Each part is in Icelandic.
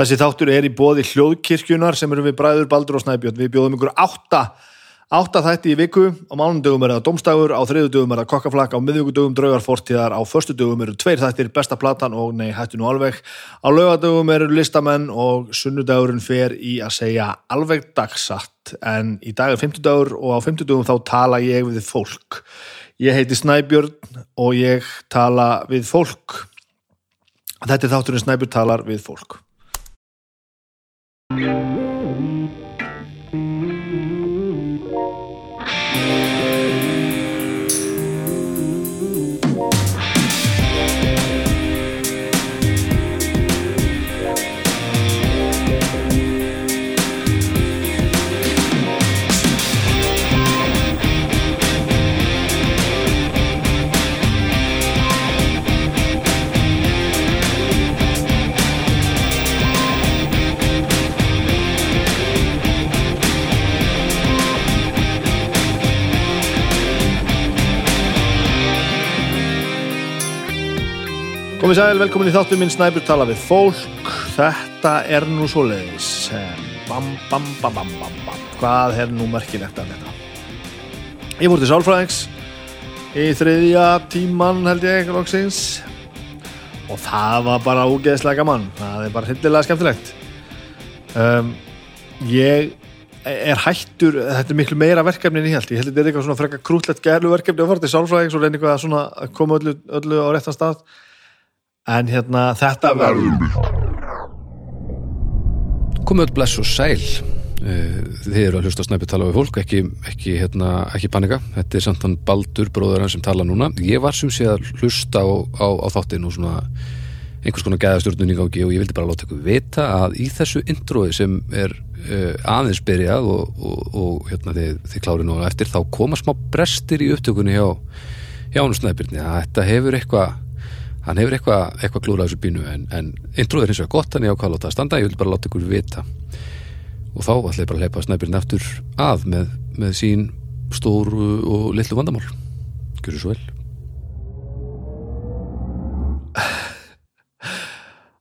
Þessi þáttur er í bóði hljóðkirkjunar sem eru við Bræður Baldur og Snæbjörn. Við bjóðum ykkur átta, átta þætti í viku. Á mánundögum er það domstægur, á þriðudögum er það kokkaflakk, á miðvíkudögum draugarfortíðar, á förstudögum eru tveir þættir, besta platan og nei, hættu nú alveg. Á laugadögum eru listamenn og sunnudagurinn fer í að segja alveg dagsatt. En í dag er fymtudagur og á fymtudögum þá tala ég við fólk. Ég heiti Snæbjörn og ég tala við fólk. Þetta er þátturinn Snæbjörn talar við fólk. Yeah. Komið sæl, velkomin í þáttu minn Snæbjörn tala við fólk. Þetta er nú svo leiðis. Bam, bam, bam, bam, bam, bam. Hvað er nú merkilegt af þetta? Ég fór til Sálfræðings í þriðja tíman held ég loksins og það var bara úgeðslega gaman. Það er bara hildilega skemmtilegt. Um, ég er hættur, þetta er miklu meira verkefni en ég held. Ég held að þetta er eitthvað svona frekka krútlegt gælu verkefni að fara til Sálfræðings og reyna eitthvað að koma öllu, öllu á réttan stað en hérna þetta verður komið öll bless og sæl. Þið eru að hlusta snæpi tala við fólk ekki, ekki, hérna, ekki panika. Þetta er samt hann Baldur, bróður hann sem tala núna. Ég var sem sé að hlusta á, á, á þáttin og svona einhvers konar gæðastjórnun í gangi og ég vildi bara láta ykkur vita að í þessu introði sem er uh, aðeins byrjað og, og, og hérna þið, þið kláru nú eftir þá koma smá brestir í upptökunni hjá, hjá hann snæpirni að þetta hefur eitthvað hann hefur eitthvað eitthva klúrað þessu bínu en, en introð er hins vegar gott, hann er ákvæða að láta að standa. Ég vil bara láta ykkur vita. Og þá ætla ég bara að leipa snæpirinn eftir að með, með sín stóru og litlu vandamál. Gjör svo vel.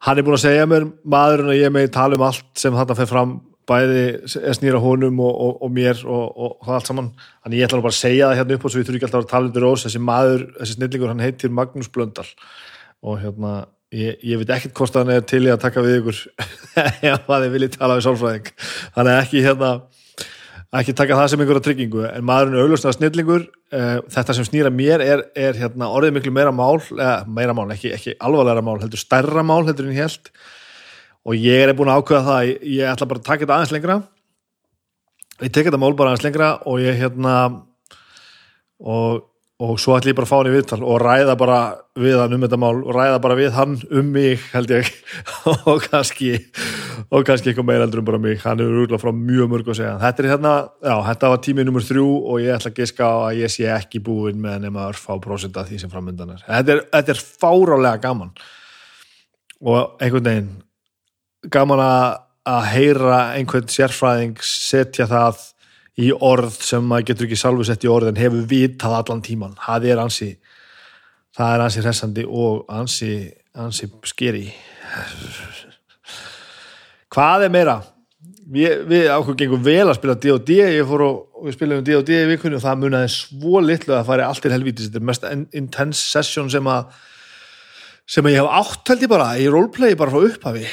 Hann er búin að segja mér maðurinn að ég megi tala um allt sem þetta fer fram bæði snýra honum og, og, og mér og, og það allt saman. Þannig ég ætla bara að segja það hérna upp og svo ég þurfi ekki alltaf að tala undir ós. Þessi maður, þessi snillingur, hann heitir Magnús Blöndal og hérna ég, ég veit ekkert hvort hann er til í að taka við ykkur ef að þið viljið tala við sálfræðing. Þannig ekki hérna ekki taka það sem einhverja tryggingu. En maðurinn er auðvitað snillingur. Þetta sem snýra mér er, er hérna, orðið miklu meira mál, eða, meira mál ekki, ekki alvarlega mál, heldur stærra mál heldur en ég held og ég er búin að ákveða það ég, ég ætla bara að taka þetta aðeins lengra. Ég tek þetta mál bara aðeins lengra og ég hérna og, og svo ætla ég bara að fá hann í viðtal og ræða bara við hann um þetta mál og ræða bara við hann um mig held ég. Og kannski og kannski eitthvað meira eldur um bara mig. Hann er úrlega frá mjög mörg að segja. Þetta er hérna, já, þetta var tímið nummer þrjú og ég ætla að giska að ég sé ekki búin með nema að fá prósenda því sem framöndan er. Þetta er, þetta er fárálega gaman. Og einhvern veginn gaman að heyra einhvern sérfræðing setja það í orð sem maður getur ekki sjálfu sett í orð en hefur vitað allan tíman það er ansi það er ansi hressandi og ansi, ansi skeri hvað er meira? Við, við ákveð gengum vel að spila D&D ég fór og við spilum D&D í vikunni og það munaði svo litlu að það færi allt til helvítis. Þetta er mest intense session sem að sem að ég hef átt held ég bara í roleplay bara frá upphafi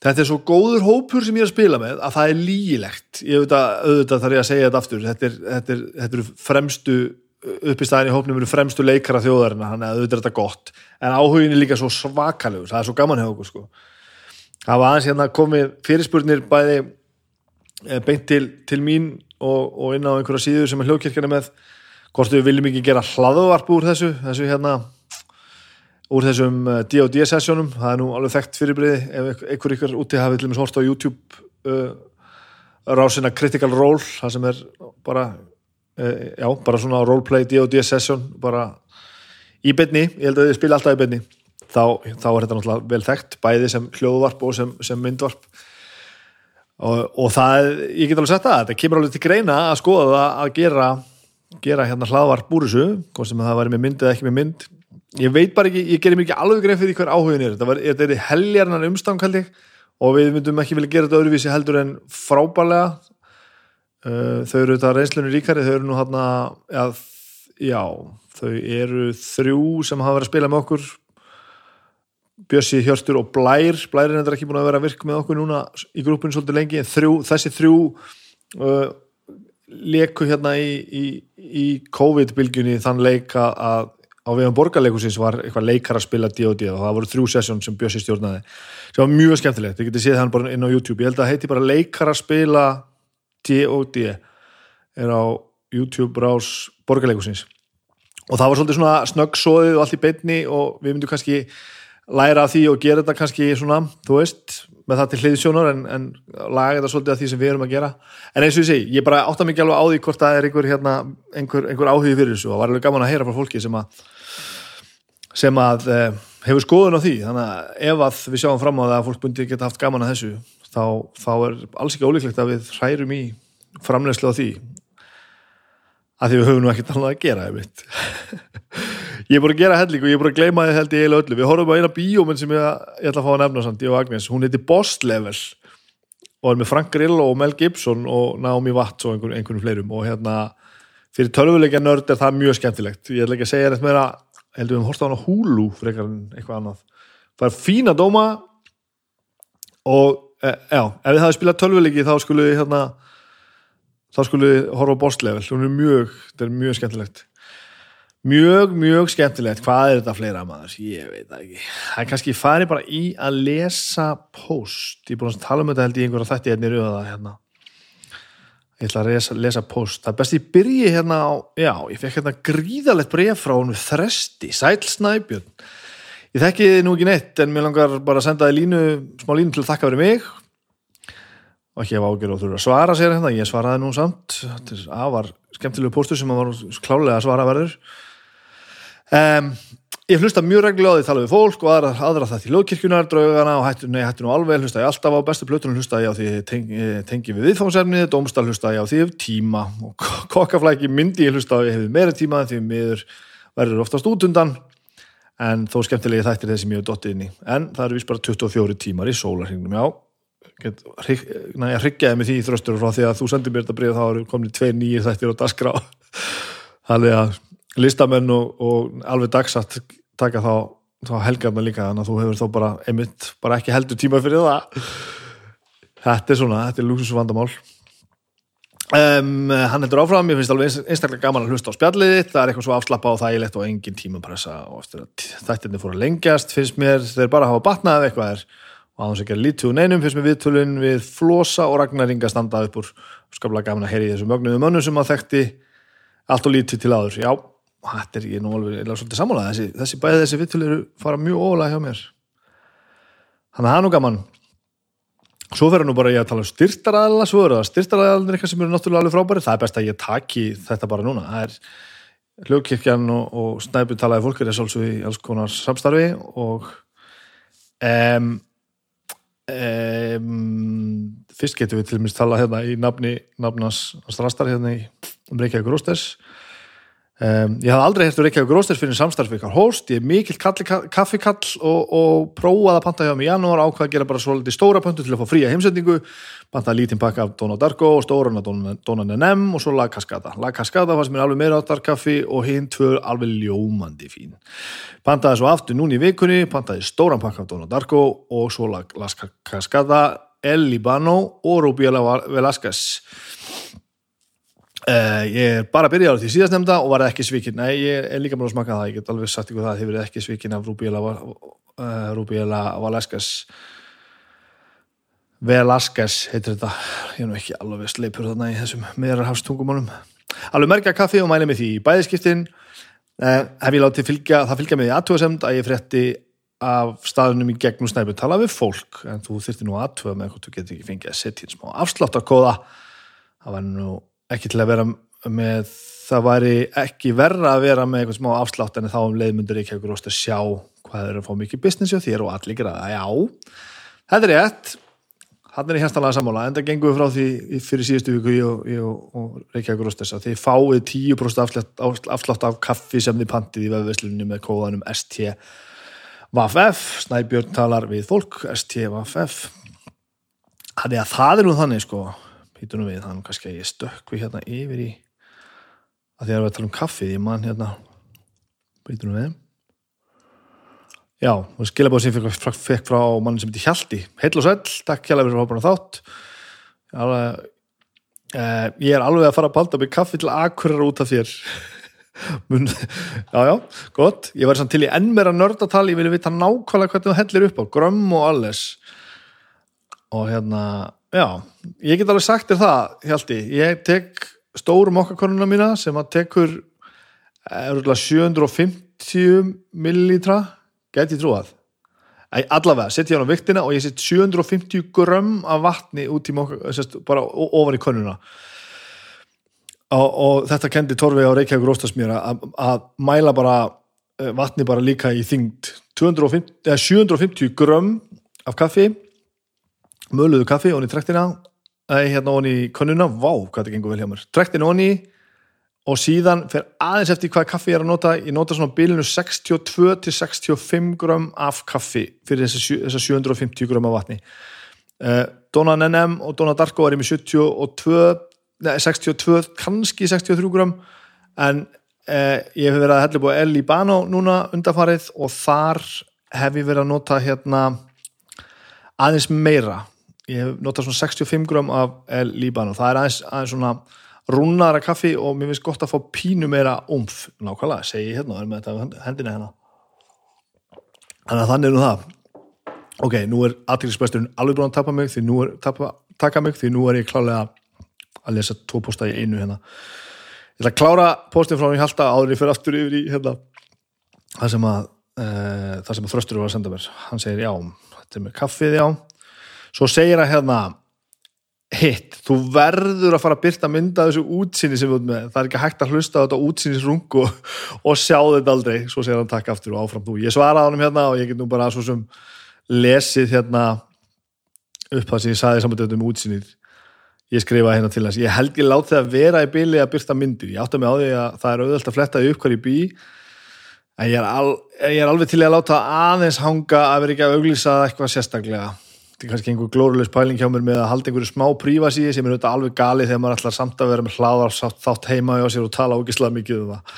þetta er svo góður hópur sem ég er að spila með að það er lígilegt. Ég veit að auðvitað þarf ég að segja þetta aftur. Þetta er, þetta er, þetta er fremstu upp í staðin í hópnum eru fremstu leikara þjóðarina þannig að auðvitað er þetta gott. En áhugin er líka svo svakalegur, það er svo gaman hefur okkur sko. það var aðeins hérna komið fyrirspurnir bæði beint til, til mín og, og inn á einhverja síður sem er hljókirkjana með hvort við viljum ekki gera hlaðvarp úr þessu þessu hérna úr þessum D&D sessjónum það er nú alveg þekkt fyrirbriði ef einhver ykkur úti hafið til og með hort á YouTube uh, rásina Critical Role það sem er bara uh, já, bara svona roleplay D&D sessjón bara í byrni ég held að þið spila alltaf í byrni þá, þá er þetta náttúrulega vel þekkt bæði sem hljóðvarp og sem, sem myndvarp. Og, og það ég get alveg sett að þetta kemur alveg til greina að skoða að gera gera hérna hlaðvarp úr þessu hvort sem það væri með mynd eða ekki með mynd ég veit bara ekki, ég gerir mér ekki alveg grein fyrir hver áhugin er. Þetta, var, þetta er heljarnan umstang held ég. Og við myndum ekki vilja gera þetta öðruvísi heldur en frábælega uh, þau eru þetta reynslunni ríkari. Þau eru nú hann að já, þau eru þrjú sem hafa verið að spila með okkur. Bjössi, Hjörstur og Blær. Blær er ekki búin að vera að virka með okkur núna í grúpinu svolítið lengi en þrjú, þessi þrjú uh, leku hérna í, í, í COVID-bylgjunni þann leika að á viðan borgarleikusins var eitthvað leikar að spila D&D og það voru þrjú sessjón sem Bjössi stjórnaði. Sem var mjög skemmtilegt, þið getur séð hann bara inn á YouTube. Ég held að heiti bara leikar að spila D&D er á YouTube rás borgarleikusins og það var svolítið svona snöggsóðið og allt í beinni og við myndum kannski læra af því og gera þetta kannski svona, þú veist, með það til hliðsjónar en, en laga þetta svolítið af því sem við erum að gera. En eins og ég segi, ég bara átta mikið alveg á því hvort það er einhver, hérna, einhver, einhver áhugi fyrir þessu. Og það var alveg gaman að heyra frá fólki sem að sem að eh, hefur skoðun á því. Þannig að ef að við sjáum fram á það að fólk bundi geta haft gaman að þessu þá, þá er alls ekki ólíklegt að við hrærum í framlegslu á því. Að því við höfum nú ekkert annað að gera ég er búin að gera helling og ég er búin að gleyma þið held í eiginlega öllu. Við horfum á eina bíóminn sem ég, ég ætla að fá að nefna samt, ég og Agnes, hún heiti Boss Level og er með Frank Grillo og Mel Gibson og Naomi Watts og einhvern, einhvern fleirum. Og hérna fyrir tölvuleika nörd er það mjög skemmtilegt. Ég ætla ekki að segja þetta meira. Heldur við um horta á hana húlu frekar en eitthvað annað. Það er fína dóma og e, já, ef þið hafið spilað tölvuleiki þá skulle við hérna þá skulle við horfa á Boss Level. Hún er mjög, þetta er mjög skemmtilegt mjög, mjög skemmtilegt. Hvað er þetta fleira maður, ég veit ekki. Það er kannski farið bara í að lesa post, ég er búin að tala um þetta held ég einhverja þætti hérna í rauða hérna. Ég ætla að lesa, lesa post það er best ég byrji hérna á já, ég fekk hérna gríðalegt bref frá hún þresti, Sæl Snæbjörn. Ég þekki þið nú ekki neitt en mér langar bara að senda þið línu smá línu til að þakka verið mig. Og ekki hafa ágjör og þurfa að svara sér hérna, ég svaraði nú samt. Þetta er afar skemmtilegu postur sem maður klálega að svara verður Um, ég hlusta mjög reglulega á því tala við fólk og aðra, aðra það til lögkirkjunar, draugana og hættu, nei, hættu nú alveg, hlusta ég alltaf á bestu plötunum, hlusta ég á því tengi, tengi við viðfámsefnið, domstal hlusta ég á því tíma og kokkaflæki myndi ég hlusta á ég hefði meira tíma því miður verður oftast út undan en þó skemmtilegi þættir þessi mjög dottið inn í. En það eru vist bara 24 tímar í sólarhingnum, já. Næ, ég hryggjaði mig því þröstur frá því að þú sendir mér þetta breyð þá eru komin að listamenn og, og alveg dagsatt taka þá, þá helgarna líka þannig að þú hefur þá bara einmitt bara ekki heldur tíma fyrir það. Þetta er svona, þetta er lúksusvandamál um, hann heldur áfram ég finnst alveg einstaklega gaman að hlusta á spjallið það er eitthvað svo afslappa og þægilegt og engin tímapressa og þættinni fór að lengjast finnst mér, þeir bara hafa batnað eitthvað er. Og að hans ekki að lítu neinum finnst mér viðtölun við Flosa og Ragnar Inga standa upp úr. Skaplega gaman að heyri þessu mögnuðu mönnum sem að þekkti allt og lítið til áður, já þetta er ég nú alveg svolítið sammála. Þessi, þessi bæði þessi vittul eru fara mjög ólega hjá mér. Þannig að það er nú gaman. Svo verður nú bara ég að tala um styrtaræðala svo verður það styrtaræðalir eitthvað sem eru náttúrulega alveg frábæri það er best að ég taki þetta bara núna. Það er hljókirkjan og, og snæpi talaði fólk er svolítið í alls konar samstarfi og um, um, fyrst getur við til og meins tala hérna í nafni nafnans strastar hérna í um Reykjavík Rósters Um, ég hafði aldrei hérstu Reykjavík Rósters fyrir samstarf ykkar host, ég er mikill kaffikall og, og prófaði að panta hjá mig í janúar ákvaði að gera bara svolítið stóra pöntu til að fá fría heimsendingu. Pantaði lítinn pakka af Dona Darko og stóran af Dona Nenem og svo La Cascada. La Cascada sem er alveg meira áttarkaffi og hinn tvör alveg ljómandi fín. Pantaði svo aftur núni í vikunni pantaði stóran pakka af Dona Darko og svo La, Cascada El Libano og Rubiela Velasquez Uh, ég er bara að byrja á því síðast nefnda og var ekki svíkin, nei ég er líka mjög að smaka það, ég get alveg sagt ykkur það að þið verið ekki svíkin af Rubiela uh, Velasquez. Velasquez heitir þetta, ég er nú ekki alveg sleipur þarna í þessum meðrarhafstungumálum alveg merka kaffi og mæli mig því í bæðiskiptin uh, hef ég látið fylgja, það fylgja mig í aðtöðasemd að ég frétti af staðunum í gegnum snæpu tala við fólk, en þú þurfti nú aðtöða með hvort þú getur ekki fengið að setja það var nú ekki til að vera með það væri ekki verra að vera með eitthvað smá afslátt en þá um leiðmyndur ekki eitthvað rost að sjá hvað er að fá mikið business hjá þér og allir geraða, já. Þetta er rétt, hann er í hérstanlega sammála en það gengur frá því fyrir síðustu viku ég og, og, og Reykjavík Rósters að þið fáið 10% afslátt, af kaffi sem þið pantið í vefveslunni með kóðanum ST VFF, Snæbjörn talar við fólk ST VFF Þannig að það er nú þannig sko Nú við, þannig kannski að ég stökkvi hérna yfir í að því að við að tala um kaffið, ég man hérna. Nú við. Já, og skilabóð sem ég fekk, frá mann sem heitir Hjalti. Heill og sæll, takk Hjalti fyrir hóparna þátt. Alveg, eh, Ég er alveg að fara að balda mig kaffi til akkurar út af þér. Já, já, gott. Ég var samt til í enn meira nördatal ég vilja vita nákvæmlega hvernig þú hellir upp á grömm og alles. Og hérna, já ég get alveg sagt þér það, Hjalti. Ég tek stóru mokkakonuna mína sem að tekur er, 750 millilítra. Gæti ég trúað? Æ, allavega, setja ég á viktina og ég set 750 grömm af vatni út í mokka, sest, bara o- ofan í konuna og, og þetta kendi Torfi á Reykjavík Róstasmjöra að, mæla bara eh, vatni bara líka í þyngd. 250, eða 750 grömm af kaffi möluðu kaffi onni í trektina. Eða hérna onni í konuna, vá hvað þetta gengur vel hjá mér. Trektin onni og síðan fer aðeins eftir hvað kaffi ég er að nota. Ég nota svona bilinu 62 til 65 grömm af kaffi fyrir þessar 750 grömm af vatni. Uh, Donna NM og Donna Darko er 72 nei, 62, kannski 63 grömm en uh, ég hef verið að hella búið El Libano núna undarfarið og þar hef ég verið að nota hérna aðeins meira ég hef notað svona 65 grömm af El Libano, það er aðeins, aðeins svona rúnara kaffi og mér finnst gott að fá pínu meira umf, nákvæmlega, segi ég hérna og er með þetta hendina hérna. Þannig að þannig er nú það. Ok, nú er aðtækksbæsturinn alveg búin að tapa mig því nú er, tapa, taka mig því nú er ég klálega að lesa tvo posta í einu hérna. Ég ætla að klára postin frá mér halda áður ég fyrir aftur yfir í hérna það sem að það sem að þröstur var að senda mér. Hann segir já, þetta er með kaffið já svo segir hann hérna hitt, þú verður að fara að byrta mynda þessu útsinni sem við erum með. Það er ekki hægt að hlusta á þetta útsinnisrung og, og sjá þetta aldrei, svo segir hann takk aftur og áfram þú, ég svaraði honum hérna og ég get nú bara svo sem lesið hérna upp það sem ég saði saman um útsinnið ég skrifaði hérna til hans, ég held ég lát það að vera í bili að byrta myndir, ég átti mig á því að það er auðvöld að fletta upp hver í bí en ég er, al, ég er alveg til að láta aðeins hanga að vera ekki að auglýsa eitthvað sérstaklega þetta er kannski einhver glórulegs pæling hjá mér með að halda einhverju smá prífasíði sem er auðvitað alveg gali þegar maður ætlar samt að vera með hláðar þátt heima hjá sér og tala ógislega mikið um það.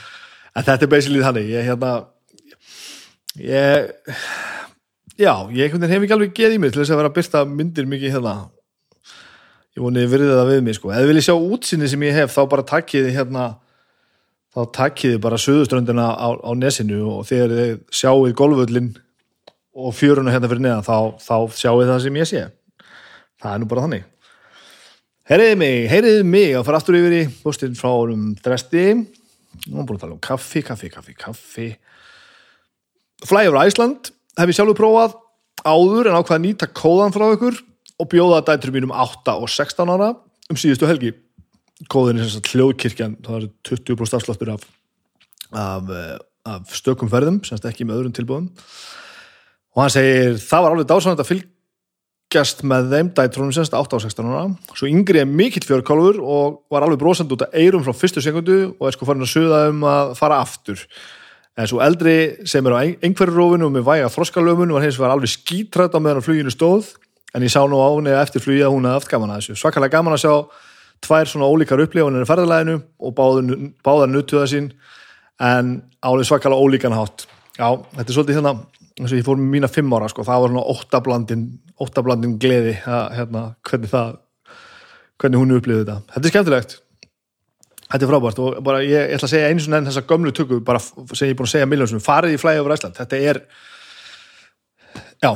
En þetta er basically þannig. Ég hérna ég já, ég hef ekki alveg geð í mig til þess að vera að byrta myndir mikið hérna. Ég voni virðið það við mig sko. Eða vil ég sjá útsinni sem ég hef þá bara takkiði hérna þá takkiði bara söðuströndina á, á nesinu og þegar þið sjáuð golvöllin og fjöruna hérna fyrir neðan þá, þá sjáuð það sem ég sé. Það er nú bara þannig. Heyriði mig, heyriði mig. Og fara aftur yfir í bústinn frá um dresti. Nú erum búin að tala um kaffi, kaffi, kaffi, kaffi. Fly over Iceland hef ég sjálfur prófað áður en ákvað að nýta kóðan frá ykkur og bjóða dættur mínum 8 og 16 ára um síðustu helgi. Kóðin er sem sagt hljóðkirkjan það er 20% afsláttur af, af, eh, af stökum ferðum semst ekki með öðrum tilbúðum og hann segir það var alveg dásanand að fylgjast með þeim dætrunum semst 8 og 16 ára. Svo yngri er mikill fjörkálfur og var alveg brosand út af eirum frá fyrstu sekundu og er sko farin að suða um að fara aftur. En svo eldri sem er á einhverju rófinu með væga þroskalöfun var hins vegar alveg skítrætt á meðan á fluginu stóð. En ég sá nú á henni eftir flugja hún að aft gaman að þessu. Svakalega gaman að sjá tvær svona ólíkar upplifunir í ferðalæðinu og báðar, nuttuða sín en álið svakalega ólíkan hátt. Já, þetta er svolítið hérna eins og ég fór með mína fimm ára sko, það var svona óttablandin óttablandin gleði að, hérna, hvernig það hvernig hún upplifði þetta, þetta er skemmtilegt. Þetta er frábært og bara ég, ég ætla að segja einu svona enn þessa gömlu tökku bara sem ég er búin að segja miljónsum, farið í flæði over Æsland þetta er já,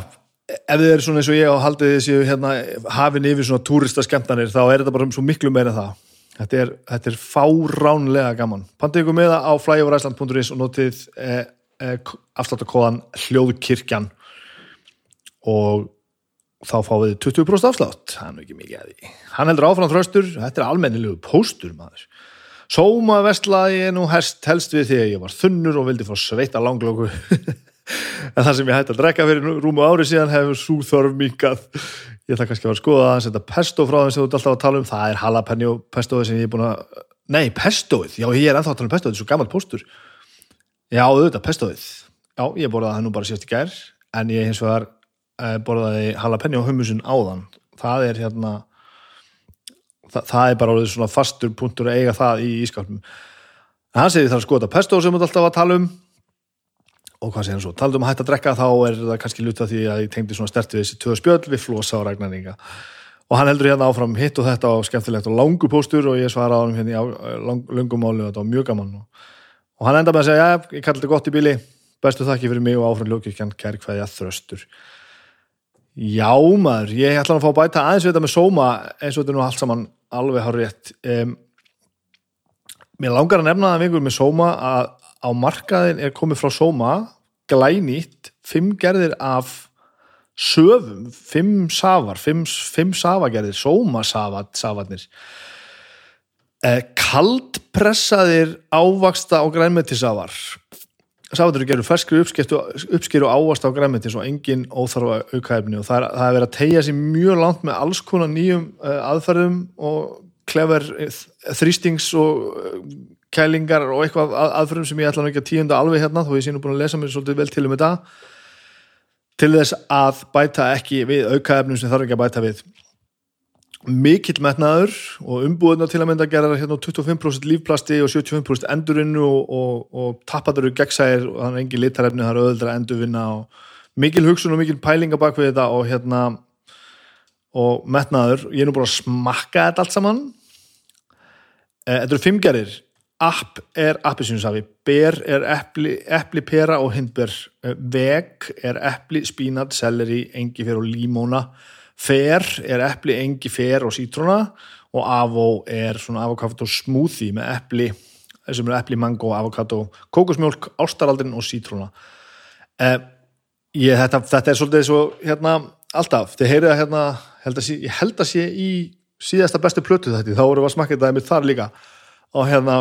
ef þið er svona eins og ég og haldið þessi hérna, hafin yfir svona túrista skemmtanir þá er þetta bara svo miklu meira það. Þetta er, þetta er fáránlega gaman. Pantið ykkur með það á flyoverisland.is og notið eh, afsláttakóðan hljóðkirkjan. Og þá fáið þið 20% afslátt. Hann er ekki mikið að því. Hann heldur áfram þröstur, þetta er almennilegu póstur maður. Sóma vestlaði ég nú helst, helst við því að ég var þunnur og vildi fá sveita langlóku en það sem ég hætti að drekka fyrir rúmu ári síðan hefur svo þörf minkað ég ætla kannski að vera að skoða að setja pesto frá þeim sem þú ert alltaf að tala um, það er jalapeno pestoið sem ég er búin að, nei pestoið. Já ég er ennþá að tala um pestoið, þetta er svo gammalt póstur já auðvitað pestoið. Já ég borðaði það nú bara sérst í gær en ég hins vegar eh, borðaði jalapeno hummusin áðan. Það er hérna það, það er bara orðið svona fastur punktur að eiga það í ískapnum en hann segir það að skota pesto sem við alltaf að tala um. Og hvað segir hann svo, talað um að hætta að drekka þá er það kannski luta því að ég tengdi svona stertið þessi tvö spjöld við flosa og ræknaringa og hann heldur hérna áfram hitt og þetta og skemmtilegt og langu póstur og ég svara á hann hérna í lang, og hann enda með að segja, já, ég kalli þetta gott í bíli bestu þakki fyrir mig og áfram ljókirkjan kær hverja þröstur. Já maður, ég ætla að fá að bæta aðeins við þetta með sóma eins og þetta er nú allt saman alveg hár rétt um, mér langar að nefna það vingur með sóma að á markaðin er komið frá sóma glænýtt, fimm gerðir af söfum, fimm safar fimm, fimm safagerðir, sóma safat, safatnir eh, kaldpressaðir ávaksta og grænmetisafar. Safatur eru gerður ferskri uppskýru ávasta og grænmetis og engin óþarfa aukaefni og það er, það er verið að tegja sér mjög langt með alls konar nýjum uh, aðferðum og klefver þrýstings og kælingar og eitthvað að, aðferðum sem ég ætla ekki að tíunda alveg hérna þó ég sé nú búin að lesa mér svolítið vel til um þetta. Til þess að bæta ekki við aukaefnum sem þarf ekki að bæta við mikill metnaður og umbúðuna til að mynda gerar hérna 25% lífplasti og 75% endurinnu og, og, og tappaður eru gegnsæðir og þannig engin litarefni það er öðuldra endurvinna og mikil hugsun og mikil pælinga bak við þetta og hérna og metnaður, ég er nú bara að smakka þetta allt saman. Eh, Þetta eru fimm gerir app er appisínusafi ber er epli, epli pera og hindber. Veg er epli, spínat, selleri, engifer og límóna fer er epli, engifer og sítróna og avó er svona avokado smoothie með epli sem er epli, mango, avokado kókosmjólk, ástaraldin og sítróna. Eh, ég, þetta, þetta er svolítið svo hérna alltaf, þið heyrið að hérna held að sé, ég held að sé í síðasta bestu plötu þetta, þá voru að smakka þetta einmitt þar líka. Og hérna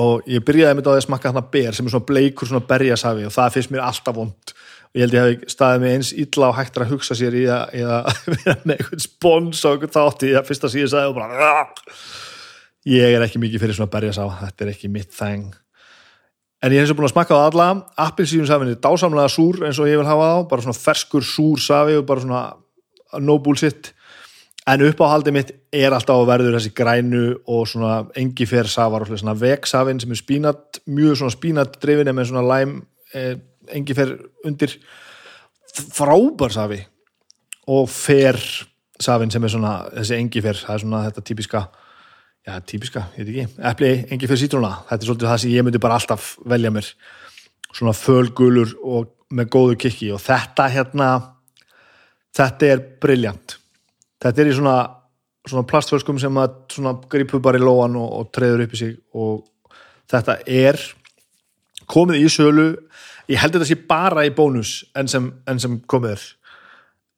og ég byrjaði einmitt á því að smakka þarna ber sem er svona bleikur svona berjasafi og það finnst mér alltaf vond og ég held ég hef staðið mig eins illa og hægt að hugsa sér í að, í að vera með einhvern spons og einhvern þátt í að fyrsta síðan sagði og bara ég er ekki mikið fyrir svona berjasaf þetta er ekki mitt þeng en ég hef eins og búin að smakka á alla appelsínusafin er dásamlega súr eins og ég vil hafa þá bara svona ferskur súr safi og bara svona no bullshit. En uppáhaldið mitt er alltaf að verður þessi grænu og svona engifer safar og svona vegsafin sem er spínat mjög svona spínat drifin með svona læm eh, engifer undir. Frábær safi. Og fer safin sem er svona þessi engifer, það er svona þetta típiska já, típiska, ég veit ekki. Epli, engifer sítróna, þetta er svolítið það sem ég myndi bara alltaf velja mér. Svona fölgulur og með góðu kikki. Og þetta hérna þetta er briljant þetta er í svona, svona plastfölskum sem að svona grípu bara í lóan og, og treður upp í sig. Og þetta er komið í sölu ég held þetta sé bara í bónus en sem, en sem komið er.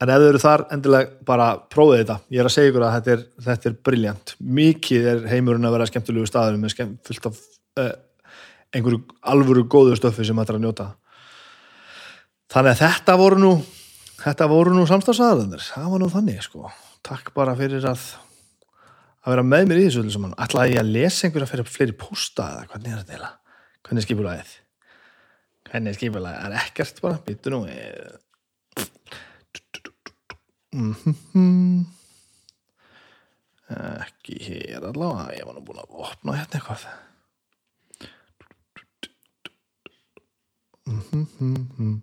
En ef þau eru þar endilega bara prófið þetta, ég er að segja ykkur að þetta er, þetta er briljant, mikið er heimurinn að vera skemmtilegu staður með skemm, fullt af uh, einhverju alvöru góðu stöfi sem þetta er að njóta. Þannig að þetta voru nú þetta voru nú samstafsaðalendur það var nú þannig sko. Takk bara fyrir að að vera með mér í þessu ætlaði ég að lesa einhverja fyrir fleiri posta eða hvernig er þetta eiginlega? hvernig er skipulagið hvernig er skipulagið, það er ekkert bara. Býttu nú mm ekki hér allavega. Ég var nú búin að opna hérna eitthvað. Mhm.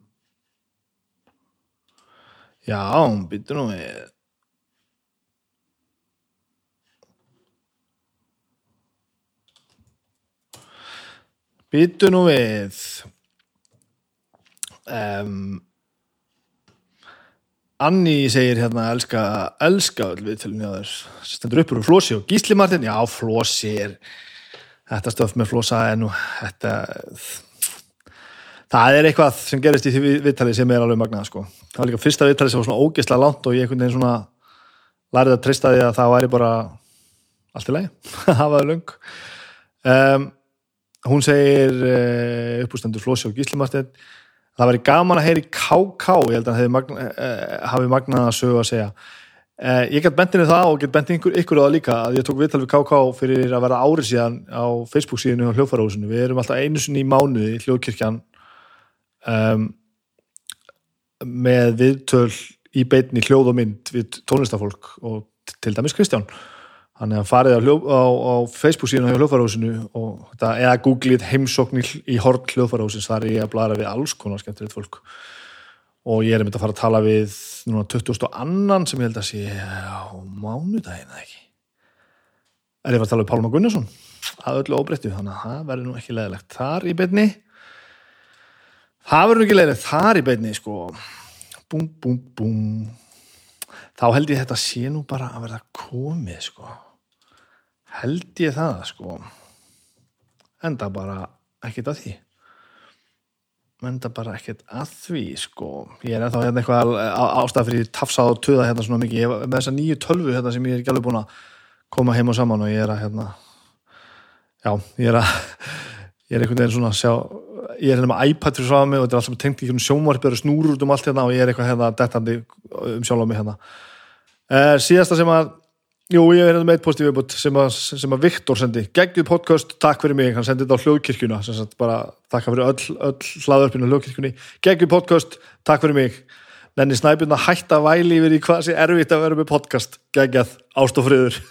já, býttu nú við Býtu nú við um, Anni segir hérna elska, elska við til mjög stendur upp úr Flósi og Gísli Martin. Já, Flósi er þetta stöf með Flósa er nú þetta það er eitthvað sem gerist í því viðtali sem er alveg magnað sko. það var líka fyrsta viðtali sem var svona ógeðslega langt og ég einhvern veginn svona lærið að treysta því að það væri bara allt í lagi, það var löng. Um, hún segir uh, uppústendur Flósi og Gísli Martin það væri gaman að heyri KK ég held að magna, uh, hafi magnað að sögu að segja. Uh, ég get bentinu það og get bentinu ykkur, ykkur á það líka að ég tók viðtal við KK fyrir að vera árið síðan á Facebook síðinu á hljóðfærahúsinu. Við erum alltaf einu sinni í mánuði í hljóðkirkjan um, með viðtöl í beinni hljóð og mynd við tónlistafólk og til dæmis Kristján þannig að farið á, á, á Facebook síðan hjá hljóðfærahúsinu þetta, eða googlið heimsókn í, hort hljóðfærahúsins þar er ég að blara við alls konar skemmtilegt fólk. Og ég er einmitt að fara að tala við núna 20. annan sem ég held að sé á mánudaginn eða ekki? Er ég að fara að tala við Pálma Gunnarsson? Að öllu óbreyttu, þannig að það verður nú ekki leðilegt þar í beinni. Það verður nú ekki leðilegt þar í beinni sko. Búm, búm, búm. Þá held ég þetta sé nú bara að verða komið sko held ég það sko. Enda bara ekkert að því. Enda bara ekkert að því sko. Ég er ennþá hérna eitthvað ástæð fyrir tafsað og töða hérna svona mikið. Ég með þessa nýju tölvu hérna sem ég er ekki alveg búin að koma heim og saman og ég er að hérna já, ég er að ég er einhvern veginn svona að sjá ég er hérna með iPad fyrir svaða mig og þetta er allt sem tengt í sjónvarpi og snúrur út um allt hérna og ég er eitthvað hérna dettandi um sjálf á mig hérna. Uh, síðasta sem að jú, ég er hérna með eitt positív viðbútt sem, að- að Viktor sendi, geggjuð podcast takk fyrir mig, hann sendi þetta á hljóðkirkjuna sem sagt bara takk fyrir öll, öll hlaðörpinu hljóðkirkjunni, geggjuð podcast takk fyrir mig, nenni snæbjörn að hætta væli yfir í hvað sé erfitt að vera með podcast, geggjað, ást og friður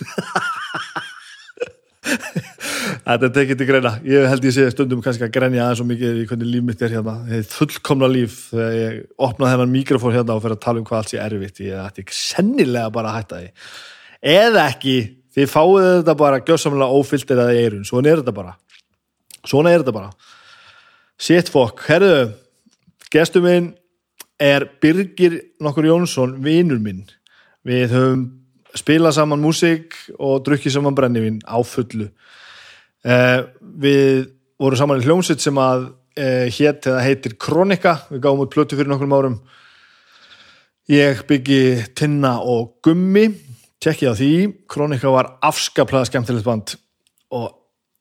Þetta er tekið til greina. Ég held ég sé stundum kannski að grenja aðeins svo mikið í hvernig líf mitt er hérna. Er fullkomna líf þegar ég opnaði hennan mikrofón hérna og fyrir að tala um hvað allt sé erfitt. Ég ætti sennilega bara að hætta því. Eða ekki, þið fáið þetta bara gjössamlega ófylltir eða eirun. Svona er þetta bara. Svona er þetta bara. Shit fokk. Herðu, gestur minn er Birgir nokkur Jónsson, vinur minn. Við höfum spilað saman músík og drukkið saman brennivín á fullu. Eh, við vorum saman í hljómsveit sem að eh, hét eða heitir Kronika, við gáum út plötu fyrir nokkrum árum. Ég byggi Tinna og Gummi, tekkið á því. Kronika var afskaplega skemmtilegt band og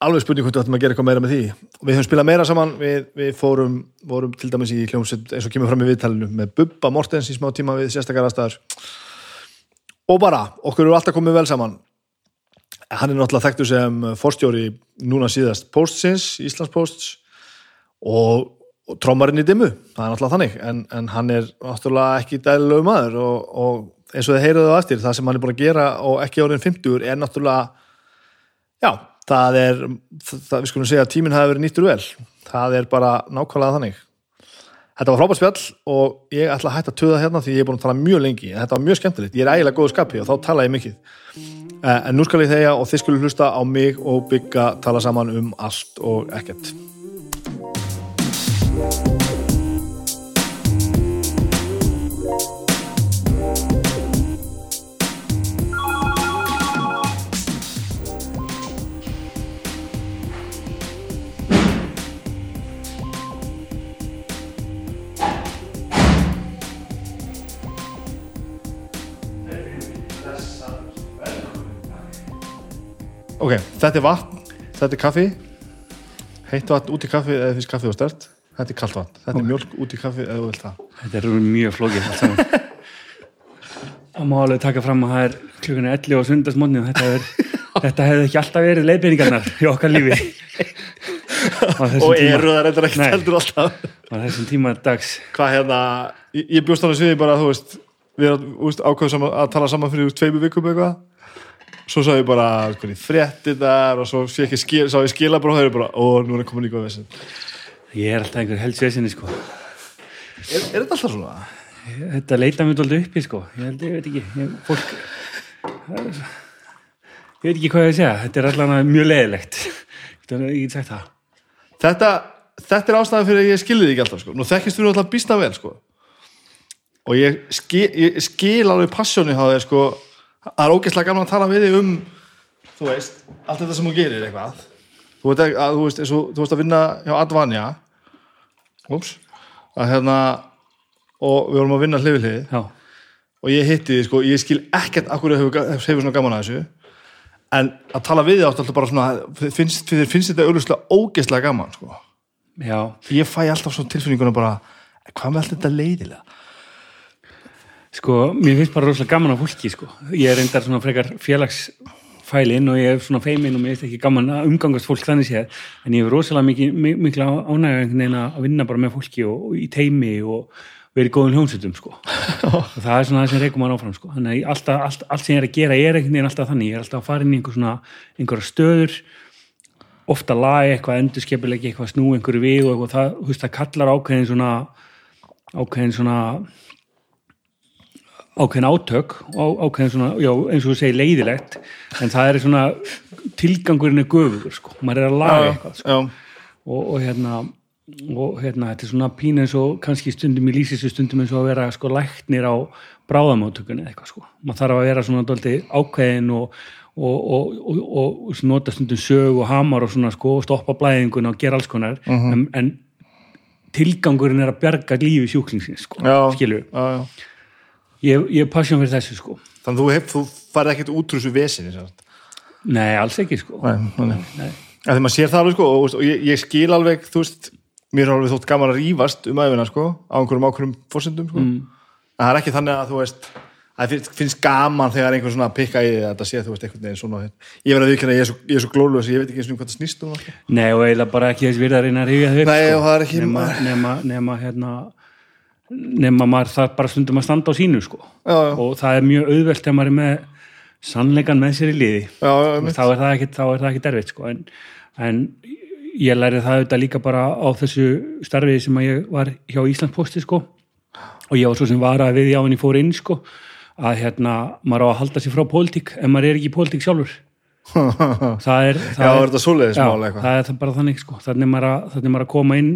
alveg spurning hvort við ættum að gera eitthvað meira með því. Við höfum spilað meira saman, við, við fórum, vorum til dæmis í hljómsveit eins og kemur fram í viðtalinu með Bubba Mortens í smá tíma við sérstakar aðstæður. Og bara, okkur eru alltaf komið vel saman. Hann er náttúrulega þekktur sem forstjóri núna síðast Postsins, Íslands Posts og, og trómarinn í dimmu, það er náttúrulega þannig en, en hann er náttúrulega ekki dælulegu maður og, og eins og þið heyruðu á eftir það sem hann er búin að gera og ekki orðin 50 er náttúrulega já, það er það, við skulum segja að tíminn hafi verið nýttur vel. Það er bara nákvæmlega þannig. Þetta var frábært spjall og ég ætla að hætta að töða hérna því ég er búin að tala mjög lengi. En þetta var mjög skemmtilegt, ég er ægilega góðu skapi og þá tala ég mikið. Eh, en nú skal ég þegja og þið skulle hlusta á mig og bygga tala saman um allt og ekkert Ok, þetta er vatn, þetta er kaffi heitt vatn út í kaffi eða finnst kaffi og stert þetta er kalt vatn, þetta er mjölk út í kaffi eða þú vilt það Þetta er mjög flókið allt saman. Það má alveg taka fram að það er klukkan er 11 og sundarsmónni og þetta, er, þetta hefði ekki alltaf verið leiðbeiningarnar í okkar lífi. Á og eru það reyndar ekki Nei. heldur alltaf Á þessum tíma dags. hvað hérna, ég, ég bjóst þannig sviði bara þú veist, við erum saman, að tala saman fyrir tveimu vikum eitthvað svo sá ég bara hvernig frétti þar og svo sé ekki skil, sá ég skila bara og það er bara, ó, nú er komin líka vesinn Ég er alltaf einhver heldsvesinni sko. er, er þetta alltaf svona? Þetta leita mér dóldi uppi sko. Ég held, ég veit ekki. Ég, fólk, það er, ég veit ekki hvað ég að segja. Þetta er allavega mjög leiðilegt. Þetta er ekki sagt það. þetta, þetta er ástæðan fyrir að ég skilði þig ekki alltaf sko. nú þekkist þú alltaf býsta vel sko. og ég skil, ég skil alveg passjónu á þér sko. Það er ógeðslega gaman að tala við þig um þú veist, allt þetta sem þú gerir eitthvað. Þú veist, að, þú veist, og, þú veist að vinna hjá Advanja Úps, að hérna og við vorum að vinna hlið við hlið. Og ég hitti þið sko, ég skil ekkert akkur hefur, hefur svona gaman að þessu. En að tala við þið átt alltaf bara svona finnst, þið finnst þetta auðvitað ógeðslega gaman sko. Já. ég fæ alltaf svona tilfinninguna bara hvað með allt þetta leiðilega Sko, mér finnst bara rosalega gaman á fólki, sko. Ég er reyndar svona frekar félagsfælin og ég er svona feimin og mér finnst ekki gaman að umgangast fólk þannig séð, en ég hef rosalega mikið, mi- mikla veginn að vinna bara með fólki og, og í teimi og, verið góðum hljómsveitum sko. Og það er svona það sem reykum maður áfram sko. Þannig að alltaf, allt, allt sem ég er að gera er einhvern veginn alltaf þannig, ég er alltaf að fara inn í einhver svona einhverja stöður ofta lagi eitthvað, endurskepilegi eitthvað snú einhverju við og eitthvað, það, þú veist, það kallar ákveðin átök og ákveðin svona, já, eins og þú segir leiðilegt en það er svona tilgangurinn er göfugur sko, maður er að laga eitthvað sko. og, og hérna og hérna, þetta er svona pín eins og kannski stundum í lýsisu stundum eins og að vera sko læknir á bráðamáttökunni eitthvað sko, maður þarf að vera svona doldi ákveðin og, og, og, og nota stundum sög og hamar og svona sko, stoppa blæðinguna og gera alls konar uh -huh. en, en tilgangurinn er að bjarga lífi sjúklingsins sko, Já, skilju já, já. Ég, ég er passjón fyrir þessu sko Þannig að þú, þú farið ekkert út úr þessu vesinni sem sagt. nei, alls ekki sko Nei, nei. nei. Þegar maður sér það alveg sko og, og ég, ég skil alveg, þú veist mér er alveg þótt gaman að rífast um æfina sko á einhverjum ákveðum fórsendum sko Mm. en það er ekki þannig að þú veist að það finnst, gaman þegar einhver svona pikka í að þetta sé þú veist einhvern veginn svona ég verð að viðkynna, ég er svo, svo glóluðs ég veit ekki eins og hvað það snýst um. Nei og eiginlega bara ekki þess virða að að rifja þau Nei, sko. og það er ekki- nema, nema, nema hérna nema maður þarf bara stundum að standa á sínu sko. já, já, og það er mjög auðvelt þegar maður er með sannleikan með sér í liði já, já, þá er það ekki, þá er það ekki derfitt sko. en, en ég lærið það auðvitað líka bara á þessu starfið sem ég var hjá Íslandsposti sko. og ég var svo sem var að við jáinni fór inn sko, að hérna maður á að halda sér frá pólitík en maður er ekki í pólitík sjálfur það er, það já, er svoleiðis Já, það er bara þannig sko. þannig er maður að, er að koma inn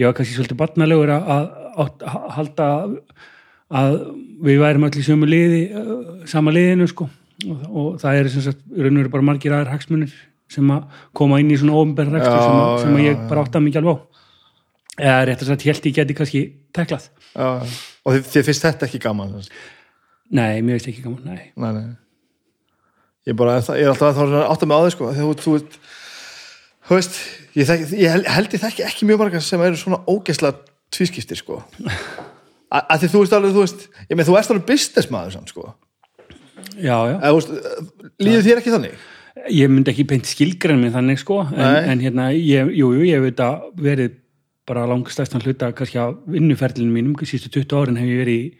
ég var kannski svolítið barnalegur að, að, að, að halda að við værum í sömu liði uh, sama liðinu sko. Og, og það er sem sagt, raun og veru bara margir aðra hagsmunir sem að koma inn í svona Já, sem, að, sem að ég bara átta mikið alveg á. Eða rétt að sagt, held ég geti kannski teklað já, og þið, þið finnst þetta ekki gaman nei, mér veist ekki gaman, nei. Nei, nei. Ég, bara, ég er alltaf að átta mig á þig sko þegar þú, veist- þú veist ég, þekki, ég held- ég þekki ekki mjög marga sem eru svona ógeðslega tvískiptir sko. Að því þú veist alveg þú veist, ég með þú ert alveg businessmaður samt sko. Já, já, líður þér ekki þannig? Ég myndi ekki beint skilgrein með þannig sko en, en hérna, ég, jú, jú, ég veit að verið bara langstæstan hluta kannski á vinnuferlinu mínum, sístu 20 árin hef ég verið í,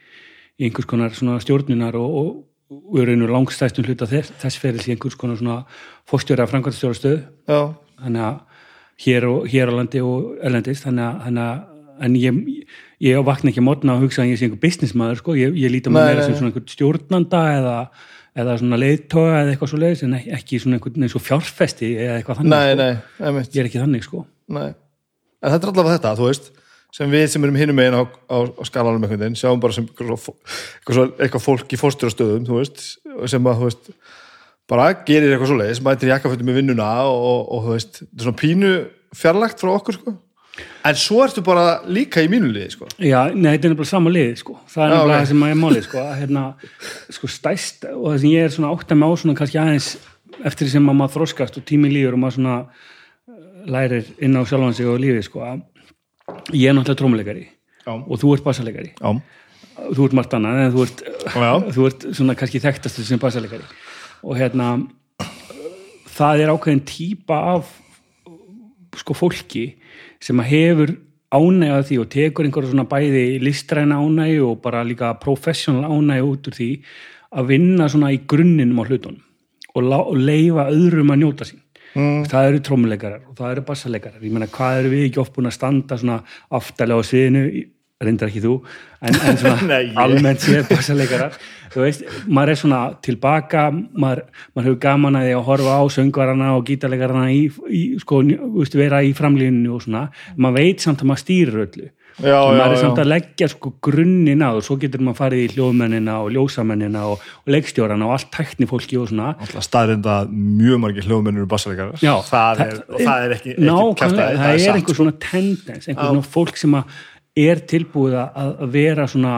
einhvers konar svona stjórnunar og, og, og er einu langstæstan hluta þess, þess ferils í einhvers konar svona fórstjóra framkvæmstjóra stöð þannig að hér, og, hér á landi og erlendist þannig að, þannig að en ég, ég vakna ekki að mótna að hugsa að ég sé einhver businessmaður sko, ég, ég líti Nei, meira nei, sem svona einhver stjórnanda eða, eða svona leiðtoga eða eitthvað svo leiðis en ekki- svona einhvern eins og fjárfesti eða eitthvað þannig nei, sko. nei, ég er ekki þannig sko. Nei. En þetta er allavega þetta, þú veist sem við sem erum hinum megin á, á, á skalanum einhvern veginn, sjáum bara sem eitthvað, svo- eitthvað, fólk í fórstjórastöðum sem að, þú veist bara gerir eitthvað svo leiðis, mætir jakkafötum í vinnuna og, og, og þú veist þetta er svona pínu fjarlægt frá okkur sko en svo ertu bara líka í mínu liði sko Já, nei, þetta er nefnilega sama liði sko. það er nefnilega ok. það sem að ég máli sko. hérna, sko, stæst og það sem ég er svona átt að má svona kannski aðeins eftir því sem að maður þroskast og tími líður og maður svona eh, lærir inn á sjálfan sig og lífi sko, ég er náttúrulega trómuleikari og þú ert bassalegari Já, þú ert margt annað en þú ert, þú ert svona kannski þekktastur sem bassalegari og hérna það er ákveðin típa af sko fólki sem að hefur ánægja því og tekur einhverja svona bæði listræna ánægju og bara líka professional ánægju út úr því að vinna svona í grunninum á hlutunum og, leifa öðrum að njóta sín mm. það eru trómuleikarar og það eru bassaleikarar ég meina hvað eru við ekki oft búin að standa svona aftalega á sviðinu reyndar ekki þú en, en svona almennt séð bassaleikarar þú veist, maður er svona tilbaka maður, maður hefur gaman að því að horfa á söngvarana og gítarleikarana í, í sko, veist, vera í framlínu og svona, maður veit samt að maður stýrir öllu. Já, og já, maður er já. samt að leggja sko grunnin á og svo getur maður farið í hljóðmennina og ljósamennina og, og leikstjórana og allt tækni fólki og svona. Alltaf staðrinda mjög margir hljóðmennur og bassaleikarar Já, það er, og það er ekki, nákvæmlega, kjaftaði, það er satt, einhver svona tendens, einhver svona fólk sem að er tilbúið að, að vera svona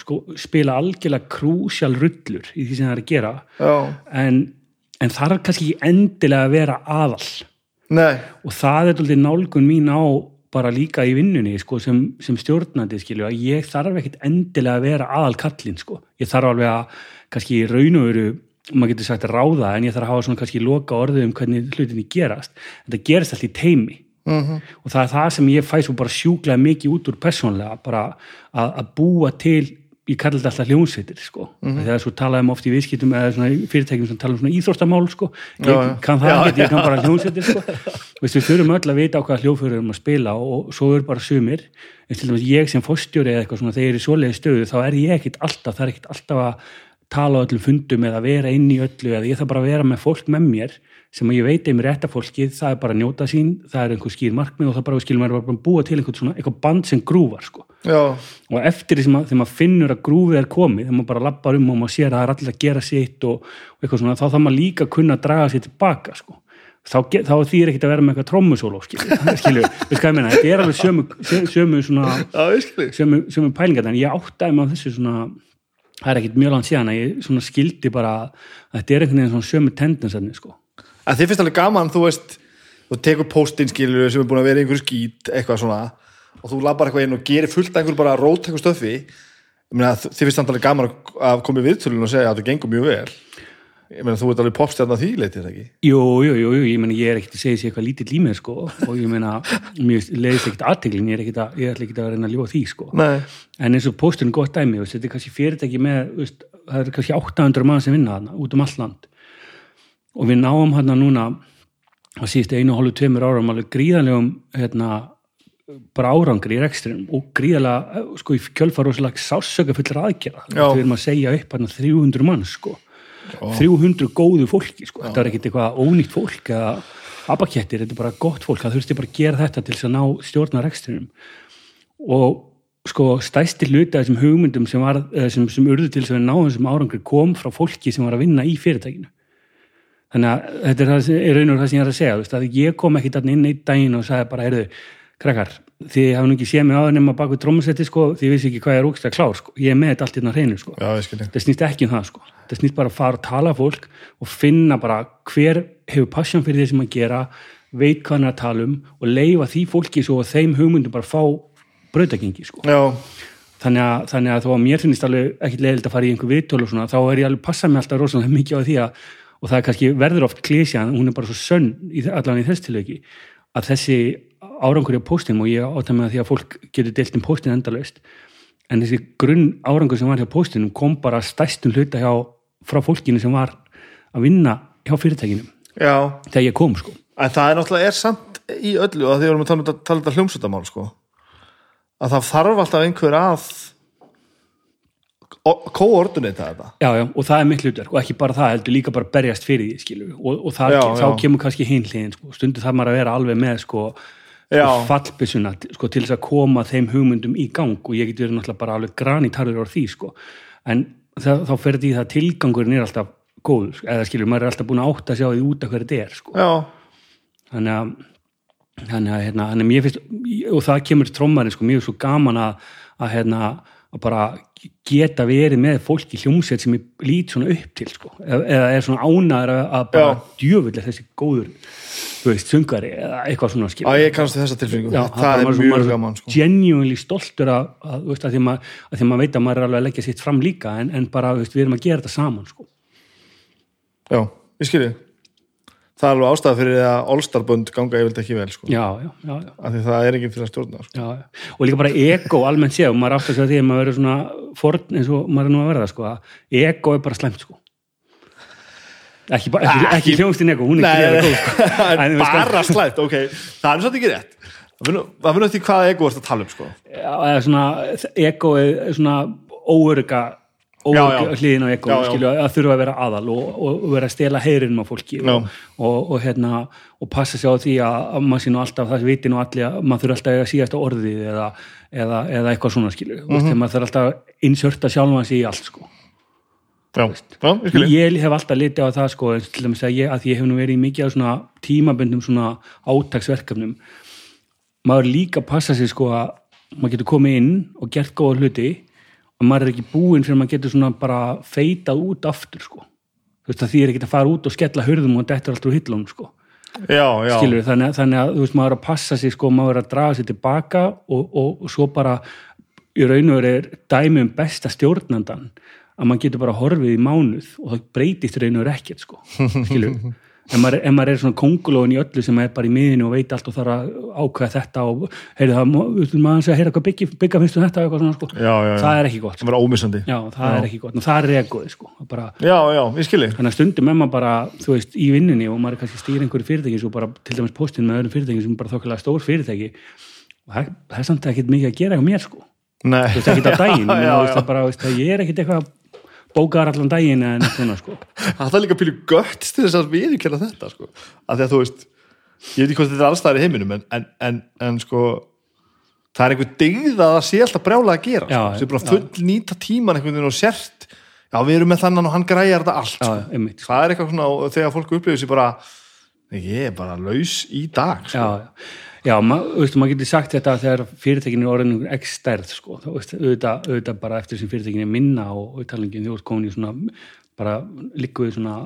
sko, spila algjörlega krúsjál rullur í því sem það er að gera. En, en það er kannski ekki endilega að vera aðal. Nei, og það er alltaf nálgun mín á bara líka í vinnunni sko, sem, sem stjórnandi skilju að ég þarf ekkit endilega að vera aðal kallinn sko. ég þarf alveg að kannski í raun og veru maður getur sagt ráða en ég þarf að hafa svona kannski loka orðið um hvernig hlutinni gerast. Þetta gerist allt í teimi -hmm. og það er það sem ég fæ svo bara sjúklega mikið út úr persónlega bara að, að búa til ég kalli þetta alltaf hljónsveitir sko. mm -hmm. þegar svo talaðum oft í viðskiptum eða fyrirtækjum sem tala um svona íþróstamál sko. ég Já, já. kann það Já, ekki, ég kann bara hljónsveitir sko. Við þurfum öll að vita á hvaða hljóðfyrir erum að spila og svo er bara sumir en til dæmis ég sem fórstjóri eða eitthvað svona þegar ég er í svoleiði stöðu þá er ég ekkit alltaf það er ekkit alltaf að tala á öllum fundum eða vera inn í öllu eða ég þarf bara að vera með fólk með mér sem ég veit einmitt rétta fólkið, það er bara að njóta sín það er einhver skýr markmið og það bara skilur maður bara búa til einhvern svona, eitthvað band sem grúvar sko og eftir því sem að, maður finnur að grúfið er komið, þegar maður bara lappar um og maður sér að það er allir að gera sitt og, og eitthvað svona, þá þarf maður líka að kunna að draga sér tilbaka sko. þá, þá þýr ekkert að vera með eitthvað trommusóló skilju, við ég meina þetta er alveg sömu, sö- sömu þig. sömu, sömu pælingar, en ég áttaði mig á þessu svona, það er ekkert mjög langt síðan að ég svona skildi bara að þetta er einhvern veginn svona sömu tendensarnir sko. En þið finnst alveg gaman, þú veist þú tekur póstinn skilur sem er búin að vera einhverju skít, eitthvað svona og þú labbar eitthvað inn og gerir fullt einhverju bara rót eitthvað stöfi meina, þið finnst alveg gaman að- að koma í viðtölun og segja að það gengur mjög vel. Ég meina, þú ert alveg popstjarn að því leitið, ekki? Jú, jú, jú, jú, ég meina ég er ekkert að segja sér eitthvað lítið límið sko og ég meina, mér leiðist ekkert aðteglin, ég er ekkert að, ég ætla ekkert að reyna að ljúa því sko Nei, en eins og pósturinn gott dæmi, veist, þetta kannski fyrirtæki með, veist, það kannski 800 mann sem vinna þarna, út allt land og við náum hérna núna að síðust einu hálfu tveimur árum alveg gríðanlegum hérna, bara árangri í rekstrinum og gríðalega, sko, í kjölfar rosalega sásöka fullir Já. við erum að segja upp hérna 300 mann, sko. 300 góðu fólki, sko, þetta er ekkert eitthvað ónýtt fólk eða abakettir, þetta er bara gott fólk, það þurfti bara að gera þetta til þess að ná stjórna rekstrinum. Og sko stæsti hluti af þessum hugmyndum sem, var, sem, sem urðu til þess að náðum þessum árangri kom frá fólki sem var að vinna í fyrirtækinu þannig að þetta er, það er raun og það sem ég er að segja veist, að ég kom ekki þarna inn einn daginn og sagði bara, heyrðu, krakkar þið hafa nú ekki séð mig áður nema bak við trómusetti sko, þið vissi ekki hvað ég er úkst að klár sko. ég er með þetta allt hérna á hreinu sko. ég það snýst ekki um það sko. það snýst bara að fara og tala fólk og finna bara hver hefur passion fyrir því sem að gera veit hvað hann er að tala um og leifa því fólki svo að þeim hugmyndum bara fá brautagengi sko. Þannig, að, þannig að þó að mér finnst alveg ekkit leiðilegt að fara í einhver viðtölu og þá er ég alveg passa mig alltaf rosalega mikið á því að og það er kannski verður oft klísjan, hún er bara svo sönn í, allan í þess tilöki að þessi árangur í póstinum og ég átta með því að fólk getur deilt um póstin endalaust en þessi grunn árangur sem var hjá póstinum kom bara stæstum hluta hjá frá fólkinu sem var að vinna hjá fyrirtækinu já þegar ég kom sko En það er náttúrulega er samt í öllu að því við erum að tala um þetta, um þetta hljómsveitamál sko. að það þarf alltaf einhver að kóordunita þetta. Já, já, og það er mitt hlutverk og ekki bara það, heldur líka bara berjast fyrir því, skilur og, og það, Já, þá já. kemur kannski hinn hliðin, sko, stundu þarf maður að vera alveg með, sko, fallbissuna, sko, til þess að koma þeim hugmyndum í gang og ég get verið náttúrulega bara alveg granitarður á því, sko, en það, þá fer þetta í það að tilgangurinn er alltaf góður, sko, eða skilur, maður er alltaf búin að átta að sjá því út af hverju þetta er, sko, þannig að þannig að, hérna, þannig að finnst og það kemur trommarinn, sko, mér er svo gaman að, að hérna, að bara geta verið með fólk í hljómsveit sem ég lít svona upp til, sko. Eða, er svona ánæður að, bara djöfull þessi góður, veist, söngari eða eitthvað svona, skil að ég kannast þessa tilfinningu. Já, það er mjög gaman sko. genuinely stoltur að, að, veist, að, því maður, að því maður veit að maður er alveg að leggja sitt fram líka en, en bara, veist, við erum að gera þetta saman, sko. Já, ég skilji Það er alveg ástæða fyrir að All-Star-bönd ganga yfirlega ekki vel sko. já, já, já, já af því það er enginn fyrir að stjórna sko. Já, já. og líka bara ego almennt og maður átt að segja því að maður verður svona forn eins og maður er nú að verða sko, ego er bara slæmt sko. ekki, ekki, ekki hljómsdyn ego, hún er Nei, greiða nei, góð sko. er bara slæmt ok, það er svolítið ekki rétt það finnur- það finnur eftir hvað ego erst að tala um sko. Já, eða svona, ego er svona óörga Óörga hliðin á skilju, að þurfa að vera aðal og, og, og vera að stela heyrinum á fólki og, og, og, hérna, og passa sig á því að, að maður sé nú alltaf það viti nú allir að maður þurfa alltaf að eiga síðast á orðið eða, eða, eða eitthvað svona skilju. Mm. -hmm. maður þurfa alltaf að inserta sjálfan sig í allt sko. Já, já, ég hef alltaf litið á það sko og til dæmis að ég, að ég hef nú verið í mikið á svona tímaböndum svona átaksverkefnum. Maður líka passa sig sko að maður getur komið inn og gert góða hluti og maður er ekki búinn fyrir maður getur svona bara feitað út aftur sko. Þú veist að því er ekki að fara út og skella hurðum og dettur allt úr hillum sko. Já, já, skilur þannig, þannig að þú veist maður er að passa sig sko maður er að draga sig tilbaka og, og, og svo bara í raun og veru er dæmi um besta stjórnandan að maður getur bara horfið í mánuð og það breytist í raun og veru ekkert sko. Skilur ef maður, ef maður er svona kongulóin í öllu sem er bara í miðinu og veit allt og þarf að ákveða þetta og heyrðu það, maður að heyra hvað byggja, byggja finnst þú þetta eitthvað svona sko, Já, já, já. það er ekki gott sem vera ómissandi. Já, það er ekki gott, og það er egoið sko, bara, já, já, ég skilji þannig að stundum er maður bara, þú veist, í vinnunni og maður er kannski stýr einhverju fyrirtæki, svo bara til dæmis postin með öðrum fyrirtæki sem er bara þokkilega stór fyrirtæki. Og það, það er samt ekkert mikið að gera hjá mér sko, þú veist, veist, það að ég er ekkert eitthvað bókar allan daginn en svona sko það er líka pílu gött til þess að viðurkenna þetta sko. að því að þú veist ég veit ekki hvað þetta er allstæðar í heiminum en, en, en, en sko það er einhver dygð að það sé alltaf brjálega að gera Já, sko. sem er bara full nýta tíman einhvern veginn og sért já við erum með þannan og hann græjar þetta allt já, sko. það er eitthvað svona þegar fólk upplifir sér bara ég er bara laus í dag sko. já, já, ma, veist, maður getur sagt þetta þegar fyrirtækinu er orðin x stærð sko, auðvitað, auðvitað bara eftir sem fyrirtækinu er minna og, þú ert komin í svona bara líkuð svona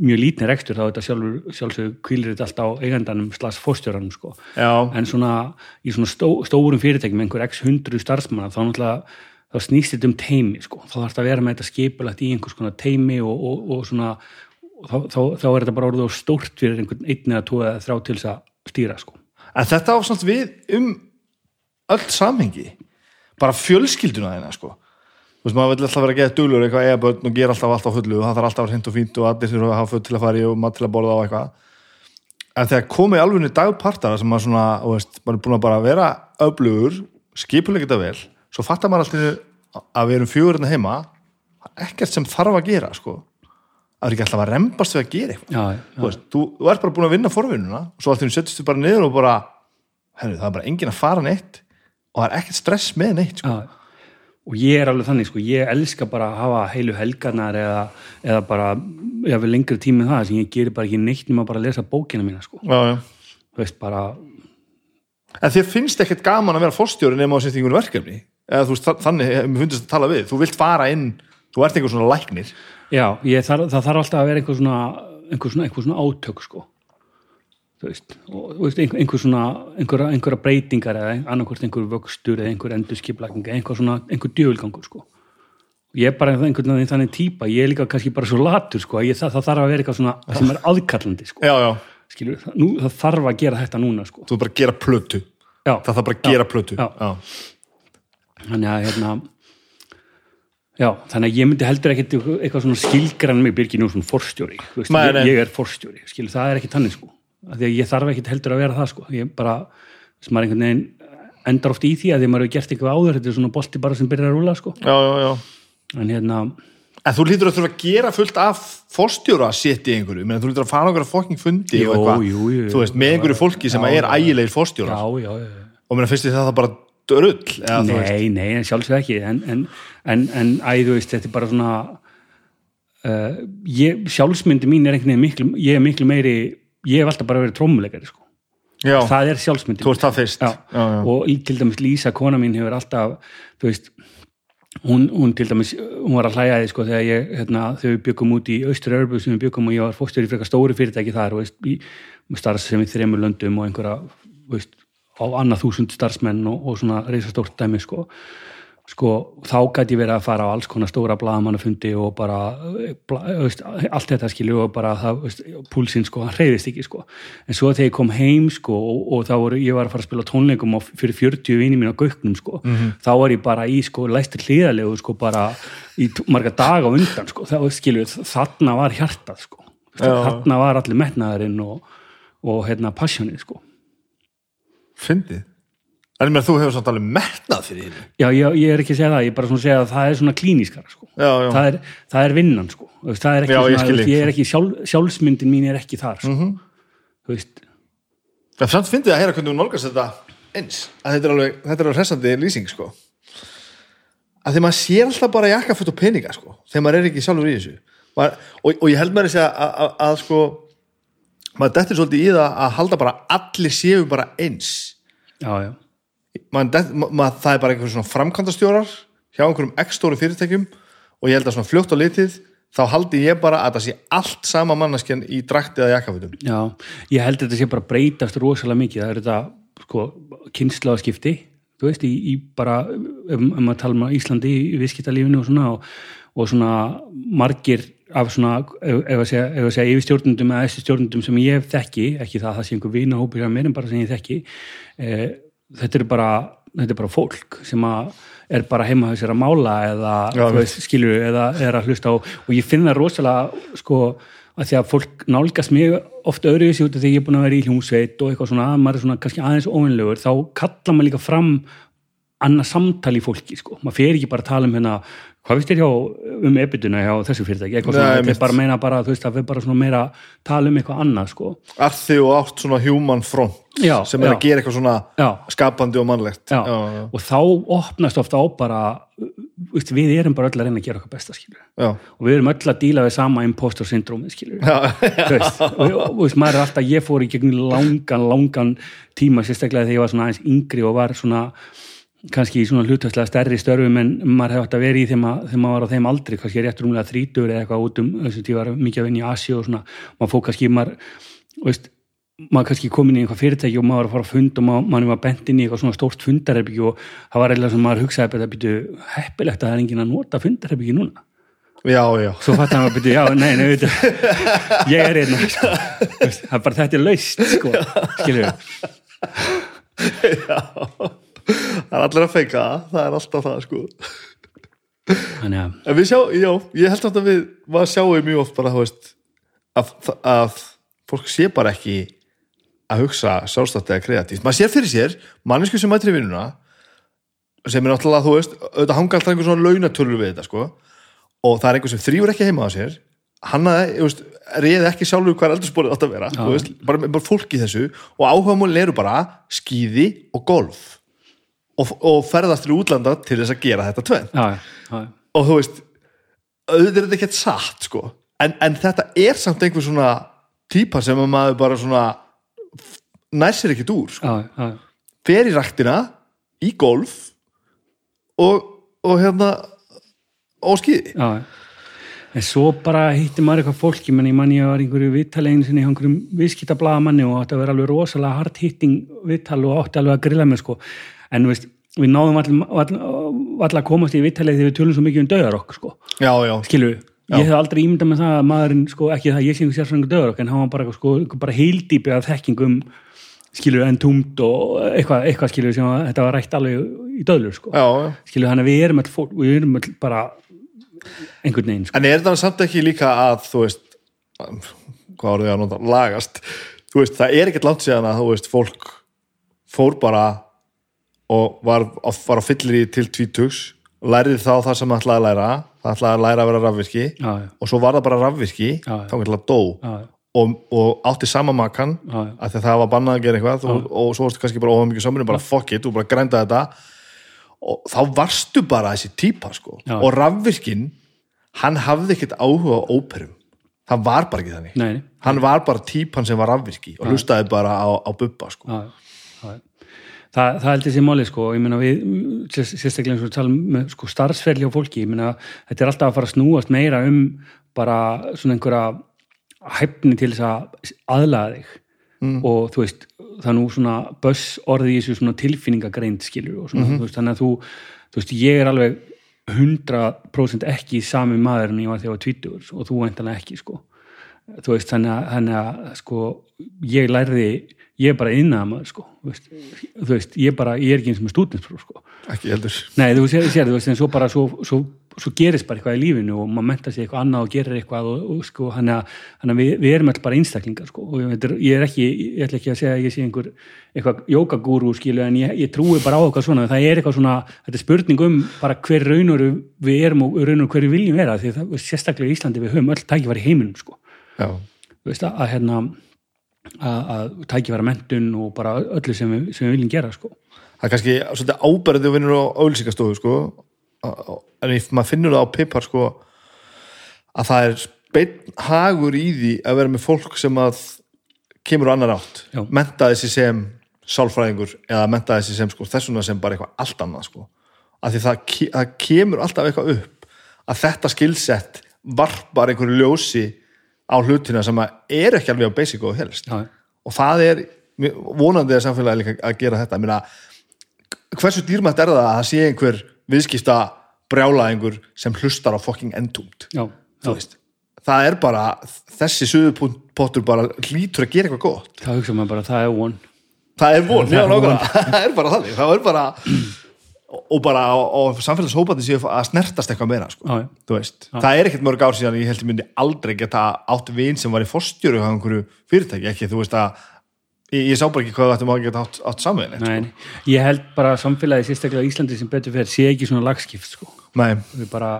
mjög lítni rekstur þá þetta sjálfur, sjálfsög kvílir þetta allt á eigandanum slags fórstjóranum sko já, en svona í svona stó, stórum fyrirtækjum einhver x hundru starfsmanna þá náttúrulega þá snýst þetta um teimi sko. þá þarf þetta að vera með þetta skipulagt í einhvers konar teimi og, og, og svona þá, þá, þá er þetta bara orðið of stórt fyrir einhvern einn eða tvo eða þrjá til þess að stýra sko. En þetta ásamt við um öll samhengi. Bara fjölskylduna þeina sko. Þú veist, maður vil alltaf vera að geða duglur eitthvað eiga börn og gera alltaf allt á fullu og það þarf alltaf að vera hreint og fínt og allir þurfa að hafa föt til að fara í og mat til að borða á eitthvað. En þegar komið alveg dagpartara sem maður svona, þú veist, maður er búin að bara vera öflugur, skipulega þetta vel svo fattar maður alltaf að við erum fjögurinn heima ekkert sem þarf að gera sko það er ekki alltaf að rembast við að gera eitthvað. Þú, veist, þú, þú ert bara búin að vinna forvinnuna og svo alltaf settist þú bara niður og bara herru, það er bara enginn að fara neitt og það er ekkert stress með neitt sko. og ég er alveg þannig sko, ég elska bara að hafa heilu helgarnar eða, eða bara ég vil lengri tími það sem ég gerir bara ekki neitt nema bara að lesa bókina mína sko. já, já. þú veist bara, en þér finnst ekkert gaman að vera fórstjóri nema á einhvern verkefni? Eða þú veist, þa- þannig mér finnst að tala við. Þú vilt fara inn, þú ert einhver svona læknir já, ég, þar, það þarf alltaf að vera einhver svona, einhver svona, einhver svona átök sko. Veist, og, einhver, einhver svona einhverja, einhverja breytingar eða annarkvort einhver vöxtur eða einhver endurskiplæking eða einhver svona, einhver djöfulgangur sko. Ég er bara einhvern veginn þannig típa ég er líka kannski bara svo latur sko ég, það, það þarf að vera eitthvað svona sem er aðkallandi sko. Já, já, skilur, það, nú, það þarf að gera þetta núna sko. Þú er bara að gera plötu. Já, það þarf bara að gera plötu. Þannig að hérna já, þannig að ég myndi heldur ekkit eitthvað, svona skilgrann mig byrgi nú svona forstjóri þú veist, Nei, ég, ég er forstjóri, skilur, það er ekki tannig sko. Af því að ég þarf ekkit heldur að vera það sko. Ég bara, sem maður einhvern veginn endar oft í því að því að maður hefur gert eitthvað áður þetta er svona bolti bara sem byrjar að rúla sko. Já, já, já. En hérna, En þú lítur að þurfa að gera fullt af fórstjóra sitt í einhverju, menn þú lítur að fara okkur að fokking fundi Jú, og eitthvað, þú veist, með einhverju fólki sem Já, er ægilegir já, fórstjóra já, já, já. og mér finnst þið það bara drull eða, Nei, nei, sjálfsög ekki en, en, en, en æ, þú veist, þetta er bara svona uh, ég, sjálfsmyndi mín er einhvern veginn miklu ég er miklu meiri, ég hef alltaf bara verið trómuleikari sko, það er sjálfsmyndi þú ert það fyrst. Já. já, já. og í- til dæmis Lísa, kona mín hefur alltaf, þú veist hún, hún til dæmis, hún var að hlæja því sko þegar ég, hérna, þegar við byggum út í austur örbu sem við byggum og ég var fórstur í frekar stóri fyrirtæki þar, veist, í starfs sem í þremur löndum og einhverja, veist á annað þúsund starfsmenn og, og svona reisastórt dæmi sko. Sko, þá gæti verið að fara á alls konar stóra blaðamannafundi og bara eh, bla, veist, allt þetta skilju og bara það, veist, púlsinn sko, hann reyðist ekki sko. En svo þegar ég kom heim sko og, og þá voru, ég var að fara að spila tónleikum á, fyrir 40 vini mín á göknum sko þá var ég bara í sko læstir hliðalegu sko bara í marga daga undan sko, þá skilju, þarna var hjartað sko, þarna var allir metnaðurinn og, og hérna passjónið sko fyndið en ég þú hefur samt alveg metnað fyrir því Já, ég, ég er ekki að segja það, ég er bara svona að segja að það er svona klínískara sko. já, já, það, er, það er vinnan sko. Það er ekki Já, ég svona, þig. ég er ekki sjálf, sjálfsmyndin mín er ekki þar sko. Mhm. þú veist, en samt fyndið að heyra hvernig þú nálgast þetta eins, að þetta er alveg þetta er alveg hressandi lýsing sko að því maður sér alltaf bara jakkafutt og peninga sko, þegar maður er ekki sjálfur í þessu maður, og, og ég held segja að, að, að sko maður dettur svolítið í það að halda bara að allir séu bara eins. Já, já, maður, dett, ma, ma, það er bara einhver svona framkvæmdastjórar hjá einhverjum x-stóru fyrirtækjum og ég held að svona fljótt á litið þá haldi ég bara að það sé allt sama manneskjan í drakti eða jakkafutum já ég held að þetta sé bara að breytast rosalega mikið. Það er þetta sko, kynslaðskipti þú veist, í, í bara ef, ef maður tala um Íslandi í viðskiptalífinu og svona og, og svona margir af svona, ef að segja, ef að segja yfir stjórnundum eða þessi stjórnundum sem ég þekki ekki það að það sé einhver vinahópur hjá mér en bara sem ég þekki e, þetta er bara þetta er bara fólk sem að er bara heima þessir að mála eða Já, skilur eða er að hlusta á og ég finn það rosalega sko að því að fólk nálgast mig oft öðruvísi út af því ég er búin að vera í hljómsveit og eitthvað svona, maður er svona kannski aðeins óvinlegur þá kallar maður líka fram annað samtal í fólki sko, maður fer ekki bara að tala um hérna, hvað finnst þér hjá um ebituna hjá þessu fyrirtæki, eitthvað Nei, svona þetta er bara meina bara, þú veist, að við bara svona meira tala um eitthvað annað sko. Arthi og átt svona human front Já, sem er já. að gera eitthvað svona Já. skapandi og mannlegt. Og þá opnast ofta á bara veist, við erum bara öll að reyna að gera okkar besta og við erum öll að díla við sama impostor syndrómi veist, og, veist, maður er alltaf, ég fór í gegnum langan, langan tíma sérstaklega þegar ég var svona aðeins yngri og var svona kannski í svona hlutværslega stærri störfum en maður hefði átt að vera í þegar maður, þegar maður var á þeim aldri, kannski rétt rúmlega þrítur eða eitthvað út um þess að ég var mikið að vinna í Asi og svona, maður fór kannski maður, veist, maður kannski komin í einhvað fyrirtæki og maður var að fara að fund og maður, maður var bent inn í eitthvað svona stórt fundarherbyggi og það var eitthvað sem maður hugsaði að byrju heppilegt að það er enginn að nota fundarherbyggi núna. Já, já. svo fattar hann að byrja, já, nei, nei, veit ég er hérna. Það er bara þetta er laust, sko skilur við, það er allir að feika það, það er alltaf það sko. Þannig að en við sjá, já, ég held að við maður sjáum mjög oft bara, veist að, að fólk sé bara ekki að hugsa sjálfstætt eða kreatíft, maður sér fyrir sér mannesku sem mætri vinnuna sem er náttúrulega, þú veist, auðvitað hanga alltaf einhver svona launatölur við þetta, sko. Og það er einhver sem þrýfur ekki heima á sér. Hann að, þú veist, reyði ekki sjálfur hvað eldursporið átt að vera, þú veist, bara, bara fólk í þessu. Og áhugamálin eru bara skíði og golf og, og ferðast til útlanda til þess að gera þetta já, og þú veist auðvitað er þetta ekkert satt sko. En, en þetta er samt einhver svona típa sem að maður bara svona næsir ekkert úr sko. já, já, fer í ræktina, í golf og, og hérna og skýði já en svo bara hitti maður eitthvað fólk ég menn ég mann ég var einhverju viðtalegin sinni í einhverjum viðskiptablaðamanni og átti að vera alveg rosalega hard hitting viðtal og átti alveg að grilla mig sko en veist, við náðum allir að komast í viðtalið þegar við tölum svo mikið um döðarokk sko. Já, já, skilur við, ég hef aldrei ímyndað með það að maðurinn, sko, ekki það, ég sé einhver sérfræðingur döður en hann var bara, sko, bara heildýpi af þekkingum, skilur en túmt og eitthvað, eitthvað skilur sem að þetta var rætt alveg í döðlur, sko. Skilur hann að við erum all fólk, við erum all bara einhvern veginn, sko. En er það samt ekki líka að þú veist hvað voru þið að nota, lagast. Þú veist, það er ekkert langt síðan að þú veist, fólk fór bara og var, var á fyllir í til tvítugs lærði þá það sem það ætlaði að læra það ætlaði að læra að vera rafvirki já, já, og svo var það bara rafvirki þá til að dó. Og, og átti sama makan Já, já. af því að það var bannað að gera eitthvað og, og svo varstu kannski bara óhaf mikið saminu bara fuck it og bara grænda þetta. Og þá varstu bara þessi típa sko. Og rafvirkin hann hafði ekkert áhuga á óperum. Það var bara ekki þannig. Nei, nei, hann var bara típan sem var rafvirki og hlustaði bara á, á bubba sko. Það, það heldur sér máli sko, ég meina við sér- sérstaklega eins og við talum með sko, starfsferli á fólki, ég meina þetta er alltaf að fara að snúast meira um bara svona einhverja hæfni til þess að aðlaða þig. Og þú veist, það er nú svona böss orðið í þessu svona tilfinningagreind skilur og svona, þú veist, þannig að þú þú veist, ég er alveg 100% ekki sami maður en ég var þegar ég var 20 og þú væntanlega ekki sko. Þú veist, þannig að, þannig að sko, ég lærði, ég er bara innan maður, sko, veist, þú veist ég, bara, ég er ekki eins með stúdinspróf, sko. Ekki heldur. Nei, þú sér, sér þú veist, en svo bara svo, svo, svo gerist bara eitthvað í lífinu og maður menta sig eitthvað annað og gerir eitthvað og, og sko, hann að, við, við erum alltaf bara einstaklingar, sko, og ég, ég er ekki ég ætla ekki að segja að ég sé einhver eitthvað jókagúru, skilu, en ég, ég trúi bara á eitthvað svona, það er eitthvað svona, þetta er spurning um bara hver raunur við erum og raunur hver við viljum vera, því það, sérstaklega í Íslandi við höfum öll tækifæri í heiminum, sko. Já, þú veist, að, að hérna að, tækifæra mentun og bara öllu sem við, sem við viljum gera sko. það er kannski svolítið áberðið og vinnur á auðlýsingastofu sko. en if maður finnur það á pipar sko, að það er beinn hagur í því að vera með fólk sem að kemur á annar átt Já. menta þessi sem sálfræðingur eða menta þessi sem sko, þessuna sem bara eitthvað allt annað sko. að því það, það kemur alltaf eitthvað upp að þetta skilsett varpar einhverju ljósi á hlutina sem er ekki alveg á basic og helst. Já, og það er vonandi að samfélagi líka að gera þetta. Minna, hversu dýrmætt er það að það sé einhver viðskipta brjálaðingur sem hlustar á þú veist, það er bara þessi suðupottur bara hlýtur að gera eitthvað gott. Þá hugsa maður bara það er von. Það er von, Það já nákvæmlega. Það er bara þannig, það er bara og bara og samfélagshópandi séu að snertast eitthvað meira sko. Já, já. það er ekkert mörg ár síðan ég held ég myndi aldrei geta átt vin sem var í fórstjöru á einhverju fyrirtæki, ekki þú veist að ég, ég sá bara ekki hvað ættum að geta átt, átt Nei, nei. ég held bara að samfélagi sérstaklega í Íslandi sem betur fyrir sé ekki svona lagskipt sko. Við bara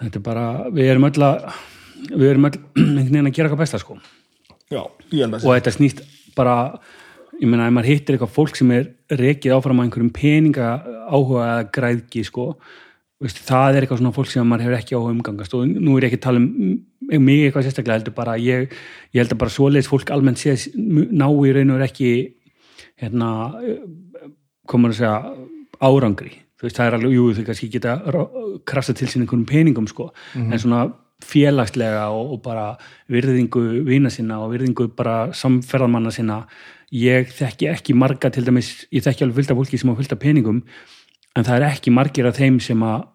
þetta er bara, við erum öll að við erum öll einhvern veginn að gera eitthvað besta sko að og þetta snýst bara ég meina, ef maður hittir eitthvað fólk sem er rekið áfram að einhverjum peninga áhuga eða græðki sko veist, það er eitthvað svona fólk sem maður hefur ekki áhuga umgangast. Og nú er ég ekki að tala um mig eitthvað sérstaklega heldur bara ég, ég held að bara svoleiðis fólk almennt sé ná í raun og er ekki hérna komur að segja árangri. Þú veist það er alveg, jú þau kannski geta krasa til sín einhverjum peningum sko. En svona félagslega og, og bara virðingu vina sinna og virðingu bara samferðamanna sinna ég þekki ekki marga til dæmis, ég þekki alveg fylgta fólki sem á fylgta peningum en það er ekki margir af þeim sem að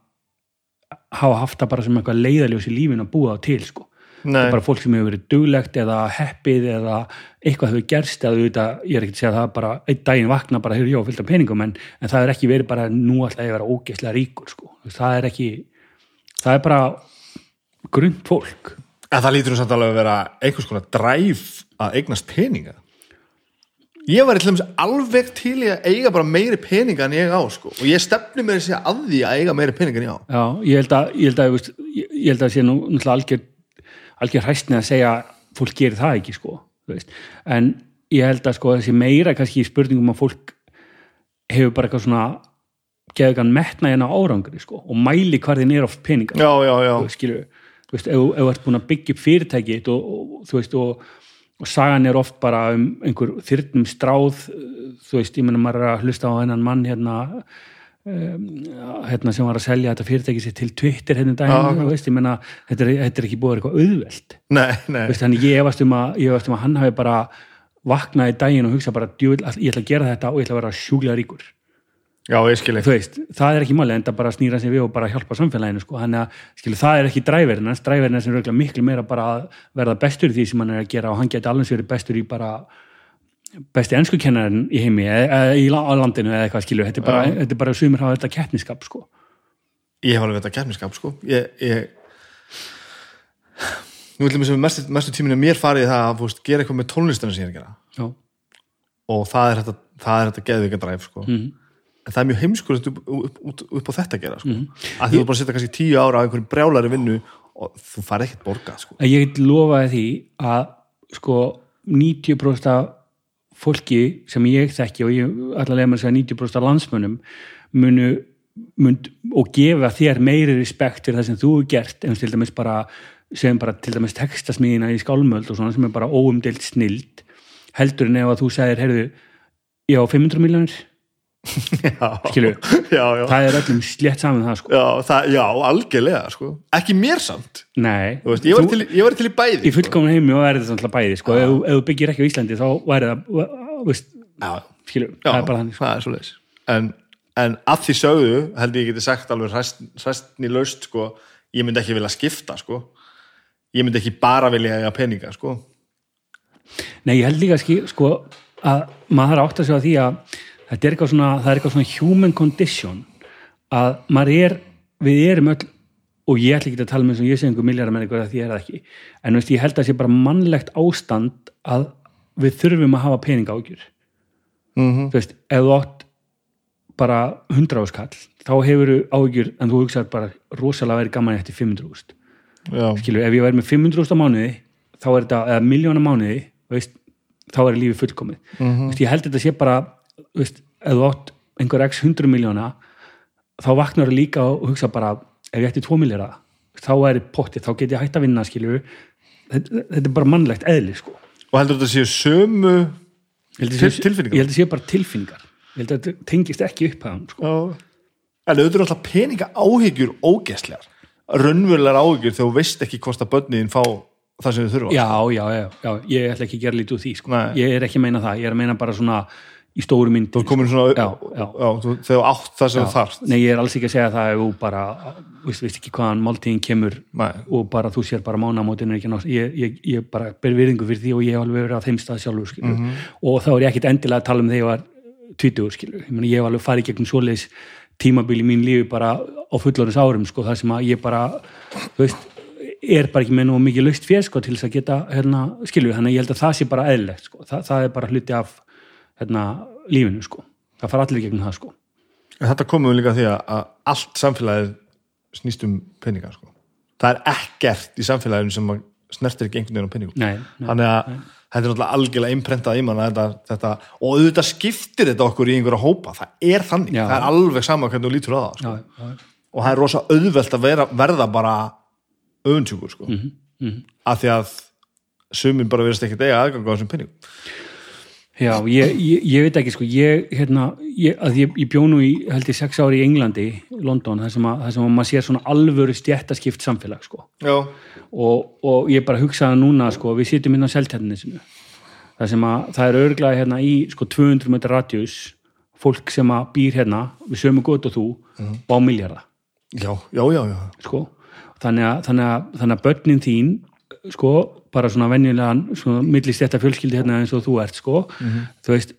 hafa haft það bara sem eitthvað leiðaljós í lífin að búa á til sko. Það er bara fólk sem hefur verið duglegt eða heppið eða eitthvað hefur gerst eða auðvitað, ég er ekki að segja að það er bara einn daginn vakna bara, hefur ég á fylgta peningum en, en það er ekki verið bara nú alltaf að vera ógeðslega ríkur sko, það er ekki það er bara grunnt fólk. En það lítur nú samt alveg að vera einhvers konar dræf að eignast peninga ég var alveg til að eiga bara meiri peninga en ég á sko. Og ég stefni mér að segja að því að eiga meiri peninga en ég á. Já, ég held að, ég held að, ég held að sé nú algjör, algjör hæstni að segja að fólk gerir það ekki sko, en ég held að sko þessi meira kannski í spurningum að fólk hefur bara eitthvað svona geðugan metna hérna árangri sko og mæli hvar þinn er of peninga já, já, já, þú veist, skilur, þú veist, ef þú ert búin að byggja upp fyrirtæki og, og þú veist, og, og sagan er oft bara um einhver þyrnum stráð þú veist, ég menna maður er að hlusta á hennan mann hérna um, hérna sem var að selja þetta fyrirtæki sér til Twitter hérna um daginn, þú veist, ég menna þetta er, þetta er ekki búið eitthvað veist, þannig ég efast um um að hann hafi bara vaknað í daginn og hugsa bara ég ætla að gera þetta og ég ætla að vera sjúklega ríkur já, ég skil þú veist, það er ekki máli en það bara snýra sig við og bara hjálpa samfélaginu sko. þannig að skilu, það er ekki dræverinn hans dræverinn er röglega miklu meira bara að verða bestur í því sem hann er að gera og hann geti alveg verið bestur í bara besti ennskukennarinn í heimi eða í la- á landinu eða eitthvað skilu þetta er bara, þetta er bara sumir hafa þetta keppniskap sko. ég hef alveg þetta kemniskap sko. Ég, ég nú ætlum við sem mestu, mestu tíminu mér farið í það að veist, gera eitthvað með tónlistina sem ég er að gera. Já. og það er þetta, það er þetta en það er mjög heimskulegt upp, upp, upp, upp á þetta að gera sko. að því þú bara setja kannski tíu ára á einhverjum brjálari vinnu og þú farið ekkert borgað sko. að ég lofaði því að sko 90% af fólki sem ég þekki og ég að lega mér að segja 90% af landsmönnum munu mynd, og gefa þér meiri respekt fyrir það sem þú hefur gert en til dæmis bara bara til dæmis textasmíðina í skálmöld og svona sem er bara óumdeilt snild heldur en ef að þú segir heyrðu, ég á 500 miljónir já. það er öllum slétt saman það sko Já, það, já, algjörlega sko. ekki mér samt Nei, Þú veist, ég, var til, ég var til í bæði í fullkomun heimi og er þetta alltaf bæði sko, ef, þú- ef þú byggir ekki á Íslandi þá væri það, já, það er bara þannig sko. það en, en að því sögðu held ég geti sagt alveg hræstni laust sko, ég myndi ekki vilja skipta sko. ég myndi ekki bara vilja eiga peninga sko. Nei, ég held líka sko, að maður átt að segja því að þetta er eitthvað svona, það er eitthvað svona human condition að maður er, við erum öll og ég ætla ekki að tala með eins og ég sé einhver miljardar með eitthvað því ég er það ekki. En veist, ég held að það sé bara mannlegt ástand að við þurfum að hafa peninga ágjur mm -hmm. þú veist, ef þú átt bara 100 áskall þá hefur þú ágjur en þú hugsaður bara rosalega verið gaman eftir 500 úst já, skilur, ef ég væri með 500 úst á mánuði þá er þetta, eða miljóna mánuði veist, þá er lífið fullkomið. Mhm. veist, ég held þetta sé bara veist, ef þú átt einhver x 100 miljóna þá vaknar þú líka og hugsa bara ef ég ætti 2 miljara þá er pottið, þá get ég hægt að vinna skilur þetta, þetta er bara mannlegt eðli sko. og heldur þetta séu sömu Ég að Til- tilfinningar? ég held að sé bara tilfinningar ég held að þetta tengist ekki upp að hann sko. en auðvitað er alltaf peninga áhyggjur ógeslegar raunverulegar áhyggjur þegar þú veist ekki hvort að börnin fá það sem þau þurfa já, já, já, já, ég ætla ekki að gera lítið úr því sko. Ég er ekki að meina það, ég er að meina bara svona í stóru mynd þú komin svona Já, já. þú, þegar átt það sem þarft Nei, ég er alls ekki að segja það þú bara, veist, veist ekki hvaðan máltíðin kemur Nei. og bara þú sér bara nátt, ég, ég, ég bara ber virðingu fyrir því og ég hef alveg verið á þeim stað sjálfur skilur, Mhm. og þá er ég ekkit endilega að tala um þegar ég var tvítugur skilur, ég, meni, ég hef alveg farið gegnum svoleiðis tímabili mín lífi bara á fullorins árum sko, það sem að ég bara þú veist, er bara ekki með nú mikið laust fér sko, til þess að geta hérna, skilur, þannig að ég held að það sé bara eðlilegt sko, Þa, það er bara hluti af hérna, lífinu sko, það fara allir gegnum það sko þetta komum við líka því að, allt samfélagið snýst um peninga sko. það er ekkert í samfélaginu sem snertir ekki einhvern veginn á peningum Nei, nei. þannig að þetta er náttúrulega algjörlega imprentað í manna þetta, þetta, og auðvitað skiptir þetta okkur í einhverja hópa, það er þannig Já. það er alveg sama hvernig þú lítur á það sko. já, já, og það er rosa auðvelt að vera, verða bara öfundsjúkur sko. Mhm, mm af því að sumin bara verðist ekkert eiga aðgang á þessum peningum Já, ég, ég, ég veit ekki sko, ég, hérna, ég, að ég, ég bjó nú í, held ég, sex ári í Englandi, London, þar sem að, þar sem að maður sér svona alvöru stjættaskipt samfélag, sko. Og, og ég bara hugsaði núna, sko, við sitjum hérna á seltjarnisinu. Það sem að, það er örglega hérna í, sko, 200 metrar radjus, fólk sem að býr hérna, við sömu gott og þú, og á miljarda, já, já, já, já. sko. Þannig að, þannig að, þannig að börnin þín, sko, bara svona venjulegan, svona millist þetta fjölskyldi hérna eins og þú ert, sko, þú veist,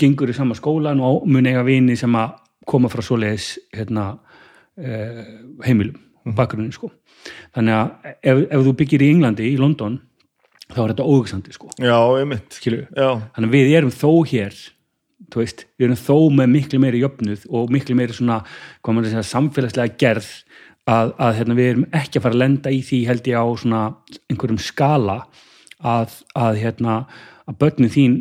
gengur í sama skólan og mun eiga vini sem að koma frá svoleiðis hérna, eh, heimilum, bakgrunni sko. þannig að ef, ef þú byggir í Englandi, í London þá er þetta óhugsandi sko. Já, ég mitt þannig að við erum þó hér þú veist, við erum þó með miklu meiri jöfnuð og miklu meiri svona hvað maður að segja, samfélagslega gerð að, að hérna, við erum ekki að fara að lenda í því held ég á svona einhverjum skala að, að hérna, að börnin þín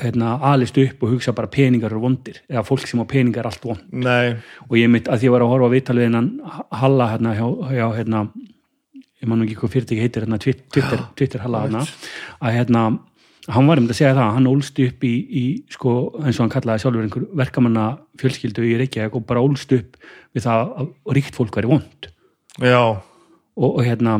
hérna, alist upp og hugsa bara peningar eru vondir, eða fólk sem á peningar er allt vond nei, og ég mitt að því að ég var að horfa á viðtalið hennan Halla hérna hjá, hjá hérna, ég man nú ekki hvað fyrirtæki heitir hérna, Twitter, Twitter, Twitter Halla hérna, að hérna hann var um að segja það, hann ólst upp í, í sko, eins og hann kallaði sjálfur einhver verkamanna fjölskyldu í Reykjavík og bara ólst upp við það að ríkt fólk væri vond. Og, og hérna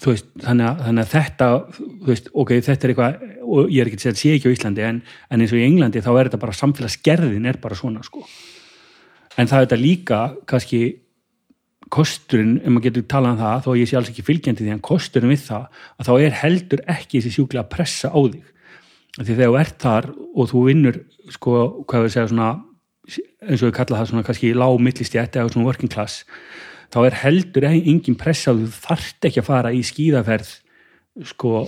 þú veist, þannig að, þannig að þetta þú veist, ok, þetta er eitthvað og ég er ekki að segja að sé ekki á Íslandi en, en eins og í Englandi þá er þetta bara samfélagsgerðin er bara svona sko. En það er þetta líka kannski kosturinn, ef maður getur talað um það þó að ég sé alls ekki fylgjandi því en kosturinn við það að þá er heldur ekki þessi sjúklega pressa á þig. Því þegar þú ert þar og þú vinnur sko, hvað við segja svona eins og við kalla það svona kannski lág millistjætt eða svona working class þá er heldur engin pressa á því þú þarft ekki að fara í skíðaferð sko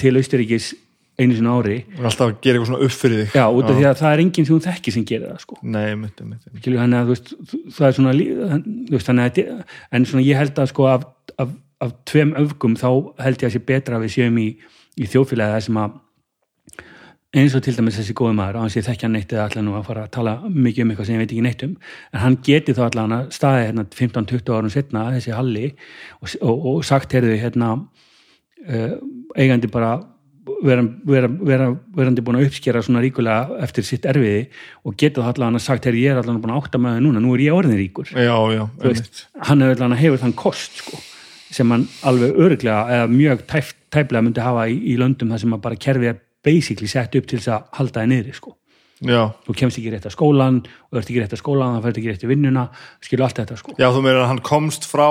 til Austuríkis einu sinna ári. Og alltaf að gera eitthvað svona upp fyrir þig. Já, út af því að það er enginn sem þú þekki sem gerir það sko. Nei, mitt, mitt. Skilju, þannig að veist, það er svona veist, að en svona ég held að sko af, af, af tveim öfgum þá held ég að sé betra að við séum í, í þjófélagi það sem að eins og til dæmis þessi góði maður á hans ég þekkja neitt eða allan nú að fara að tala mikið um eitthvað sem ég veit ekki neitt um en hann geti þá allan að staði hérna 15-20 árum setna þessi Halli og, og, og sagt heyrðu hérna uh, eigandi bara vera, vera, vera, verandi búin að uppskera svona ríkulega eftir sitt erfiði og geta þá allan að sagt heyrðu ég er allan búin að átta með það núna, nú er ég orðin ríkur Já, já, Þú veist, hann hefur allan að hefur þann kost sko, sem hann alveg örglega eða mjög tæf, tæflega myndi hafa í, í löndum þar sem að bara kerfið er basically sett upp til þess að halda það niðri sko. Þú kemst ekki rétt að skólan og ert ekki rétt að skólan, það fært ekki rétt í vinnuna skilu allt þetta sko. já, þú meira að hann komst frá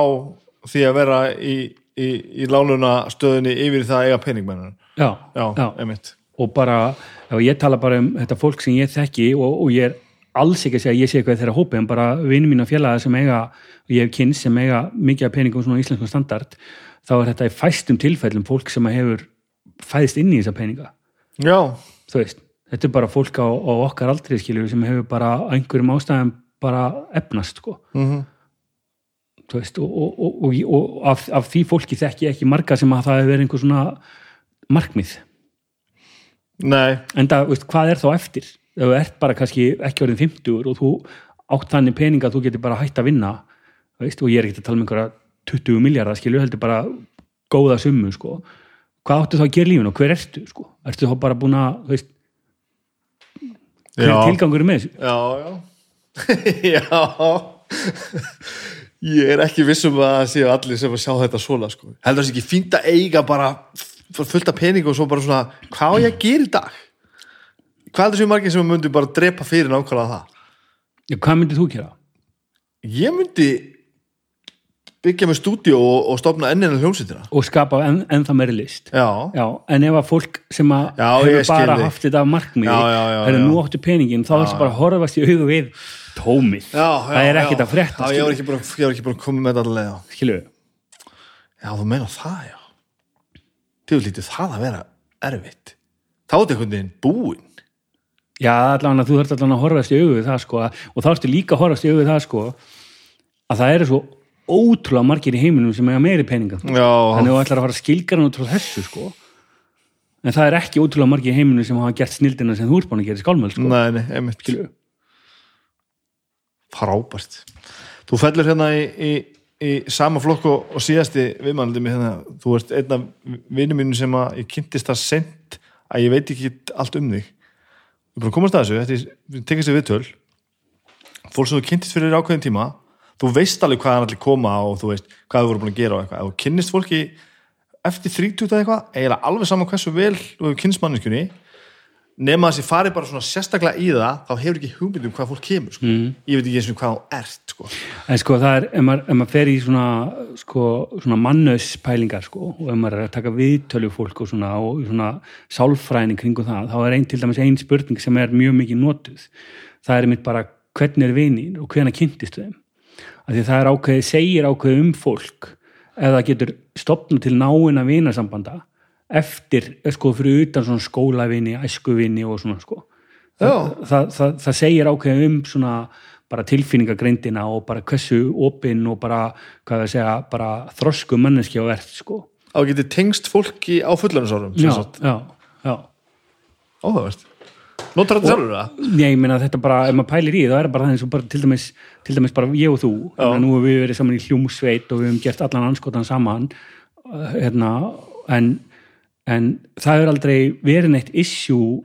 því að vera í, í, í lánuna stöðunni yfir það að eiga peningmennur já, Já, einmitt. Og bara, ef ég tala bara um þetta fólk sem ég þekki og, og ég er alls ekki að segja að ég sé eitthvað í þeirra hópi en bara vinnu mín og félaga sem eiga og ég hef kynns sem eiga mikið af peningum svona íslenskum standard þá er þetta í fæstum tilfellum fólk sem hefur fæðist inn í þessa peninga. Já, þú veist, þetta er bara fólk á, á okkar aldrei skilur sem hefur bara á einhverjum ástæðum bara efnast sko. Mhm. Þú veist, og, og, og, og, og af, af því fólki þekki ég ekki marga sem að það hefur verið einhver svona markmið? Nei, en það, veist, hvað er þá eftir? Ef þú ert bara kannski ekki orðin 50 og þú átt þannig peninga að þú getur bara hægt að vinna veist, og ég er ekki að tala um einhverja 20 miljardar skilju, heldur bara góða summu sko. hvað áttu þá að gera í lífinu og hver ertu sko? ertu þá bara búin að þú veist, hver já. er tilgangur með þessu? Já, já. Já. Ég er ekki vissum að það séu allir sem að sjá þetta svona sko. heldur það sé ekki fínt að eiga bara fullt af pening og svo bara svona hvað á ég að gera í dag? Hvað er þessu margir sem myndi bara drepa fyrir nákvæmlega það? Já, hvað myndir þú gera? ég myndi byggja með stúdíu og, og stopna ennina hljómsýttina Og skapa en, ennþá meiri list. Já, Já, en ef að fólk sem að Já, hefur bara þig. haft þetta af markmiði er nú áttu peningin, þá er þetta bara að horfast í augu við tómið, það er já. ekkert að frétta já, ég var ekki búin að koma með þetta allavega skilu, já, þú meina það, já þið lítið það að vera erfitt. Þá er þetta einhvern veginn búinn. Já, allan að þú þarft allan að horfast í augu við það sko, og þá ertu líka að horfast í augu við það sko, að það eru svo ótrúlega margir í heiminum sem eiga meiri peninga. Já, þannig að þú ætlar að fara að skilgara út frá þessu sko en það er ekki ótrúlega margir í heiminum sem hafa gert snildina sem þú ert búin að gera í skálmöld sko. nei, nei, einmitt. Frábært. Þú fellur hérna í, í, í sama flokk og, síðasti með hérna, þú ert einn af vinnum mínu sem að ég kynntist það sent að ég veit ekki allt um þig. Erum bara komast að þessu þetta tekið sér viðtöl. Fólk sem þú kynntist fyrir ákveðin tíma þú veist alveg hvað hann allir koma og þú veist hvað þú voru búin að gera og eitthvað. Ef þú kynnist fólki eftir 30 eða eitthvað eiginlega alveg saman hversu vel þú hefur kynnst manneskunni nema að þessi farið bara svona sérstaklega í það þá hefur ekki hugmynd um hvað fólk kemur sko. ég veit ekki eins og hvað þú ert sko. En sko það er, ef maður, maður fer í svona, sko, svona mannauspælingar sko, og ef maður er að taka viðtölu fólk og svona, og svona sálfræðin kringum það, þá er einn til dæmis ein spurning sem er mjög mikið notuð. Það er einmitt bara hvernig er vinir og hvena kynntistu þeim. Af því það er ákveðið, segir ákveðið um fólk ef það getur stopnað til náina vinasambanda eftir, sko, fyrir utan svona skólavini, æskuvini og svona, sko það, það, það, það segir ákveðið um svona bara tilfinningagreindina og bara hversu opinn og bara, hvað við segja, bara þrosku manneski á verð, sko. þú getur tengst fólki á fullanisárum Já, já, já. áhugavert notar þetta sjálfur það? Nei, ég meina þetta bara, ef maður pælir í það er bara það eins og bara til dæmis, til dæmis bara ég og þú, að nú hefur við verið saman í hljómsveit og við hefum gert allan anskotan saman hérna, en, en það er aldrei verið neitt issue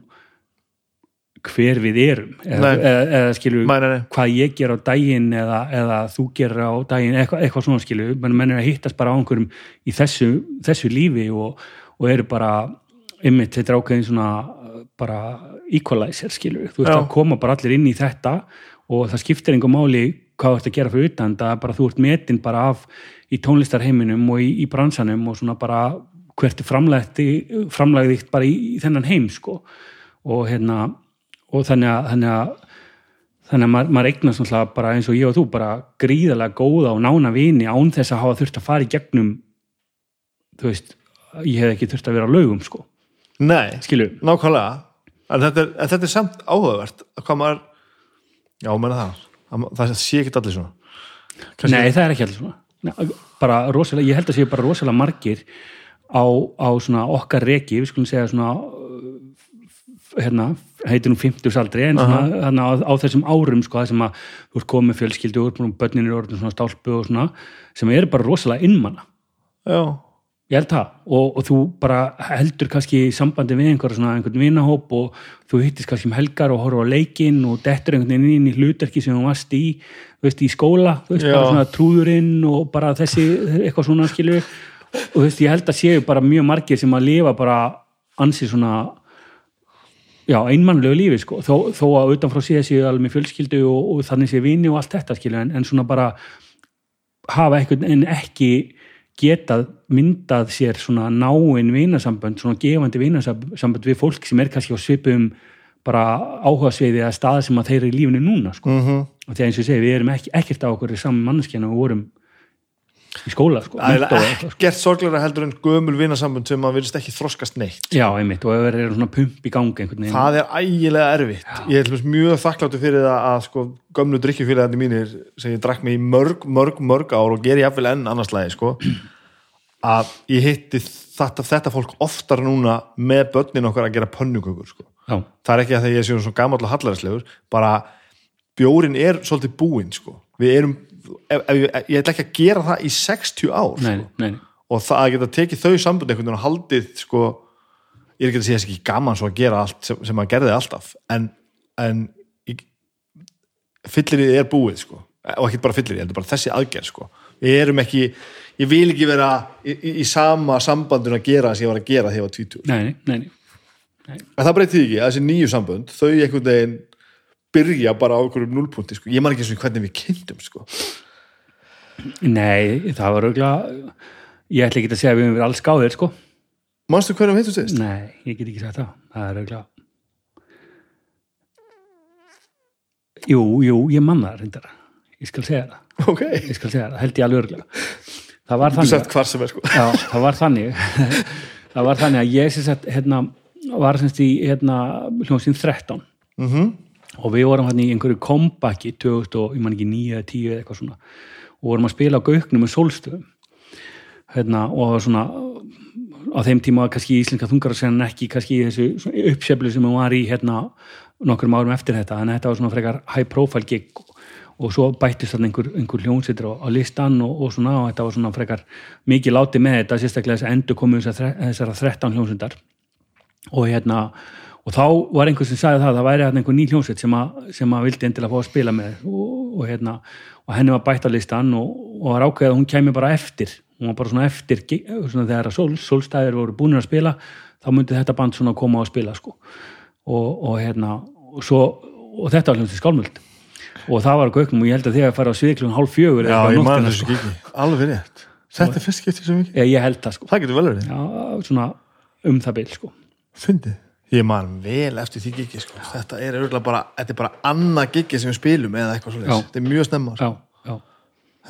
hver við erum eða, eða, eða nei. hvað ég ger á daginn eða, eða þú gerir á daginn, eitthvað, eitthvað svona skilu menn, er að hittast bara á einhverjum í þessu, þessu lífi og, og eru bara ymmit, þetta er ákveðin svona bara equalizer skilu þú ert Já. að koma bara allir inn í þetta og það skiptir einhver máli hvað þú ert að gera fyrir utan, það er bara þú ert metin bara af í tónlistarheiminum og í, í bransanum og svona bara hvert er framlægt bara í, í þennan heim sko. Og hérna og þannig að, þannig að þannig að maður, maður eignast náttúrulega bara eins og ég og þú bara gríðarlega góða og nána vini án þess að hafa þurft að fara í gegnum þú veist, ég hef ekki þurft að vera á laugum sko, Nei, skilju nákvæmlega. En þetta er, en þetta er samt áhugavert að hvað maður já, menna það. Það, sé ekki allir svona. Kannski- Nei, það er ekki allir svona. Bara rosalega, ég held að séu bara rosalega margir á, á svona okkar reki, við skulum segja svona uh, hérna, heitir nú 50 aldri, en svona hérna, á, á þessum árum, sko, það sem að þú ert komið fjölskyldu, þú ert búin bönnin er orðin svona stálpu og svona, sem eru bara rosalega innmanna, já, ég held það. Og, og þú bara heldur kannski sambandi við einhver svona einhvern vinahóp og þú hittist kannski um helgar og horfa á leikinn og dettur einhvern veginn inn í hlutarki sem þú varst í, veist, í skóla veist, bara svona trúðurinn og bara þessi, eitthvað svona skilur og þú veist, ég held að séu bara mjög margir sem að lifa bara ansi svona já, einmannlegu lífi sko, þó, þó að utanfrá séu séu alveg fjölskyldu og, og þannig séu vini og allt þetta skilur, en, en svona bara hafa einhvern en ekki getað myndað sér svona náin vinasambönd, svona gefandi vinasambönd við fólk sem er kannski á svipum bara áhuga sviði eða stað sem að þeir eru í lífinu núna sko. mm -hmm. og þegar eins og ég segi, við erum ekki, ekkert á okkur saman mannskjana við vorum í skóla sko, það er eitthvað, sko. ekkert sorglega heldur en gömul vinasambund sem að virðist ekki þroskast neitt Já, einmitt, og ef það er svona pump í gangi það er ægilega erfitt ég er mjög þakkláttu fyrir það að sko, gömlu drikkjufélagandi mínir sem ég drakk mig í mörg, mörg, mörg ár og ger ég jafnvel enn annarslægi sko, að ég hitti þetta, þetta fólk oftar núna með börnin okkar að gera pönnukökur sko. Já, það er ekki að þegar ég sé svona gamall og hallarislegur bara bjórin er svolítið búinn sko. við erum ef, ef, ég, ég ætla ekki að gera það í 60 ár nei, sko. nei, og það að geta tekið þau sambund einhvern veginn og haldið sko, ég er ekki að segja þess ekki gaman svo að gera allt sem, sem maður gerði alltaf en, en fyllirið er búið sko. og ekki bara fyllirið, heldur bara þessi aðgerð sko. við erum ekki, ég vil ekki vera í, í, sama sambandun að gera sem ég var að gera þegar ég var 20 nei, nei, nei. en það breytið ekki að þessi nýju sambönd þau einhvern veginn byrja bara á okkur núlpunti sko. ég man ekki eins og hvernig við kynntum sko. Nei, það var auðvitað ég ætla ekki að segja að við verið alls gáðir sko. Manstu hvernig við hittum sést? Nei, ég get ekki sagt það. Það er auðvitað Jú, jú, ég man það reyndar. Ég skal segja það, ok, ég skal segja það, held ég alveg örgulega það var þannig er sko. Já, það var þannig. Það var þannig að ég sem sagt hérna, var semst í hérna, hljómsinn 13 mm og við vorum hérna í einhverju kompaki 2000 og ég man ekki 9 eða 10 eða eitthvað svona. Og vorum að spila á gauknum með sólstöðum. Hérna, og svona á þeim tíma kannski íslenska þungararsenn ekki kannski þessu uppseflu sem hún var í hérna nokkrum árum eftir þetta. En þetta var svona frekar high profile gig. Og svo bættist þarna einhver, einhver hljónsettur á, á listan og, og svona og þetta var svona frekar mikið láti með þetta. Sérstaklega þess að endur komu þessara 13 hljónsettar og hérna og þá var einhver sem sagði það að það væri einhver ný hljónsett sem, sem að vildi endilega fá að spila með. Og, og hérna og henni var bætt á listan og, og var ákveðið að hún kæmi bara eftir. Hún var bara svona eftir svona þegar að sól, sólstæðir voru búinir að spila þá myndi þetta band svona koma að spila sko. Og, og hérna og, svo, og þetta var hljómsið skálmöld. Og það var gögnum og ég held að þegar að fara á sviklun hálf fjögur ég á sko. alveg rétt, þetta er fyrst skipti sem ekki ég, ég held það sko. Það getur vel verið, já, svona um það bil sko. Fyndið ég man vel eftir því gigi sko. þetta er örgulega bara, þetta er bara annað gigi sem við spilum eða eitthvað Já. svo þetta er mjög snemma sko. já, já,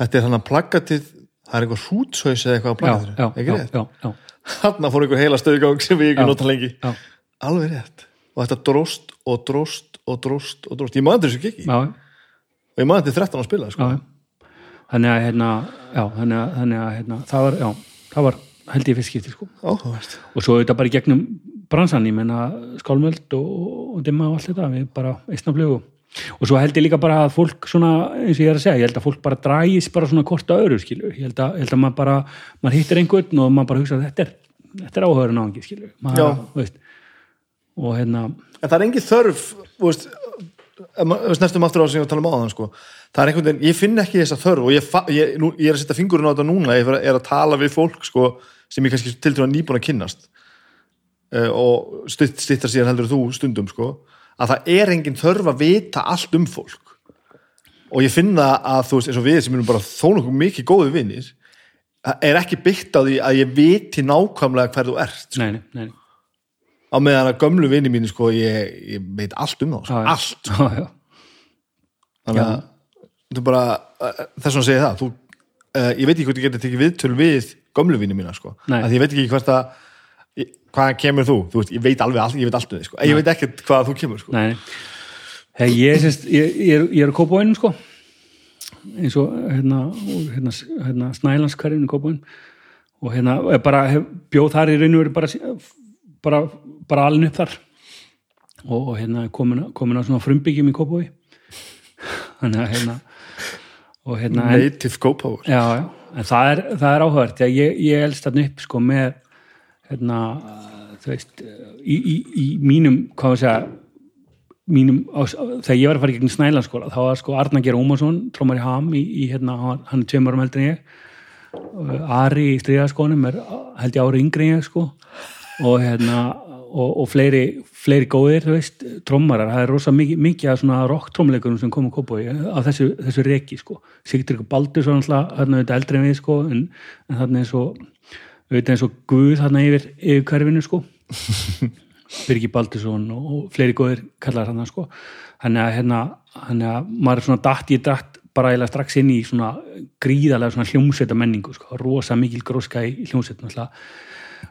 þetta er hann að plaggatið það er eitthvað hrútshaus eða eitthvað að plaggatið já, ekki rétt, já, já, hann fór einhver heila stöðgang sem við ekki nota lengi. já, alveg rétt, og þetta dróst og dróst og dróst og dróst, ég man þessu gigi já, og ég man þetta 13 að spila sko. þannig að hérna, þannig að, þannig að hérna, það var, það var held ég fyrst skipti sko. Áhugavert. Og svo þetta bara í gegnum bransan ég menna skálmöld og, og dimma og allt þetta, við bara eistna flugu og svo held ég líka bara að fólk svona, eins og ég er að segja, ég held að fólk bara drægis bara svona kort að öðru, skilu ég held að, ég held að maður bara, maður hittir einhvern og maður bara hugsa að þetta er, þetta er áhörun á engi veist. Og hérna, en það er engin þörf veist, snertum aftur á ég var að tala um áðan sko. það er einhvern veginn, ég finn ekki þessa þörf og ég, ég, nú, ég er að setja fingurinn á þetta núna ég er, að tala við fólk sko, sem ég kannski til dæmis nýbúin að kynnast og stutt, stittar síðan heldur þú stundum sko, að það er engin þörf að vita allt um fólk og ég finna að þú veist eins og við sem erum bara þó nokkuð mikið góði vinnir er ekki byggt á því að ég viti nákvæmlega hver þú ert sko. nei, nei, nei, á meðan að gömlu vinni mínu sko, ég, ég veit allt um þá sko. Já. allt já, já, þannig að þú bara, eh, þess vegna segir það þú, uh, ég veit ekki hvort ég geti tekið viðtöl við gömlu vinni mína sko. Nei. að ég veit ekki hvert að hvaðan kemur þú, þú veist, ég veit alveg allt, ég veit allt um þig, sko. ég veit ekkert hvað þú kemur sko. nei. Hey, ég, sést, ég, ég, er, ég er á kópóinum sko. Eins og hérna, hérna, hérna snælandskverfinu kópóin og hérna er bara hef, bjóð þar í raun og veru bara, bara, bara alin upp þar. Og, hérna komin, komin á svona frumbyggjum í kópói þannig að hérna og hérna en, native power já, já, en það er, það er að ég, ég elst þarna upp sko með hérna, þú veist í, í, í mínum, hvað var að segja mínum, á, þegar ég var að fara í gegn Snælandsskóla, þá var sko Arna Geir Ómarsson trómar í ham í, í hérna, hann er tveim árum heldur en ég. Ari í stríðaskónum er held ég ári yngri en ég sko. Og hérna og, og fleiri, fleiri góðir, þú veist, trommarar. Það er rosa mikið, mikið af svona rock trommleikurum sem kom að kópa í á þessu, þessu reki sko, Sigtryggur Baldur svo náttúrulega, hérna auðvitað eldri en við sko en, en þarna eins og auðvitað eins og Guð þarna yfir, yfir hverfinu sko. Birgir Baldursson og, fleiri góðir kallar hann sko. Þannig að hérna, þannig að maður er svona datt, ég datt bara eiginlega strax inn í svona gríðarlega svona hljómsveita menningu sko, rosa mikil gróska í hljómsveit náttúrulega.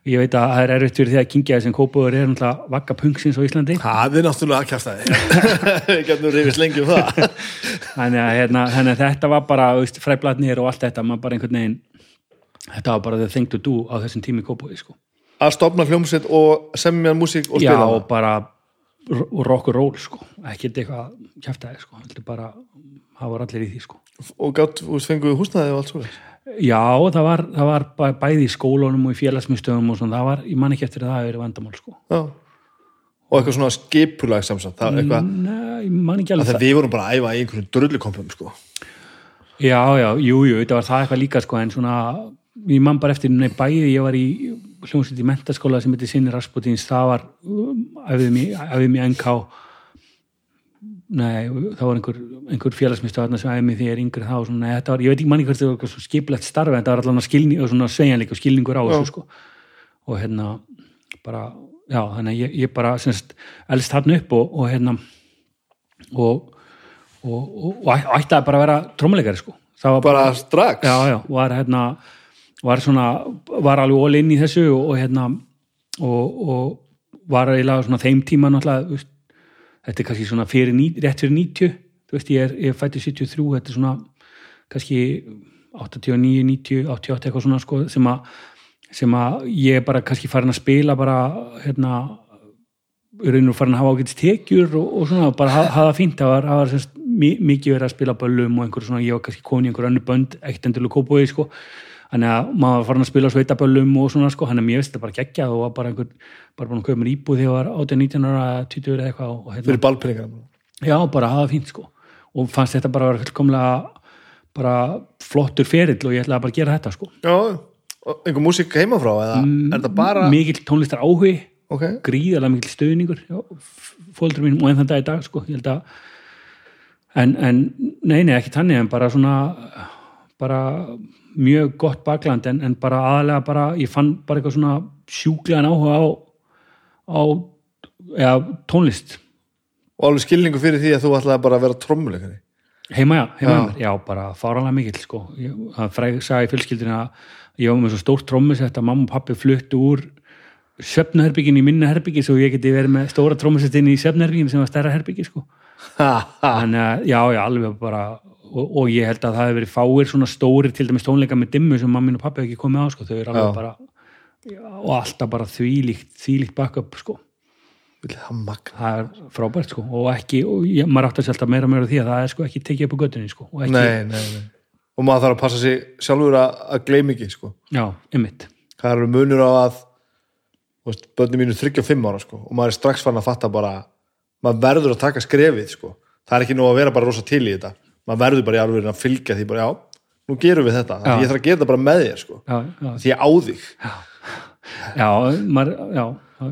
Ég veit að það er erfitt fyrir því að kingja þessum kópúður er náttúrulega vakka punksins á Íslandi. Það er náttúrulega aðkjæftæði við getum reyfist lengi um það. Þannig að, hérna, að þetta var bara veist, fræblatnir og allt þetta maður bara einhvern veginn þetta var bara the thing to do á þessum tími kópúði sko. að stopna hljómsveit og semja músík og já spila og bara rock og roll sko, ekkert eitthvað kjæftæði sko, bara það var allir í því sko og gátt, fenguðu húsnaði og allt svo Já, það var, það var bæ- bæði í skólunum og í félagsmyndstöðum og svona, það var, ég man ekki eftir að það hefur verið vandamál, sko. já. og eitthvað svona skipulag samsatt það er eitthvað, Nei, ekki þegar við vorum bara að æfa í einhverjum drullukompum sko. Já, já, jú, jú, þetta var það eitthvað líka, sko, en svona, ég man bara eftir, nei bæði ég var í hljómsveit í mentaskóla sem heitir Sinni Rasputins, það var æfðið mér, NK nei, það var einhver, einhver félagsmyndstöð þarna sem æfði mér þegar yngri þá, svona, var, ég veit ekki manni hvert það var eitthvað svo skiplegt starfi, en það var allavega skilning, svona sveigjanleik og skilningur á þessu sko. Og hérna bara, já, þannig að ég, ég bara semst, elst hann upp og, og hérna og og, og, og ætti að bara vera trómuleikari sko, var bara strax? Já, já, var hérna var svona, var alveg all inn í þessu og, og hérna og, og var eiginlega svona þeim tíma náttúrulega, veist, þetta er kannski svona fyrir, rétt fyrir 90 þú veist, ég er, er fættið 73, þetta er svona kannski 89, 90, 88 eitthvað svona sko, sem að sem að ég bara kannski farin að spila bara hérna raun og farin að hafa ágætist tekjur og, og svona bara hafa, hafa fínt. Það var, það var semst, mi, mikið verið að spila böllum og einhver svona, ég var kannski komin í einhver önnu bönd ekkert endilega kópói sko þannig að maður var farin að spila sveitaböllum og svona sko, þannig að mér veist þetta bara geggjað og var bara einhver, bara búin að kaupa mér íbúð þegar ég var 18-19 ára, 20 eða eitthvað og, hérna, fyrir ballpenningar já, bara það fínt sko. Og fannst þetta bara að vera fullkomlega bara flottur ferill og ég ætlaði bara að gera þetta sko. Já, og einhver músík heima frá eða Mm, er það bara mikill tónlistar áhugi ok, gríðarlega mikil stöðningur fóldur mínum og enn þann dag í dag sko, ég held að en, en nei, nei, ekki tannig en bara svona bara mjög gott bakland en, en bara aðalega bara, ég fann bara eitthvað svona sjúklegan áhuga á á ja, tónlist. Og alveg skilningu fyrir því að þú ætlaði bara að vera trommuleikari? Heima, já, heima. Já. já. Mér, já, bara fáranlega mikill sko, það fræg sagði í fjölskyldinu að ég var með svo stórt trommusett að mamma og pappi fluttu úr söfnaherbyggin í minna herbyggi svo ég geti verið með stóra trommusett inn í söfnaherbyggin sem var stærra herbyggi sko. Þannig að já, já, alveg bara og, og ég held að það hefur verið fáir svona stórir til dæmis tónleika með dimmu sem mamma og pappi hafa ekki komið á sko, þau eru alveg Já. bara já, og alltaf bara þvílíkt þvílíkt backup sko, það það er frábært sko og ekki, og ég, maður átti að alltaf meira og meira því að það er sko ekki tekið upp á göttunni sko og ekki, nei, nei, nei. og maður þarf að passa sig sjálfur að, að gleyma ekki sko. já, ymmit hvað eru munur á að veist, börnum mínu 35 ára sko, og maður er strax fann að fatta bara maður verður að taka skrefið sko. það er ekki nú að vera bara rosa til í þetta maður verður bara í alveg að fylgja því bara já, nú gerum við þetta, Já. Ég þarf að gera þetta bara með þér sko. já, já, því ég á þig já, maður, já, já.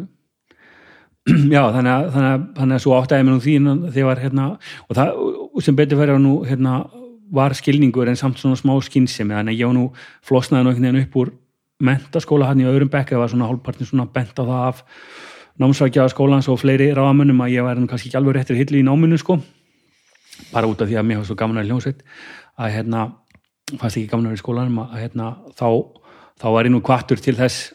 já þannig að, þannig að, svo áttæði mér nú því þegar var hérna og, það, og sem betur fyrir nú hérna var skilningur en samt svona smá skynsemi þannig að ég var nú flosnaði veginn upp úr mentaskóla hann í öðrum bekk það var svona hálfpartin svona bent á það af námsvækja skólans og fleiri ráðamönnum að ég væri nú kannski ekki alveg réttir hillu í náminu sko bara út af því að mér var svo gaman að hljómsveit að hérna fannst ekki gaman að vera í skólanum að hérna þá, þá var ég nú kvartur til þess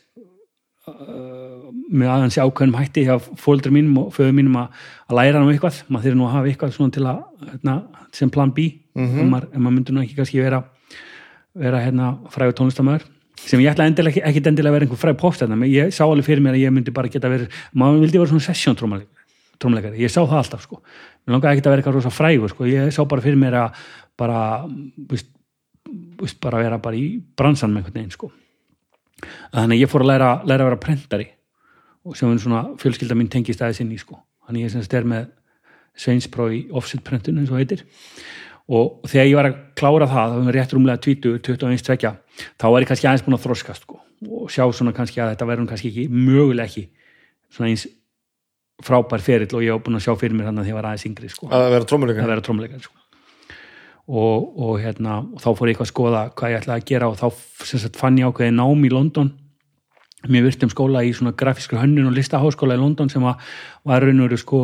með aðeins ákveðnum hætti hjá fóldri mínum og föðu mínum að, að læra nú eitthvað, maður þurfi nú að hafa eitthvað svona til að, hérna, sem plan B. Mm -hmm. maður, en maður myndi nú ekki kannski vera vera hérna frægur tónlistamöður sem ég ætla endilega, ekki- ekkit endilega að vera einhver fræg post þarna, menn ég sá alveg fyrir mér að ég myndi bara geta verið, maður vildi vera svona session trómleikari, ég sá það alltaf sko mér langaði ekki að vera eitthvað rosa frægur sko, ég sá bara fyrir mér að bara, veist, veist, bara vera bara í bransan með einhvern veginn sko. Þannig að ég fór að læra, læra að vera prentari og sem svona fjölskylda mín tengist aðeins inn í sko. Þannig ég semst er með sveinspróf í offset prentun eins og heitir. Og þegar ég var að klára það það var rétt rúmlega 20, 21, 22 þá var ég kannski aðeins búin að þroskast sko og sjá svona kannski að þetta verður kannski ekki mögulega ekki svona eins frábær ferill og ég var búin að sjá fyrir mér þannig að ég var aðeins yngri sko. Að vera að trommuleikari vera trómuleikari sko. og, og, hérna, og þá fór ég eitthvað að skoða hvað ég ætlaði að gera og þá sagt, fann ég ákveði nám í London. Mér virtum skóla í svona grafískur hönnun og listaháskóla í London sem að var raun og veru sko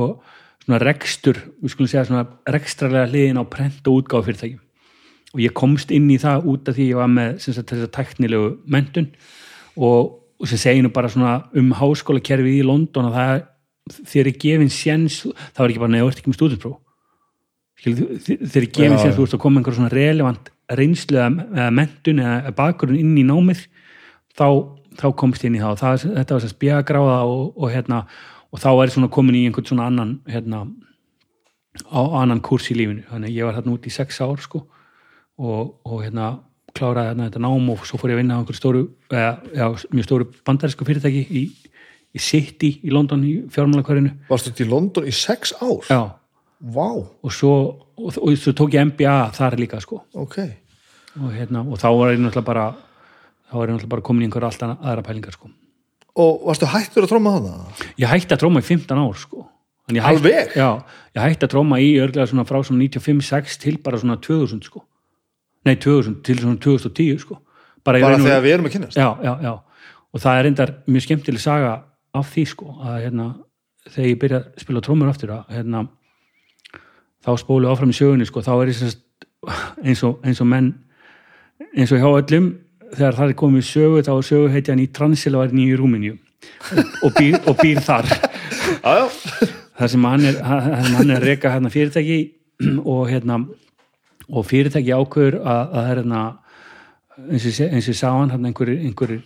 svona rekstur, við skulum segja svona rekstrarlega hliðin á prent og útgáð fyrirtækjum og ég komst inn í það út af því ég var með sagt, þessa tæknilegu mentun og, og sem segir nú bara svona um háskólakerfið í London og það þér er gefin séns, það var ekki bara neður ekki með stúdinspróf þeir er gefin séns, þú veist að koma einhver svona relevant reynslu eða menntun eða bakgrunn inn í námið þá, þá komst ég inn í það. Og það, þetta var þess að spjagráða og, og hérna og þá er svona komin í einhvern svona annan hérna á, annan kurs í lífinu. Þannig að ég var þarna út í sex ár sko og, og hérna kláraði þarna þetta nám og svo fór ég að vinna á einhverju stóru eða, já, mjög stóru bandarísku fyrirtæki í, í City í London í fjármálakörinu varstu til London í sex ár já, vá, og svo og, og svo tók ég MBA þar líka sko ok og, hérna, og þá var ég náttúrulega bara þá er ég náttúrulega bara komin í einhverja allt annað- aðra pælingar sko. og varstu hættur að tróma þarna? ég hætti að tróma í 15 ár sko. Ég Alveg? hætti, já, ég hætti að tróma í örglega svona frá svona 95-6 til bara svona 2000 sko. nei 2000 til svona 2010 sko. bara, í bara þegar við erum að kynast já, já, já og það er endar mjög skemmtileg saga af því sko að hérna, þegar ég byrja að spila trómur aftur að hérna, þá spólu áfram í sögunni sko, þá er sem sagt eins og, eins og menn eins og hjá öllum þegar það er komið í sögu þá er sögu heitja hann í Transilvarin í Rúmeníu og býr, og býr þar. Þar sem hann er, hann er að reka hérna, fyrirtæki og, hérna, og fyrirtæki ákveður að, að það er hérna, eins og ég sá hann einhverjir,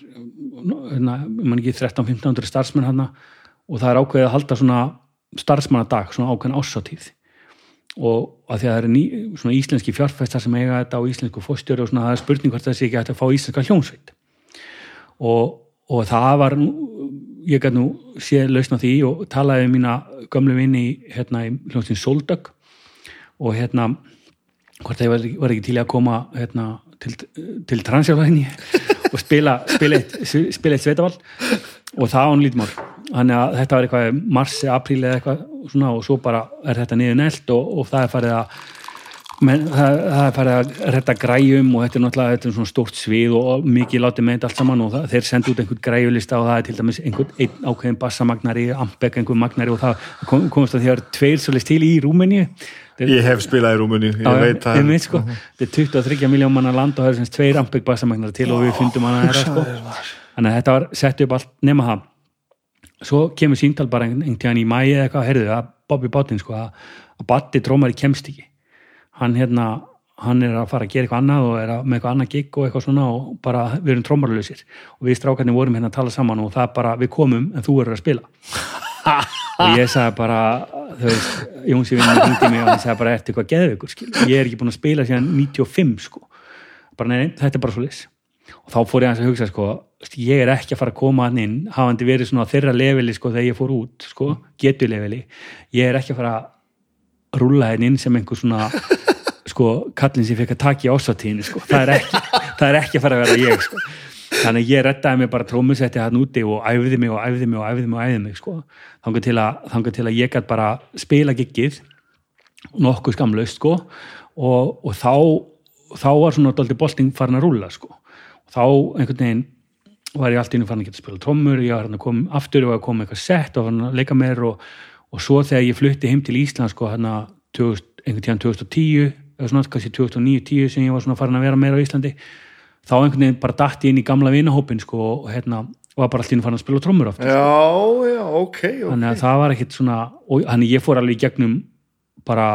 hérna, man ekki 13-1500 starfsmenn hérna, og það er ákveðið að halda svona starfsmannadag, svona ákveðin ásáttíð og að því að það eru ný, svona íslenski fjárfæstar sem eiga þetta á íslensku fórstjóri og svona það er spurning hvort það sé ekki hægt að fá íslenska hljónsveit og, og það var ég gæti nú sé lausna því og talaði við mína gömlu vinni hérna í hljónsveitin Soldögg og hérna hvort það var, var ekki til að koma hérna, til, til transjálæðinni og spila, spila eitt, eitt sveitavall og það án lítmál þannig að þetta var eitthvað marsi, apríli eða eitthvað svona og svo bara er þetta niður nelt og, og það er farið að menn, það, það er farið að retta græjum og þetta er náttúrulega þetta er svona stórt svið og mikið látið með þetta allt saman og það, þeir sendi út einhvern græjulista og það er til dæmis einhvern einn ákveðin bassamagnari, ambek einhvern magnari og það kom, komast að eru tveir svolítið til í Rúmeníu ég hef spilað í Rúmuni ég veit það. það sko, þetta er 23 miljón manna land og það er semst tveir ambeg bassamagnar til og við fundum hana þeirra sko. þannig að þetta var sett upp allt nema það. Svo kemur síntal bara einhvern tíðan í mæi eða eitthvað, heyrðu að Bobby Bottin sko, að, Batti drómari kemst ekki hann hérna hann er að fara að gera eitthvað annað og er að, með eitthvað annað gig og eitthvað svona og bara við erum trómarlausir og við strákarnir vorum hérna að tala saman og það er bara við komum en þú verður að spila og ég sagði bara þú veist, Jónsi vinnur hringdi mig og hann sagði bara ertu eitthvað geðveikur? Ég er ekki búin að spila síðan 95 sko. Bara nei, nei, þetta er bara svo leys og þá fór ég að hugsa sko ég er ekki að fara að koma hann inn hafandi verið svona þeirra leveli sko þegar ég fór út sko, getu leveli. Ég er ekki að fara að rúlla henn inn sem einhver svona sko, kallin sem fekk að taka í ásatíðinu sko, það er ekki, það er ekki að fara að vera ég sko, þannig að ég rettaði mig bara trómusetti hann úti og æfði mig og æfði mig og æfði mig og æfði mig sko, þangar til að, þangað til að ég gætt bara spila giggið nokkuð skamlaust sko. Og, og þá, þá var svona dálítið bolting farin að rúlla sko. Og þá einhvern veginn var ég allt í einu farin að geta spila trommur, ég var hann að koma aftur og að koma eitthvað sett og farin að leika mér og, og svo þegar ég flutti heim til Ísland sko hann að einhvern tíðan 2010 eða svona kannski 2009-10 sem ég var svona farin að vera meira á Íslandi þá einhvern veginn bara datti inn í gamla vinahópin sko og hérna var bara einu farin að spila trommur aftur já, já, ok, ok þannig að það var ekkit svona þannig ég fór alveg í gegnum bara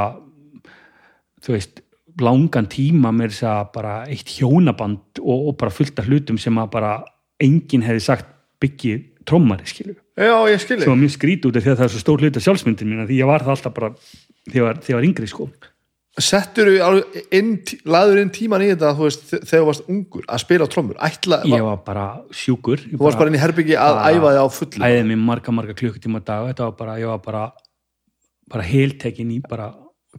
þú veist langan tíma með þess að bara eitt hjónaband og, og bara fullt af hlutum sem að bara enginn hefði sagt byggi trommari skilu já, ég skilji sem var mjög skrít út af því að það er svo stór hlut af sjálfsmyndin mín því ég var það alltaf bara ég þegar ég var yngri sko settur þú inn, laður inn tíman í þetta þú veist, þegar þú varst ungur að spila trommur? Ætla, ég var bara sjúkur. Þú varst bara inn í herbyggi að æfa þig á fullu. æðið mér marga marga klukkutíma dag. Þetta var bara, ég var bara bara heiltekin í bara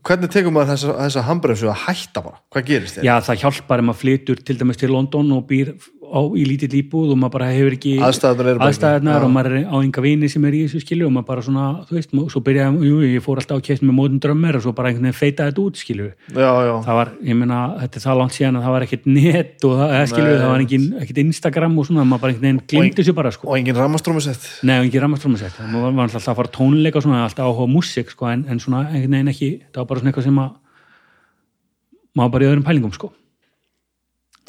hvernig tekur maður þessa, þessa hambremsu að hætta bara, hvað gerist þér? Já, það hjálpar ef maður flytur til dæmis til London og býr á, í lítill íbúð og maður bara hefur ekki Já. og maður er á enga vini sem er í þessu skilju og maður bara svona, þú veist, svo byrjaði, jú, ég fór alltaf á kæst með mótum drömmir og svo bara einhvern veginn feitaði þetta út, skilju. Já, já, það var, ég meina, þetta er það langt síðan að það var ekkert net og það, skilju, það var ekkert Instagram og svona, maður bara einhvern veginn glimti þessu bara, sko. og engin rammastrómusett Nei, og engin rammastrómasett, maður var alltaf að fara tónleika og svona, alltaf en, en var bara svona eitthvað sem að maður bara í öðrum pælingum, sko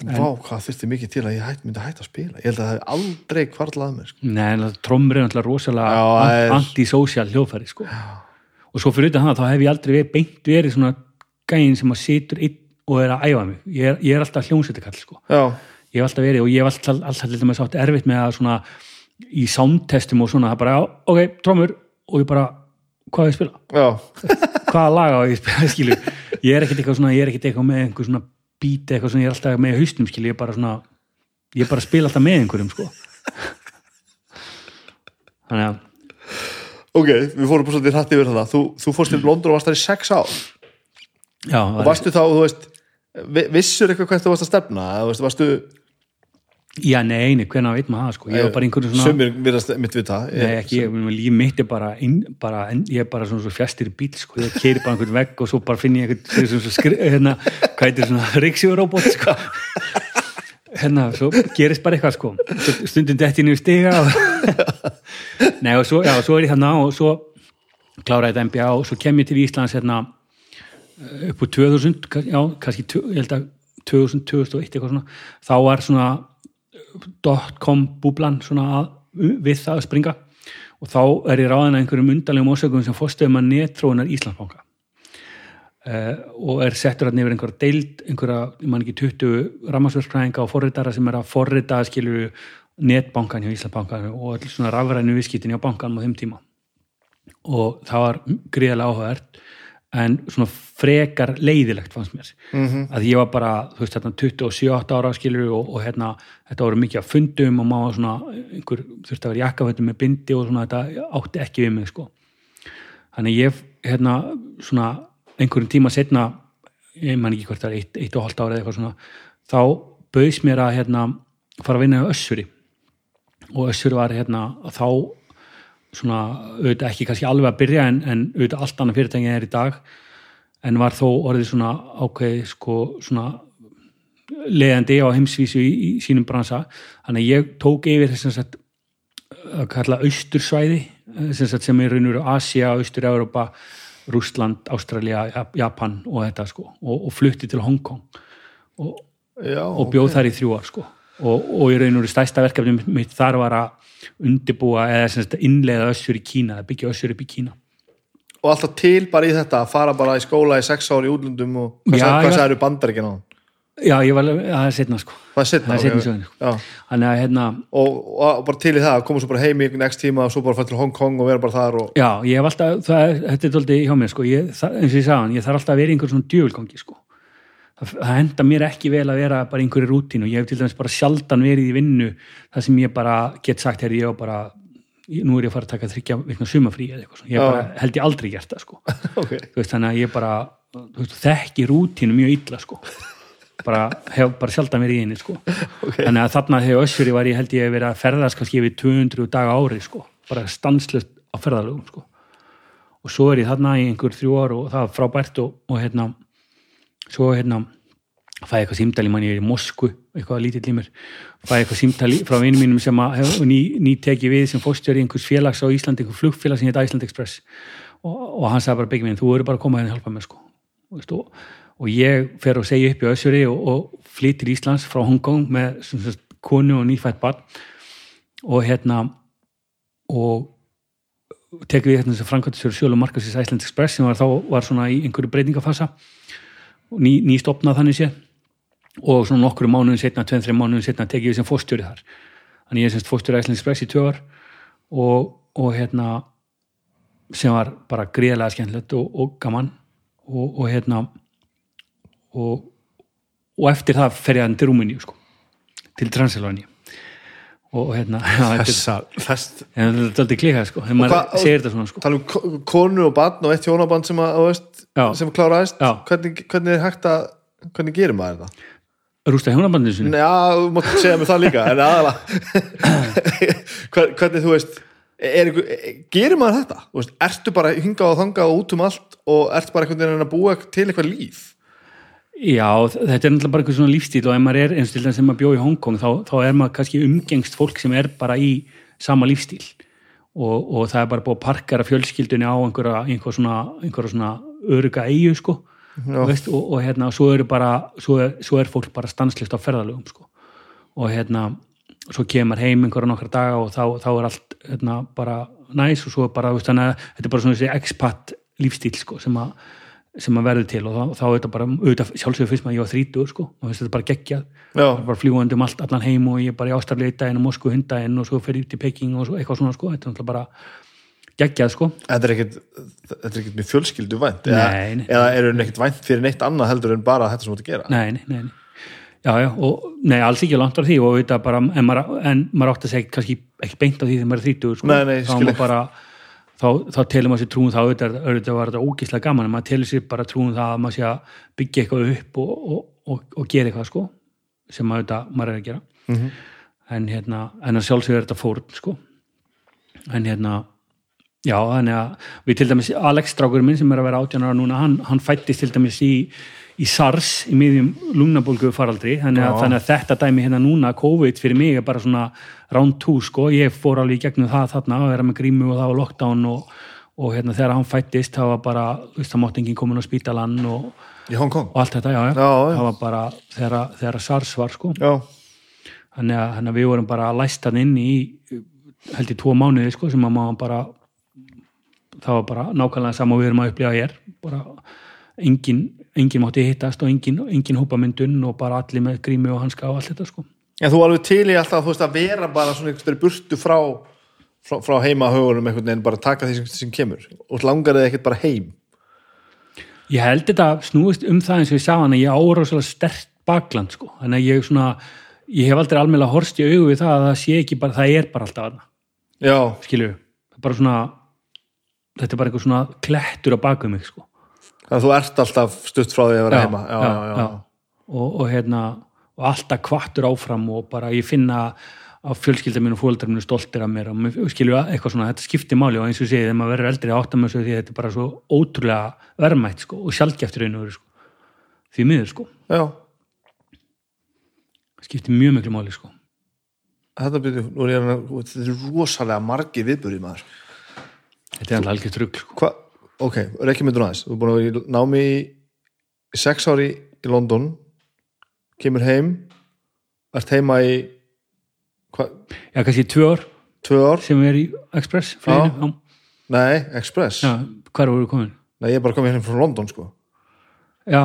vá, hvað þurfti mikið til að ég hætt, myndi að hætta að spila ég held að það hef aldrei kvarlað að mér sko. Nei, en trommur er náttúrulega rosalega Já, antisocial hljóðfæri sko. og svo fyrir utan það, þá hef ég aldrei verið, beint verið svona gæinn sem að situr einn og er að æfa mig ég er, ég er alltaf hljómsveitakall sko. já, ég hef alltaf verið og ég hef alltaf, alltaf til dæmis átt erfitt með að svona í soundtestum og svona, það bara, já, ok, trommur og ég bara, hvað er ég að spila? já, hvaða laga á ég spila, skilu ég er ekkert eitthvað svona, ég er ekkert eitthvað með einhver svona beat eitthvað svona, ég er alltaf með hausnum, skilu ég er bara svona, ég er bara að spila alltaf með einhverjum, sko. Þannig að ok, við fórum bara svolítið hrætt yfir það þú, þú fórst til London og varst þar í sex ár. Já, og varstu þá, þú veist vi- vissur eitthvað hvert þú varst að stefna? Eða varstu, Já, nei, nei, hvernig veit maður það sko? Ég var bara einhverju svona Sumir virðast mitt við það Nei, ekki, ég, líf mitt er bara, inn, bara ég er bara svona svo fjastir í bíl sko, ég keiri bara einhvern vegg og svo bara finn ég einhvern svona, svona skri, hérna, hvað heitir svona reiksjóróbot sko. Hérna, svo gerist bara eitthvað sko. Svo stundum dettinu í stiga og Nei, og svo, já, svo er ég hérna og svo klára þetta MBA og svo kem ég til Íslands hérna upp á 2000, já, kannski ég held að 2000, 2001 eitthvað svona. Þá var svona dot-com búblan að, við það að springa. Og þá er ég ráðin að einhverjum undarlegum ósökum sem fórstöðum að netróunar Íslandsbanka. Uh, og er settur að nefnir einhverja deild, einhverja, ég man ekki 20 rammarsverðsfræðinga og forritara sem er að forrita skilju netbankan hjá Íslandsbankan og allir svona rafrænu viðskiptin hjá bankanum á þeim tíma. Og það var gríðarlega áhugavert en svona frekar leiðilegt fannst mér. Mm -hmm. að ég var bara, þú veist, hérna 27 ára skilur og, og hérna þetta voru mikið að fundum og maður svona einhver þurfti að vera jakkafötum með bindi og svona þetta átti ekki við mig sko. Þannig ég, hérna, svona einhverjum tíma setna ég man ekki hvort það er eitt, eitt og halvt ára eða eitthvað svona þá bauðs mér að hérna fara að vinna á Össuri. Og Össuri var hérna þá svona auðvitað ekki kannski alveg að byrja en, en auðvitað allt annað fyrirtæki er í dag en var þó orðið svona ákveð sko svona leðandi á heimsvísu í, í sínum bransa þannig að ég tók yfir þess að að kalla austursvæði sagt, sem er raun og veru Asia, Austur-Európa Rúsland, Ástralja, Japan og þetta sko og, og flutti til Hongkong og, og bjóð okay. þar í þrjú ár sko og, og í raun og veru stæsta verkefni mitt þar var að undibúa eða innlega össur í Kína, að byggja össur upp í Kína Og alltaf til bara í þetta að fara bara í skóla í sex ári útlundum og hvað, já. sagður bandar ekki náðan? Já, ég var, það er setna sko Það er setna, það er setna söguna sko. þannig að hérna, og, og bara til í það, koma svo bara heim í next tíma og svo bara fætt til Hong Kong og vera bara þar og... já, ég hef alltaf það, þetta er doldið hjá mér sko ég, það, eins og ég sagði hann, ég þarf alltaf að vera í einhver svona djöfulgangi sko það, henda mér ekki vel að vera bara einhverju rútínu. Ég hef til dæmis bara sjaldan verið í vinnu þar sem ég bara get sagt hér ég og bara, ég- nú er ég að fara að taka þryggja vikna sumafrí eða eitthvað ég bara, held ég aldrei gert það sko. Ok, Þú veist, þannig að ég bara veist, þekki rútínu mjög illa sko. Bara, hef bara sjaldan verið í henni sko. Þannig að þarna þegar össuri var ég held ég að vera að ferðast kannski yfir 200 daga ári sko, bara stanslust á ferðalögum sko. Og svo er ég þarna í einhver þrjú ár og það var frábært og, og hérna svo hérna fæ ég eitthvað símtali mann ég er í Moskvu, eitthvað lítill í mér. Fæ ég eitthvað símtali frá vinum mínum sem hef ný, ný teki við sem fórstjóri einhvers félags á Íslandi, einhver flugfélag sem heit Iceland Express. Og, og hann sagði bara byggja minn, þú eru bara að koma hérna að hjálpa mér sko. Og, og ég fer að segja upp í Össuri og, og flyttir Íslands frá Hongkong með sem sagt, konu og nýfætt barn. Og hérna og tekum við hérna þess að framkvæmtisverður sjölu markasins Iceland Express sem var þá var svona í einhverju breytingafasa. og ný, ný stopnað þannig sé. Og svona nokkru mánuðin setna, tvein, þreim mánuðin setna tekið við sem fórstjóri þar. Þannig ég er semst fórstjóri Iceland Express í ár og, og hérna sem var bara gríðlega skemmtilegt og, og gaman. Og, og hérna og, eftir það fer ég hann til Rúmeníu sko, til Transylvania og hérna þetta þessa, þess en þetta er aldrei klikað sko, þegar maður segir þetta svona sko. tala um ko- konu og barn og eitt hjónaband sem, sem kláraðist. Hvernig, hvernig er hægt að hvernig gerir maður það? rústa hjónabandinu sinni Já, þú mátt segja mér það líka en aðalega hvernig þú veist er, gerir maður þetta? Ertu bara hingað og þangað og út um allt og ertu bara einhvern veginn að búa til eitthvað líf Já, þetta er náttúrulega bara einhver svona lífstíl og ef maður er eins og til þess að maður bjóð í Hongkong þá, þá er maður kannski umgengst fólk sem er bara í sama lífstíl og, og það er bara búið að parkara fjölskyldunni á einhverja, einhverja svona, einhverja svona öruga eigu sko. Veist, og, og hérna svo eru bara svo er, svo er fólk bara stanslist á ferðalögum sko. Og hérna svo kemur heim einhverja nokkra daga og þá, þá er allt hérna, bara næs og svo er bara, veist, að þetta er bara svona þessi expat lífstíl sko sem að sem að verður til og þá, þá er þetta bara sjálfsögur fyrst maður ég var þrítur sko. Og þetta er bara geggjað, bara fljúandi um allt allan heim og ég er bara í Ástralja í daginn og Moskvu hundaginn og svo fer ég til Peking og svo, eitthvað svona sko, þetta er náttúrulega bara geggjað sko. Þetta er þetta er ekkit mjög fjölskyldu vænt eða, Nei, nei. eða eru ekkit vænt fyrir neitt annað heldur en bara þetta sem þú ert að gera? Nei, nei, nei. Já, já, og nei, alls ekki langt á því og auðvitað bara, en maður, en maður átti að segja kannski ekki beint á því þegar maður er þrítur sko, nei, þá, þá, telur maður sér trúum það auðvitað, var þetta ógislega gaman en maður telur sér bara trúum það að maður sé að byggja eitthvað upp og, og, og, og gera eitthvað sko, sem maður, auðvitað, maður er að gera Mhm. en hérna, en að sjálfsögur þetta fórn sko en hérna já, þannig að við til dæmis Alex strákurinn minn sem er að vera 18 ára núna hann, hann fættist til dæmis í, í SARS í miðjum lungnabólgu faraldri þannig að, þannig að þetta dæmi hérna núna COVID fyrir mig er bara svona round two sko, ég fór alveg í gegnum það þarna að vera með grímu og það var lockdown og, og hérna þegar hann fættist það var bara, þú veist, það mátti enginn komin á spítalan og, og allt þetta, já, já, það var bara þegar, þegar SARS var sko. Þannig að, þannig að við vorum bara læst hann inn í held í tvo mánuði sko sem að maður bara það var bara nákvæmlega sama við erum að upplifa hér. Bara engin, engin mátti hittast og engin, engin hópamyndun og bara allir með grími og hanska og allt þetta sko. En þú alveg til í alltaf veist að vera bara svona einhvers vegar burtu frá frá, frá heima högunum einhvern veginn bara taka því sem, sem kemur. Og langar þið ekkert bara heim? Ég held þetta snúist um það eins og ég sá hann að ég ára svolítið stert bakland sko. Þannig að ég svona ég hef aldrei almennilega horst í augu við það að það sé ekki bara, það er bara alltaf aðna já, skilju, bara svona þetta er bara eitthvað svona klettur á baku mig sko að þú ert alltaf stutt frá því að vera heima. Já, já, já, Og, og hérna og alltaf kvartur áfram og bara ég finna að fjölskylda mín og fóldrar mín stoltir af mér og skilju eitthvað svona, þetta skiptir máli og eins og ég segi þegar maður verður eldri áttam þessu því þetta er bara svo ótrúlega verðmætt sko og sjálfgeftur einu veru sko. Því miður sko, já. skiptir mjög miklu máli sko. Þetta byrju, nú er ég að þetta er rosalega margi viðburði maður. Þetta er alltaf algjör trugl sko. Hva? Ok, reykjum myndur aðeins? Þú er búin að vera í námi í, í sex ári í London kemur heim ert heima í hva, já, kannski tvö ár. Tvö ár, sem erum í Express fluginu. nei, Express. Já, hvar voru komin? nei, ég er bara komið hérna frá London sko. Já.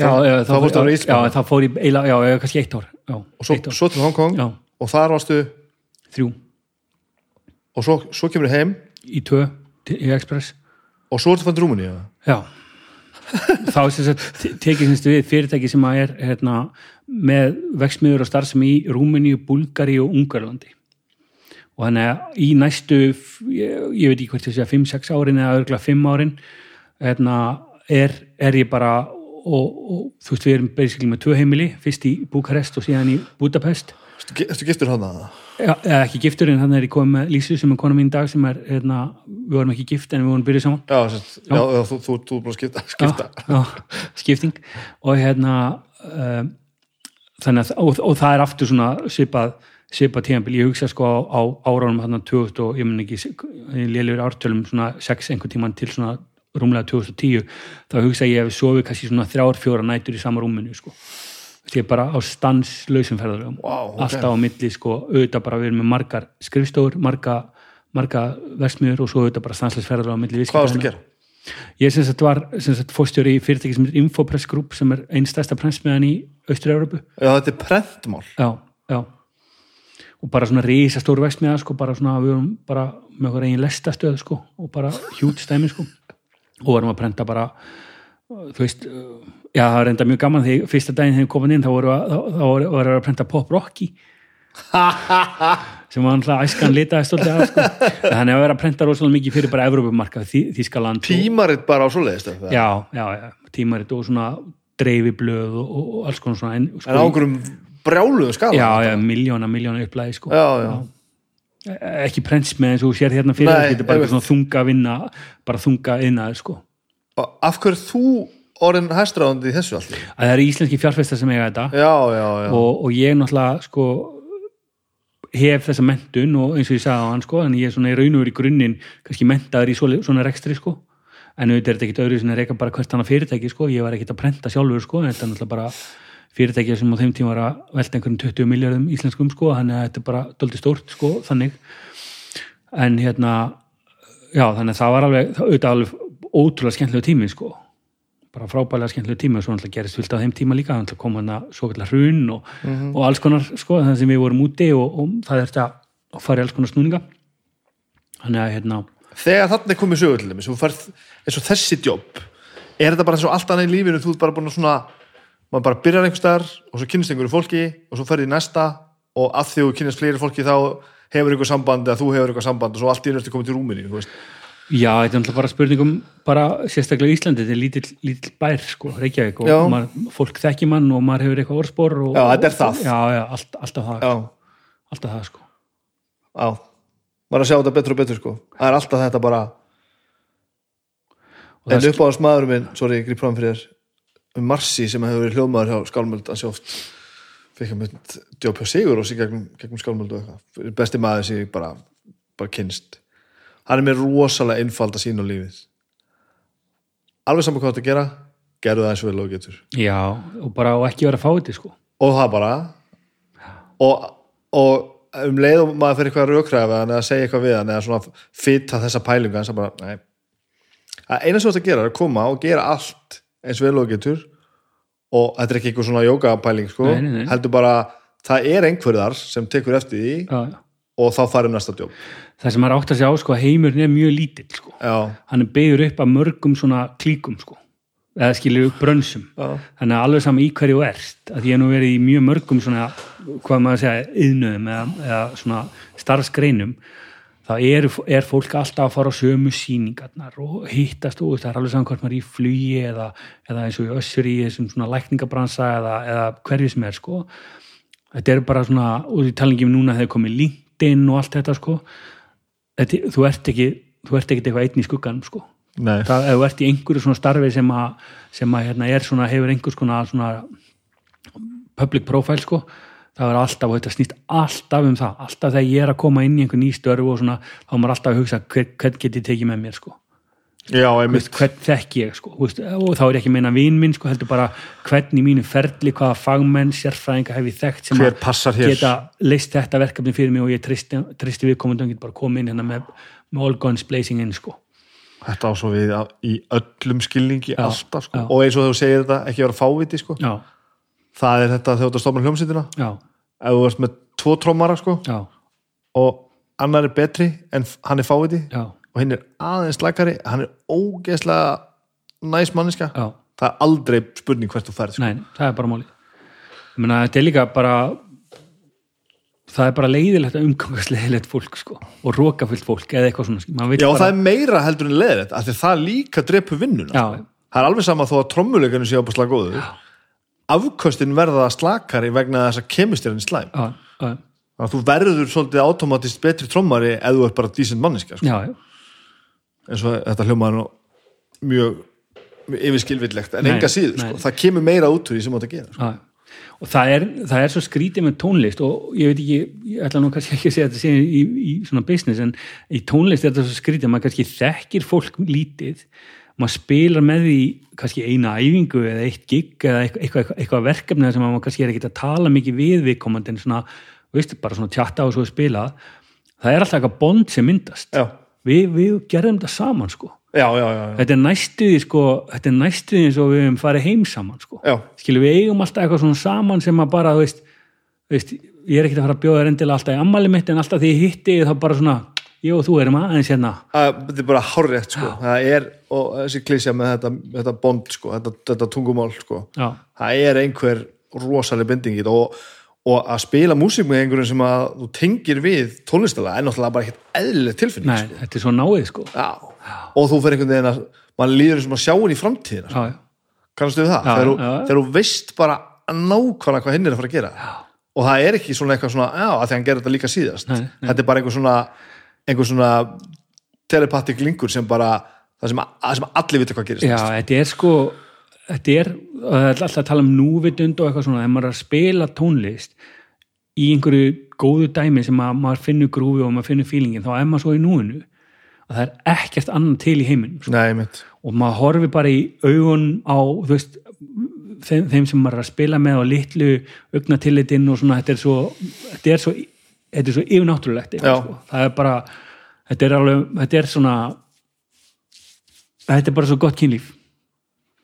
Já, já, það í já, já, það fór í eila, já, kannski eitt ár. Já, og svo, ár, svo til Hong Kong? Já, og þar varstu? Þrjú. Og svo, svo kemur þið heim? Í tvö í Express. Og svo ertu fann Rúmuni já. Já. Þá sem sagt te- tekið við fyrirtæki sem að er hérna, með vexmiður og starfsemi í Rúmeníu, Búlgari og Ungarlandi og þannig að í næstu ég, ég veit ekki hvert sé að 5-6 árin eða örgulega 5 árin hérna, er, er ég bara og, og þú veist við erum basically með tvö heimili, fyrst í Búkarest og síðan í Budapest. Ertu giftur hann að Já, ekki giftur en þannig er ég komið með Lísu sem er kona mín í dag sem er, hérna, við vorum ekki gift en við vorum byrjuð saman já, sest, já. já, þú, þú, þú er búin að skipta, skipta. já, skipting og hérna um, þannig að og, og það er aftur svona svipað, svipað tíðanbíl, ég hugsa sko á, á áránum hérna 2000 og ég mun ekki ég lélugur ártölum svona 6 einhvern tíman til svona rúmlega 2010 þá hugsa ég að við sofið kannski svona þrjár fjóra nætur í sama rúminu sko er bara á stanslausum ferðalögum Vá, ok. alltaf á milli sko auðvitað bara við erum með margar skrifstofur marga, marga versmiður og svo auðvitað bara stanslaus ferðalögum á milli hvað varstu að gera? Ég sem sagt var sem sagt, fórstjóri í fyrirtæki sem er Infopress Group sem er einn stærsta prensmiðan í Austur-Európu. já, þetta er prentmál Já, já. Og bara svona rísa stóru vexmiða sko, bara svona við vorum bara með okkur eigin lestastöð sko og bara hjút stæmi sko og varum að prenta bara þú veist, já það var enda mjög gaman þegar fyrsta daginn þegar við komum inn þá voru að, þá, voru, voru að prenta Pop Rocky. Sem var alltaf æskan litaði stoltið af sko. þannig að vera að prenta rosalega mikið fyrir bara Evrópumarka, Þískaland og- tímaritt bara á svoleiðist en já, já, já, tímarit og svona dreifiblöð og, og, alls konar svona en, sko, á einhverjum brjáluðum skala já, já, miljóna, miljóna upplæði sko. já, já. E- ekki prens með eins og sér hérna fyrir Nei, þetta er bara svona þunga vinna bara þunga innaður sko. Af hverju þú orðin hæstráðandi í þessu allt að það eru íslenski fjárfestar sem eiga þetta. Já, já, já, og, og ég náttúrulega sko hef þessa mentun og eins og ég sagði á hann sko en ég er svona í raun og veru í grunninn kannski mentaður í svona, rekstri sko. En auðvitað er þetta ekkit öðru sem er reyka bara hvert annað fyrirtæki sko, ég var ekkit að prenta sjálfur sko en þetta er náttúrulega bara fyrirtæki sem á þeim tíma var að velta einhverjum 20 miljardum íslenskum sko, þannig að þetta er bara doldi stórt sko, þannig. En hérna já, þannig að það var alveg, það auðvitað alveg ótrúlega skemmtilegu tími sko bara frábælega skemmtilegu tími og svo náttúrulega gerist fullt á þeim tíma líka, þannig að koma hana svo kallar hrun og, og alls konar sko, þannig sem við vorum úti og, og það er þetta að fara í alls konar snúninga þannig að hérna þegar þarna er komið sögur til þeim færð, eins og þessi jobb er þetta bara eins og allt annað í lífinu þú ert bara búin að svona maður bara byrjar einhvers staðar og svo kynnist einhverju fólki og svo ferði í næsta og að því þú kynnist fleiri fólki þá hefur einhver samband eða þú hefur einhver samband og svo allt í ertu komið til veist. Já, þetta er náttúrulega bara spurningum bara sérstaklega í Íslandi, þetta er lítill, lítill bær sko, Reykjavík og maður, fólk þekki mann og maður hefur eitthvað orðspor og, Já, þetta er það. Já, já, allt, alltaf það, já, alltaf það sko. Já. Maður að sjá þetta betur og betur sko. Það er alltaf þetta bara Og en upp á þess maður minn, sorry, ég grýp fram fyrir þér um Marsi sem hefur verið hljóðmaður hjá Skálmöld að sjóft fikk hann mynd djóp hjá Sigur og sig gegnum, gegnum Skálmöld og eitthvað. Besti maður sem ég bara, bara kynst hann er með rosalega einfald að sína á lífið. Alveg saman hvað þetta gera gerðu það eins og vel og getur. Já, og bara og ekki vera fáti sko. Og það bara. Og, og um leið og maður fyrir eitthvað hann eða segja eitthvað við hann eða svona fitta þessa pælinga hans að bara, nei. Eina sem þetta gera er að koma og gera allt eins vel og getur. Og þetta er ekki eitthvað svona jógapæling sko, Nei, nei, nei. heldur bara það er einhverðar sem tekur eftir því. Já, já. Og þá farir næsta djóp Það sem maður átt að sjá sko að heimurinn er mjög lítill sko. Hann er byggður upp af mörgum svona klíkum sko. Eða skilur brönsum. Já, þannig að alveg saman í hverju ert að ég er nú verið í mjög mörgum svona hvað maður að segja, yðnöðum eða, eða svona starfsgreinum þá er, er fólk alltaf að fara á sömu síningarnar og hittast og það er alveg saman hvort maður er í flugi eða, eða eins og í össur í þessum svona lækningabransa eða, eða hverju sem er sko. Þetta er bara svona, og því talingjum núna þegar komið LinkedIn og allt þetta sko. Þetta, þú ert ekki þú ert ekki eitthvað einn í skugganum sko. Það, þú ert í einhverju svona starfi sem að, sem að hérna, er svona, hefur einhvers konar svona public profile sko það er alltaf, og þetta snýst alltaf um það. Alltaf þegar ég er að koma inn í einhver ný störf og svona, þá er maður alltaf að hugsa hvern, hvern get ég tekið með mér sko já, veist, hvern þekk ég sko? Þú veist, og þá er ekki að meina vin minn sko heldur bara hvern í mínu ferli, hvaða fagmenn sérfræðinga hef ég þekkt sem að geta leist þetta verkefni fyrir mig og ég tristi, tristi viðkomandi og get bara komið inn hérna með, með all guns blazing in sko. Þetta á svo við á- í öllum skilningi Já, alltaf sko. og eins og þú segir þetta ekki vera fáviti sko. það er þetta þegar þú ert að stofna hljómsýtina ef þú ert með tvo trómara sko, og annar er betri en hann er fáviti. Já, og hinn er aðeins slækari hann er ógeðslega næs manniska já. það er aldrei spurning hvert þú ferð sko. Nei, það er bara meina, þetta er líka bara það er bara leiðilegt að umgangast leiðilegt fólk sko, og rókafullt fólk eða eitthvað svona, já bara það er meira heldur en leðilegt af því það líka drepu vinnuna Já. sko. það er alveg sama þó að trommuleikanu sé opaslega góður afköstin verða slakari vegna þess að kemistjarinn slæm já, að þú verður svolítið automatist betri trommari ef þú ert bara decent manniska sko. Eins og þetta hljómaður mjög, yfirskilvillegt en Nei, enga síður, sko. það kemur meira út úr því sem átt að gera sko. og það er, það er svo skrítið með tónlist og ég veit ekki, ég ætla nú kannski ekki að segja þetta sé í, í svona business en í tónlist er þetta svo skrítið, maður kannski þekkir fólk lítið, maður spilar með því kannski eina æfingu eða eitt gig eða eitthvað, eitthvað, eitthvað verkefni sem maður kannski er ekkert að tala mikið við viðkomandi en svona, veist, bara svona tjatta og svo spila, það er alltaf eitthvað bond sem myndast, já, við, við gerðum þetta saman sko, já, já, já, já. þetta er næstuði sko, þetta er næstuði eins og við höfum farið heim saman sko já. skilur við eigum alltaf eitthvað svona saman sem að bara, þú veist, veist ég er ekkert að fara að bjóða þér endilega alltaf í ammali mitt en alltaf því ég hitti þá bara svona ég og þú erum aðeins hérna Að, þetta er bara hárrétt sko. það er, og þessi klísja með þetta, þetta bond, sko, þetta, þetta tungumál sko. já, það er einhver rosaleg bending í þetta og, og að spila músík með einhverjum sem að þú tengir við tónlistalega er náttúrulega bara ekkert eðlileg tilfinning nei, sko. þetta er svo náið sko já. og þú fer einhvern veginn að mann líður sem að sjá henni í framtíðina sko. já, já, kannastu við það, Já, þegar, já. þú, þegar þú veist bara nákvæmlega hvað hinn er að fara að gera já. og það er ekki svona eitthvað svona já, að því hann gerir þetta líka síðast Nei, nei. þetta er bara einhver svona einhver svona telepatik linkur sem bara það sem, að, sem allir vita hvað gerist já, þetta er sko þetta er, og alltaf að tala um núvitund og eitthvað svona, þegar maður er að spila tónlist í einhverju góðu dæmi sem að maður finnur grúfi og maður finnur fílingin, þá er maður svo í núinu að það er ekkert annan til í heiminum sko. Og maður horfi bara í augun á veist, þeim, þeim sem maður er að spila með á litlu augnatillitinn og svona þetta er svo þetta er svo, þetta er svo yfirnáttúrulegt sko. það er bara þetta er alveg, þetta er svona þetta er bara svo gott kynlíf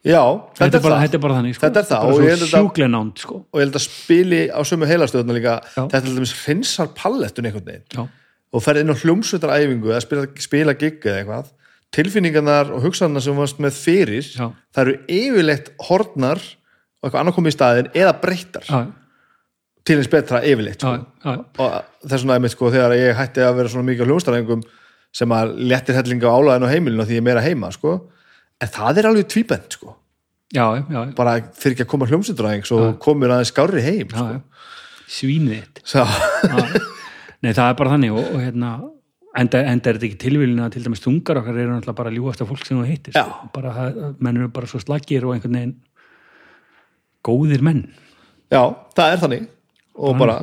Já, þetta, þetta, er bara, er þetta er bara þannig sko. Þetta er það, bara og svo að þetta- sjúklega nánd sko. og ég held að spili á sömu heilastöðuna líka Já. þetta er dæmis hreinsar pallettun einhvern veginn já, og ferð inn á hljómsveitaræfingu eða spila, spila gig eða eitthvað tilfinningarnar og hugsanarnar sem varst með fyrir Já. það eru yfirleitt hornar og eitthvað annað komið í staðin eða breyttar til eins betra yfirleitt sko. og þess vegna einmitt sko þegar ég hætti að vera svona mikið á hljómsveitaræfingum sem að léttir hellinga á álæðin á heimilinu því ég er meira heima sko. En það er alveg tvíbent sko. já, já, bara fyrir ekki að koma hljómsundræðing svo komur aðeins skári heim sko. svínið. Nei, það er bara þannig og, og hérna, enda, enda er þetta ekki tilvílin að til dæmis þungar okkar eru náttúrulega bara ljúasta fólk sem þú heitir sko. bara, menn eru bara svo slagir og einhvern veginn góðir menn já, það er þannig og bara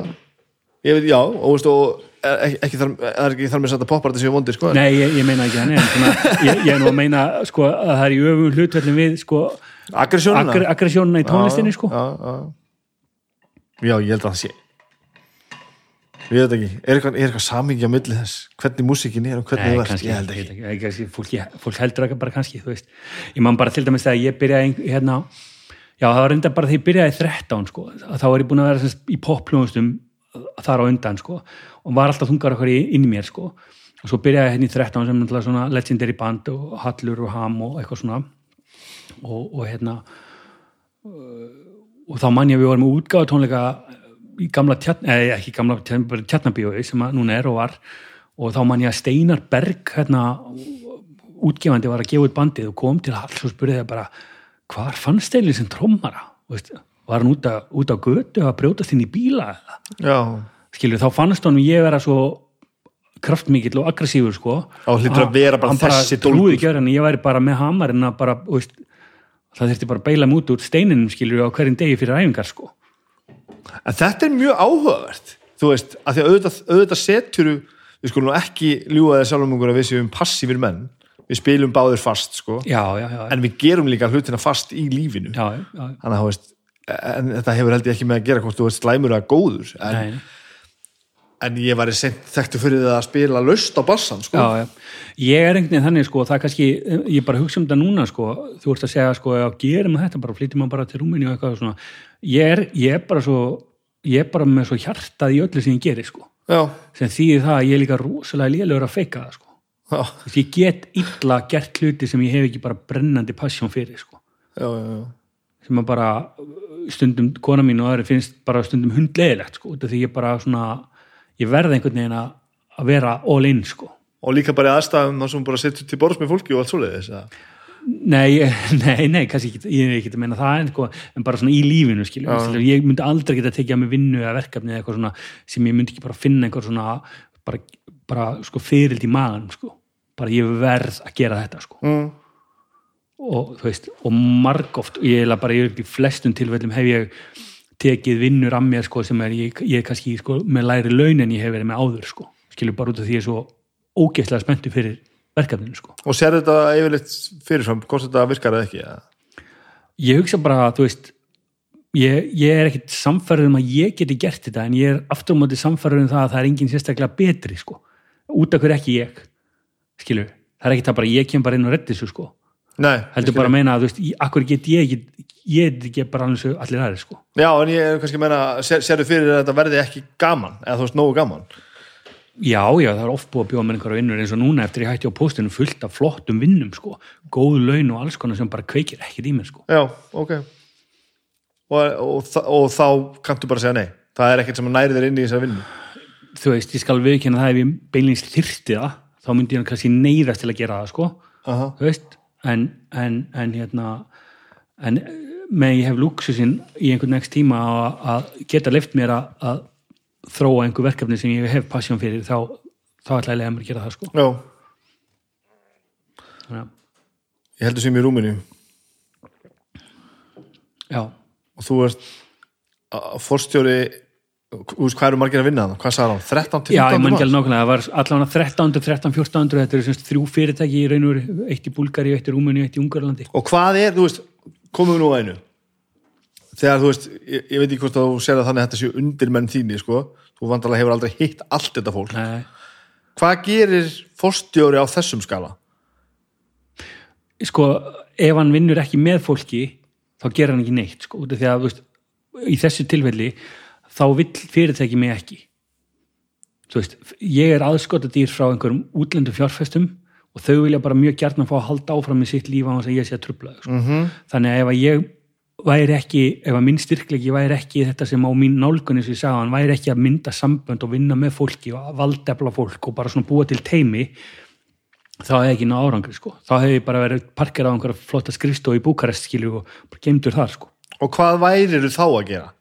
ég veit, já, og veist og ekki, ekki þar, það er ekki þar með að popparti séu vondir sko. Nei, ég, ég meina ekki svona, ég, ég er nú að meina sko, að það er í öfum hlutvellin við sko, aggressjónuna agr aggressjónuna í tónlistinni sko. já, já. já, ég held að það sé ég veit ekki, er eitthvað, eitthvað samingi á milli þess, hvernig músikin er og hvernig ert, kannski, ég held ekki ekki, ég, kannski fólk, ég, fólk heldur ekki bara kannski þú veist. ég man bara til dæmis þegar ég byrjaði hérna, já það var reynda bara þegar ég byrjaði í 13 sko, að þá var ég búin að vera sem í poppljónustum þar á undan sko, og var alltaf þungar okkar inn í mér sko. og svo byrjaði ég hérna í 13 sem náttúrulega svona legendary band og Hallur og Ham og eitthvað svona. Og, og hérna uh, og þá man ég að við vorum með útgáðu tónleika í gamla tjarn, eða ekki gamla tjarn, bara tjarnabíói sem að núna er og var. Og þá man ég að Steinar Berg hérna útgefandi var að gefa út bandið og kom til Halls og spurði það bara hvar fannst Steili sem trommara? Veist, var hann út, að, út á götu að brjótast inn í bíla skilur þá fannst honum ég vera svo kraftmikill og aggressífur sko. Að bara hann bara dólgur. ekki öðru en ég væri bara með hamarinn að bara, veist, það þurfti bara að beila mút úr steininum skilur á hverjum degi fyrir æfingar sko. En þetta er mjög áhugavert þú veist, að því að auðvitað, auðvitað setur við skulum ekki ljúga það sjálfum okkur að við séum passífir menn. Við spilum báðir fast sko. Já, já, já, en við gerum líka hlutina fast í lífinu. Já, já, já. þannig að þú veist en þetta hefur held ég ekki með að gera hvort þú veist slæmur eða góður en, en ég var í þekktu fyrir það að spila löst á bassan sko. já, já. ég er einhvern veginn þannig sko, það er kannski, ég bara hugsa um þetta núna sko, þú ert að segja sko, já, gerum þetta bara, flytjum maður bara til Rúmini og eitthvað svona, ég er, ég er bara svo ég er bara með svo hjartað í öllu sem ég geri sko, já, sem þýðir það að ég er líka rosalega lélegur að feika það sko veist, ég get illa gert hluti sem ég hef ekki bara brennandi passjón fyrir sko. já, já, já. sem að bara stundum kona mín og aðri finnst bara stundum hundleðilegt sko, því ég bara svona ég verði einhvern veginn að vera all in sko. og líka bara aðstæðum sem bara setjum til borðs með fólki og allt svoleiðis nei, nei, nei, kannski ég er ekki að meina það en, sko, en bara svona í lífinu skilju, skilju, ég myndi aldrei geta tekið að mig vinnu eða verkefni eða eitthvað svona sem ég myndi ekki bara finna einhver svona bara, bara sko fyrild í maðan sko. bara ég verð að gera þetta sko mm. Og veist, og margóft ég er bara í flestum tilfellum hef ég tekið vinnur að mér sko, sem er ég, ég er kannski sko, með læri laun en ég hef verið með áður sko. skilur bara út af því ég er svo ógeðslega spenntu fyrir verkefninu sko. og sér þetta yfirleitt fyrirfram hvort þetta virkar eða ekki eða? ég hugsa bara að þú veist ég, ég er ekkit samfærður um að ég geti gert þetta en ég er aftur á móti samfærður um það að það er engin sérstaklega betri sko. út af hverju ekki ég skilur, það er ekki það bara ég kem bara inn og reddi þessu sko Nei, heldur bara að meina að þú veist, akkur get ég ekki ég get ekki bara svo allir aðri sko. Já, en ég er kannski meina, sér, sérðu fyrir að þetta verði ekki gaman, eða þú veist, nógu gaman? Já, já, það er oft búið að bjóða með einhverja vinnur eins og núna eftir ég hætti á postinu fullt af flottum vinnum sko, góð laun og alls konar sem bara kveikir ekkert í mér sko. Já, ok. Og, og, þa- og þá kanntu bara segja nei. Það er ekkert sem næri þér inn í þessa vinnu. Þú veist, ég skal viðkynna það ef ég beinlings þyrfti það, þá myndi ég kannski neyðast til að gera það sko, Aha. þú veist, en, en, en hérna, en með ég hef luxusinn í einhvern next tíma að, geta leift mér að, þróa einhver verkefni sem ég hef passjón fyrir, þá, þá ætla ég lega mér að gera það sko. Já, Þannig ég heldur sem í rúminu. Já, og þú ert forstjóri veist hvað eru margir að vinna það, hvað sagði hann, 13 til Já, ég 15 man ekki alveg nákvæmlega, það var allavega 1300, 13, 1400, þetta eru semst þrjú fyrirtæki í raun og veru, eitt í Búlgari, eitt í Rúmeni, eitt í Ungarlandi. og hvað er, þú veist, komum við nú að einu? Þegar þú veist ég, ég veit ekki hvort þú sér að þannig að þetta séu undirmenn þínir, sko, þú vandalega hefur aldrei hitt allt þetta fólk, Nei, hvað gerir forstjóri á þessum skala? sko, ef hann vinnur ekki með fólki, þá gerir hann ekki neitt, sko, í þessu tilfelli, þá vill fyrirtæki mig ekki. Þú veist, ég er aðskotadýr frá einhverjum útlendum fjárfestum og þau vilja bara mjög gjarnan fá að halda áfram með sitt líf á þess að ég sé að trubla sko. -hmm. þannig að ef að ég væri ekki, ef að minn styrklegi væri ekki þetta sem á mín nálgunni sem ég sagði hann væri ekki að mynda sambönd og vinna með fólki og að valdefla fólk og bara svona búa til teimi þá hefði ekki ná árangri sko þá hefði bara verið parker á einhverja flotta skrifstof í Búkarest skilju og bara gemdur þar sko Og hvað værir þá að gera?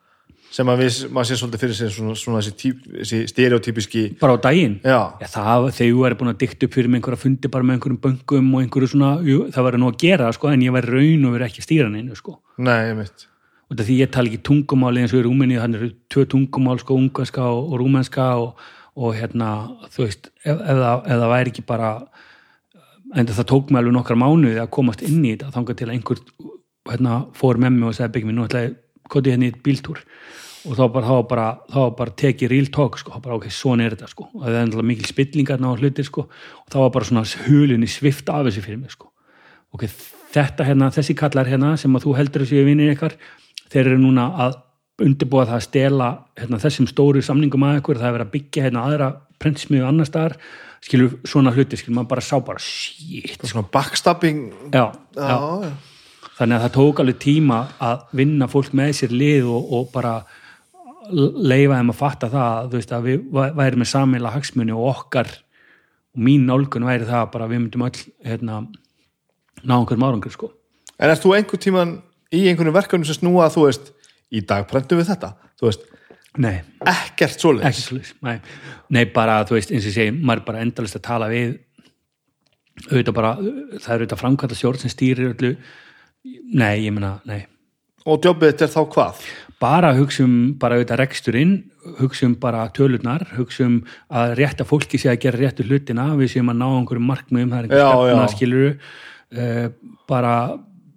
Sem að við, maður sé svolítið fyrir sig svona, svona þessi, típ, þessi stereotypiski bara á daginn? Já, Já, það, þegar þú er búin að dykta upp fyrir með einhverja fundi bara með einhverjum böngum og einhverju svona, jú, það væri nú að gera sko, en ég væri raun og verið ekki að stýra neinu sko. nei, ég mitt og því ég tala ekki tungumáli eins og í Rúmeni þannig eru tvö tungumál, sko, ungarska og, og rúmenska og, og hérna þú veist, ef, ef, ef það væri ekki bara en það tók mig alveg nokkar mánuði að komast inn í þetta þangað til að einhver hérna, fór með mig og sagði byggjum mig nú ætlaði kotið hérna í bíltúr og þá bara, þá bara, þá bara tekið real talk sko, þá bara ok, svona er þetta sko. Og það er ennlega mikil spillingarna á hlutir sko. Og þá var bara svona hulunni svift af þessu fyrir mig sko. Ok, þetta hérna, þessi kallar hérna sem að þú heldur þessu vinnir ykkar þeir eru núna að undirbúa það að stela hérna, þessum stóru samningum að ykkur, það er verið að byggja hérna aðra prentsmiðu annar staðar, skilur svona hluti skilur maður bara sá bara shit Svona backstabbing. Já, já. já, þannig að það tók alveg tíma að vinna fólk með sér lið og, og bara leifa þeim að fatta það veist, að við væ- væri með sammeila hagsmunni og okkar og mín nálgun væri það bara við myndum öll hérna, ná einhverjum árangur sko. En erst þú einhvern tíman í einhvern verkefni sem snúa að þú veist, í dag prentum við þetta, þú veist, Nei, ekkert svoleiðis. ekki svolítið nei. nei, bara, þú veist, eins og segi maður er bara endalist að tala við auðvitað bara, það er auðvitað framkvæmta stjórn sem stýrir öllu nei, ég meina, nei Og jobbið þetta er þá hvað? Bara hugsa um bara auðvitað reksturinn hugsa um bara tölurnar hugsa um að rétta fólki sé að gera réttu hlutina við séum að ná einhverjum markmiðum það er Já, einhver stefna skiluru uh, bara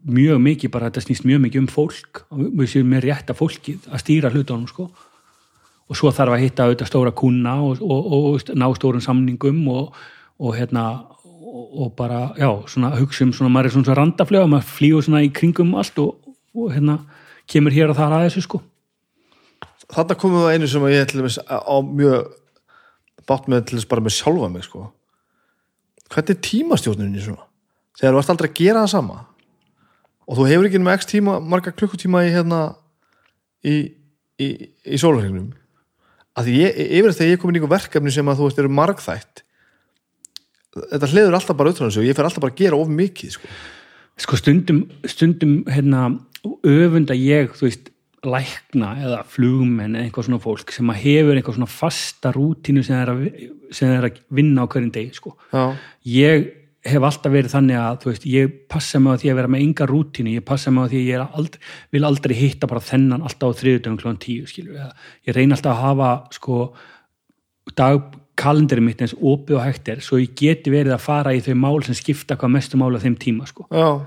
mjög mikið bara þetta snýst mjög mikið um fólk og við séum með rétta fólkið að stýra hlutunum sko. Og svo þarf að hitta auðvitað stóra kuna og, og, og ná stórum samningum og, og hérna og, og bara, já, svona hugsa um svona, maður er svona, randaflega, maður flýgur svona í kringum allt og, og hérna kemur hér að þessu sko Þarna komum við að einu sem að ég til dæmis á mjög bátt með til þess bara með sjálfa mig, sko. Hvernig er svona? Þegar þú ert aldrei að gera það sama og þú hefur ekki með x tíma, marga klukkutíma í hérna í, í, í sólurhengnum að ég, yfir þegar ég er komin í verkefni sem að þú veist eru margþætt þetta hliður alltaf bara auðvitað og ég fer alltaf bara að gera of mikið sko. sko stundum, stundum hérna, öfunda ég þú veist, lækna eða flugmenn eða eitthvað svona fólk sem að hefur eitthvað svona fasta rútínu sem er að, sem er að vinna á hverjum degi sko. Já, ég hef alltaf verið þannig að þú veist, ég passa mig á því að vera með enga rútínu, ég passa mig á því að ég er aldrei, vil aldrei hitta bara þennan alltaf á þriðutöfum klón tíu skilur eða, ég reyna alltaf að hafa sko dagkalendurinn mitt eins opið og hægt er svo ég geti verið að fara í þau mál sem skipta hvað mestu mál á þeim tíma sko. Já,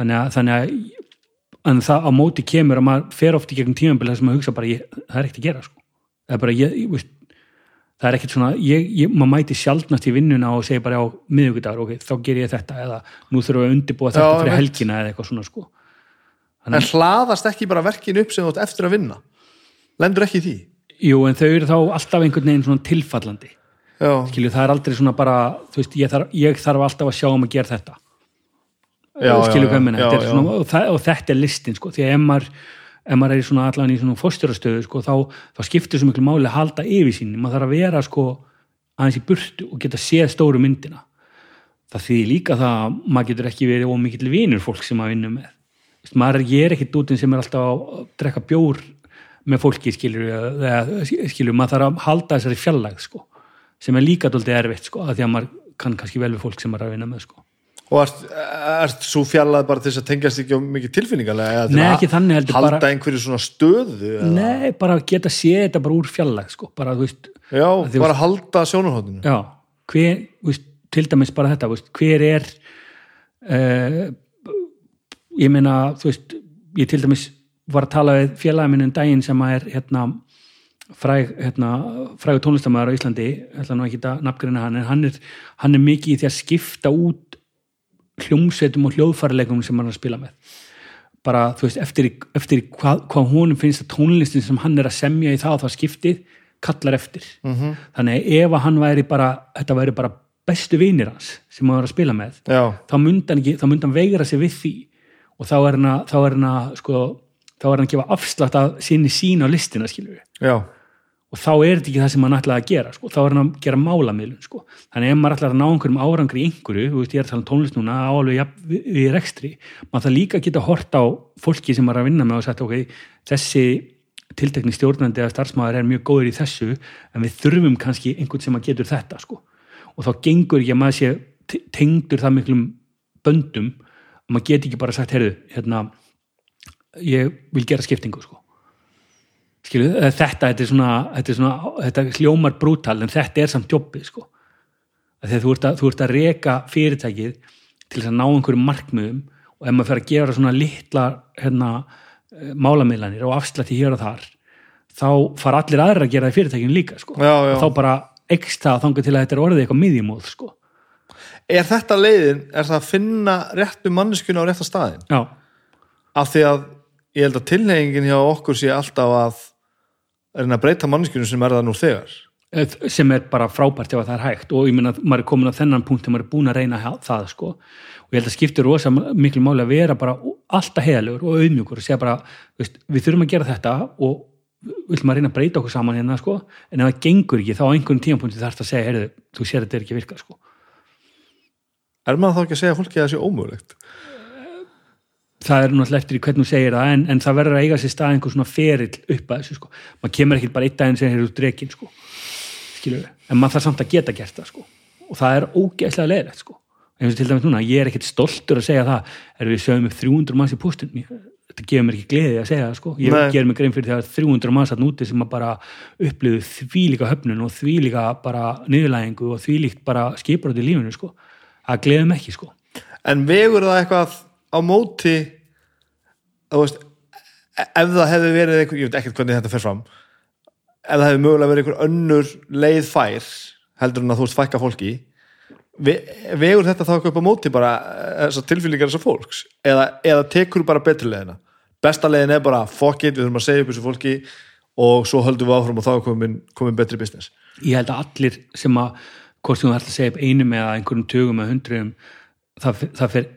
þannig að, þannig að en það á móti kemur að maður fer oft í gegnum tímambil þess að maður hugsa bara, ég, það er ekkert að gera sko. það er bara, ég, ég veist það er ekkert svona, ég, ég, maður mæti sjaldnast í vinnuna og segir bara á miðugudagur ok, þá ger ég þetta, eða nú þurfum við að undirbúa þetta Já, fyrir helgina eða eitthvað svona sko. en hlaðast ekki bara verkin upp sem þú ert eftir að vinna? Lendur ekki því? Jú, en þau eru þá alltaf einhvern veginn svona tilfallandi. Skilju, það er aldrei svona bara, veist, ég þarf, ég þarf alltaf að sjá um að gera þetta Já. svona, og, þetta er listin sko, því að ef maður, ef maður er í svona allan í svona fórstjórastöðu sko, þá, þá skiptir svo miklu máli að halda yfir sín maður þarf að vera sko aðeins í burtu og geta séð stóru myndina. Það þýðir líka það að maður getur ekki verið ómikill vinur fólk sem maður vinnur með. Vist, maður er, ekki dútin sem er alltaf að drekka bjór með fólki skilur, eða, skilur maður þarf að halda þessari fjallægð sko, sem er líka dóltið erfitt sko, að því að maður kann kannski vel við fólk sem maður er að vinna með sko og ert, ert svo fjallað bara til þess að tengjast ekki á mikið tilfinningarlega Nei, ekki þannig heldur, halda bara- einhverju svona stöðu eða, Nei, bara geta séð þetta bara úr fjallag sko, bara, þú veist, já, því bara halda sjónarhóttinu já hver, þú veist, til dæmis bara þetta þú veist, hver er uh, ég meina þú veist, ég til dæmis var að tala við félagið minn um daginn sem að er hérna fræg, hérna, frægur tónlistamæður á Íslandi ætla nú ekki að nafngrina hann en hann er, hann er mikið í því að skipta út hljómsveitum og hljóðfærileikum sem hann er að spila með. Bara, þú veist, eftir, eftir hvað, hvað honum finnst að tónlistin sem hann er að semja í það og það skiptið kallar eftir. -hmm. þannig ef að hann væri bara þetta væri bara bestu vinir hans sem hann var að spila með já, þá myndi hann veigra sig við því. Og þá er hann að, þá er hann að sko, þá er hann að gefa afslátt af sinni sín á listina já, og þá er þetta ekki það sem hann ætlaði að gera sko. þá er hann að gera málamiðlun sko. þannig ef maður ætlar að ná einhverjum árangri í einhverju, veist ég er að tala um tónlist núna áalveg ja, við, við rekstri maður það líka geta hort á fólki sem er að vinna með og sagt ok, þessi tiltekni stjórnandi eða starfsmæður er mjög góður í þessu en við þurfum kannski einhvern sem að getur þetta sko. og þá gengur ekki að maður sé tengdur það miklum böndum og maður get Skilu, þetta, þetta er svona, þetta er svona þetta hljómar brútal en þetta er samt jobbið sko. Þegar þú ert að, þú ert að reka fyrirtækið til þess að ná einhverjum markmiðum og ef maður fer að gera svona litla hérna, málamiðlanir og afslætti hér og þar þá far allir aðra að gera það í fyrirtækinu líka sko. Já, já. þá bara ekstra þangar til að þetta er orðið eitthvað miðjumóð sko. Er þetta leiðin, er það að finna réttu manneskuna á rétta staðin? Já, Af því að ég held að tilhengin hjá okkur sé alltaf að reyna að breyta manneskunu sem er það nú þegar Eh, sem er bara frábært ef að það er hægt og ég meina að maður er komin á þennan punkt þegar maður er búin að reyna það sko og ég held að skiptir rosa miklu máli að vera bara alltaf heðalegur og auðmjúkur og segja bara, veist, við þurfum að gera þetta og við viljum að reyna að breyta okkur saman hérna sko, en ef það gengur ekki þá á einhvern tímapunkti þarf það að segja, heyrðu, þú sér að þetta er ekki að virka sko. Er maður þá ekki að segja fólki að það sé ómögulegt? Það er náttúrulega eftir í hvernig þú segir það en, en það verður að eiga sér stað einhver svona ferill upp að þessu sko, maður kemur ekki bara eitt daginn sem hefur út drekin sko. Skilur en maður þarf samt að geta gert það sko. Og það er ógeðslega leðilegt sko. Eins og til dæmis núna, ég er ekkert stoltur að segja það er við sögum upp 300 manns í postin þetta gefur mér ekki gleði að segja það sko. Ég ger mig grein fyrir þegar 300 manns að núti sem að bara upplifu þvílíka höfnun og þvílíka bara niðurlægingu og þvílíkt bara skipur í lífinu sko. Það gleðum ekki sko. En vegur það eitthvað á móti þú veist ef það hefði verið einhver, ég veit ekkert hvernig þetta fer fram. Ef það hefði mögulega verið einhver önnur leið fær heldur en að þú veist fækka fólki ve vegur þetta þá eitthvað upp á móti bara eh, tilfýlingar þessar fólks? Eða, eða tekur bara betri leiðina? Besta leiðin er bara fuck it, við þurfum að segja upp þessu fólki og svo höldum við áfram og þá er komin, komin betri business. Ég held að allir sem að hvort þú ætla að segja upp einum eða einhverjum tögum eða hundruðum það, það fer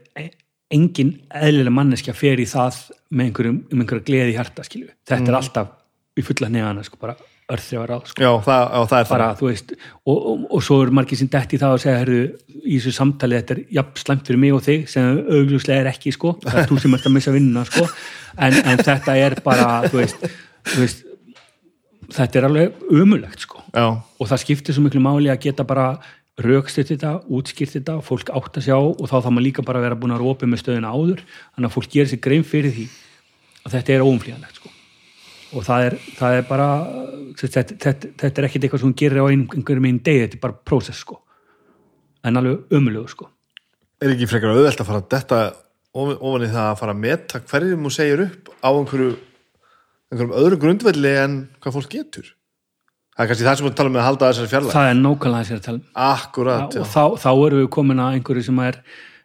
engin eðlilega manneskja fer í það með einhverjum, um einhverja gleði hjarta skilju. þetta er alltaf í fulla nefana sko, bara örþrjára á sko. já, það, já, það er bara, það veist, og, og, og svo er margir sem dætt í það og segja, herru, í þessu samtali þetta er jafn slæmt fyrir mig og þig sem augljóslega er ekki, sko, það er þú sem ert að missa vinnuna, sko, en, en þetta er bara, þú veist, þú veist þetta er alveg umulegt, sko. Já, og það skiptir svo miklu máli að geta bara raukstitt þetta, útskýrt þetta fólk átt að sjá og þá þá maður líka bara að vera búin að rópa með stöðuna áður þannig að fólk gerir sér grein fyrir því að þetta er óumflýjanlegt sko. og það er, það er bara þetta, þetta, þetta er ekkit eitthvað sem gerir á ein, einhverjum einn degi, þetta er bara prósess sko. en alveg ömulegu sko. er ekki frekar auðvelt að fara að detta ofan í það að fara að meta hverjum þú segir upp á einhverju einhverjum öðru grundvelli en hvað fólk getur það er kannski það sem við tala um með að halda þessari fjarlæg það er nákvæmlega þess að tala um. akkurat, já, og þá, þá erum við komin að einhverju sem er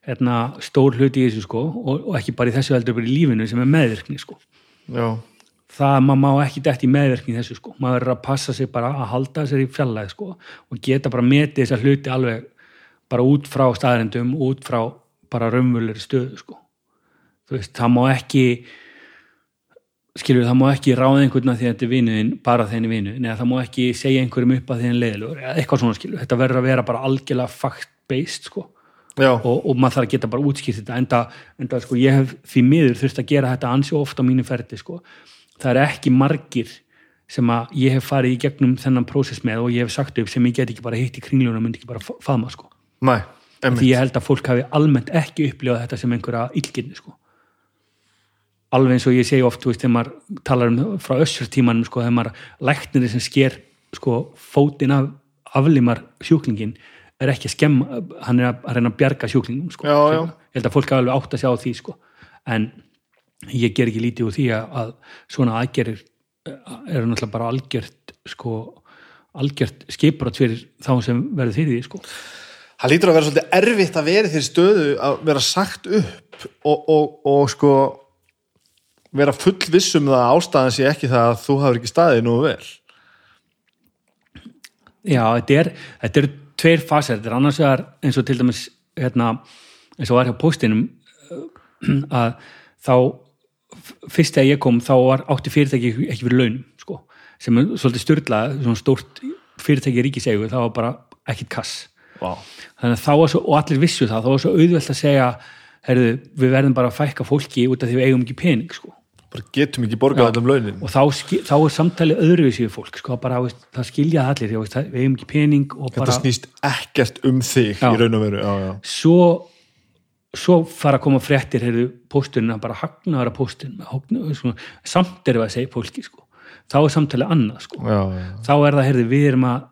hérna, stór hluti í þessu sko, og, og ekki bara í þessu heldur bara í lífinu sem er meðvirkni sko. já, það maður má ekki dætt í meðverkni í þessu sko, maður er að passa sig bara að halda sér í fjallæð sko og geta bara metið þessar hluti alveg bara út frá staðrendum út frá bara raunvöldri stöðu sko. Þú veist, það má ekki skilur, það má ekki ráða einhvern að því að þetta er vinuðin bara þenni vinu, neða það má ekki segja einhverjum upp að þenni leiðilegur, eða eitthvað svona skilur þetta verður að vera bara algjörlega fact-based sko og, og maður þarf að geta bara útskýrt þetta enda, enda sko, ég hef því miður þurft að gera þetta ansi ofta á mínu ferdi sko. það er ekki margir sem að ég hef farið í gegnum þennan prósess með og ég hef sagt upp sem ég get ekki bara hitt í kringlunum og myndi ekki bara fa- faðma sko. næ, því ég held að fólk hafi almennt ekki upplifað þetta sem einhverja illginni sko. Alveg eins og ég segi oft þú veist, þegar maður talar um frá össurtímanum sko, þegar maður læknir sem sker sko, fótinn af aflimar sjúklingin er ekki að skemma hann er að, að reyna að bjarga sjúklingum sko. Já, já. ég held að fólk alveg átt að sjá því sko. en ég ger ekki lítið úr því að, að svona aðgerir eru náttúrulega bara algjört sko, algjört skipbrot fyrir þá sem verður því sko. það lítur að vera svolítið erfitt að vera í þeirri stöðu að vera sagt upp og, og, og sko vera full vissum það að ástæðan sé ekki það að þú hafur ekki staðið nú vel Já, þetta er, þetta eru tveir fasar, þetta er annars vegar eins og til dæmis hérna, eins og var hjá postinum að þá fyrst þegar ég kom þá var átti fyrirtæki ekki, fyrir launum sko. sem er svolítið styrlað, svona stórt fyrirtæki ríkisegu, það var bara ekkit kass Vá. þannig að þá var svo, og allir vissu það, þá var svo auðvelt að segja herðu, við verðum bara að fækka fólki út af því við eigum ekki pening sko. Bara getum ekki borgað allum launin og þá, þá er samtalið öðruvísi við fólk, sko, bara, veist, það skilja það allir, já, veist, það- við eigum ekki pening þetta bara, snýst ekkert um þig Já. í raun og veru já, já. svo svo fara að koma fréttir heyrðu, pósturinn að bara hagnaðara hóknu- svona, samt erum við að segja fólki sko. þá er samtalið annað sko. Þá er það, heyrðu, við erum að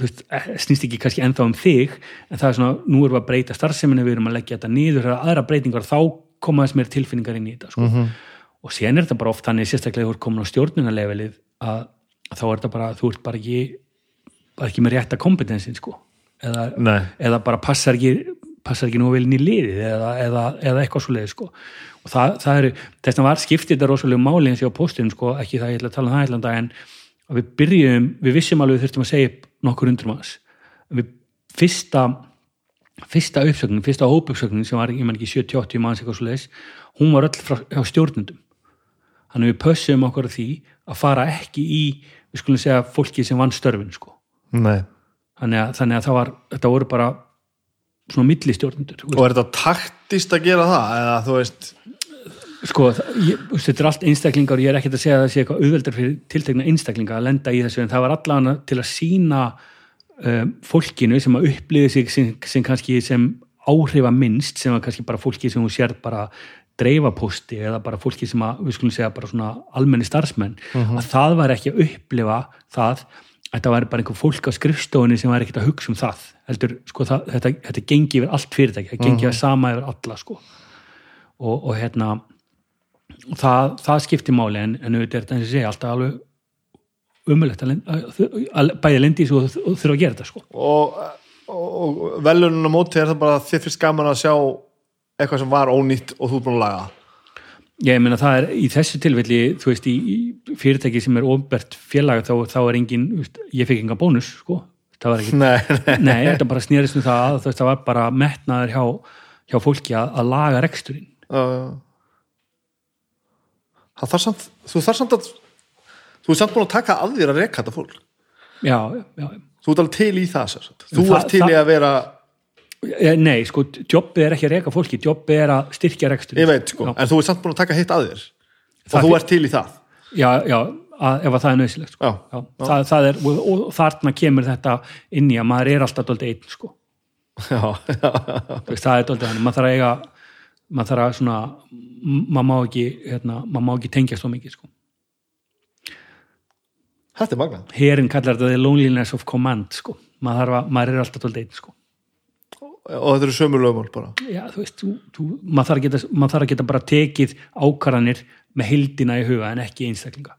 veist, eh, snýst ekki kannski ennþá um þig en það er svona, nú erum við að breyta starfseminni við erum að leggja þetta niður, það er aðra breytingar þá koma þess meir tilfinningar inn í þetta sko. Og síðan er þetta bara oft þannig sérstaklega þú ert komin á stjórnunarlevelið að, að þá er þetta bara, þú ert bara ekki bara ekki með rétta kompetensin sko. eða, eða bara passar ekki passar ekki nú vel inn í liðið eða, eða, eða eitthvað svo leiði sko. og það, það eru, þess vegna var skiptið þetta rosalega máli eins og á postunum sko, ekki það ég ætla að tala um það eitthvað en að við byrjum, við vissum alveg þurftum að segja nokkur undrum aðeins við fyrsta fyrsta uppsögnin, fyrsta hópuppsögnin sem var, ég man ekki 70-80 manns eitthvað svo leiðis hún var öll frá, hjá stjórnundum þannig að við pössum okkur því að fara ekki í, við skulum segja fólki sem vann störfin sko. Nei. þannig að, þannig að það var, þetta voru bara svona millistjórnundur og er þetta taktist að gera það? Eða þú veist sko, það- ég, þetta er allt einstaklingar og ég er ekkert að segja að það sé eitthvað auðveldar fyrir tiltekna einstaklinga að lenda í þessu en það var allan til að sína um, fólkinu sem að uppliði sig sem, sem kannski sem áhrifa minnst sem að kannski bara fólki sem hún sér bara dreifapósti eða bara fólki sem að við skulum segja bara svona almenni starfsmenn að það var ekki að upplifa það að þetta væri bara einhver fólk á skrifstofunni sem var ekkert að hugsa um það heldur, sko, það, þetta, þetta gengi yfir allt fyrirtæki, það gengi uh sama yfir alla sko. og, og hérna og það, það skiptir máli en, en auðvitað er þetta eins og segja alltaf alveg umulegt að, að, að bæði lendi í þessu og, og þurfa að gera þetta sko. og, og, velunum á móti er það bara þið fyrst gaman að sjá eitthvað sem var ónýtt og þú er búin að laga ég meina það er í þessu tilfelli þú veist í, í fyrirtæki sem er ofbert félag þá, þá er engin ég fikk enga bónus sko. það var ekki, nei, nei. nei þetta bara snýrist um það að þú veist, það var bara metnaður hjá, hjá fólki að, að laga reksturinn já. það þarf samt þú þarf samt að þú er samt búin að taka að þér að reka þetta fólk já, já, já þú ert alveg til í það sér þú ert til í að vera Nei, sko, jobbið er ekki að reka fólki jobbið er að styrkja reksturinn ég veit sko, já. en þú ert samt búin að taka hitt að þér Það og þú fyr- ert til í það já, já, að, ef að það er nöðsilegt sko. Það, það er, og, þarna kemur þetta inn í að maður er alltaf dóldi einn sko. já, já, Þú veist, það er dóldi hann, maður þarf að eiga maður þarf að svona maður má ekki, hérna, maður má ekki tengja svo mikið sko. þetta er magna herin kallar þetta the loneliness of command sko. maður, að, maður er alltaf dóldi einn sko. Og þetta eru sömu lögmál bara já, þú veist, þú, þú, maður, þarf geta, maður þarf að geta bara tekið ákvarðanir með hildina í huga en ekki einstaklinga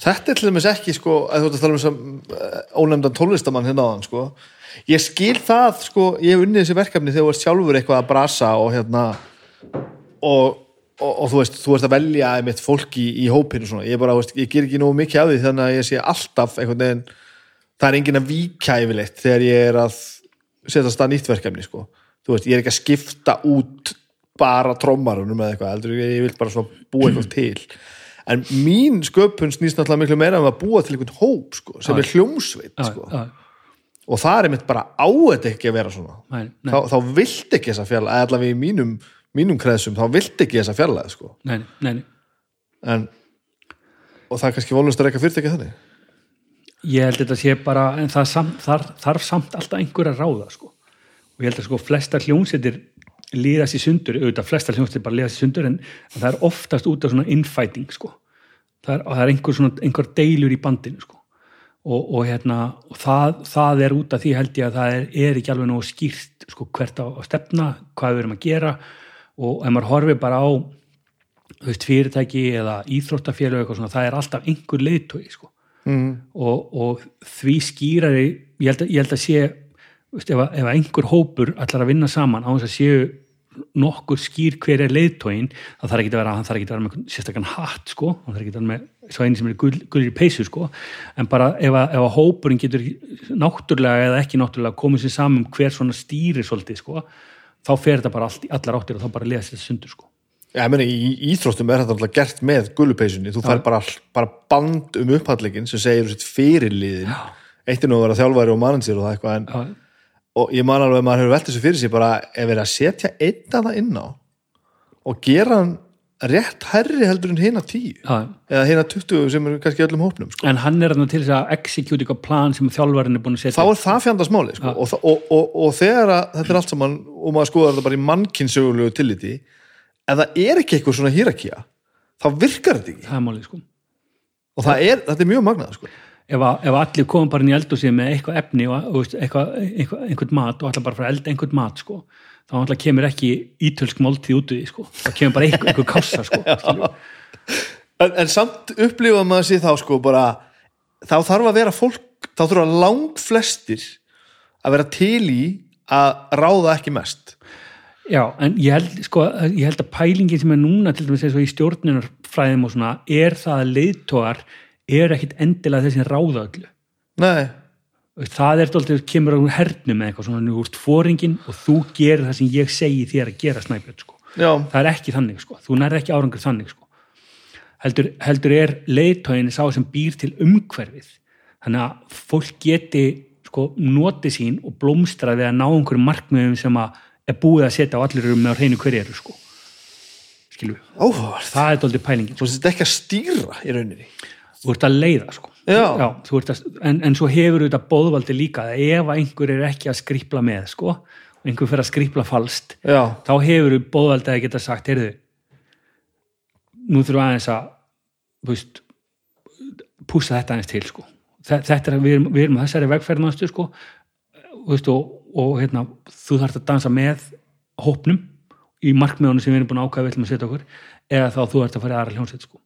Þetta er til dæmis ekki sko, að þú ert að tala um þess að ónefndan tónlistamann hérna áðan sko. Ég skil það sko, ég hef unnið þessi verkefni þegar þú ert sjálfur eitthvað að brasa og hérna og, og, og þú veist, þú ert að velja einmitt fólki í, í hópinu svona. Ég bara, veist, ég ger ekki nógu mikið af því þannig að ég sé alltaf einhvern veginn það er enginn að víkja yfirleitt þegar ég er að setja stað nýtt verkefni sko. Þú veist, ég er ekki að skipta út bara trommarunum eða eitthvað, heldur ég vil bara svona búa eitthvað til en mín sköpun snýst náttúrulega miklu meira um að búa til einhvern hóp sko, sem er hljómsveit sko. og það er mitt bara á þetta ekki að vera svona nei, nei, þá, þá vilt ekki þessa fjarlæð eða allavega í mínum, mínum kreðsum þá vilt ekki þessa fjarlæð sko. nei, nei, nei. en og það er kannski volnust að reyka fyrirtæki þannig ég held þetta sé bara en það samt, þar, þarf samt alltaf einhver að ráða sko. og ég held að sko flesta hljónsettir líðast í sundur, auðvitað flesta hljónsettir bara líðast í sundur en, það er oftast út af svona infighting sko. það er, það er einhver, svona, einhver deilur í bandinu sko. og, og, hérna, og það, það er út af því held ég að það er, er ekki alveg nógu skýrt sko, hvert á, á stefna, hvað við erum að gera og ef maður horfir bara á veist, fyrirtæki eða íþróttafélög það er alltaf einhver leiðtói sko mm. og, og því skýrari ég held að, ég held að sé veist, ef, ef einhver hópur ætlar að vinna saman á þess að séu nokkur skýr hver er leiðtóin það þarf ekki að vera, hann þarf ekki að vera með sérstakann hatt sko, hann þarf ekki að vera með svo eini sem er gull, gullir peysu sko en bara ef að, ef að hópurinn getur náttúrulega eða ekki náttúrulega komið sér saman um hver svona stýri svolítið sko þá fer þetta bara allt, allar áttir og þá bara leða sér sundur sko Já, ég meina, í íþróttum er þetta alltaf gert með gulupeysunni, þú fær bara, bara band um upphandlegin sem segir sitt fyrirliðin, eitt er nú að vera þjálfæri og mannsir og það eitthvað en, og ég man alveg að maður hefur velt þessu fyrir sig bara ef verið að setja einn að það inn á og gera hann rétt herri heldur en tíu. Já. eða hina 20 sem eru kannski öllum hópnum sko. en hann er þarna til þess að execute eitthvað plan sem þjálfarinn er búin að þá setja er það fjandasmáli sko. og, og, og, og þegar að þetta er allt saman og maður skoðar þetta bara í mannkynsögulegu tilliti ef það er ekki eitthvað svona hýrakía þá virkar þetta ekki. Það er málið sko. Og það er, þetta er mjög magnað sko. ef, að, ef allir komum bara inn í eldhúsið með eitthvað efni og veist, eitthvað, eitthvað, einhvern mat og ætla bara að elda einhvern mat sko, þá ætla kemur ekki ítölsk máltíð út í sko. þá kemur bara einhver, einhver kássa sko, en, en samt upplifa maður sér þá sko bara þá þarf að vera fólk þá þurfa langt flestir að vera til í að ráða ekki mest Já, en ég held, sko, ég held að pælingin sem er núna til dæmis eins og í stjórnunarfræðum og svona, er það að leiðtógar er ekkit endilega þessi ráða öllu. nei, Það er dálítið, kemur á hernum með eitthvað svona, þú ert fóringin og þú gerir það sem ég segi þér að gera snæpjörn, sko. já, Það er ekki þannig, sko. Þú nærði ekki árangur þannig, sko. Heldur, heldur er leiðtógin sá sem býr til umhverfið. Þannig að fólk geti, sko, notið sín og blómstra við að ná einhverjum markmiðum sem að er búið að setja á allir um með hreinu hverju eru, sko. Óhugavert það er dálítið pælingin, svo þetta er ekki að stýra í rauninni Þú ert að leiða, sko. Já. ert að, en, en svo hefur þetta bóðvaldi líka ef einhver er ekki að skripla með, sko, og einhver fyrir að skripla falskt, já, þá hefur bóðvaldi að geta sagt, heyrðu nú þurfum aðeins að veist púsa þetta aðeins til sko Þe- þetta er, við erum, við erum þessari vegferðnastu sko veist, og, og hérna, þú þarfst að dansa með hópnum í markmiðunum sem við erum búin að ákvæða við ætlum að setja okkur eða þá þú ert að fara í aðra hljónsett sko.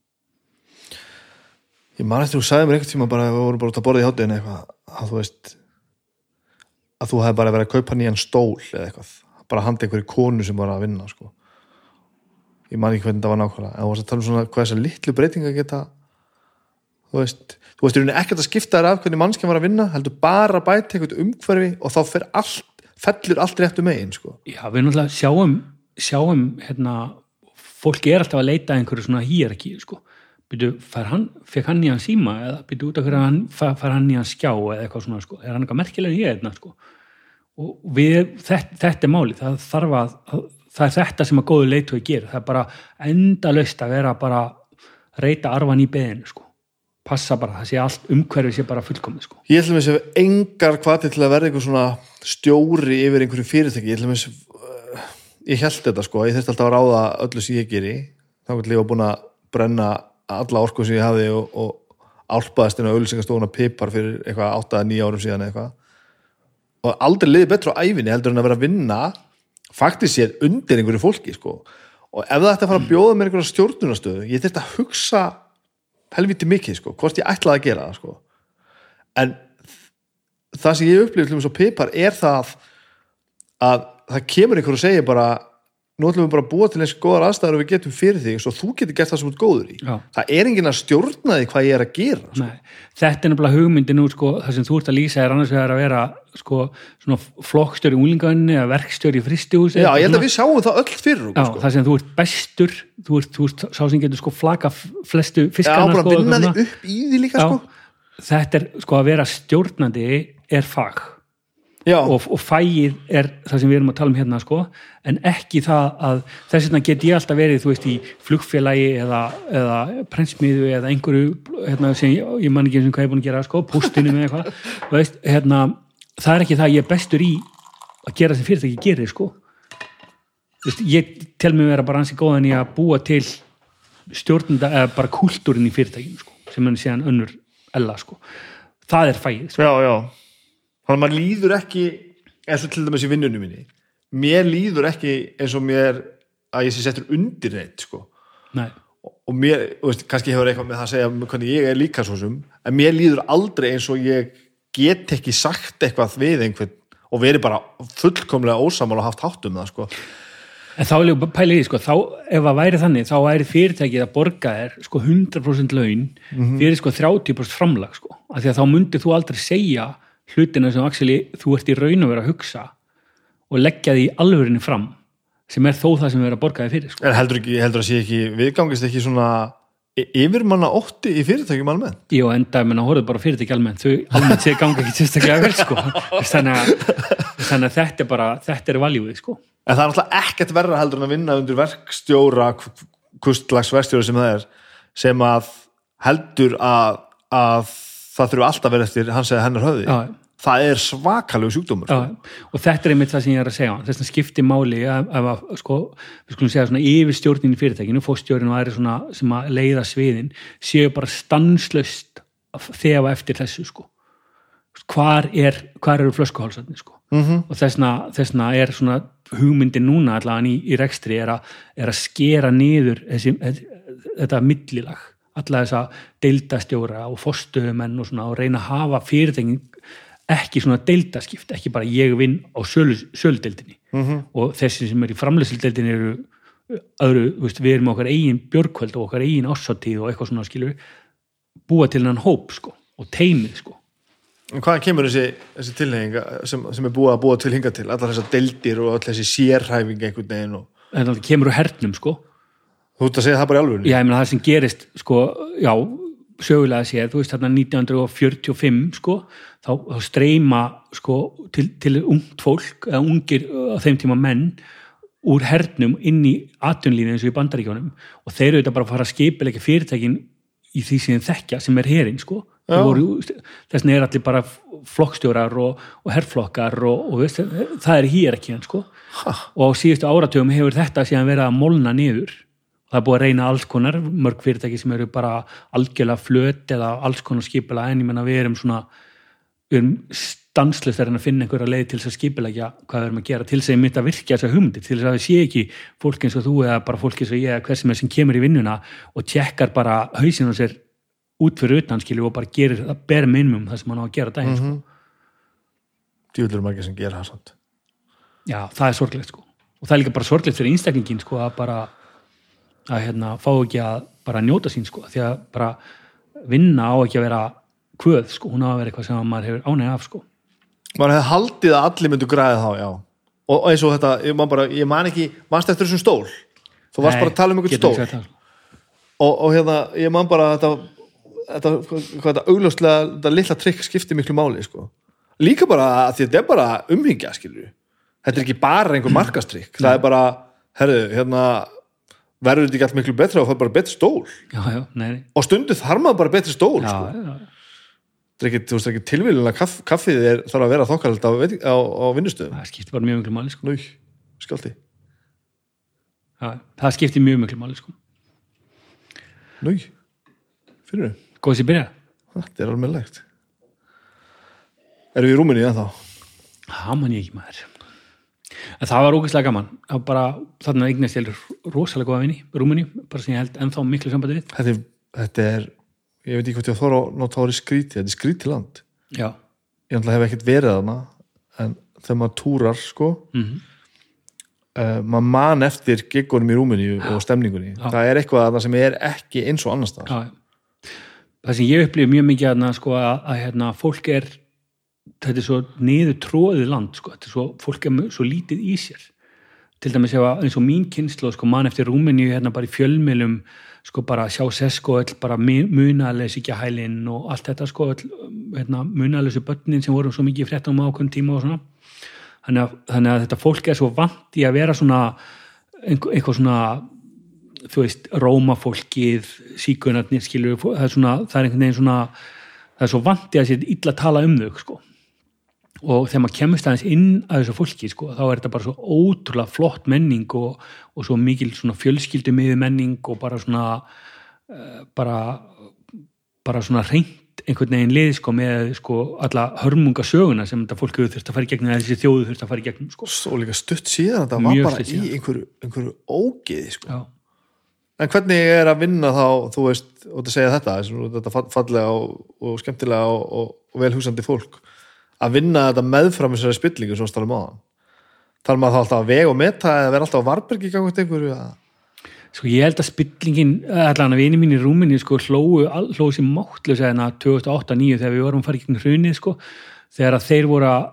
Ég man eftir þú sagði mér einhvern tíma bara, við vorum bara út að borða í hátinu eitthvað, að þú veist að þú hefði bara verið að kaupa nýjan stól eða eitthvað, bara handa einhverju konu sem var að vinna, sko. Ég man ekki hvernig það var nákvæmlega, en þú varst að tala um svona hvað þessar litlu breytinga geta þú veist, þú veist, í rauninni ekkert að skipta þér af hvernig mannskjum var að vinna, heldur bara að bæta einhvern umhverfi og þá fer allt fellur allt réttu megin, sko Já, við náttúrulega sjáum, sjáum hérna, fólki er alltaf að leita einhverju svona hýrarki, sko. Býtu, fær hann, fekk hann í hann síma eða býtu út af hverju hann, fær, fær hann í hann skjá eða eitthvað svona, sko. Er hann eitthvað merkilega hérna, sko. Og við, þetta, þetta er máli, það þarf að, að það er þetta sem að góðu leitu að gera. Það er bara endalaust að vera bara reyta arfan í beðinu, sko. Passa bara, það sé allt umhverfið sé bara fullkomið, sko. Ég ætlum að sé engar hvati til að verða einhver svona stjóri yfir einhverju fyrirtæki. Ég ætlum að uh, ég held þetta sko, ég þurfti alltaf að ráða öllu sem ég geri. Þá hvernig ég búin að brenna alla orku sem ég hafði og, og álpaðast inn á ölsingastofuna pipar fyrir eitthvað 8-9 árum síðan eitthvað. Og aldrei liði betur á æfinni heldur en að vera að vinna faktiskt sér undir einhverju fólki sko. Og ef það ætti að fara að bjóða mér einhverja stjórnunastöðu ég þurfti að hugsa helviti mikið sko, hvort ég ætlaði að gera það sko. En það sem ég upplifði þess að pipar er það að það kemur einhver og segir bara nú ætlum við bara að búa til eins góðar aðstæður og við getum fyrir þig svo þú getur gert það sem þú ert góður í Já. það er enginn að stjórna því hvað ég er að gera sko. Þetta er nefnilega hugmyndin úr sko, það sem þú ert að lýsa er annars vegar að vera sko, flokkstjóri úlingaunni eða verkstjóri í fristihúsi Já, ég held að við sjáum það öll fyrir Já, sko. það sem þú ert bestur þú ert, þú ert sá sem getur sko flaka flestu Já, fiskana bara sko, vinna þig upp í því líka Já, sko. þetta er sko að vera stjórnandi er fag Já, og, og fæið er það sem við erum að tala um hérna sko, en ekki það að þess vegna get ég alltaf verið þú veist í flugfélagi eða, eða prensmiðu eða einhverju hérna, sem ég, ég man ekki eins og hvað ég er búin að gera sko, postinu með eitthvað. Hérna, það er ekki það að ég er bestur í að gera sem fyrirtæki gerir sko. Veist, ég tel mig vera bara ansi góðan í að búa til stjórnunda eða bara kúltúrin í fyrirtækinu sko, sem er síðan önnur ella sko, það er fæið sko. já, já Þannig að maður líður ekki eins og til dæmis í vinnunum minni mér líður ekki eins og mér að ég sé settur undir neitt sko Nei. og mér, þú veist, kannski hefur eitthvað með það að segja um hvernig ég er líka svo sem en mér líður aldrei eins og ég get ekki sagt eitthvað við einhvern og verið bara fullkomlega ósamal og haft hátt um það sko En þá vil ég pæla í sko, þá, ef að væri þannig, þá væri fyrirtækið að borga þér, sko, 100% laun fyrir, sko, 30% framlag, sko. Af því að þá myndir þú aldrei segja hlutina sem actually þú ert í raun að vera að hugsa og leggja því í alvörinni fram. sem er þó það sem við erum að borga þið fyrir sko. En heldur, ekki, heldur að sé ekki, viðgangist ekki svona yfirmanna ótti í fyrirtækjum almennt? Jú, enda, menna, horfðu bara fyrirtæki almennt þau almennt sé ganga ekki sérstaklega vel sko. þannig, að, þannig að þetta er bara þetta er valjúið sko. En það er náttúrulega ekkert verra heldur en að vinna undir verkstjóra, kustlags verkstjóra sem það er, sem að heldur að, að það þurfa alltaf að vera eftir hans eða hennar höfði. Já. Það er svakalegu sjúkdómur. Já, og þetta er einmitt það sem ég er að segja þess að skipti máli ef, ef að, sko, við skulum segja svona yfirstjórnin í fyrirtækinu fórstjórnin og aðri svona sem að leiða sviðin séu bara stanslöst að þefa eftir þessu sko. hvar, er, hvar eru flöskuhálsarnir sko. -hmm. og þessna, þessna er svona hugmyndin núna allavega í, í rekstri er, a, er að skera niður þessi, þetta millilag alla þessa deildastjóra og fórstuðumenn og svona og reyna að hafa fyrirtækin ekki svona deildaskipt, ekki bara ég vinn á sölu, söludeildinni -hmm. og þessi sem er í framleysildeildinni eru öðru, veist, við erum okkar eigin björkvöld og okkar eigin ásáttíð og eitthvað svona skilur búa til hann hóp sko og teimið sko En hvaðan kemur þessi, þessi tilheng sem, sem er búið að búa til hinga til? Allar þessar deildir og allar þessi sérhæfing einhvern veginn og... þetta kemur úr hernum sko Þú ert að segja það bara í alvörunni? Já, ég meina það sem gerist, sko, já, sögulega séð, þú veist, þarna 1945, sko, þá, þá streyma, sko, til, til ungt fólk, eða ungir á þeim tíma menn, úr hernum inn í atvinnlífið eins og í bandaríkjónum og þeir eru þetta bara að fara að skipilegja fyrirtækin í því sem þeir þekkja, sem er herin, sko. Þess vegna er allir bara flokkstjórar og, og herrflokkar og, og veist, það er hér ekki hann, sko. Ha. Og á síðustu áratugum hefur þetta síðan verið að molna niður það er búið að reyna alls konar mörg fyrirtæki sem eru bara algjörlega flöt eða alls konar skipila en ég menna við erum svona við erum stanslust að finna einhverja leið til þess að skipilegja hvað við erum að gera til þess að ég mitt að virkja þessa hugmyndi til þess að það sé ekki fólk eins og þú eða bara fólk eins og ég eða hver sem er sem kemur í vinnuna og tjekkar bara hausinn á sér út fyrir utan skilju og bara gerir það ber minnum það sem hann á að gera daginn sko. Djúðlur margir sem gera það Já, það er sorglegt sko. Og það er líka bara sorglegt fyrir einstaklingin sko að bara að hérna fá ekki að bara njóta sín sko því að bara vinna á ekki að vera kvöð sko, hún á að vera eitthvað sem maður hefur ánæg af sko. Maður hefði haldið að allir myndu græði þá, já. Og, og eins og þetta, ég man bara, ég man ekki mannst eftir þessum stól, þú varst bara að tala um einhvern stól. og, og hérna, ég man bara þetta, þetta, hvað þetta augljóslega þetta litla trikk skiptir miklu máli sko. líka bara að því þetta er bara umhingja, skilur þetta er ekki bara einhver markastrikk, það er bara herðu, hérna verður þetta ekki allt miklu betra og það er bara betri stól já, já, nei, nei. og stundu þarf maður bara betri stól Já, sko. já, þetta er ekki, þú veist ekki tilvílun að kaff, kaffið er, þarf að vera þokkald á, á, á vinnustöðum það skiptir bara mjög miklu máli sko. Nú, skáldi já, það skiptir mjög miklu máli sko. Nú, finnur þau? góð sér byrja, Þetta er almennlegt Erum við í rúminni en þá? það man ég ekki maður en það var ógeðslega gaman. Það bara, þarna eignast ég rosalega góða vinni, rúminni, bara sem ég held ennþá miklu sambandi við. Þetta er, þetta er ég veit ekki hvort ég þóra að nota árið skríti þetta er skríti land. Já, ég náttúrulega hef ekkert verið þarna en þegar maður túrar sko Mhm. uh, maður man eftir giggunum í rúminni og stemningunni. Já. það er eitthvað þarna sem er ekki eins og annars það sem ég upplifið mjög mikið að, sko, að, að hérna, fólk er þetta er svo niður tróðið land sko. þetta er svo, fólk er svo lítið í sér. Til dæmis ef að eins og mín kynslu sko, mann eftir Rúmeníu hérna bara í fjölmjölum sko bara sjá sesko bara munalesi ekki hælinn og allt þetta sko hérna, munalesi börnin sem voru svo mikið fréttum ákveðum tíma og svona. Þannig að, þannig að þetta fólk er svo vant í að vera svona eitthvað svona þú veist, rómafólkið síkunarnir skilur, það er svona það er einhvern veginn svona það er svo vant í að sér illa að tala um þau sko og þegar maður kemist aðeins inn að þessu fólki sko, þá er þetta bara svo ótrúlega flott menning og, og svo mikil svona fjölskyldu miður menning og bara svona uh, bara bara svona reynd einhvern veginn lið sko með sko alla hörmungasöguna sem þetta fólk þurft að fara í gegnum eða þessi þjóðu þurft að fara í gegnum sko. Og líka stutt síðan þetta var bara í einhverju, einhverju ógeði sko. já, en hvernig er að vinna þá þú veist, og þetta segja þetta þetta fall- fallega og, og skemmtilega og, og, og velhúsandi fólk að vinna þetta meðfram þessari spillingu svo stálum á það þarf maður þá alltaf að vega og meta eða vera alltaf á varbergi gangast einhverju að... Sko ég held að spillingin, allan að vini mín í Rúminni sko hlóu, hlóu sér máttlu segna 2008-2009 þegar við vorum að fara í gegn hrunið sko, þegar að þeir voru að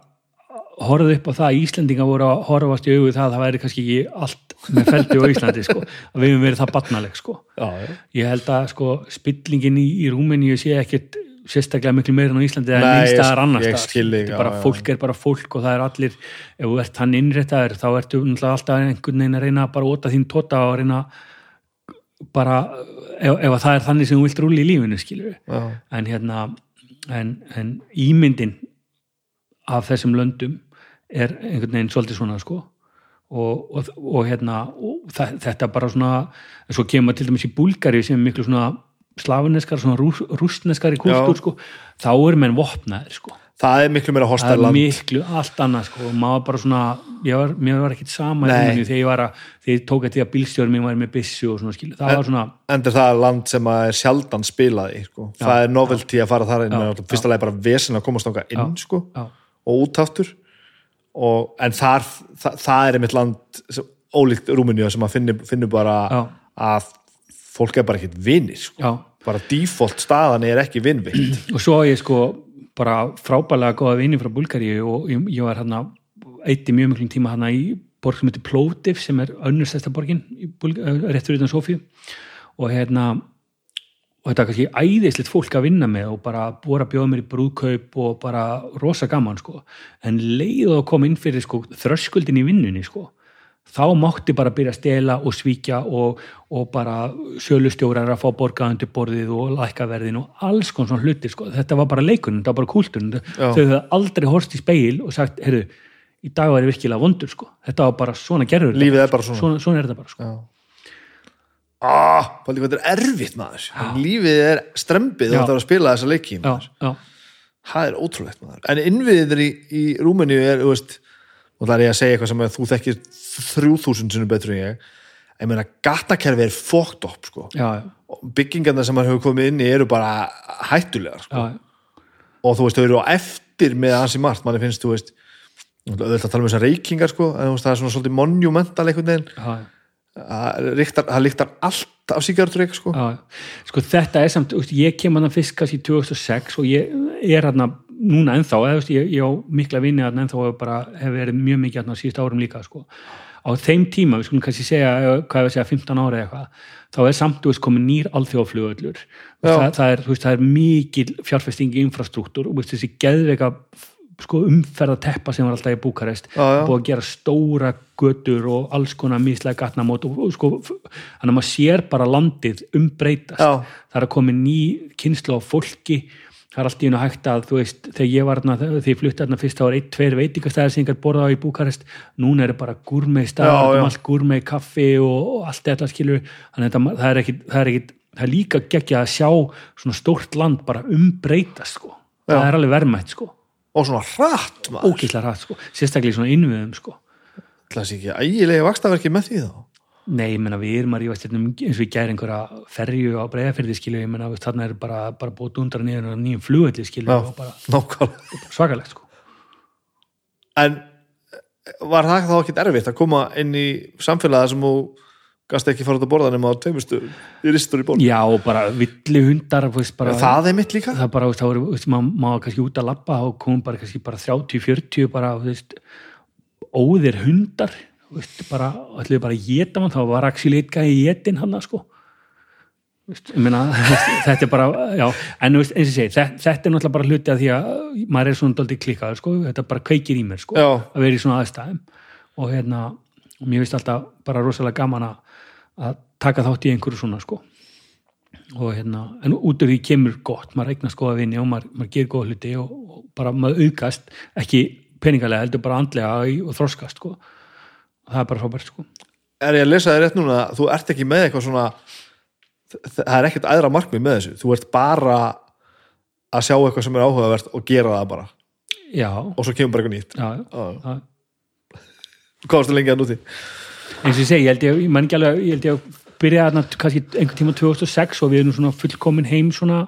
horfðu upp á það að Íslendinga voru að horfast í augu það að það væri kannski ekki allt með feldi á Íslandi sko, að við höfum verið það barnaleg sko. já, ég held að sko spillingin í, í Rúmeníu sé ekkert sérstaklega miklu meira en á Íslandi en Nei, einst ég- staðar annars fólk er bara fólk og það er allir ef þú ert hann innréttaður þá ertu alltaf einhvern veginn að reyna bara að óta þín tóta og reyna bara ef, ef að það er þannig sem þú vilt rúli í lífinu skilur já. en hérna en, en ímyndin af þessum löndum er einhvern veginn svolítið svona sko. Og, og, og hérna og þetta bara svona svo kemur til dæmis í Búlgari sem er miklu svona slafineskar, svona rús, rústneskari kultúr Já. sko, þá er menn vopnaðir sko. Það er miklu meira það hostar er miklu allt annað sko og maður bara svona, var, mér var ekkit sama þegar ég var að, þegar ég tók að því að bílstjóri mér var með byssu og svona skilu, það var svona endur það er land sem að er sjaldan spilað í sko. það er novelty að fara þar inn Já, fyrsta lagi bara vesen að komast þangað inn Já, sko, já, og útáttur og, en þar, það, það er einmitt land sem, ólíkt Rúmeníu sem að finnur bara Já. að fólk er bara ekkit vinir sko. bara default staðan er ekki vinnvitt og svo á ég sko bara frábælega góða vini frá Búlgaríu og ég, ég var hérna eitti mjög miklum tíma hérna í borg sem heitir Plovdiv sem er önnurstæsta borgin eh, rétt fyrir utan Sofíu. Og hérna og þetta er kannski æðislegt fólk að vinna með og bara búið að bjóða mér í brúðkaup og bara rosa gaman sko. En leið og kom inn fyrir sko þröskuldin í vinnunni sko þá mátti bara byrja að stela og svíkja og, og bara sölustjórar að fá borgað undir borðið og lækkaverðin og alls konar svona hluti sko. þetta var bara leikunum, þetta var bara kúltunum þau höfðu aldrei horst í speil og sagt heyrðu, í dag var ég virkilega vondur sko. þetta var bara svona gerður þetta. lífið er bara svona, svona, svona er þetta bara sko. ah, hvað þetta er erfitt maður lífið er strempið Já. og það er að spila þessa leiki já, já, það er ótrúlegt maður en innviðir í, í Rúmeníu er og það er ég að segja eitthvað sem þú þekkir þrjú þúsund sinni betur en ég. Ég meina gatnakerfi er fókt upp sko. byggingarna sem maður hefur komið inn í eru bara hættulegar sko. og þú veist, þau eru á eftir með ansi margt, manni finnst, þú veist auðvitað að tala um þessar reykingar sko en veist, það er svona svolítið monumental einhvern veginn. Það lyktar allt af sígaretureyk sko. Sko þetta er samt, ég kem hann fyrst kannski 2006 og ég er hann núna ennþá, veist, ég, ég á mikla vinni hann ennþá og bara hef verið mjög mikið hann á síðust árum líka sko. á þeim tíma, við skulum kannski segja eh, hvað við segja, 15 ára eða eitthvað þá er samt, þú veist, komið nýr alþjóðflugöllur það, það, er, veist, það er mikil fjárfesting í infrastruktúr og þessi geðveika sko, umferða teppa sem var alltaf í Búkarest Já, já. búið að gera stóra götur og alls konar mislega gatnamót og, og sko, þannig að maður sér bara landið umbreytast Já. það er að koma ný kynslu á fólki það er allt í einu hægt að, þú veist, þegar ég var þarna, þegar ég flutti þarna fyrst, þá var eitt, tveir veitingastæðar sem ég gætt borðað á í Búkarest. Núna er bara gúrmei um allt gúrmei kaffi og, og allt þetta skilur, þannig að það er ekki það er, ekki, það er líka geggja að sjá svona stórt land bara umbreytast sko, það er alveg verðmætt sko. Og svona hratt maður. Rætt sko, sérstaklega í svona innviðum sko. Það sé ekki ægilega vakstaverki með því þá Nei, ég menna við erum að rífast hérna um eins og ég gæri einhverja ferju á breiðafyrði skilju, ég menna þarna er bara, bara búið dundra niður á nýjum flugvelli skilju og bara nákvæmlega. Svakalegt sko. en var það þá ekki erfitt að koma inn í samfélagi sem þú gast ekki fara út að borða nema á tveimustu í ristur í ból Já, og bara villi hundar veist, bara, það er mitt líka. Það er bara, veist, voru, veist, maður má kannski út að labba og komum bara kannski bara 30-40 bara, veist, óðir hundar veist, bara, ætluðu bara að geta mann þá var actually eitthvað í getin hann sko. Meina, þetta er bara já, en eins og segi, þetta, þetta er náttúrulega bara hluti að því að maður er svona daldið klikkaður sko, þetta bara kveikir í mér sko, að vera í svona aðstæðum. Og hérna, og mér finnst alltaf bara rosalega gaman að, taka þátt í einhverju svona sko. Og hérna, en út af því kemur gott. Maður eignast góða vinni og maður, maður gerir góða hluti og, og bara maður aukast ekki peningalega, heldur bara andlega og þroskast sko það er bara frábært sko. Er ég að lesa þér rétt núna þú ert ekki með eitthvað svona það er ekkert aðra markmið með þessu. Þú ert bara að sjá eitthvað sem er áhugavert og gera það bara. Já, og svo kemur bara eitthvað nýtt. Já, já, hvað varstu lengi að núti? eins og ég segi, ég held ég, ég man ekki alveg ég held ég að byrja þarna kannski einhvern tíma 2006 og við erum svona fullkomin heim svona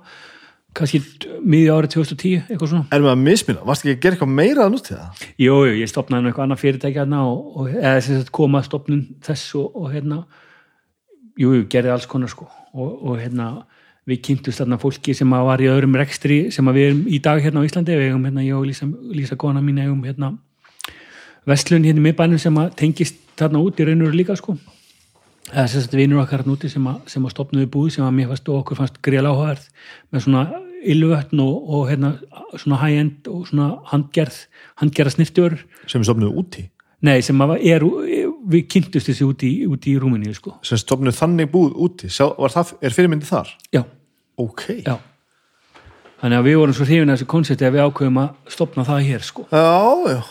kannski miðja árið 2010 eitthvað svona. Erum við að misminna, varstu ekki að gera eitthvað meira að núti það? Jú, jú, ég stopnaði nú eitthvað annað fyrirtæki hérna og, og eða sem sagt koma að stopnun þess og, og hérna jú, jú, gerði alls konar sko. Og, og hérna við kynntumst þarna fólki sem að var í öðrum rekstri sem að við erum í dag hérna á Íslandi. Við eigum hérna, ég og Lísa, Lísa kona mín eigum hérna vestlun hérna í miðbænum sem að tengist þarna út í raunur líka sko. Eða þess að vinur okkar þarna úti sem að, sem að stopnuðu búið sem að mér fannst og okkur fannst gríðal áhugaverð með svona ylvötn og, og hérna svona high-end og svona handgerð handgerða snirtjör sem er stofnuð úti nei sem er, við kynntust þessi úti, úti í Rúmeníu sko. Sem stofnuð þannig búið úti. Það, er fyrirmyndi þar? já, ok. Já. Þannig að við vorum svo hrifin að þessu konsepti að við ákveðum að stopna það hér sko. Já, já,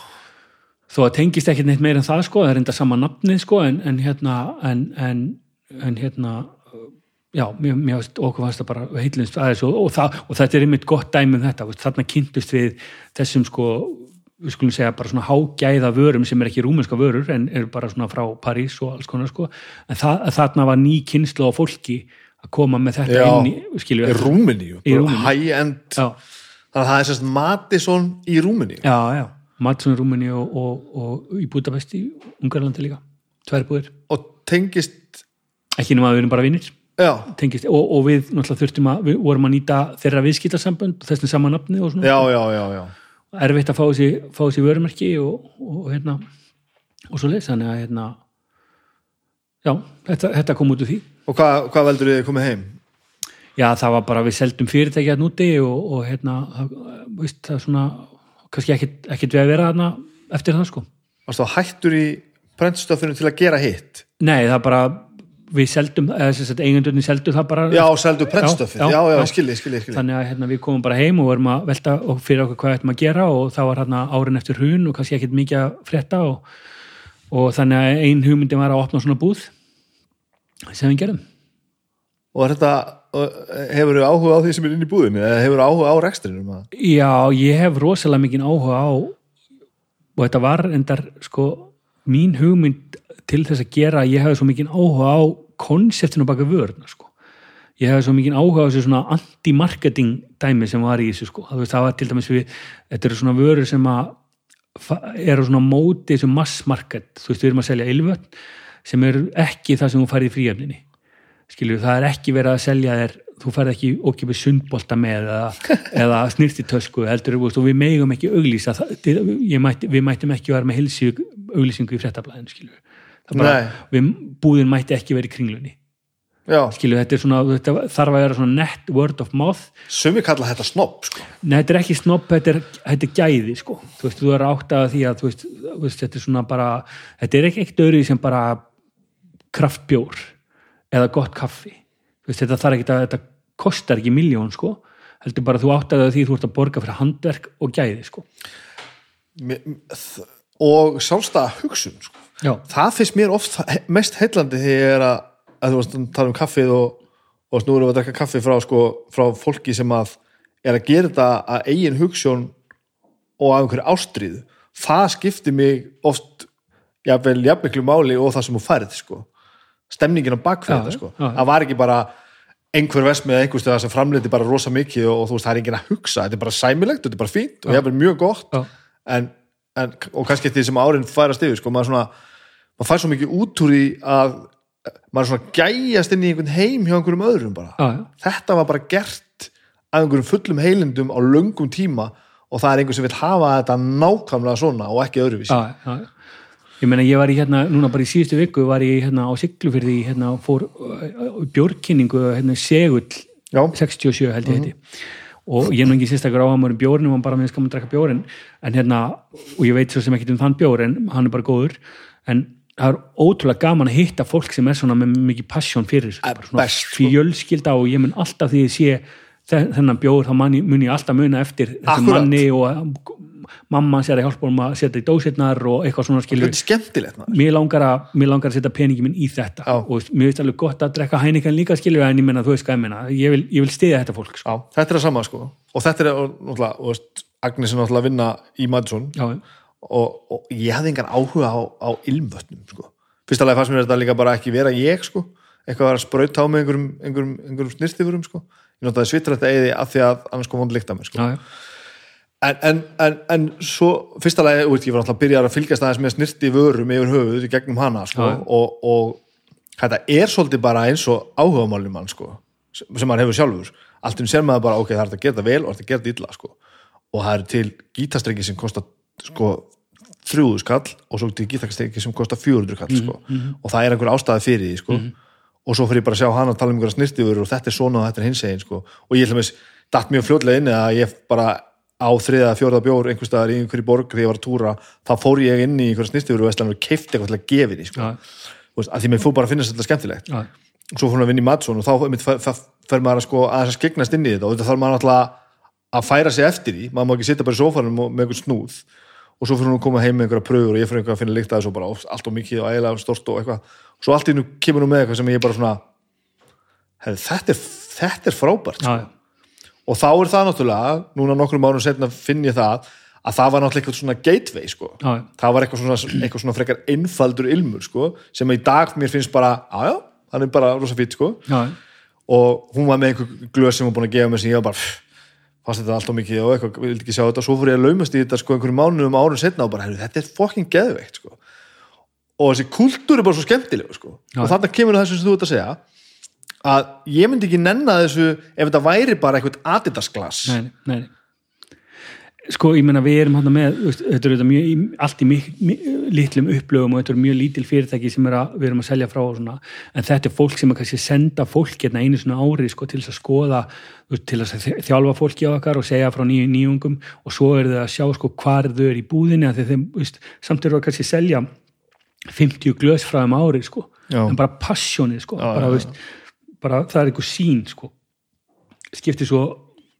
þó að tengist ekki neitt meir en það sko, það er enda sama nafnið sko en, en hérna en, en, en hérna já, mér, mér okkur fannst það bara heitlunst aðeins og, og, það, og þetta er einmitt gott dæmi um þetta, þarna kynntust við þessum sko, við skulum segja bara svona hágæða vörum sem er ekki rúmenska vörur en eru bara svona frá París og alls konar sko, en það, þarna var ný kynnslu á fólki að koma með þetta Já. inn í, skilju í Rúmeníu. high-end. Þannig að það er sérst Madison í Rúmeníu? Já, já, Madsson í Rúmeni og, og, og í Budapest í Ungarlandi líka, tvær búðir. Og tengist ekki nema að við erum bara vinnir tengist, og, og við náttúrulega þurftum að við vorum að nýta þeirra viðskiptarsambönd þessum sama nafni og svona já, já, já, já. erfitt að fá þessi, fá þessi vörumerki og, og hérna og svo leys, þannig að hérna já, þetta, þetta kom út úr því og hvað, hvað veldur þið komið heim? já, það var bara við seldum fyrirtæki að núti og, og hérna veist, það er svona, kannski ekkit við að vera þarna eftir það sko Varstu þá hættur í brennstöfinu til að gera hitt? nei, það bara, við seldum eigendurni seldu það bara Já, seldu brennstöfið, já, Já, já, skilji, skilji, skilji. þannig að hérna, við komum bara heim og vorum að velta og fyrir okkur hvað ættum að gera og það var hérna árin eftir hrun og kannski ekkit mikið að frétta og, og þannig að ein hugmyndi var að opna svona búð sem við gerum Og þetta, hefur þið áhuga á því sem er inn í búðinni eða hefur þið áhuga á rekstrinum? Já, ég hef rosalega mikið áhuga á og þetta var endar sko mín hugmynd til þess að gera, ég hefði svo mikið áhuga á konseptinu baka vörna sko. Ég hefði svo mikið áhuga á þessu svona anti-marketing dæmi sem var í þessu sko. Það, var til dæmis við, þetta eru svona vörur sem að eru svona móti þessu massmarket, þú veist við erum að selja ylvöld sem eru ekki það sem þú færði í fríöfninni skilur, það er ekki verið að selja þér þú færð ekki okkipið sundbolta með eða, eða snirtitösku heldur, veist, og við megum ekki auglýsa það, ég mætti, við mættum ekki vera með hilsi auglýsingu í frettablaðin skilur, það bara, við, búðin mætti ekki vera í kringlunni Já, skilur, þetta, er svona, þetta þarf að vera svona net word of mouth sumi kalla þetta snopp, sko. Nei, þetta er ekki snopp, þetta er, þetta er gæði sko. þú veist, þú er átt að því að veist, þetta er svona bara þetta er ekki eitt öðru sem bara kraftbjór eða gott kaffi veist, þetta þarf ekki að þetta kostar ekki miljón sko, heldur bara þú átt að því þú ert að borga fyrir handverk og gæði sko. Og sjálfstæða hugsun, sko. Já, Það finnst mér oft mest heillandi þegar er að, að þú varst að tala um kaffið og, og nú erum við að drekka kaffi frá, sko, frá fólki sem að er að gera þetta að eigin hugsun og af einhverju ástríðu. Það skiptir mig oft jafnvel jafnmiklu máli og það sem þú færið, sko. Stemningin á bakfið þetta, sko. Það var ekki bara einhver vesmið eða einhver stöða sem framleiti bara rosa mikið og, og þú veist, það er enginn að hugsa þetta er bara sæmilegt, þetta er bara fínt og jafnvel mjög gott Já. en, en, og kannski eftir því sem árin færast yfir sko, maður svona, maður fær svo mikið út úr því að maður svona gæjast inn í einhvern heim hjá einhverjum öðrum bara. Já, þetta var bara gert af einhverjum fullum heilindum á löngum tíma og það er einhver sem vil hafa þetta nákvæmlega svona og ekki öðruvísi. Já, já. Ég meina, ég var í hérna, núna bara í síðustu viku var ég hérna á Siglufyrði, hérna, fór uh, bjórkynningu, hérna, segull Já. 67 held ég heiti og ég er nú ekki sérstakar á að maður bjórnum og bara með skaman að drekka bjórin en hérna, og ég veit svo sem ekki um þann bjór en hann er bara góður. En það er ótrúlega gaman að hitta fólk sem er svona með mikið passion fyrir svona sko. fjölskylda og ég mun alltaf því ég sé þennan bjór, þá man ég- mun ég alltaf muna eftir þessum manni og mamma sér að hjálpa honum að setja í dósirnar og eitthvað svona maður. mér langar að, langar að setja peningi minn í þetta Já. og mér veist alveg gott að drekka hænikan líka skilur en ég menna, þú veist hvað ég menna ég vil, ég vil stiða þetta fólk sko. Þetta er að sama sko og þetta er náttúrulega, Agnes er náttúrulega að vinna í Madison já, og, og ég hafði engan áhuga á, á ilmvötnum sko. fyrsta lagi fannst mér þetta líka bara ekki vera ég sko. eitthvað að sprauta á mig einhverjum, einhverjum, einhverjum snirtifurum sko. Ég notaði svitra þetta eði af því að annars kom vond líkt að mér sko. en, en, en, en svo fyrsta lagi, ég var alltaf að byrja að fylgjast aðeins með snirti vörum yfir höfuð í gegnum hana sko. Og, og þetta er svolítið bara eins og áhugamálum mann sko, sem maður hefur sjálfur allt um sér maður bara, ok, það er að gera þetta vel og það er að gera þetta illa sko. og það eru til gítastrengi sem kostar sko, þrjúðu skall og svo til gítakasteki sem kostar 400 kall sko. og það er einhver ástæði fyrir því sko. Og svo fyrir ég bara að sjá hana að tala um einhverja snirtifur og þetta er svona og þetta er hins egin sko. og ég að datt mjög fljótlega inn að ég bara á þriða, fjórða bjór einhver staðar í einhverju borg þegar ég var að túra þá fór ég inn í einhverja snirtifur og veistlega og keifti eitthvað til að gefi því sko. Veist, að því mér fór bara að finnast þetta skemmtilegt Já. og svo fór hún að vinna í Madsson og þá fer, maður að sko aðeins að skegnast inn í þetta og þetta þarf maður að færa sig eftir því, maður má ekki sitja bara í sófanum með einhver snúð og svo fyrir hún að koma heim með einhverja pröfur og ég fyrir einhver að finna líkt að þessu og bara allt og mikið og ægilega stort og eitthvað. Og svo allt í nú kemur hún með eitthvað sem ég bara svona hefði, þetta, þetta er frábært já, já, og þá er það náttúrulega, núna nokkrum árum setna finn ég það, að það var náttúrulega eitthvað svona gateway sko, það var eitthvað svona, eitthvað svona frekar einfaldur ilmur sko, sem í dag mér finnst bara, já já hann er bara rosa fýtt sko. Og hún var með einhver glöð sem hún búin að gefa mér sem ég var bara, fannst þetta allt og mikið og eitthvað, vildi ekki sjá þetta, svo fór ég að laumast í þetta sko einhverjum mánuðum árun setna og bara, heyrðu, þetta er fucking geðveikt sko. Og þessi kultúr er bara svo skemmtileg sko. Og þarna kemur þessu sem þú ert að segja að ég myndi ekki nenna þessu ef þetta væri bara eitthvað adidasglas nei, nei, nei. Sko, ég meina við erum hann með, þetta er auðvitað mjög allt í mik, mik, litlum upplögum og þetta er mjög lítil fyrirtæki sem er að, við erum að selja frá og svona, en þetta er fólk sem er kannski senda fólk hérna einu svona ári sko, til að skoða, til að þjá- þjálfa fólki á okkar og segja frá nýju nýjungum. Og svo eru þau að sjá sko hvar þau eru í búðinni þeim, veist, samt eru að kannski selja 50 glös frá þeim ári sko, Já. en bara passjónið sko, Já, bara, já, veist, bara það er eitthvað sín sko. Skiptir svo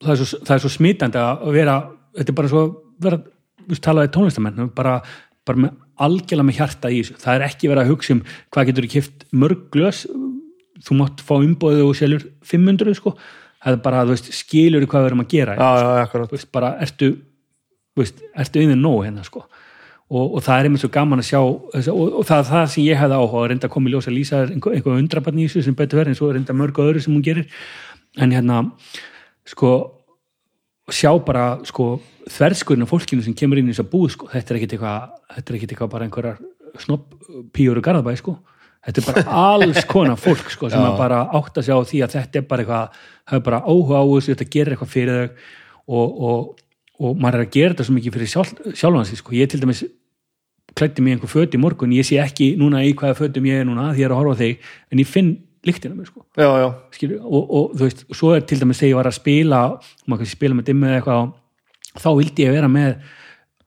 það er svo, það er svo smitandi að vera þetta er bara svo vera talaði tónlistamenn bara, bara með algjörlega með hjarta í þessu. Það er ekki verið að hugsa um hvað getur þú kipt mörg glös þú mátt fá umbóðið og selur 500 sko. Það er bara, veist, skilur hvað við erum að gera. Já, já, veist, bara ertu veist, ertu innið nóg hérna sko. Og, og það er einmitt svo gaman að sjá og, og það er það sem ég hefði áhuga að reynda að koma í ljós að lýsa einhver, einhver undrabarn í þessu sem betur verið en svo reynda mörg öðru sem hún gerir. En hérna sko sjá bara sko þverskurinn af fólkinu sem kemur inn í þess að búð sko, þetta er ekkit eitthvað þetta er ekkit eitthvað bara einhverjar snopp píur og garðabæ sko. Þetta er bara alls konar fólk sko sem að bara átt að sjá því að þetta er bara eitthvað það er bara áhuga á þessu, þetta gerir eitthvað fyrir þau. Og, og, og maður er að gera þetta svo mikið fyrir sjálf, sjálfan sig sko, ég til dæmis klætti mig einhver föt í morgun, ég sé ekki núna í hvaða fötum ég er núna því ég er að horfa á þig en ég finn lyktina mér sko. Já, já, skilur, og, og þú veist, svo er til dæmis þegar ég var að spila, maður kannski spila með dimmu eða eitthvað, þá vildi ég vera með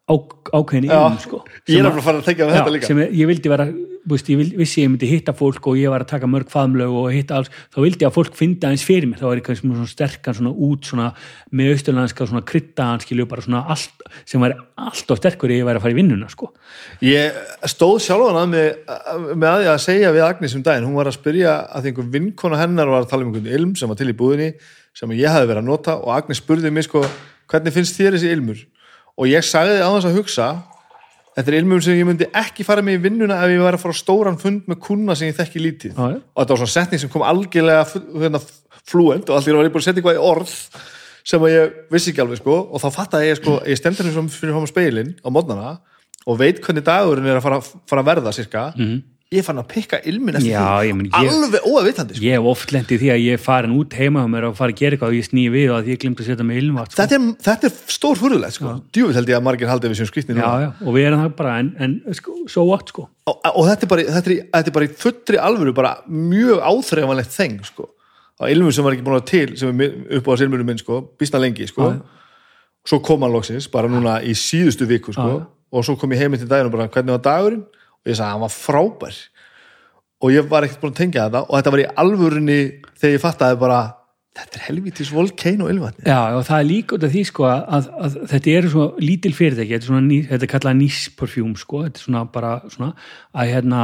á, ákveðin Já, inn sko, ég er að fara að tekja með þetta líka. sem er, ég vildi vera, veist, ég vissi ég myndi hitta fólk og ég var að taka mörg faðmlög og hitta alls, þá vildi ég að fólk fyndi aðeins fyrir mér, þá er eitthvað svona sterkan svona út svona með austurlandska svona kryttaðan skilju, bara svona allt sem væri alltof sterkur ef ég væri að fara í vinnuna sko. Ég stóð sjálfan að með, með að ég að segja við Agnes um daginn, hún var að spyrja að einhver vinkona hennar var að tala um einhvern ilm sem var til í búðinni sem ég hefði verið að nota og Agnes spurði mig sko, hvernig finnst þér þessi ilmur? Og ég sagði á þess að hugsa þetta er ilmur sem ég myndi ekki fara með í vinnuna ef ég væri að fara á stóran fund með kuna sem ég þekki lítið. Já, já. Og þetta var svona setning sem kom algjörlega hérna, fluent og allir var ég búin að setja eitthvað í orð sem ég vissi ekki alveg sko og þá fattaði ég sko, ég stendur hérna fyrir á speilin á mótnana og veit hvernig dagurinn er að fara, fara að verða cirka, ég fann að pikka ilmin eftir. Já, því, alveg óavitandi sko. ég hef oft lendið því að ég er farin út heima og mér og fara að gera eitthvað og ég sný við og að ég glemt að setja mig ilmvat sko. þetta, er, þetta er stór furðulegt sko. djúvill held ég að margir haldið við sem já, og við erum það bara en, en sko, so what sko og, og þetta, er bara, þetta, er, þetta er bara í fullri alvöru bara mjög áþreifanlegt þeng sko. á ilmur sem var ekki búin að til sem er upp á ilmurum minn sko, býsta lengi sko. Svo kom hann loksins bara núna í síðustu viku sko. Og svo kom ég heiminn til daginn og bara hvernig var dagurinn og ég sagði að hann var frábær. Og ég var ekkert búin að tengja þetta. Og þetta var í alvörunni þegar ég fattaði bara þetta er helvítis volcano ilvatni Já, og það er líka út af því sko að, að, að þetta eru svo lítil fyrirtæki. Þetta er, svona, ný- þetta er kallað nísperfjúm sko, þetta er svona bara svona að hérna,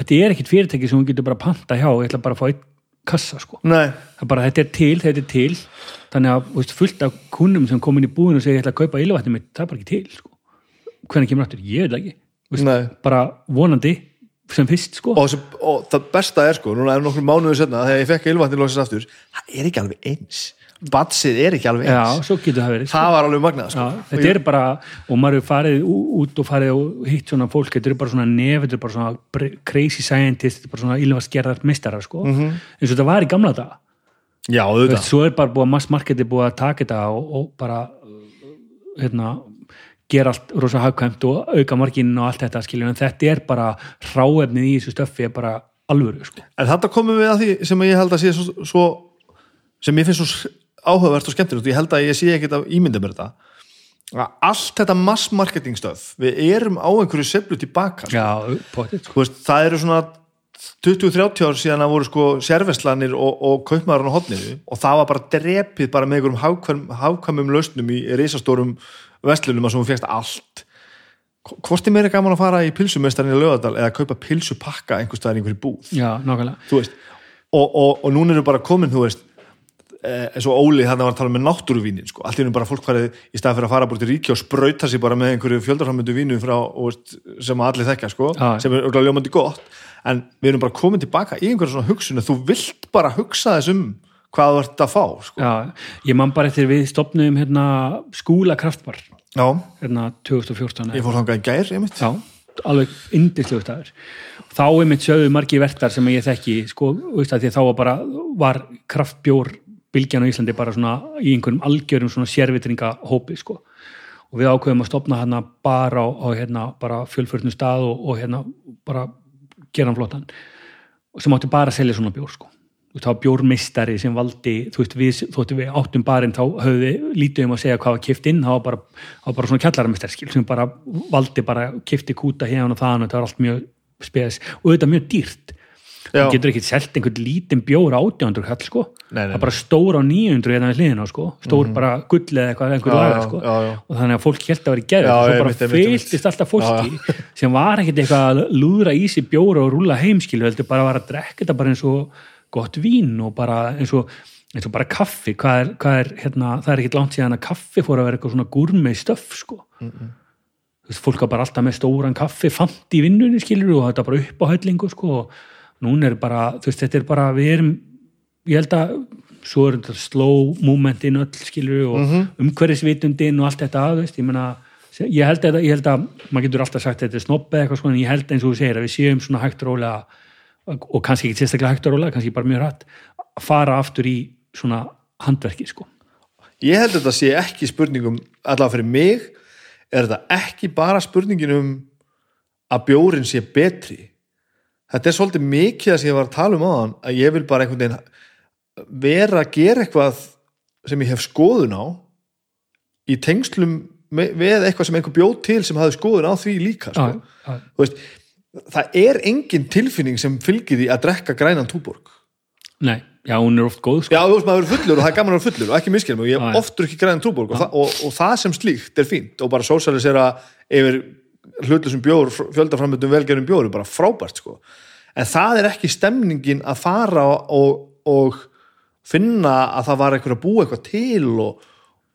þetta er ekkit fyrirtæki sem hún getur bara panta hjá, ég ætla bara að fá einn kassa sko, bara þetta er til, þetta er til. Þannig að veist, fullt af kunnum sem kom inn í búðinu og segja ég ætla að kaupa ylvatni mitt, það er bara ekki til sko, hvernig kemur aftur, ég veit ekki Nei. bara vonandi sem fyrst sko. Og, sem, og það besta er sko, núna er nokkur mánuðu setna þegar ég fekk ilvatni loksins aftur það er ekki alveg eins. Batsið er ekki alveg Já, eins. svo getur það verið sko. það var alveg magnað sko. Já, þetta er bara, og maður er farið út og farið og hitt svona fólk þetta er bara svona nef, þetta er bara svona crazy scientist, þetta er bara svona ylfarskerðar mistarar sko, eins og þetta var í gamla daga. Já, auðvitað. Svo er bara búið að massmarketi búið að taka þetta og, og bara hérna, gera allt rosa hagkvæmt og auka marginn og allt þetta skiljum en þetta er bara ráefnið í þessu stöffi er bara alvöru sko. En þetta komum við að því sem ég held að sé svo, svo sem ég finnst svo áhugavert og skemmtilegt og ég held að ég sé ekkert að ímynda mér þetta að allt þetta massmarketing stöð við erum á einhverju seflu tilbaka sko. Já, potið sko. Það eru svona 20-30 ár síðan að voru sko sérveslanir og, og kaupmaðurinn á hotninu og það var bara drepið bara með einhverjum hagkvæm, hagkvæmum lausnum í reisastórum vestlunum að sem hún fegst allt. Hvort er meira gaman að fara í pilsumestarinn í lögadal eða kaupa pilsupakka einhver staðar í einhverju búð? Já, veist, og, og, og núna eru bara komin þú veist, eh, eins og Óli þannig var að tala með náttúruvínin sko. allt í einu bara fólk farið í stað fyrir að fara búið til ríki og sprauta sig bara með einhverju fjöldarframöndu vínu frá, veist, sem allir þekka sko, sem er ljómandi gott. En við erum bara komin tilbaka í einhverju svona hugsun þú vilt bara hugsa þess um hvað þú ert að fá sko. Já, ég man bara eftir við stopnum hérna skúla kraftbar. Hérna 2014 ég fór þangað í gær einmitt. Já, alveg indislegu staður þá er mitt sögðu margi vertar sem ég þekki sko, veist að því þá var bara var kraftbjór bylgjan á Íslandi bara svona í einhverjum algjörum svona sérvitringa hópi sko. Og við ákveðum að stopna hérna bara á, á hérna bara fjölförnum stað og, og hérna bara gera hann flottan. Og sem átti bara að selja svona bjór sko Var bjórmeistari sem valdi þú veist, við, þóttu við áttum barinn þá höfðu lítið um að segja hvað var kipt inn. Það var bara, bara svona kjallarameistari skil sem bara valdi bara, kipti kúta hérna og þann og það var allt mjög spes. Og þetta mjög dýrt. Já. þú getur ekki selt einhvern lítinn bjór á 800 kall sko, Nei, nei, það er bara stór á 900 hérna við hliðina sko, stór bara gull eða eitthvað, einhver Já, laga já, sko. já, já. og þannig að fólk held að vera í gerð Já, og svo bara fylgist alltaf fólki sem var ekkert eitthvað að lúðra í sig bjóra og rúla heimskilu, heldur bara að gott vín og bara eins og, eins og bara kaffi. Hvað er, hvað er hérna, það er ekkert langt síðan að kaffi fór að vera eitthvað svona gúrmei stöff sko. Þú veist, fólk var bara alltaf með stóran kaffi fant í vinnunni skilur og þetta bara upp á hællingu sko og núna er bara, þú veist, þetta er bara við erum, ég held að svo er þetta slow momentin öll skilur og mm umhverfisvitundin og allt þetta, þú veist, ég meina ég held að, ég held að, maður getur alltaf sagt þetta er snobbi eitthvað sko, en ég held eins og þú segir að við séum svona hægt rólega og kannski ekki sérstaklega hægt og rólega, kannski bara mjög rætt að fara aftur í svona handverki sko. Ég held að þetta sé ekki spurningum allavega fyrir mig er þetta ekki bara spurningin um að bjórin sé betri þetta er svolítið mikið að sem ég var að tala um á hann að ég vil bara einhvern veginn vera að gera eitthvað sem ég hef skoðun á í tengslum með eitthvað sem einhver bjóð til sem hafði skoðun á því líka sko. Já. Þú veist, það er engin tilfinning sem fylgir því að drekka grænan túborg Nei, já, hún er oft góð sko. Já, þú veist, maður er fullur og það er gaman að vera fullur og ekki miskilum og ég já. oftur ekki græðin túborg og, það- og, og það sem slíkt er fínt og bara sósalisera yfir hlutlusum bjór, fjöldaframöndum velgerðum bjór er bara frábært sko en það er ekki stemningin að fara og, og finna að það var eitthvað að búa eitthvað til og,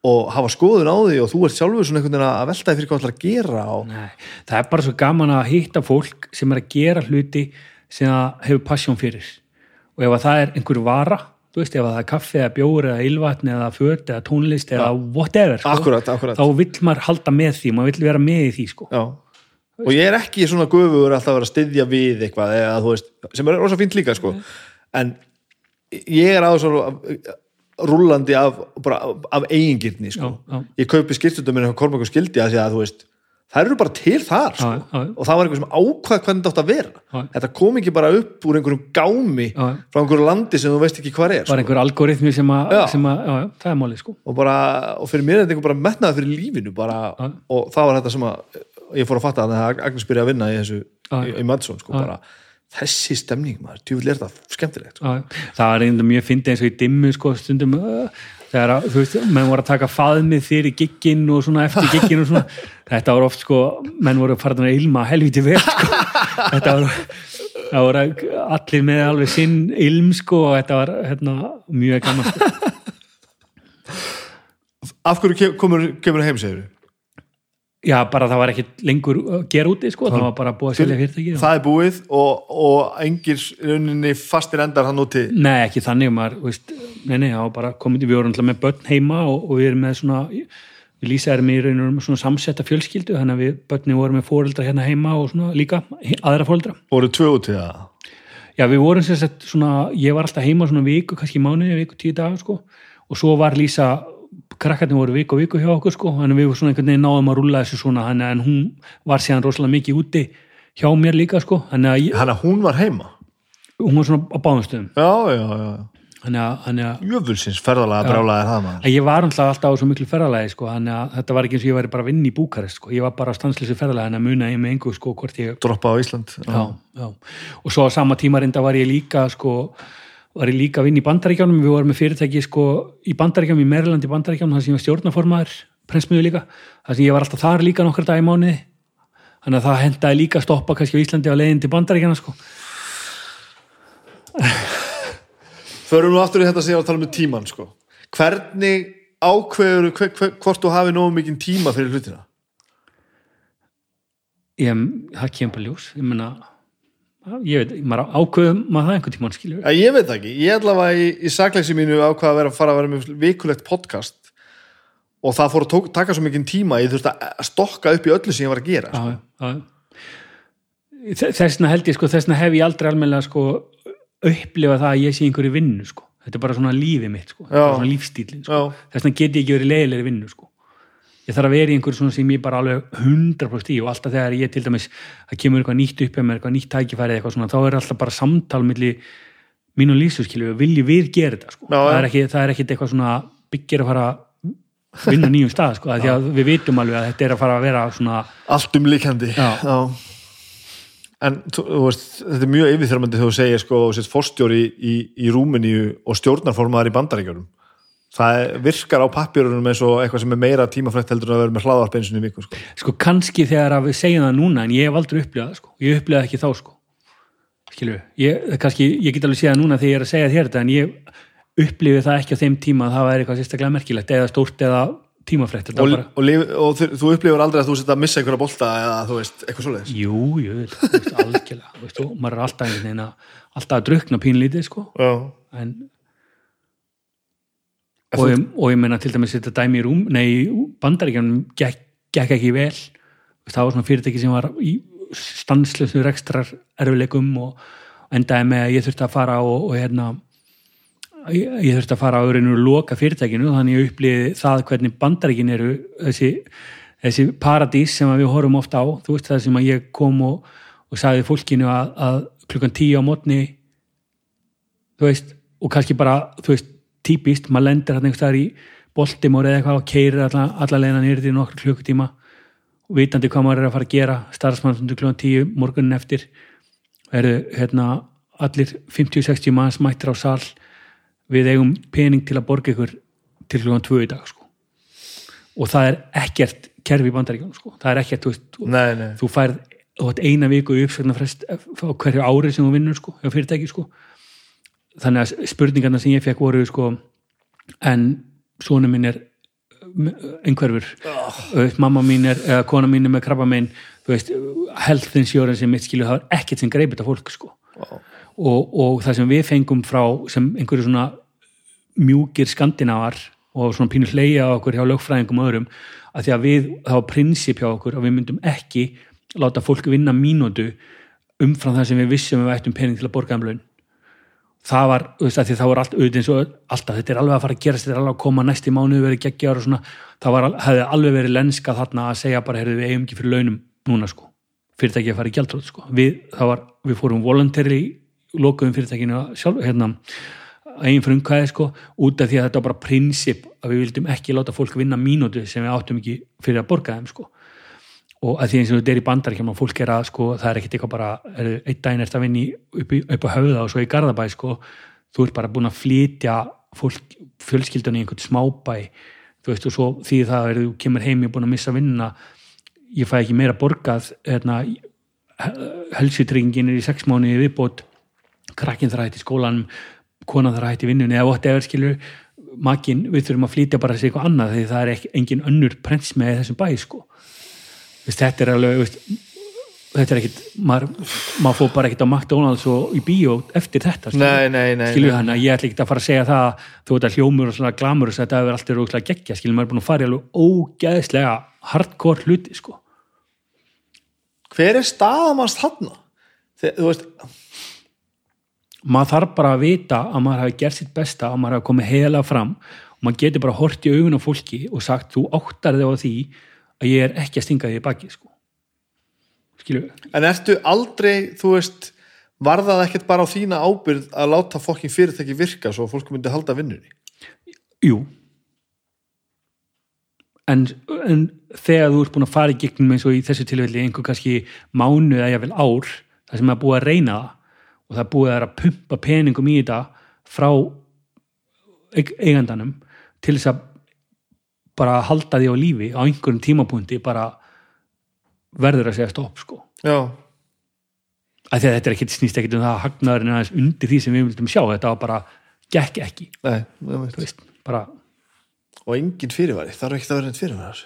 og hafa skoðun á því og þú ert sjálfur svona einhvern veginn að velta því fyrir hvað það að gera og, Nei, það er bara svo gaman að hitta fólk sem er að gera hluti sem það hefur passjón fyrir og ef að það er einhver vara þú veist, ef að það er kaffi eða bjór eða ylvatn eða föt eða tónlist eða whatever sko, Akkúrat, akkúrat. þá vill maður halda með því, maður vill vera með í því sko. Já. og ég er ekki svona gufugur alltaf að vera að styðja við eitthvað eða, veist, sem er rosa fínt líka sko. en ég er á svo rúllandi af, bara, af eigingirni sko. Já, já. ég kaupi skýrtutum minni á Kormáku skildi að því að þú veist það eru bara til þar sko. Já, og það var einhver sem ákvað hvernig þetta átt að vera. Þetta kom ekki bara upp úr einhverjum gámi frá einhverju landi sem þú veist ekki hvað er var sko. einhver algoritmi sem að, það er málið sko. Og, bara, og fyrir mér er þetta einhver bara metnaði fyrir lífinu bara, og það var þetta sem að ég fór að fatta að það Agnes byrja að vinna í þessu í, í Madsson sko, bara, þessi stemning maður, djúvill er það skemmtilegt sko. Það er einhvern mjög fyndið eins og í dimmu sko, stundum þegar að, þú veist, menn voru að taka faðmið fyrir gigginn og svona eftir gigginn og svona þetta voru oft sko, menn voru farin að ilma helviti vel sko þetta voru, það voru allir með alveg sinn ilm sko og þetta var hérna, mjög gaman sko. af hverju kemur það heim segir já, bara það var ekki lengur að gera úti sko, það var bara búið að selja fyrirtæki það er búið og, og engir rauninni fastir endar hann úti. Nei, ekki þannig maður, veist, nei, nei, það bara komið, við vorum alltaf með börn heima og, og við erum með svona, við lýsa erum í raunum með svona samsetta fjölskyldu, þannig að við börni vorum með fóreldra hérna heima og svona líka aðra fóreldra. voru tvö úti það Já, við vorum sagt svona, ég var alltaf heima svona viku, kannski mánuði, viku, tíu daga, sko, og svo var Lísa krakkarnir voru viku og viku hjá okkur sko, en við svona einhvern veginn náðum að rúlla þessu svona, hann, en hún var síðan rosalega mikið úti hjá mér líka sko, hann að ég, hún var heima? Hún var svona á báðumstöðum já, já, já, hann að, jöfulsins ferðalega brjálaðir það maður. Að ég var alltaf á svo miklu ferðalagi sko, hann að þetta var ekki eins og ég væri bara að vinna í Búkarest sko, ég var bara á stansleysu ferðalagi en að muna ég með engu sko hvort ég droppa á Ísland. Já, já. og svo á sama tíma reynda var ég líka sko, var ég líka að vinna í bandaríkjánum við vorum með fyrirtæki sko í bandaríkjánum í Maryland í bandaríkjánum þar sem ég var stjórnaformaður prensmiðu líka, þar sem ég var alltaf þar líka nokkra dag í mánuði. Þannig að það hendaði líka að stoppa kannski á Íslandi á leiðin til bandaríkjana sko. Förum nú aftur í þetta að segja að tala um tíman sko. hvernig ákveður hver, hver, hvort þú hafi nógu mikinn tíma fyrir hlutina? Ég, það kemur ljós. Ég menna ég veit, maður ákveðum maður það einhvern tímann skilur ja, ég veit það ekki, ég allavega í, í sakleysi mínu ákvaða að vera að fara að vera með vikulegt podcast og það fór að tók, taka svo mikinn tíma ég þurfti að stokka upp í öllu sem ég var að gera sko. já, já. þessna held ég sko þessna hef ég aldrei almennilega sko upplifa það að ég sé einhverju vinnu sko. Þetta er bara svona lífið mitt sko, svona lífstílin sko. Þessna get ég ekki verið leiðilegri vinnu sko ég þarf að vera í einhverju svona sem ég bara alveg 100% í og alltaf þegar ég til dæmis það kemur eitthvað nýtt upp með eitthvað nýtt tækifæri eitthvað svona, þá er alltaf bara samtal milli mín og lífsu skilju, vilji við gera þetta sko, Já, það er, ekki, það er ekkit eitthvað svona byggir að fara að vinna nýjum stað sko, því að við vitum alveg að þetta er að fara að vera svona allt um líkandi Já. en þú, þú veist, þetta er mjög yfirþyrmandi þegar þú segir sko, forstjóri í, í, í Rúmeníu og stjórnarformaðar í bandaríkjörum það virkar á pappjörunum eins og eitthvað sem er meira tímafrætt heldur en að vera með hlaðvarp eins og í viku sko. sko kannski þegar að við segjum það núna en ég hef aldrei upplifað sko, ég upplifað ekki þá sko. Skilju, ég, kannski, ég get alveg séð það núna þegar ég er að segja þér þetta en ég upplifið það ekki á þeim tíma að það væri eitthvað sérstaklega merkilegt eða stórt eða tímafrætt og, bara, og, lif, og þú, upplifur aldrei að þú setja að missa einhverja bolta eða þú veist, eitthvað svoleiðis? Jú, jú, veist, og maður er alltaf alltaf að drukna pínlítið sko. En og, ég, og ég meina til dæmis þetta dæmi í rúm, nei, bandaríkjanum gekk, gekk ekki vel. Það var svona fyrirtæki sem var í stanslösu rekstrar erfileikum og endaði með að ég þurfti að fara og, og hérna ég, ég þurfti að fara á öðrinu og loka fyrirtækinu þannig ég upplýði það hvernig bandaríkin eru þessi, þessi paradís sem við horfum ofta á. Þú veist það sem að ég kom og, og sagði fólkinu að, að klukkan tíu á mótni þú veist, og kannski bara þú veist, típist, maður lendir hann einhvers staðar í boltimor eða eitthvað og keirir alla, alla leiðina nýrði í nokkur klukkutíma og vitandi hvað maður er að fara að gera starfsmann undir klukkan tíu morgunin eftir eru hérna allir 50-60 manns mættir á sal við eigum pening til að borga ykkur til klukkan tvö í dag sko. og það er ekkert kerfi í bandaríkjum sko. það er ekkert, þú veist, Nei, nei. þú færð eina viku í uppsögnarfrest á hverju ári sem þú vinnur sko, hjá fyrirtæki sko. Þannig að spurningarna sem ég fekk voru sko, en svona minn er einhverfur oh. mamma mín er, eða kona mín er með krabba veist, health insurance sem mitt skilju, það var ekkert sem greip þetta fólk sko. og, og það sem við fengum frá sem einhverju svona mjúkir skandinavar og svona pínu hleyja okkur hjá lögfræðingum og öðrum að því að við, það var prinsip hjá okkur að við myndum ekki láta fólk vinna mínútu umfram það sem við vissum við ættum pening til að borga um laun það var, þú veist, því það var allt auðvitað eins og alltaf, þetta er alveg að fara að gerast þetta er alveg að koma næsti mánuð verið geggjar og svona. Það var, hefði alveg verið lenska þarna að segja bara, heyrðu, við eigum ekki fyrir launum núna sko, fyrirtæki að fara í gjaldrótt sko, við, það var, við fórum voluntary lokuðum fyrirtækinu sjálf, hérna, eigin fyrir umkvæði sko, út af því að þetta var bara prinsip að við vildum ekki láta fólk vinna mínútu sem við áttum ekki fyrir að borga þeim sko og að því eins og þetta er í bandaríkjum og fólk er að sko, það er ekkert eitthvað bara einn daginn er þetta að vinni upp, upp á höfða og svo í Garðabæ sko, þú ert bara búin að flytja fólk, fjölskyldunni í einhvern smábæ þú veist og svo því það er þú kemur heim ég er búin að missa vinnuna ég fæ ekki meira borgað hérna, helsutryggingin er í sex mánuði viðbót krakkin þar hætti skólanum konan þar hætti vinnunni eða whatever skilur. Makinn, við þurfum að flytja bara þessi eitthvað annað því það er ekki, engin önnur prens með þessum bæ sko veist, þetta er alveg veist, þetta er ekkit maður, maður fór bara ekkit á McDonalds og í bíó eftir þetta. Nei, nei, nei, nei. hann að ég ætla ekki að fara að segja það að þú veit að hljómur og svona glamur og þetta hefur alltaf rúkslega geggja skilur maður er búin að fara alveg ógeðslega hardcore hluti sko hver er staðamast hann þú veist, maður þarf bara að vita að maður hafi gert sitt besta að maður hafi komið heiðalega fram og maður getur bara hort í augun á fólki og sagt þú áttar þig á því að ég er ekki að stinga því í baki sko. skilju En ertu aldrei, þú veist var það ekkert bara á þína ábyrð að láta fokkin fyrirtæki virka svo að fólk myndi halda vinnunni? Jú en, en þegar þú ert búin að fara í gegnum eins og í þessu tilfelli einhver kannski mánu eða jáfnvel ár það sem er búið að reyna og það er búið að, að pumpa peningum í þetta frá eigandanum til þess að bara halda því á lífi á einhverjum tímapunkti bara verður að segja stopp sko. Að því að þetta er ekkert snýst ekkert um það að hagnaðurinn er aðeins undir því sem við vildum sjá. Þetta var bara gekk ekki. Nei, veist, bara, og engin fyrirværi, þarf ekki að vera neitt fyrirværi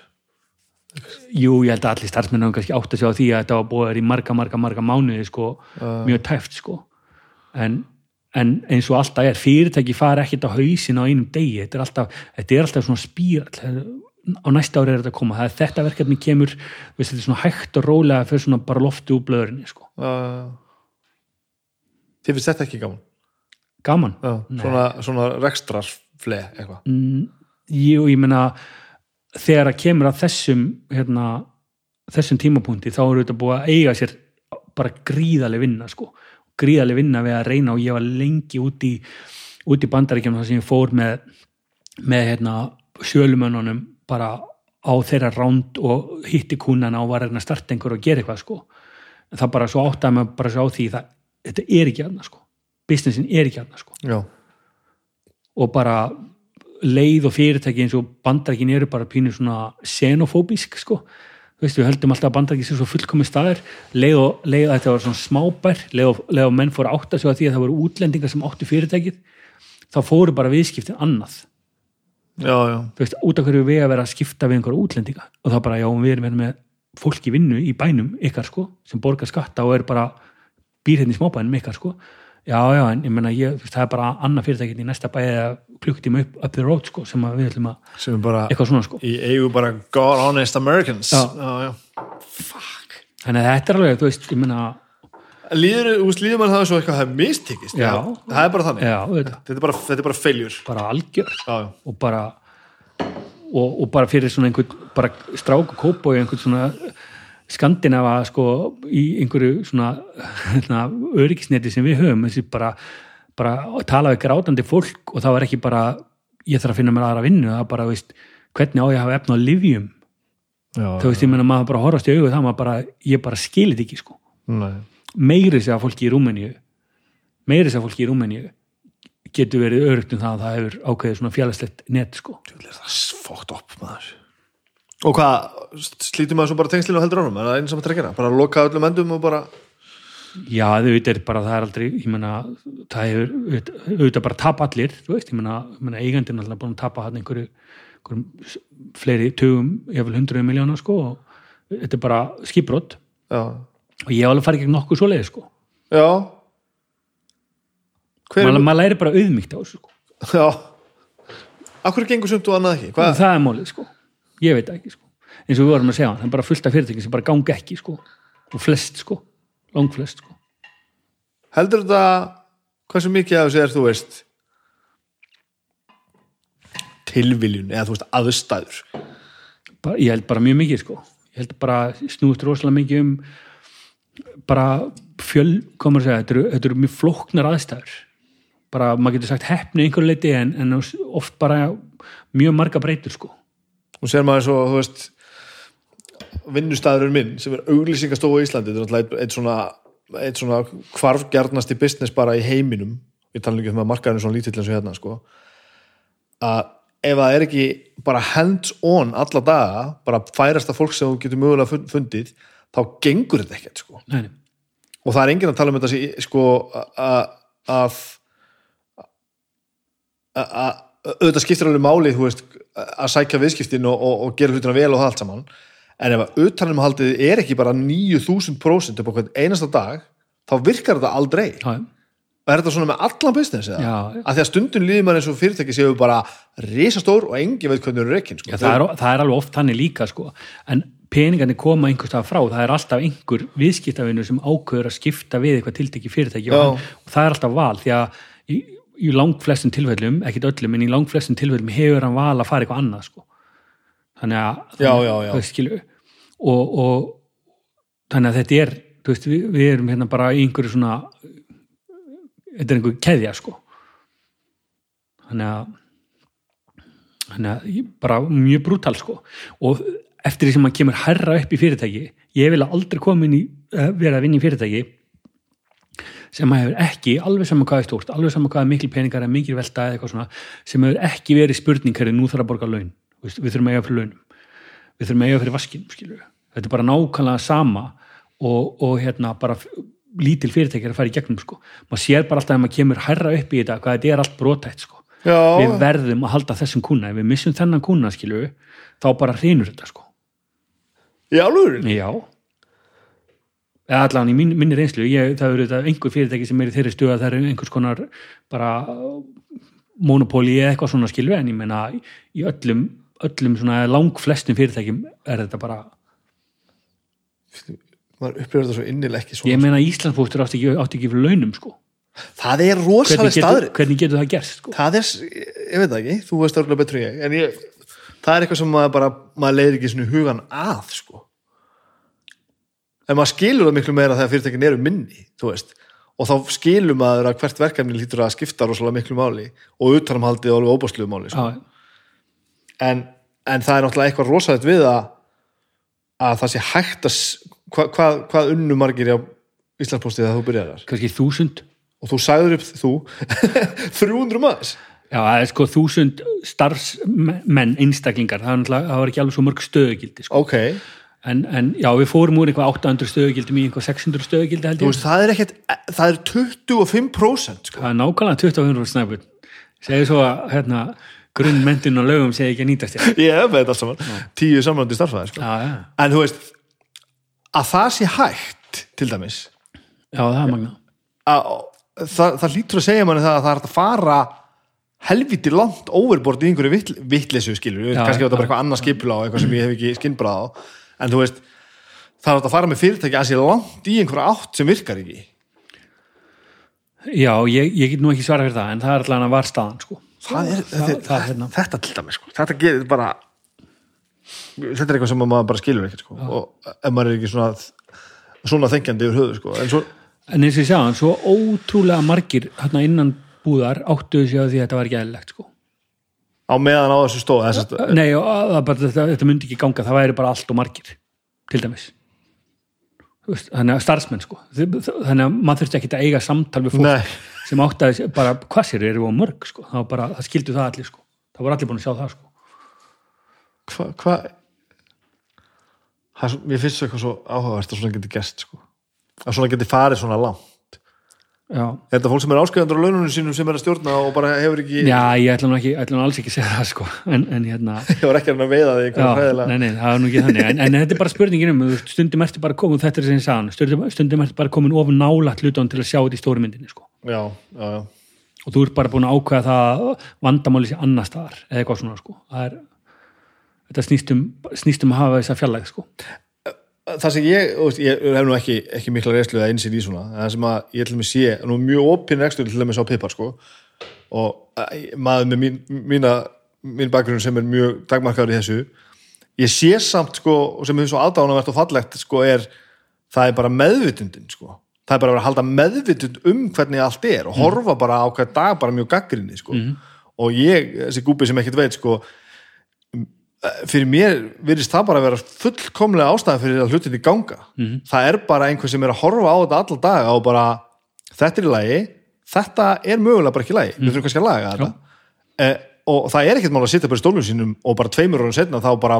jú, ég held að allir starfsmennum kannski átt að sjá því að þetta var búið að í marga, marga, marga mánuði sko, mjög tæft sko. En, en eins og alltaf er fyrirtæki fara ekkert á hausin á einum degi, þetta er alltaf, þetta er alltaf svona spírall á næsta ári er þetta að koma, það er þetta verkefni kemur, veist, þetta er svona hægt og rólega fyrir svona bara loftu úr blöðurinni sko. Uh, þið finnst þetta ekki gaman? gaman Já, svona, svona rekstrarfle eitthvað. mm, jú, ég meina þegar að kemur að þessum hérna, þessum tímapunkti þá eru þetta búið að eiga sér bara gríðaleg vinna sko gríðaleg vinna við að reyna og ég var lengi út í, út í bandaríkjum þar sem ég fór með, með hérna, sjölumönnunum bara á þeirra ránd og hitti kúnana og var að að starta einhver og gera eitthvað sko. Það bara svo áttaði mig bara svo á því það, þetta er ekki aðna sko. Businessin er ekki aðna sko. Já, og bara leið og fyrirtæki eins og bandarækin eru bara pínur svona xenofóbísk sko Þú veist, við höldum alltaf að bandaræki sér svo fullkomi staðar leið og leið að þetta var svona smábær leið og, leið og menn fóru átt að sjá því að það voru útlendingar sem áttu fyrirtækið þá fóru bara viðskiptin annað. Já, já, þú veist, út af hverju við að vera að skipta við einhverja útlendinga. Og það bara, já, við erum hérna með fólk í vinnu í bænum ykkar sko sem borgar skatta og er bara býr hérna í smábænum ykkar sko já, já, en ég menna, það er bara annað fyrirtækið í næsta bæði klukktíma upp, up the road sko, sem við ætlum að, sem er bara eitthvað svona sko í eigu bara God Honest Americans. Já. já, já. þannig að þetta er alveg, þú veist, ég menna Líður, þú veist, líður mann það svo eitthvað að það er mistekist. Já. Það er bara þannig. já, þetta, Þetta er bara, þetta er bara feiljur. bara algjör Já, já. og bara og, og bara fyrir svona einhvern bara strák og kópa og einhvern svona skandinafa sko í einhverju svona, svona öryggisneti sem við höfum þessi bara, bara tala við grátandi fólk og það var ekki bara ég þarf að finna mér aðra vinnu það var bara, veist, hvernig á ég að hafa efna á livjum þú veist, ég menna maður bara horfast í augu það maður bara, ég bara skilit ekki sko Nei. meiri sér fólki í Rúmeníu meiri sér fólki í Rúmeníu getur verið örugt um það að það hefur ákveðið svona fjarlæslegt net sko Djúlega, það er fókt upp maður. Og hvað, slítur maður svo bara tengslinu og heldur ánum? Er það einn sem að trekkina? Bara loka öllum endum og bara... Já, þau veit er bara, það er aldrei, ég meina, það hefur auðvitað- auðvitað bara tap allir, þú veist, ég ég eigandinn er alltaf búin að tapa hann einhverju, einhverjum fleiri tugum, jáfnvel hundruðu miljóna, sko, og þetta er bara skipbrott Já. og ég alveg farið gegn nokkuð svoleiði, sko. Já. Hver Maður maður læri bara auðmygt á þessu, sko. Já. Akkur gengur sumt og annað ekki? Hvað? Það er málið, sko. Ég veit ekki, sko. Eins og við vorum að segja, það er bara fullt af fyrirtæki sem bara gangi ekki, sko. Og flest, sko. Langflest, sko. Heldur þetta, hversu mikið af þessu er, þú veist, tilviljun eða þú veist, aðstæður? bara, ég held bara mjög mikið sko ég held bara snúist rosalega mikið um bara fjöl komur að segja, þetta eru, þetta eru mjög flóknar aðstæður bara maður getur sagt hefni einhverju leiti en, en oft bara mjög marga breytur sko Og sér maður svo, þú veist, vinnustæðurinn minn sem er auglýsingastofu í Íslandi, þetta er náttúrulega eitt svona, eitt svona hvarfgjarnasti business bara í heiminum, við talum ekki um að markaðinu svona lítill eins og hérna, sko, að ef það er ekki bara hands on alla daga, bara færasta fólk sem þú getur mögulega fund- fundið, þá gengur þetta ekkert, sko. nei, og það er enginn að tala um þetta sko að- að- auðvitað skiptir alveg máli þú veist, að sækja viðskiptin og, og, og gera hlutina vel og það allt saman en ef að utanumhaldið er ekki bara 9000% upp á hvern einasta dag þá virkar þetta aldrei já. og er þetta svona með allan business eða? Já, að því að stundum líður maður eins og fyrirtæki séu bara risastór og engin veit hvernig eru reikin sko. Já, það, er, það er alveg oft þannig líka sko en peningarnir koma einhvers stað frá það er alltaf einhver viðskiptavinu sem ákveður að skipta við eitthvað tiltekki fyrirtæki og það er alltaf val því að í, í langflestum tilfellum, ekkit öllum en í langflestum tilfellum hefur hann val að fara eitthvað annað sko. þannig að Já, já, já. skilu, og, og þannig að þetta er veist, við, við erum hérna bara í einhverju svona þetta er einhver keðja sko þannig að þannig að ég- bara mjög brútal sko og eftir því sem maður kemur herra upp í fyrirtæki ég vil aldrei koma inn í eh, vera að vinna í fyrirtæki sem hefur ekki, alveg saman hvað er stórt alveg saman hvað er mikil peningar eða mikil velta eða eitthvað svona, sem hefur ekki verið spurningar nú þarf að borga laun, við þurfum að eiga fyrir launum við þurfum að eiga fyrir vaskinum skilur. þetta er bara nákvæmlega sama og, og hérna bara lítil fyrirtæki er að fara í gegnum sko. maður sér bara alltaf að maður kemur herra upp í þetta hvað þetta er allt brotætt sko. Já, við verðum að halda þessum kuna ef við missum þennan kuna skilur þá bara hreinur þetta sko. já allan í mín, minni reynslu ég, það eru þetta einhver fyrirtæki sem er í þeirri stuða það eru einhvers konar bara monopóli eða eitthvað svona skilur en ég meina í öllum öllum svona langflestum fyrirtækjum er þetta bara maður upplifir þetta svo innileg ekki svona ég meina Íslandsfóstur átti ekki, átti ekki fyrir launum sko. það er rosalega staður hvernig getur það gerst sko? það er, ég veit það ekki, þú veist örgulega betur en ég það er eitthvað sem maður bara, maður leiðir ekki svona hugan að, sko en maður skilur það miklu meira þegar fyrirtækin eru minni, og þá skilur maður að hvert verkefni lítur að skipta rosalega miklu máli og utanumhaldið og alveg óbásluðu máli, sko. Já, en, en það er náttúrulega eitthvað rosalegt við að að það sé hægt að hva, hvað, hvað unnu margir á Íslandspostið þegar þú byrjar þar? Kannski þúsund. Og þú sagður upp þú 300 maður Já, það er sko þúsund starfsmenn einstaklingar, það var ekki alveg svo mörg stöðugildi sko. ok, en, en já, við fórum úr eitthvað 800 stöðugildum í eitthvað 600 stöðugildi held þú ég. veist, það er ekkert það er 25% sko. það er nákvæmlega 25 snæpun segir svo að hérna, grunnmentin og lögum segi ekki að nýtast þér. Ég hef með þetta saman, tíu samlandi starfæði sko. já, já, en þú veist að það sé hægt til dæmis. Já, það er magna að, það, það lítur að segja manni það að það er að fara helviti langt overbord í einhverju vitt, vittlesu skilur, Já, kannski já, var þetta bara eitthvað annað skipla og eitthvað sem ég hef ekki skinnbrað á en þú veist, það er að fara með fyrirtæki að sé langt í einhverja átt sem virkar ekki já, ég, ég get nú ekki svara fyrir það en það er allavega var staðan sko. það er, það, þetta, það, hérna. þetta til dæmis sko. þetta gerir bara þetta er eitthvað sem maður bara skilur ekkert sko. og ef maður er ekki svona svona þengjandi yfir höfu sko. en svo, en eins og ég sagði, svo ótrúlega margir hérna innan búðar áttuðu sig á því að þetta var ekki eðlilegt sko. Á meðan á þessu stóð að, nei, og að, að, bara, þetta, þetta myndi ekki ganga það væri bara allt og margir til dæmis. Þannig að starfsmenn sko. Þannig að maður þurfti ekki að eiga samtal við fólk Nei. sem áttaði sig bara hvað sér eru á mörg sko, það, bara, það skildu það allir sko. Það voru allir búin að sjá það sko. Hvað hva, það mér finnst svo eitthvað svo áhugavert að svona geti gerst sko. að svona geti farið svona langt já, er þetta fólk sem er áskrifandur á laununum sínum sem er að stjórna og bara hefur ekki já ég ætla nú ekki, ætla nú alls ekki að segja það sko en, en hérna hefur ekki að veiða hræðilega nei, nei, það er nú ekki þannig en, en þetta er bara spurningin um, stundum ertu bara komin þetta er sem ég sagði hann, stundum, stundum ertu bara komin ofur nálat hlutan til að sjá þetta í stóru myndinni sko. já, já, já. og þú ert bara búin að ákveða það að vandamáli sé annar staðar eða eitthvað svona sko. er þetta snýst um, snýst um að hafa þessa fjallæg sko. Það sem ég, veist, ég hef nú ekki, ekki mikla reynslu eða einsinn í svona, en það sem að ég til dæmis sé, nú mjög opinn rekstur til dæmis á pipar sko og maður með mín, mína mín bakgrunn sem er mjög dagmarkaður í þessu ég sé samt sko og sem er svo aðdánavert og fallegt sko er það er bara meðvitundin sko. Það er bara að að halda meðvitund um hvernig allt er og horfa bara á hver dag bara mjög gaggrinni sko. Og ég, þessi gúpi sem ekkert veit sko fyrir mér virðist það bara að vera fullkomlega ástæða fyrir að hlutinni ganga. Það er bara einhver sem er að horfa á þetta alla daga og bara þetta er í lagi, þetta er mögulega bara ekki í lagi, við þurfum kannski að laga þetta. Eh, og það er ekkert mál að sitja bara í stólum sínum og bara tveimur árum setna þá bara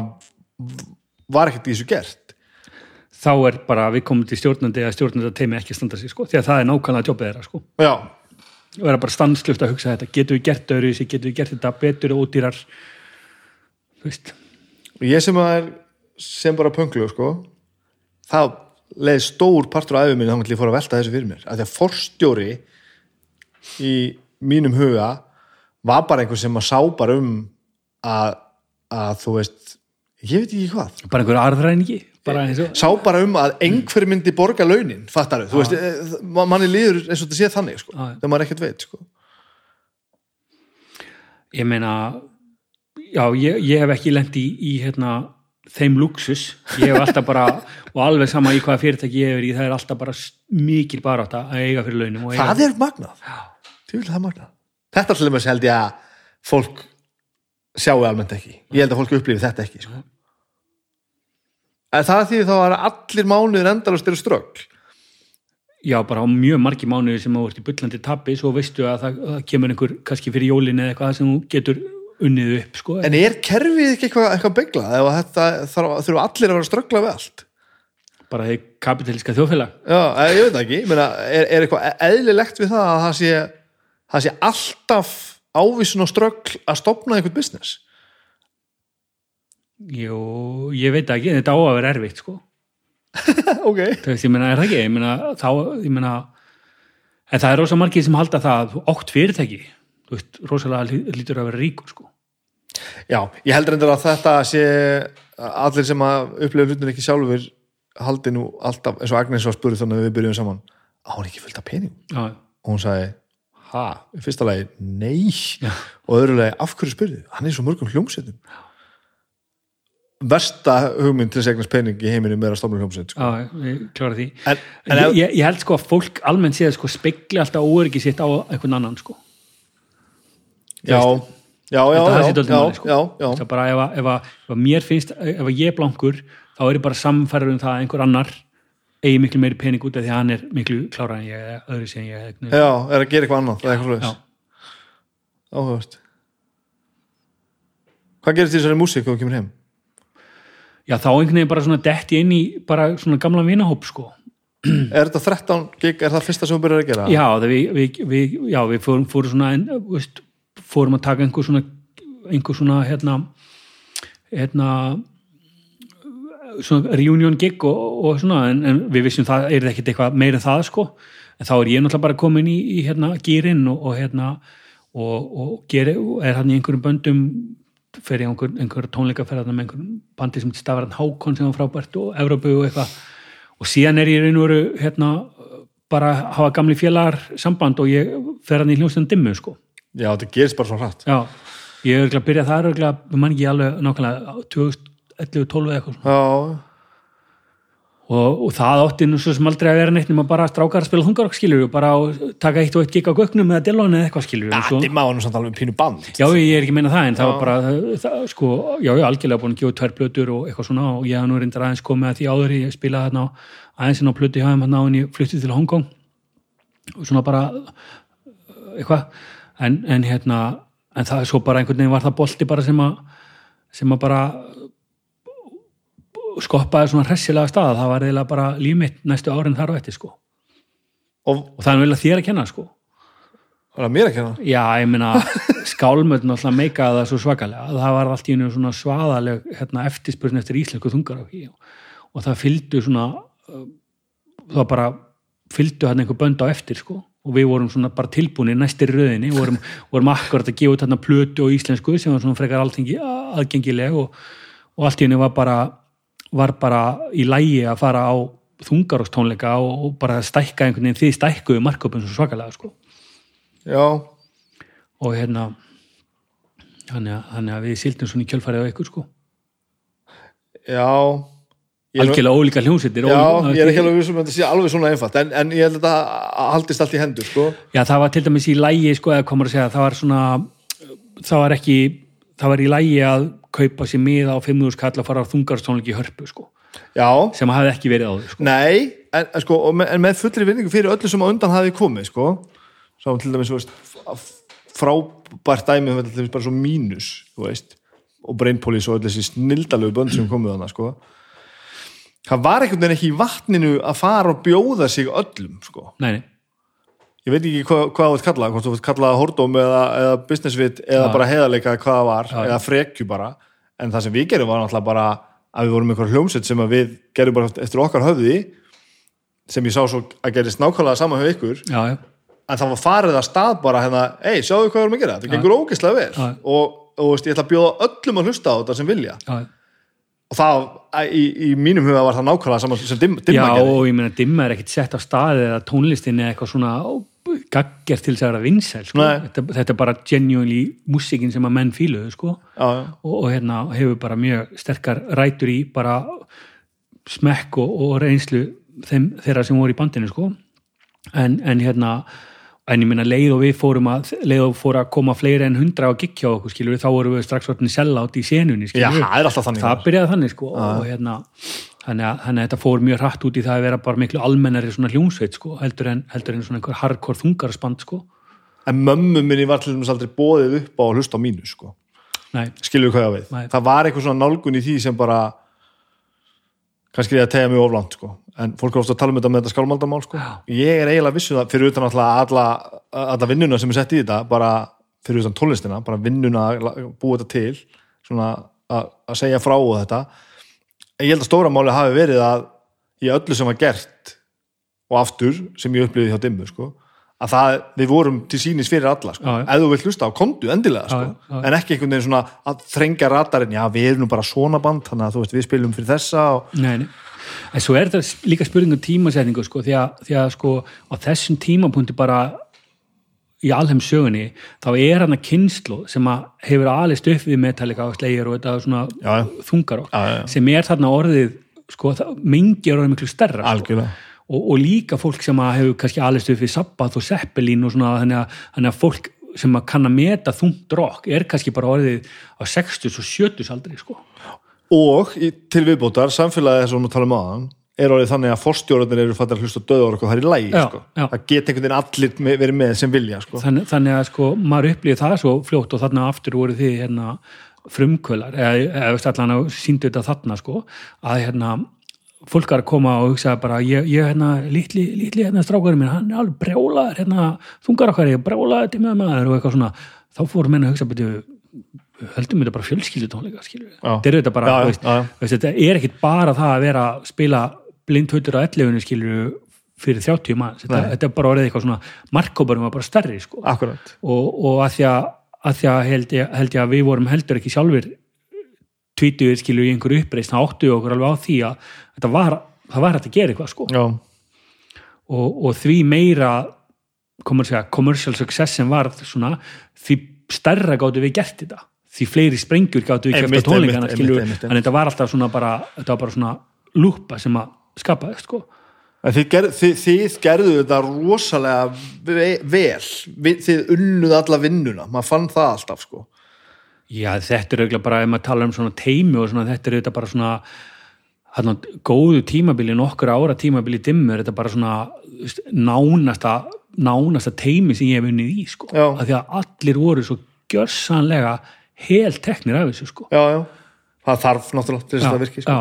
var ekkert í þessu gert. Þá er bara við komum til stjórnandi að stjórnandi teimi ekki standa sig sko. því að það er nákvæmlega jobbið þeirra sko. já, og vera bara stanslust að hugsa þetta. Getum við gert öðru getum við gert þetta betur og ódýrar þú veist. Og ég sem að er sem bara pönglu sko þá leið stór partur af minni þá ætla ég fór að velta þessu fyrir mér. Að því að forstjóri í mínum huga var bara einhver sem að sá bara um að, að þú veist ég veit ekki hvað. Bara einhver arðræningi bara eins og sá bara um að einhver myndi borga launin, fattar þú veist, eh, ma- manni líður eins og þetta sé þannig sko, þegar maður ekkert veit sko. ég meina já, ég, ég hef ekki lent í, í hérna, þeim luxus ég hef alltaf bara, og alveg sama í hvaða fyrirtæki ég hefur í, það er alltaf bara mikil barátta að eiga fyrir launum og eiga, það er magnað. Vil það er magnað. Þetta til dæmis held ég að fólk sjáu almennt ekki. Ég held að fólk upplifi þetta ekki sko. en það því þá að allir mánuðir endalust eru strögg já, bara á mjög margi mánuði sem þú ert í bullandi tappi, svo veistu að það, það kemur einhver kannski fyrir jólin eða eitthvað sem þú getur unnið upp, sko en er kerfið ekki eitthvað, eitthvað bygglað ef að þetta þarf, þurfa allir að vera að ströggla við allt? Bara þeir kapitalíska þjóðfélag. Já, eh, ég veit ekki. Meina, er, er eitthvað eðlilegt við það að það sé, það sé alltaf ávísun og ströggl að stopna einhvern business? Jú, ég veit ekki, þetta á að vera erfitt, sko. Ok. Þú veist, ég meina, er það ekki, ég meina, þá, ég meina en það er rosa margir sem halda það átt fyrirtæki, þú veist, rosalega lí- lítur að vera ríkur, sko. Já, ég heldur endur að þetta sé allir sem að upplifa hlutin ekki sjálfur haldi nú alltaf, eins og Agnes var spurð þannig að við byrjum saman á hún ekki fullt af pening já, og hún sagði, ha, fyrsta lagi nei, og öðru lagi af hverju spurðu, hann er svo mörgum hljómsveitum. Versta hugmynd til að eignast pening í heiminum er að stofna hljómsveit sko. já, en, en ég, ég held sko að fólk almennt séð sko spekli alltaf óöryggi sitt á einhvern annan, sko já, já, já, já, sko. já, já, það er bara ef að, ef, að, ef að mér finnst ef ég er blankur, þá er ég bara samfærður um það að einhver annar eigi miklu meiri pening út af því að hann er miklu klára en ég öðru sem ég er já, er að gera eitthvað annað það er eitthvað slúðis áhugast hvað gerist í þessari músík þegar þú kemur heim? já, þá einhvern veginn bara svona detti inn í bara svona gamla vinahóp, sko Er þetta 13 gig, er það fyrsta sem þú byrjar að gera? Já, við, við, við, já, við fórum, fórum svona veist, fórum að taka einhver svona einhver svona hérna hérna svona reunion gig og, og svona en, en við vissum það er ekkert eitthvað meira en það sko en þá er ég náttúrulega bara komin í, í hérna gýrin og, og hérna og, og geri, er hann í einhverjum böndum fer í einhver, einhver tónleikaferðar með einhverjum bandi sem stafar Hákon sem var frábært og Evrópu og eitthvað og síðan er ég raun og veru hérna bara hafa gamli félagar samband og ég fer hann í hljómsveitin dimmu sko. Já, þetta gerist bara svo hratt Já, ég er að byrja það er við mann ekki alveg nákvæmlega 2011-12 eða eitthvað. Já, og, og það átti nú svo sem aldrei að vera neitt nema bara strákar að spila þungarokk skilur og bara að taka eitt og eitt gig á gögnum eða delon eða eitthvað skilur ja, svo, dimma var nú samt alveg pínu band Já, ég er ekki að meina það en það Já. var bara, það, það, sko, já, ég er algjörlega búin að gefa tvær plötur og eitthvað svona og ég haf nú reyndar aðeins komið að því áður ég spilaði þarna á- aðeins inn á plötu hjá þeim hann áðin ég fluttið til Hongkong og svona bara eitthvað en, en hérna, en það er svo bara einhvern veginn var það bolti bara sem að sem að bara skoppaði svona hressilega stað. Það var eiginlega bara líf mitt næstu árin þar á eftir sko. Og og það er vel að þér að kenna sko. Var það mér að kenna? Já, ég meina, skálmöld náttúrulega meikaði það svo svakalega. Það var allt í einu svona svaðaleg hérna, eftirspurn eftir íslensku þungarokki og, og það fylgdu svona uh, það bara fylgdu hann einhver bönd á eftir sko og við vorum svona bara tilbúinir næstir röðinni vorum, vorum akkurat að gefa út hérna plötu og íslensku sem var svona frekar alltingi aðgengileg og, og allt í einu var bara var bara í lægi að fara á þungarokkstónleika og, og bara stækka einhvern veginn því stækkuðu marköpum svo svakalega sko. Já, og hérna þannig að, þannig að við sildum svona í kjölfarið á ykkur sko. Já algjörlega ólíka hljómsveitir Já, ólíka- ég er ekki alveg vissum að þetta sé alveg svona einfalt en, en ég held að þetta haldist allt í hendur sko. já, það var til dæmis í lægi sko, segja, það var svona það var ekki það var í lægi að kaupa sér miða á 5.000 kall að fara á þungarstónleiki hörpu sko, sem hafði ekki verið áður sko. nei en, en, sko, en með fullri vinningu fyrir öllu sem á undan hafi komið sko. Sá til dæmis frábært dæmi um bara svo mínus og brainpolis og öll þessi snildalegu bönd sem komið hana sko. Það var einhvern veginn ekki í vatninu að fara og bjóða sig öllum sko. nei, nei, ég veit ekki hvað, þú vilt kalla hvort þú vilt kalla hordóm eða, eða businessvit eða Já. bara heiðarleika hvað það var, Já. eða frekju bara. En það sem við gerum var náttúrulega bara að við vorum einhver hljómsett sem við gerum bara eftir okkar höfði sem ég sá svo að gerist nákvæmlega sama hjá ykkur. Já, en það var farið að stað bara hérna ei, sjáðu hvað við erum að gera, þetta gengur ógeðslega vel. Og, og veist, ég ætla að bjóða öllum að hlusta á þetta sem vilja og það, í, í mínum huga var það nákvæmlega sama sem dim, já dimma gerði og ég meina dimma er ekkit sett á staði eða tónlistin eða eitthvað svona gaggert til þess að vera vinsæl sko. Þetta, þetta er bara genuinely músikin sem að menn fíluðu sko. já, já. og, og hérna hefur bara mjög sterkar rætur í bara smekk og, og reynslu þeim, þeirra sem voru í bandinu sko. en, en hérna en ég minna leið og við fórum að leið og fóru að koma fleiri en hundra á gigg hjá okkur skilur við, þá vorum við strax orðin sellátt í senunni já, skilur við það er alltaf þannig. Það byrjaði þannig sko og hérna þannig að, þannig að þetta fór mjög hratt út í það að vera bara miklu almennari svona hljómsveit sko heldur en, heldur en svona einhver hardcore þungarspand sko. En mömmu minni var til dæmis aldrei bóðið upp á að hlusta á mínu sko. Nei, skilur við hvað ég á við? Nei. það var eitthvað svona nálgun í því sem bara kannski er að tegja mig oflant sko. en fólk er ofta að tala um þetta með þetta skálmaldamál sko. ég er eiginlega vissu það fyrir utan alla, alla vinnuna sem er sett í þetta bara fyrir utan tónlistina bara vinnuna að búa þetta til svona að, að segja frá og þetta en ég held að stóra máli hafi verið að í öllu sem var gert og aftur sem ég upplifði hjá dimmu sko, að það, við vorum til sínis fyrir alla sko. Ef þú vilt hlusta á kondu endilega sko. Já, já, en ekki einhvern veginn svona að þrengja radarinn, já við erum nú bara svona band þannig að þú veist við spilum fyrir þessa og... nei, nei en svo er þetta líka spurning um tímasetningu sko, því að, því að sko á þessum tímapunkti bara í alheim sögunni, þá er hann að kynslu sem að hefur upp við Metallica og Slayer og þetta svona Já, þungar já. sem er þarna orðið sko, mengi er orðið miklu stærra sko. algjörlega og, og líka fólk sem að hefur kannski alist upp við Sabbath og Zeppelin og svona þannig að, þannig að fólk sem að kann að meta þungt rock er kannski bara orðið á 60 og 70 aldrei sko. og í, til viðbótar, samfélagið þess að við talum aðan er orðið þannig að forstjórnir eru fattar að hlusta á döður og það er í lægi Já, sko. já. það geta einhvern veginn allir verið með sem vilja sko. þannig, þannig að sko maður upplýði það svo fljótt og þarna aftur voru þið hérna frumkvölar eða, eða allan að síndu þetta þarna sko að hérna fólk er að koma og hugsa bara ég, ég hérna, litli, litli hérna strákurinn minn hann er alveg brjálaður hérna þungar okkar ég brjálaður til með maður og eitthvað svona. Þá fóru menn að hugsa betur höldum þetta bara fjölskyldutónleika þetta er þetta bara, Já, veist, já, veist, þetta er ekkit bara það að vera að spila blindhutur á 11 skilur fyrir 30 manns, þetta, þetta er bara orðið eitthvað svona markkóparum var bara stærri sko. Og, og að því að, að, því að held, ég, held ég að við vorum heldur ekki sjálfur tvítuðir skilur í einhverju uppreist þá áttu við okkur alveg á því að þetta var, það var hægt að gera eitthvað sko. Já, og, og því meira komur að segja, commercial success sem var svona, því stærra gáttu við gert þetta, því fleiri sprengjur gáttu við kæft á tónleikana þannig að þetta var alltaf svona bara, þetta var bara svona lúpa sem að skapaðist sko. En þið, gerð, þið, þið gerðu þetta rosalega ve- vel. Þið unnuð alla vinnuna. Maður fann það alltaf sko Já, þetta er auðvitað bara, ef maður tala um svona teimi og svona, þetta er auðvitað bara svona hann, góðu tímabili, nokkur ára tímabili dimmur, þetta er bara svona veist, nánasta, nánasta teimi sem ég hef unnið í, sko Já. að því að allir voru svo gjörsanlega hel teknir af þessu, sko já, já, það þarf náttúrulega til þess að það virki sko.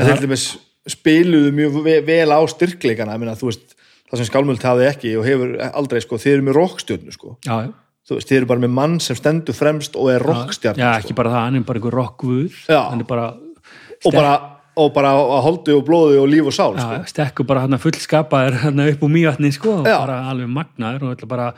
þeir til dæmis spiluðu mjög ve- vel á styrkleikana ég meina, þú veist, það sem Skálmöld hafði ekki og hefur aldrei, sko, þið eru með rockstjörnu sko. já, já, þú veist, þið eru bara með mann sem stendur fremst og er rockstjörn já, ekki bara það, hann er bara einhver rockvuð, Já. hann er bara og bara, og bara að holdi og blóði og líf og sál Já, sko. stekkur bara hann fullskapaður hann upp úr mývatni sko og Já. bara alveg magnaður og bara,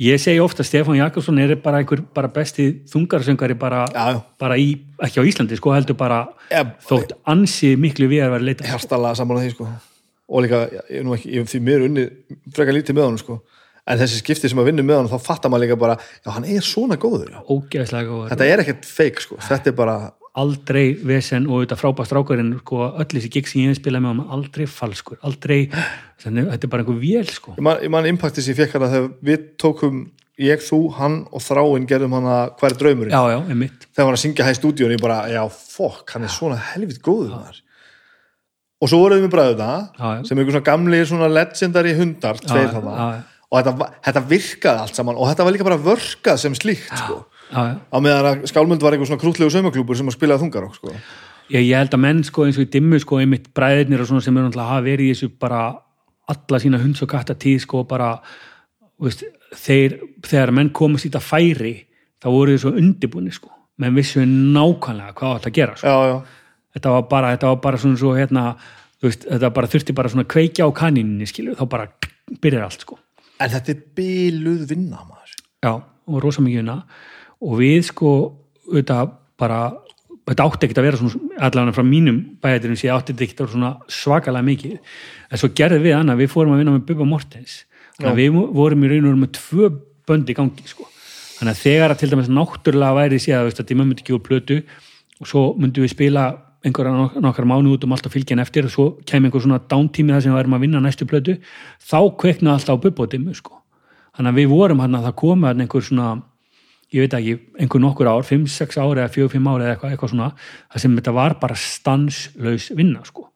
ég segi ofta Stefán Jakobsson er bara einhver bara besti þungarsöngari bara, Já, já. bara í, ekki á Íslandi sko heldur bara Ja, þótt ansi miklu við að vera leita hjartalega sammála því sko. og líka, ég er nú ekki, ég hef því mér unni frekar lítið með honum sko. En þessi skipti sem að vinna með honum, þá fattar maður líka bara já, hann er svona góður. Ógeðslega góður. Þetta er ekkert feik, sko. þetta er bara aldrei vesen og þetta frábæð strákurinn sko öll þessi gig sem ég hef spilað með hann aldrei falskur, aldrei þannig, þetta er bara einhver vél sko. Ég man, man impacti sem ég fekk hana þegar við tókum ég, þú, hann og þráinn gerðum hana hver er draumurinn? Já, já, þegar hann að syngja hæg stúdíun ég bara, já, fokk, hann er svona helvit góður maður. Og svo voruðum við Já, já. sem einhver svona gamli svona legendary hundar tveir þarna. Og þetta, þetta virkaði allt saman og þetta var líka bara vörkað sem slíkt sko. á meðan að Skálmöld var einhver svona krútlegu saumaklúpur sem að spilaði þungarokk sko. ég, ég held að menn sko eins og í dimmu sko einmitt bræðirnir og svona sem er náttúrulega hafa verið í þessu bara alla sína hunds og katta tíð sko bara veist, þeir, þegar menn komast í þetta færi þá voru þið svo undibúni sko menn vissu nákvæmlega hvað átt að gera sko. já, já, þetta var bara, þetta var bara svona svo hérna, veist, þetta bara þurfti bara svona kveikja á kaninni skilju, þá bara byrjar allt sko en þetta er byluð vinna maður. Já, og rosa mikið vinna. Og við sko þetta bara, þetta átti ekkert að vera svona, allavega frá mínum bæðaturum sé átti þetta ekkert að vera svona svakalega mikið. En svo gerði við annað, við fórum að vinna með Bubba Mortens. Þannig að við vorum í raun og veru með tvö bönd í gangi sko. þannig að þegar að til dæmis náttúrulega væri séð að tíma myndi ekki úr plötu og svo myndum við spila einhverja nok nokkar mánu út um alltaf fylgjan eftir og svo kemur einhver svona dántími þar sem við værum að vinna næstu plötu þá kveikna alltaf á bubbotimu sko. þannig að við vorum hann að það komi einhver svona ég veit ekki, einhver nokkur ár, 5-6 ár eða 4-5 ár eða eitthvað, eitthvað svona það sem þetta var bara stanslaus vinna sko.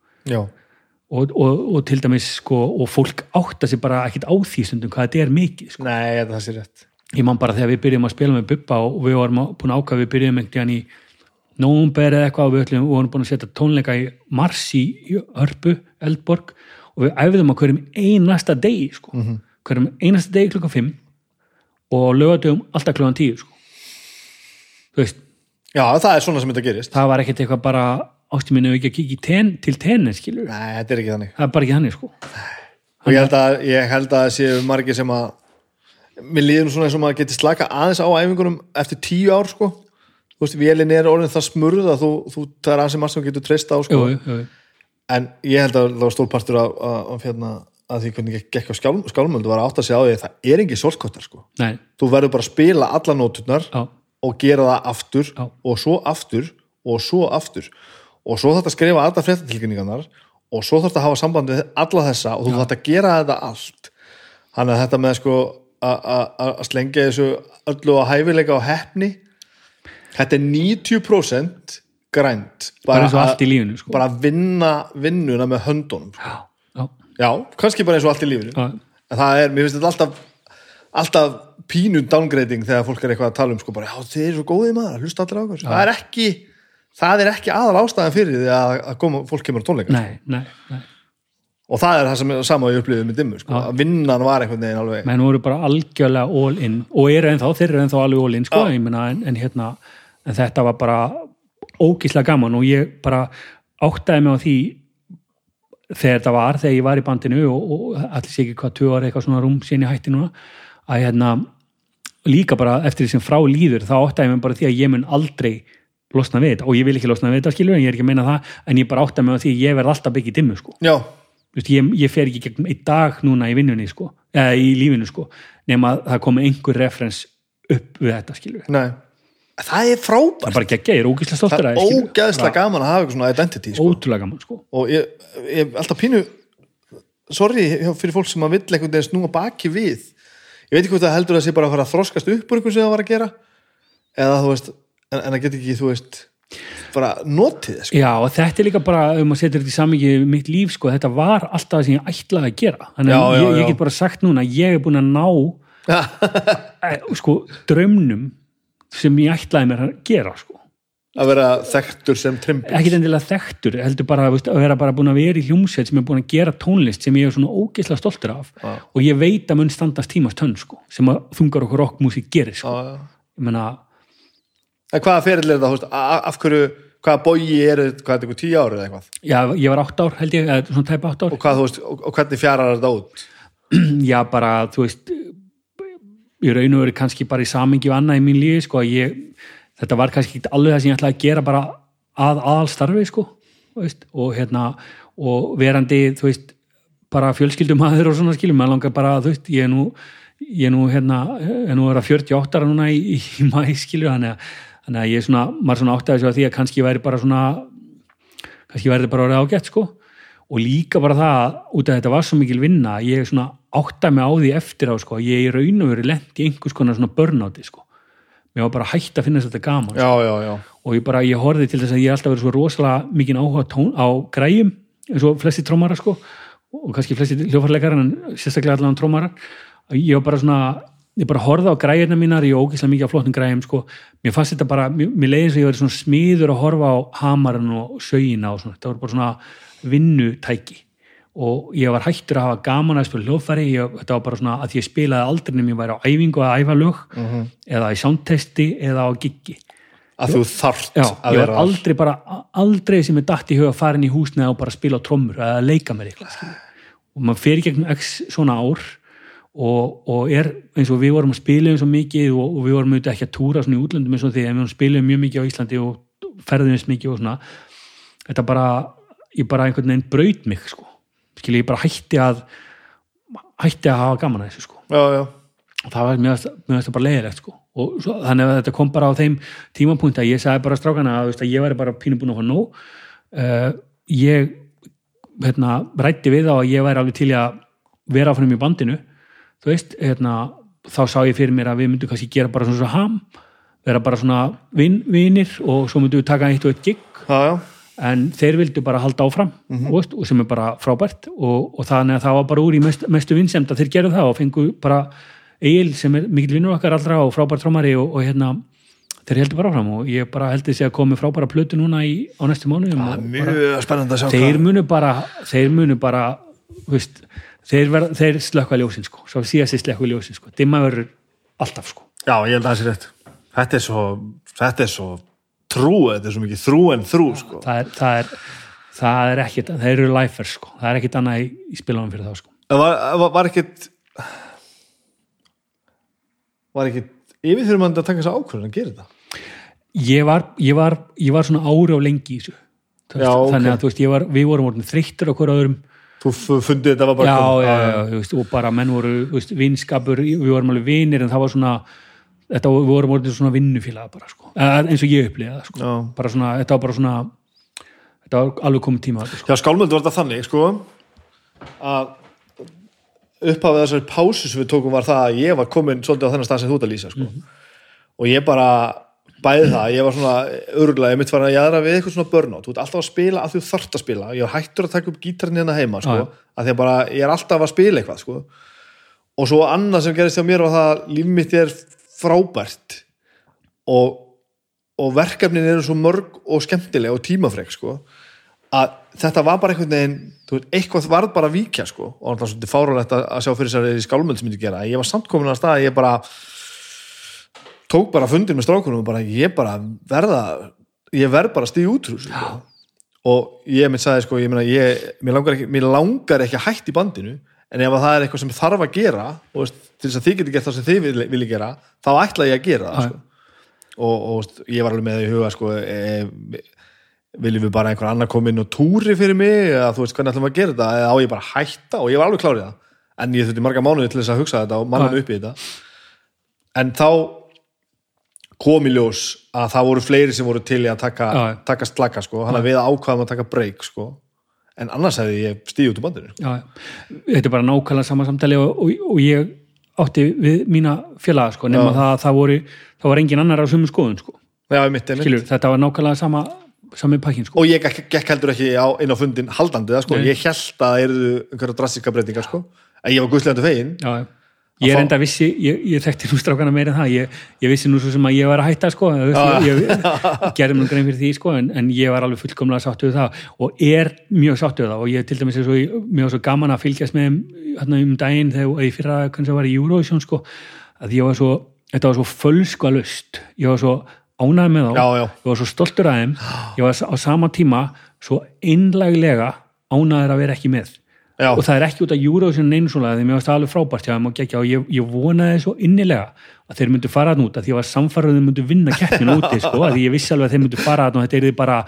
Og, og, og til dæmis sko og fólk átta sér bara ekkit á því stundum hvað þetta er mikið sko. Nei, það sé rétt. Ég man bara þegar við byrjum að spila með Bubba og við varum búin að ákvæða við byrjum einhvern veginn í nógumber eða eitthvað og við ætlum, vorum búin að setja tónleika í Marsi í Hörpu, Eldborg og við æfðum að hverjum einasta degi sko, mm -hmm. hverjum einasta degi klukkan 5 og lögatum alltaf klukkan 10 sko. Þú veist. Já, það er svona sem þetta gerist. Það var ekkert eitthvað bara ástíminu ekki að kikið ten, til tenni skilur Nei, þetta er ekki þannig. Það er bara ekki þannig sko. Og ég held að, ég held að séu margir sem að mér líður svona eins og maður getur slaka aðeins á æfingunum eftir tíu ár sko þú veist, vélinn er orðin það smurð að þú, þú það er aðeins sem maður getur treyst á sko jú, jú. en ég held að það var stórpartur af, af, hérna, að því hvernig gekk á skál, skálmöldu var átt að segja á því að það er ekki solkottar sko þú verður bara að spila alla nóturnar Já. og gera það aftur Já. og svo aftur og svo aftur og svo þarf þetta að skrifa alla fréttatilkynningarnar og svo þarf þetta að hafa samband við alla þessa og þú þarf þetta að gera þetta allt þannig að þetta með sko að slengja þessu öllu að hæfileika á hefni þetta er 90% grænt. Bara eins og allt í lífinu sko. bara vinna vinnuna með höndunum sko. já, já, já, kannski bara eins og allt í lífinu. Já, en það er, mér finnst þetta alltaf alltaf pínu downgrading þegar fólk er eitthvað að tala um sko bara, já þið eru svo góðið maður, hlusta allir á okkur. Það er ekki, það er ekki aðal ástæðan fyrir því að, að koma, fólk kemur á tónleika nei, nei, nei. Og það er það sem er sama ég upplifið með dimmu sko, að vinnan var einhvern veginn alveg menn voru bara algjörlega all in og eru ennþá, þeir eru ennþá alveg all in sko, en, en hérna en þetta var bara ógíslega gaman og ég bara áttaði mig á því þegar þetta var, þegar ég var í bandinu og, og allir sé ekki hvað tvö ára eitthvað svona rúm sín í hætti núna að hérna líka bara eftir því sem frá líður þá áttaði mig bara því að ég mun aldrei losna við þetta og ég vil ekki losna við þetta skilur en ég er ekki að meina það en ég bara áttaði mig á því ég verð alltaf byggja í dimmu sko. Veist, ég, ég fer ekki gegnum einn dag núna í vinnunni sko, eða í lífinu sko nema að það komi einhver referens upp við þetta skilur nei það er það frábært, er bara geggja, ég er ógíslega stoltur það er ógæðslega gaman að hafa eitthvað svona identity sko. ótrúlega gaman sko. Og ég, ég alltaf pínu sorry fyrir fólk sem að vill einhvern veginn snúa baki við. Ég veit ekki hvort það heldur að sé bara að fara að þroskast upp úr einhvern sem það var að gera. Eða þú veist, en, en það get ekki þú veist, bara notið sko. Já, og þetta er líka bara, ef maður setur þetta í samingi mitt líf, sko, þetta var alltaf það sem ég ætlaði að gera, þannig að ég, ég get bara sagt núna, að ég er búin að ná eh, sko, draumnum sem ég ætlaði mér að gera, sko. Að vera þekktur sem trimpil ekki endilega þekktur, heldur bara veist, að vera bara búin að vera í hljómsveit sem er búin að gera tónlist sem ég er svona ógeðslega stoltur af. Já. og ég veit að mun standast tímast tönn sko, sem að þungar okkur rockmusík gerir sko. Ég meina, En hvaða ferill er það, veist, af hverju hvaða bogi er, hvað er þetta, tíu ár eða eitthvað? Já, ég var átt ár held ég, svona tæpa átt ár. Og, hvað, veist, og, og hvernig fjarar þetta út? Já, bara, þú veist ég raun og verið kannski bara í samingi við annað í mín lífi, sko, að ég þetta var kannski ekki alveg það sem ég ætlaði að gera bara að aðalstarfi, sko veist, og hérna, og verandi þú veist, bara fjölskyldumæður og svona skilum, maður langar bara, þú veist ég er nú, ég er nú hérna er nú að vera 48 ára núna í, í, í mæ skilu, þannig að, þannig að ég er svona maður svona áttaði sig á því að kannski væri bara svona kannski væri þetta bara orðið ágætt sko og líka bara það út af þetta var svo mikil vinna ég er svona áttaði mig á því eftir á sko ég er raun og verið lent í einhvers konar svona börnáti sko. Mér var bara hægt að finna þetta gaman sko. já, já, já, og ég bara, ég horfði til þess að ég alltaf verið svo rosalega mikinn áhuga tón, á græjum eins og flesti trómara sko og kannski flesti hljófarleikar en sérstaklega allan trómara ég var bara svona ég bara horfði á græjurna mínar, ég var ógeðslega mikið á flottum græjum sko, mér fannst þetta bara mér, mér leiði eins og ég verið svona smiður að horfa á hamarinn og sögina og svona. Þetta var bara svona vinnutæki og ég var hættur að hafa gaman að spila hljóðfæri, ég, þetta var bara svona að ég spilaði aldrei nefnum ég væri á æfingu að æfa lög eða í soundtesti eða á giggi. Að þú þarft Já, að ég var vera aldrei bara, aldrei sem er dætt í huga inn í húsnæði og bara spila á trommur eða leika mér eitthvað og maður fer gegnum x svona ár og, og er eins og við vorum að spila eins og mikið og, og við vorum auðvitað ekki að túra svona í útlöndum eins og því en við spilað mjög mikið á Íslandi og ferðumist mikið og svona. Þetta bara, ég bara einhvern veginn braut mig sko, skilja ég bara hætti að hætti að hafa gaman að þessu sko. Já, já, og það var mjög, mjög bara leiðilegt sko. Og svo, þannig að þetta kom bara á þeim tímapunkt að ég sagði bara strákana að, að ég væri bara pínu búin að fá nóg. Uh, ég hérna, rætti við þá að ég væri alveg til að vera áfram í bandinu. Þú veist, hérna, þá sá ég fyrir mér að við myndum kannski gera bara svona svo ham vera bara svona vin, vinir og svo myndum við taka eitt og eitt gig. Já, já. En þeir vildu bara halda áfram og, veist, og sem er bara frábært. Og, og þannig að það var bara úr í mest, mestu vinsemd að þeir gerðu það og fengu bara Egil sem er mikill vinnur okkar allra og frábært trómari og, og hérna þeir heldur bara áfram. Og ég bara held þessi að komi frábæra plötu núna í, á næstu og bara, mjög spennandi að sjá þeir munu bara þeir munu bara veist, þeir, ver, þeir slökka ljósin sko. Svo síðast þeir slökka ljósin sko. Dimma verður alltaf sko. Já, ég held að það sé rétt. Þetta er svo, þetta er svo trú, þetta er svo mikið þrú en þrú sko. það er, það er, það er ekkit, það eru lifers sko, það er ekkit annað í, í spilunum fyrir þá sko. Það var, var, var ekkit var ekkit yfirþyrmandi að taka þess ákvörðun að gera þetta? Ég var, ég var, ég var svona ári á lengi í þessu Já, ok. þannig að þú veist, ég var, við vorum orðin þreyttur okkur öðrum. Þú fundið þetta var bara já, já, veist, og bara menn voru þú veist, vinskapur, við vorum alveg vinir en það var svona, þetta vorum orðin svona vinnufélaga bara, sko, eins og ég upplýði það, sko, bara svona, þetta var bara svona þetta var alveg komið tíma sko. Já, skálmöldu var þetta þannig, sko að upphafið þessari pásu sem við tókum var það að ég var komin svolítið á þennan stað sem þú ert að lýsa, sko. Og ég bara bæði það, ég var svona örgulega, ég mitt var að jæðra við eitthvað svona burnout, þú ert alltaf að spila að þú þarft að spila. Ég var hættur að taka upp gítarinn hérna heima, sko Já. að því að bara, ég er alltaf að spila eitthvað, sko. Og svo annað sem gerist hjá mér var það að líf mitt er frábært og, og verkefnin eru svo mörg og skemmtileg og tímafrek, sko að þetta var bara einhvern veginn þú veit, eitthvað varð bara að víkja sko og það er svolítið fáralegt að, sjá fyrir sér í skálmöld sem myndi gera, ég var samt komin að stað að ég bara tók bara fundir með strákunum og bara ég bara verða ég verð bara að stíða út úr þessu, sko. og ég mynd sagði sko, ég meina ég, mér, langar ekki, mér langar ekki að hætta í bandinu en ef að það er eitthvað sem þarf að gera og til þess að þið getur gert það sem þið vilji, vilji gera þá ætla ég að gera það sko. og, og ég var alveg með það í huga sko, e, viljum við bara einhver annar koma inn og túri fyrir mig eða þú veist hvernig ætlum við að gera þetta? Eða á ég bara hætta? Og ég var alveg klárið það. En ég þurfti marga mánuði til þess að hugsa þetta og manna Já. mig upp í þetta. En þá kom í ljós að það voru fleiri sem voru til í að taka, taka slaka sko, hann að við ákvaðum að taka break sko. En annars hefði ég stíð út úr bandinu já, þetta er bara nákvæmlega sama samtali og, og, og ég átti við mína félaga sko, nema það, það voru það var engin annar á sömu skoðun sko. Já, mitt. Skilur, þetta var nákvæmlega sama sami pakkin sko. og ég gekk, heldur ekki á, inn á fundin haldandi það sko, ég held að það eru einhverja drastiska breytingar sko, en ég var guðslegandi fegin já, já. Ég er enda vissi ég, ég þekkti nú strákana meira en það ég, ég vissi nú svo sem að ég var að hætta sko, ég, ég, ég gerði mér grein fyrir því sko, en, en ég var alveg fullkomlega sáttu við það og er mjög sáttu við það og ég til dæmis er svo, mjög svo gaman að fylgjast með hérna um daginn þegar ég fyrra kannski var í Eurovision sko, að ég var svo, þetta var svo fölskalust ég var svo ánægð með þá Já, já. ég var svo stoltur af þeim ég var á sama tíma svo einlaglega ánægður að vera ekki með Já. og það er ekki út af Eurovision neinu svona því mér varst alveg frábært hjá þeim og gekja og ég, ég vonaði svo innilega að þeir myndu fara þarna út að því ég var samfarið að þeir myndu vinna keppninu úti sko, að því ég vissi alveg að þeir myndu fara þarna og þetta er bara,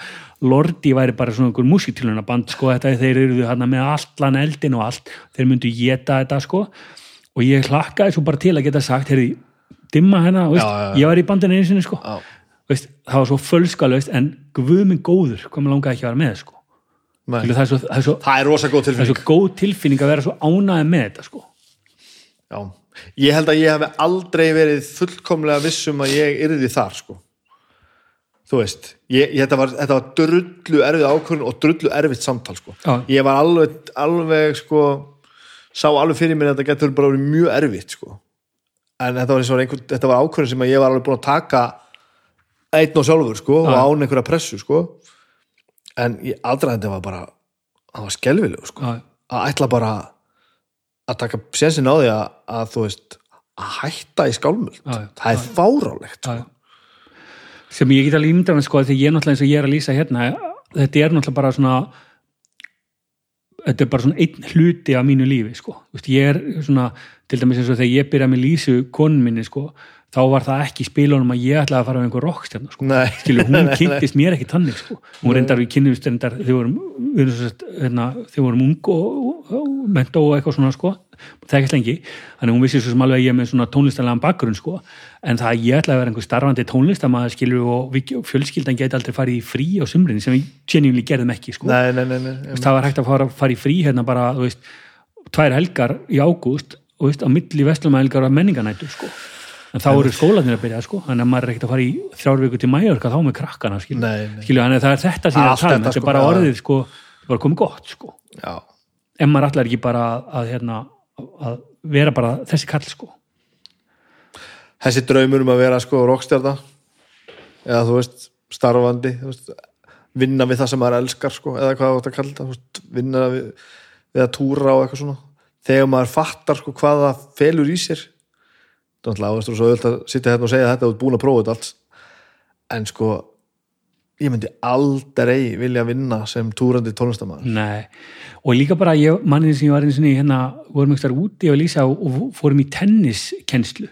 Lordi væri bara svona einhver músiktiluna band sko, þetta er þeir eru þarna með allan eldin og allt. Þeir myndu geta þetta sko. Og ég hlakkaði svo bara til að geta sagt heyrði, dimma hérna, Já, já, ég var í bandinu einu sinni sko. Veist, það var svo fölskalöst en guð minn góður, mér langaði ekki að vera með sko. Það, er svo, það, er svo, það er rosa góð það er tilfinning svo góð tilfinning að vera svo ánæði með þetta sko. Já. ég held að ég hef aldrei verið fullkomlega vissum að ég yrði þar sko þú veist, ég, ég, þetta, var, þetta var drullu erfið ákvörðun og drullu erfitt samtal sko. Ég var alveg, alveg sko, sá alveg fyrir mér að þetta getur bara verið mjög erfitt sko. en þetta var, eins og einhver, þetta var ákvörðun sem að ég var alveg búin að taka einn og sjálfur sko, og án einhverja pressu sko. En ég aðdraðandi var bara það var skelfilegu sko. Já. að ætla bara að taka sénsin á því að, að þú veist að hætta í skálmöld það er fárálegt já. sem ég get alveg ímyndan sko, því ég er náttúrulega eins og ég er að lýsa hérna þetta er náttúrulega bara svona þetta er bara svona einn hluti af mínu lífi sko. Þú veist, ég er svona til dæmis eins og þegar ég byrja með lýsu konun minni sko, þá var það ekki spilunum að ég ætlaði að fara með einhver rockstjarnar sko. Nei. skilur, hún kynntist mér ekki tannig sko. hún reyndar við kynnumst reyndar þegar vorum, hérna, vorum ung og, og, og mentó og eitthvað svona sko, það ekki lengi. Þannig að hún vissi svo sem alveg að ég er með svona tónlistarlegan bakgrunn sko, en það að ég ætlaði að vera einhver starfandi tónlistamæður skilur og við, fjölskyldan geti aldrei farið í frí á sumrin sem við genuinely gerðum ekki sko. Nei, nei, nei, það var hægt að fara, fara í frí hérna bara, veist, tvær helgar í ágúst og á milli vestlumælgar og menninganætur, sko en þá eru skólanir að byrja, sko. Þannig að maður er ekkert að fara í þrjár viku til mæjörka þá með krakkana, skilju, þannig að það er þetta sem ég er að tala um, þetta, er sko, bara orðið, sko. Bara komið gott, sko. Já, en maður allar ekki bara að, hérna, að vera bara þessi kall, sko. Þessi draumur um að vera sko rockstjarna eða þú veist, starfandi þú veist, vinna við það sem maður elskar sko, eða hvað þetta veist, vinna við, við að túra og eitthvað svona. Þegar maður fattar sko hvað það felur í sér er veist, og svo öll að sitja hérna og segja þetta og þú ert búin að prófa þetta allt. En sko ég myndi aldrei vilja vinna sem túrandi tónlistamæður Nei, og líka bara ég, mannið sem ég var eins og hérna, vorum ekki þar úti og lýsa og, og fórum í tenniskenslu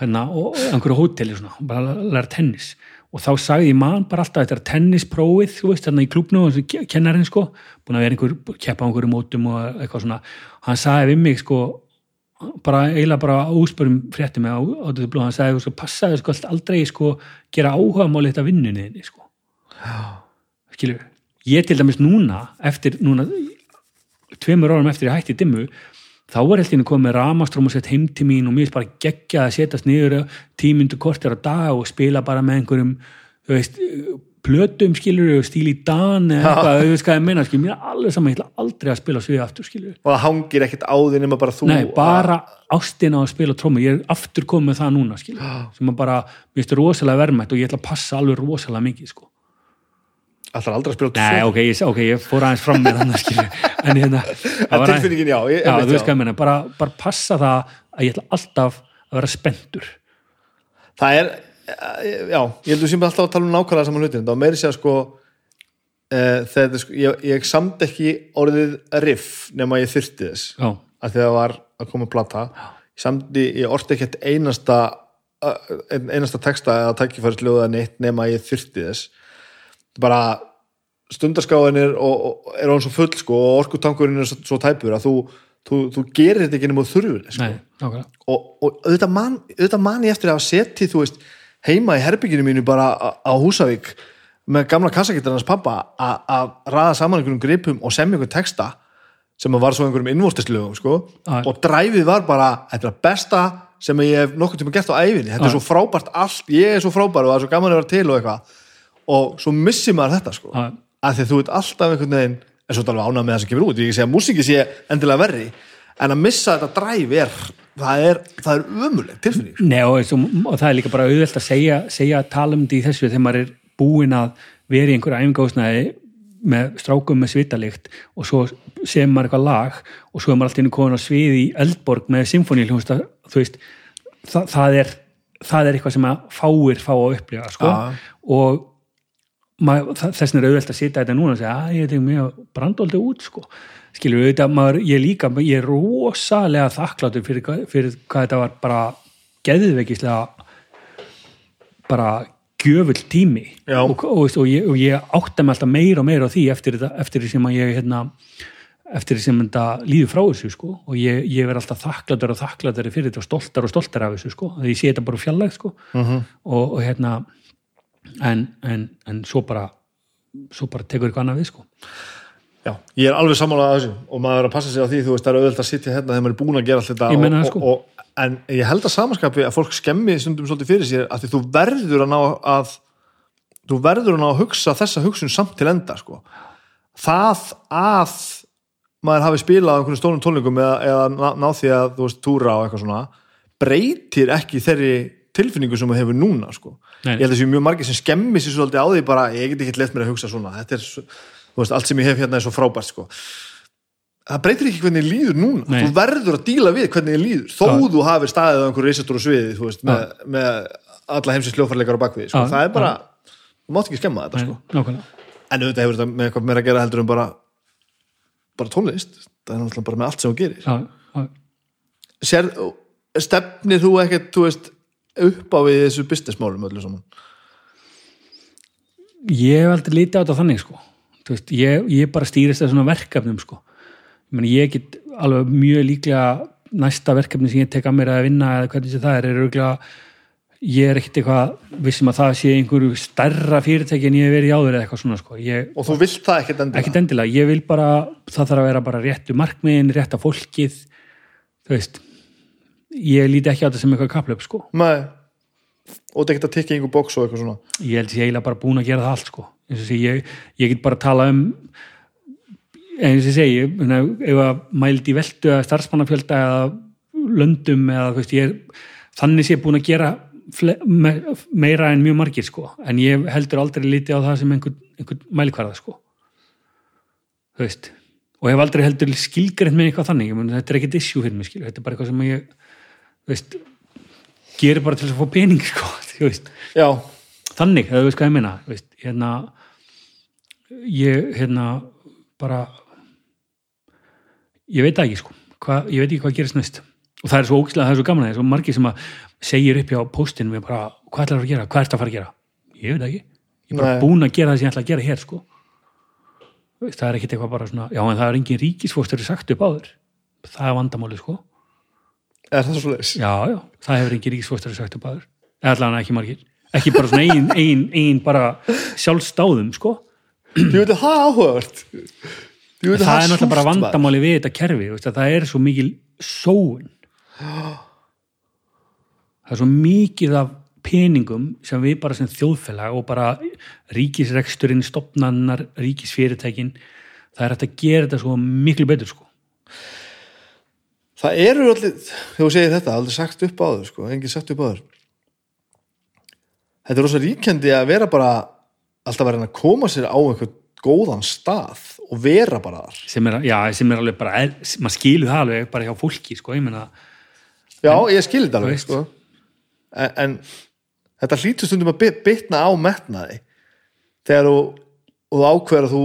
hérna, og einhverju hóteli og bara læra tennis. Og þá sagði ég mann bara alltaf þetta er tennisprófið, þú veist, hérna í klubnu og kennarinn sko, búin að vera einhver keppa á einhverju mótum og eitthvað svona. Hann sagði við mig sko bara eiginlega bara úspörum frétti mig á, á þetta blóð, hann sagði sko, passaði sko aldrei sko gera áhuga máli þetta vinnunni þinni sko. Skilur, ég til dæmis núna eftir núna tveimur árum eftir ég hætti dimmu þá var heldur komið ramastróm og sett heim til mín og mér bara geggja að setjast niður tímundu kortir á dag og spila bara með einhverjum veist, plötum skilur og stíl í dan eða eitthvað, þú veist hvað ég meina skilur, mér er alveg saman, ég ætla aldrei að spila sviði aftur skilur, og það hangir ekkert á því nema bara þú nei, bara ástina á að spila trómu, ég er aftur komið með það núna skilur, sem að bara, mér finnst rosalega verðmætt og ég ætla að passa alveg rosalega mikið sko. Alltaf aldrei að spila Nei, ok, ég, ok, ég fór aðeins fram með þannig en hérna það tilfinningin, já, ég, já, þú veist hvað ég meina, bara, bara passa það að ég ætla alltaf að vera spenntur. Það er, já, ég heldur sem alltaf að tala um nákvæmlega saman hlutin, var meiri sér sko e, þegar sko, ég, ég samt ekki orðið riff nema ég þyrfti þess Já, að að það var að koma plata. Samdi, ég orti ekkert einasta eh, ein- einasta texta eða tækifærisljóða neitt nema ég þyrfti þess. Bara og er hann svo full sko og orkutankurinn er svo, svo tæpur að þú, þú, þú gerir þetta ekki nema þurfur sko. Og, og auðvitað, man, auðvitað man ég eftir að setið, þú veist, heima í herbygginu mínu bara á, Húsavík með gamla kassakittarnas pappa að raða saman einhverjum gripum og semja einhverjum texta sem var svo einhverjum innvortislögum, sko, og dræfið var bara, þetta er að besta sem ég hef nokkuð tíma gert á æfinni, þetta Já. er svo frábært allt, ég er svo frábær og það er svo gaman að vera til og eitthvað. Og svo missi maður þetta, sko. Já. að því þú veit alltaf einhvern veginn en svo er þetta alveg ánað með það sem kemur út. Ég segja að músíki sé endilega verri. En að missa þetta dræf er það er, það er ömuleg tilfinning Nei, og, svo, og það er líka bara auðvelt að segja, segja um þetta í þessu þegar maður er búinn að vera í einhverja æfingáðsnaði með strákum með svitalikt og svo sem maður eitthvað lag og svo er maður alltaf inn komin á svið í Eldborg með symfóníuljónsta, þú veist það, það, er, það er eitthvað sem að fáir fá að upplifa sko. Já. og maður, það- þess vegna er auðvelt að sita þetta núna og segja að ég er mjög brandoldi út sko. Skilur þetta, maður, ég líka ég er rosalega þakkláttur fyrir, fyrir hvað þetta var bara geðveikislega bara gjöfull tími og, og, og, ég, og ég átta mig alltaf meira og meira á því eftir, því sem að ég hérna, eftir því sem þetta líður frá þessu sko. og ég, ég verð alltaf þakkláttur og þakkláttur fyrir þetta og stoltar og stoltar af þessu sko. því ég sé þetta bara fjallægt sko. Mhm. og, og hérna en, en, en svo bara svo bara tekur eitthvað annað við sko. Já, ég er alveg sammálað að þessu og maður er að passa sig á því, þú veist, það er auðvitað að sitja hérna þegar maður er búin að gera allt þetta Ég meina og, sko. og, og, en ég held að samanskapi að fólk skemmi stundum svolítið fyrir sér að því þú verður að ná að þú verður að ná að hugsa þessa hugsun samt til enda sko. það að maður hafi spilað á einhvern stórum tónleikum eða, eða ná, því að þú veist túra og eitthvað svona breytir ekki þeirri tilfinningu sem maður hefur núna sko. Ég held að þessi mjög margir sem skemmi sér svolítið á því bara, ég get ekki lett mér að hugsa svona þetta er, veist, allt sem ég hef hérna er svo frábært sko. það breytir ekki hvernig þér líður núna Nei. þú verður að díla við hvernig þér líður þó Já. þú hafir staðið á einhverju reisastóru sviði þú veist, með, með alla heimsins hljófarleikar á bakvið sko. Já, það er bara, þú mátt ekki skemma þetta sko. en auðvitað hefur þetta með eitthvað meira að gera heldur en bara bara tónlist það er náttúrulega bara með allt sem þú gerir. Sér, stefnir þú ekkert þú veist, upp á við þessu businessmálum öllu saman ég hef aldrei litið á þetta þannig sko veist, ég, ég bara stýrist það svona verkefnum sko. Ég, meni, ég get alveg mjög líklega næsta verkefni sem ég tek að mér að vinna eða hvernig sem það er, er örgulega ég er ekkert eitthvað vissum að það sé einhverju stærra fyrirtæki en ég hef verið áður eða eitthvað svona sko. Ég, og þú vilt það ekkert endilega? Ekkert endilega, ég vil bara það þarf að vera bara réttu markmiðin, rétta fólkið þú veist. Ég líti ekki á þetta sem eitthvað kaplöp sko. Nei. og þetta ekkert að tikka einhver bóks og eitthvað svona? Ég held að ég eiginlega bara búin að gera það allt sko ég, ég get bara að tala um eins og ég segi ef að mældi veldu eða starfsmannafjölda eða löndum eða veist ég þannig sé búin að gera meira en mjög margir sko. En ég heldur aldrei lítið á það sem einhvern, einhvern mælikvarða sko. Þú veist og hef aldrei heldur skilgreint með eitthvað þannig. Ég mun, þetta er ekkert issue fyrir mig skilur. Þetta er bara eitthvað sem ég veist, gerir bara til að fá pening sko þannig, það veist hvað ég veist, hérna ég, hérna bara ég veit það ekki sko. Hva, ég veit ekki hvað gerist næst. Og það er svo ógislega, það er svo gaman að það er svo margir sem að segir upp hjá postin við bara, hvað ætlar að gera, hvað ert að fara að gera? Ég veit það ekki, ég er bara Nei. búin að gera það sem ég ætla að gera hér sko. Það er ekkit eitthvað bara svona já en það er engin ríkisfóstur sagt upp áður. Það er vandamáli sko. Er það svo leis já, já, það hefur engin ríkisfóstur sagt upp áður. Eða allan ekki margir. Ekki bara svona ein, ein, ein bara sjálfstáðum sko ég veit að það er að það er náttúrulega bara vandamáli við þetta kerfi það er svo mikil sóun. Það er svo mikið af peningum sem við bara sem þjóðfélag og bara ríkisreksturinn, stopnannar ríkisfyrirtækin það er hægt að gera þetta svo miklu betur sko. það eru allir, þegar þú segir þetta aldrei sagt upp áður, sko, engin sagt upp áður þetta er rosa ríkjandi að vera bara alltaf að reyna að koma sér á einhvern góðan stað og vera bara þar. Sem er, já, sem er alveg bara maður skilur það alveg bara hjá fólki sko, ég meina, já, ég skilði þetta Þú alveg, sko. En, en þetta hlýtur stundum að bitna á metnaði. Þegar þú, þú ákveður að þú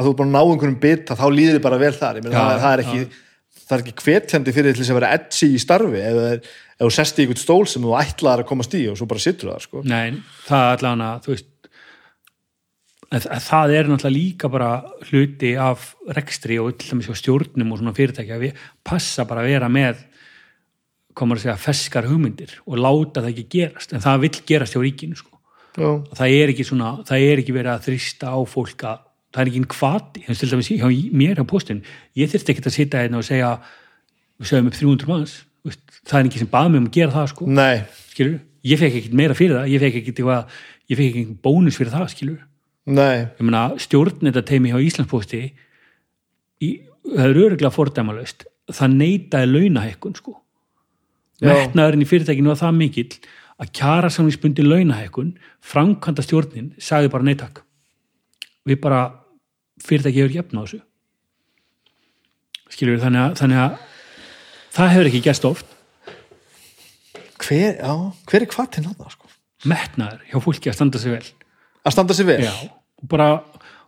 að þú bara ná einhverjum bita þá líður þið bara vel þar. Ég meina, Já, það, það er ekki það er ekki hvetjandi fyrir þess að vera edsi í starfi það er, ef þú sest í einhvern stól sem þú ætlaðar að komast í og svo bara sittur það sko. Nei, það er allavega þú veist að, að það er náttúrulega líka bara hluti af rekstri og stjórnum og svona fyrirtækja að við passa bara að vera með komur að segja feskar hugmyndir og láta það ekki gerast en það vill gerast hjá ríkinu sko. Já. það er ekki svona, það er ekki verið að þrista á fólk að það er ekki einn kvati, þannig til dæmis hjá mér á postin, ég þyrfti ekki að sitja hérna og segja, við sögum upp 300 manns það er ekki sem bað mig um að gera það sko. Nei, skilur, ég fekk ekkert meira fyrir það. Ég fekk ekkert eitthvað, ég fekk ekkert bónus fyrir það, skilur, nei, ég meina stjórnenda teimi hjá Íslandsposti í, það er öruglega fordæmalöst það neitaði launahækkun sko. Já. metnaðurinn í fyrirtækinu var það mikill að kjara samlingsbundi launahækkun framkvæmda stjórnin sagði bara neittak við bara fyrirtæki hefur gefna á þessu. Skilur þannig að, þannig að það hefur ekki gerst oft. Hver, já, hver er hvað til náða sko? metnaður hjá fólki að standa sig vel. Að standa sér vel? Já, og bara,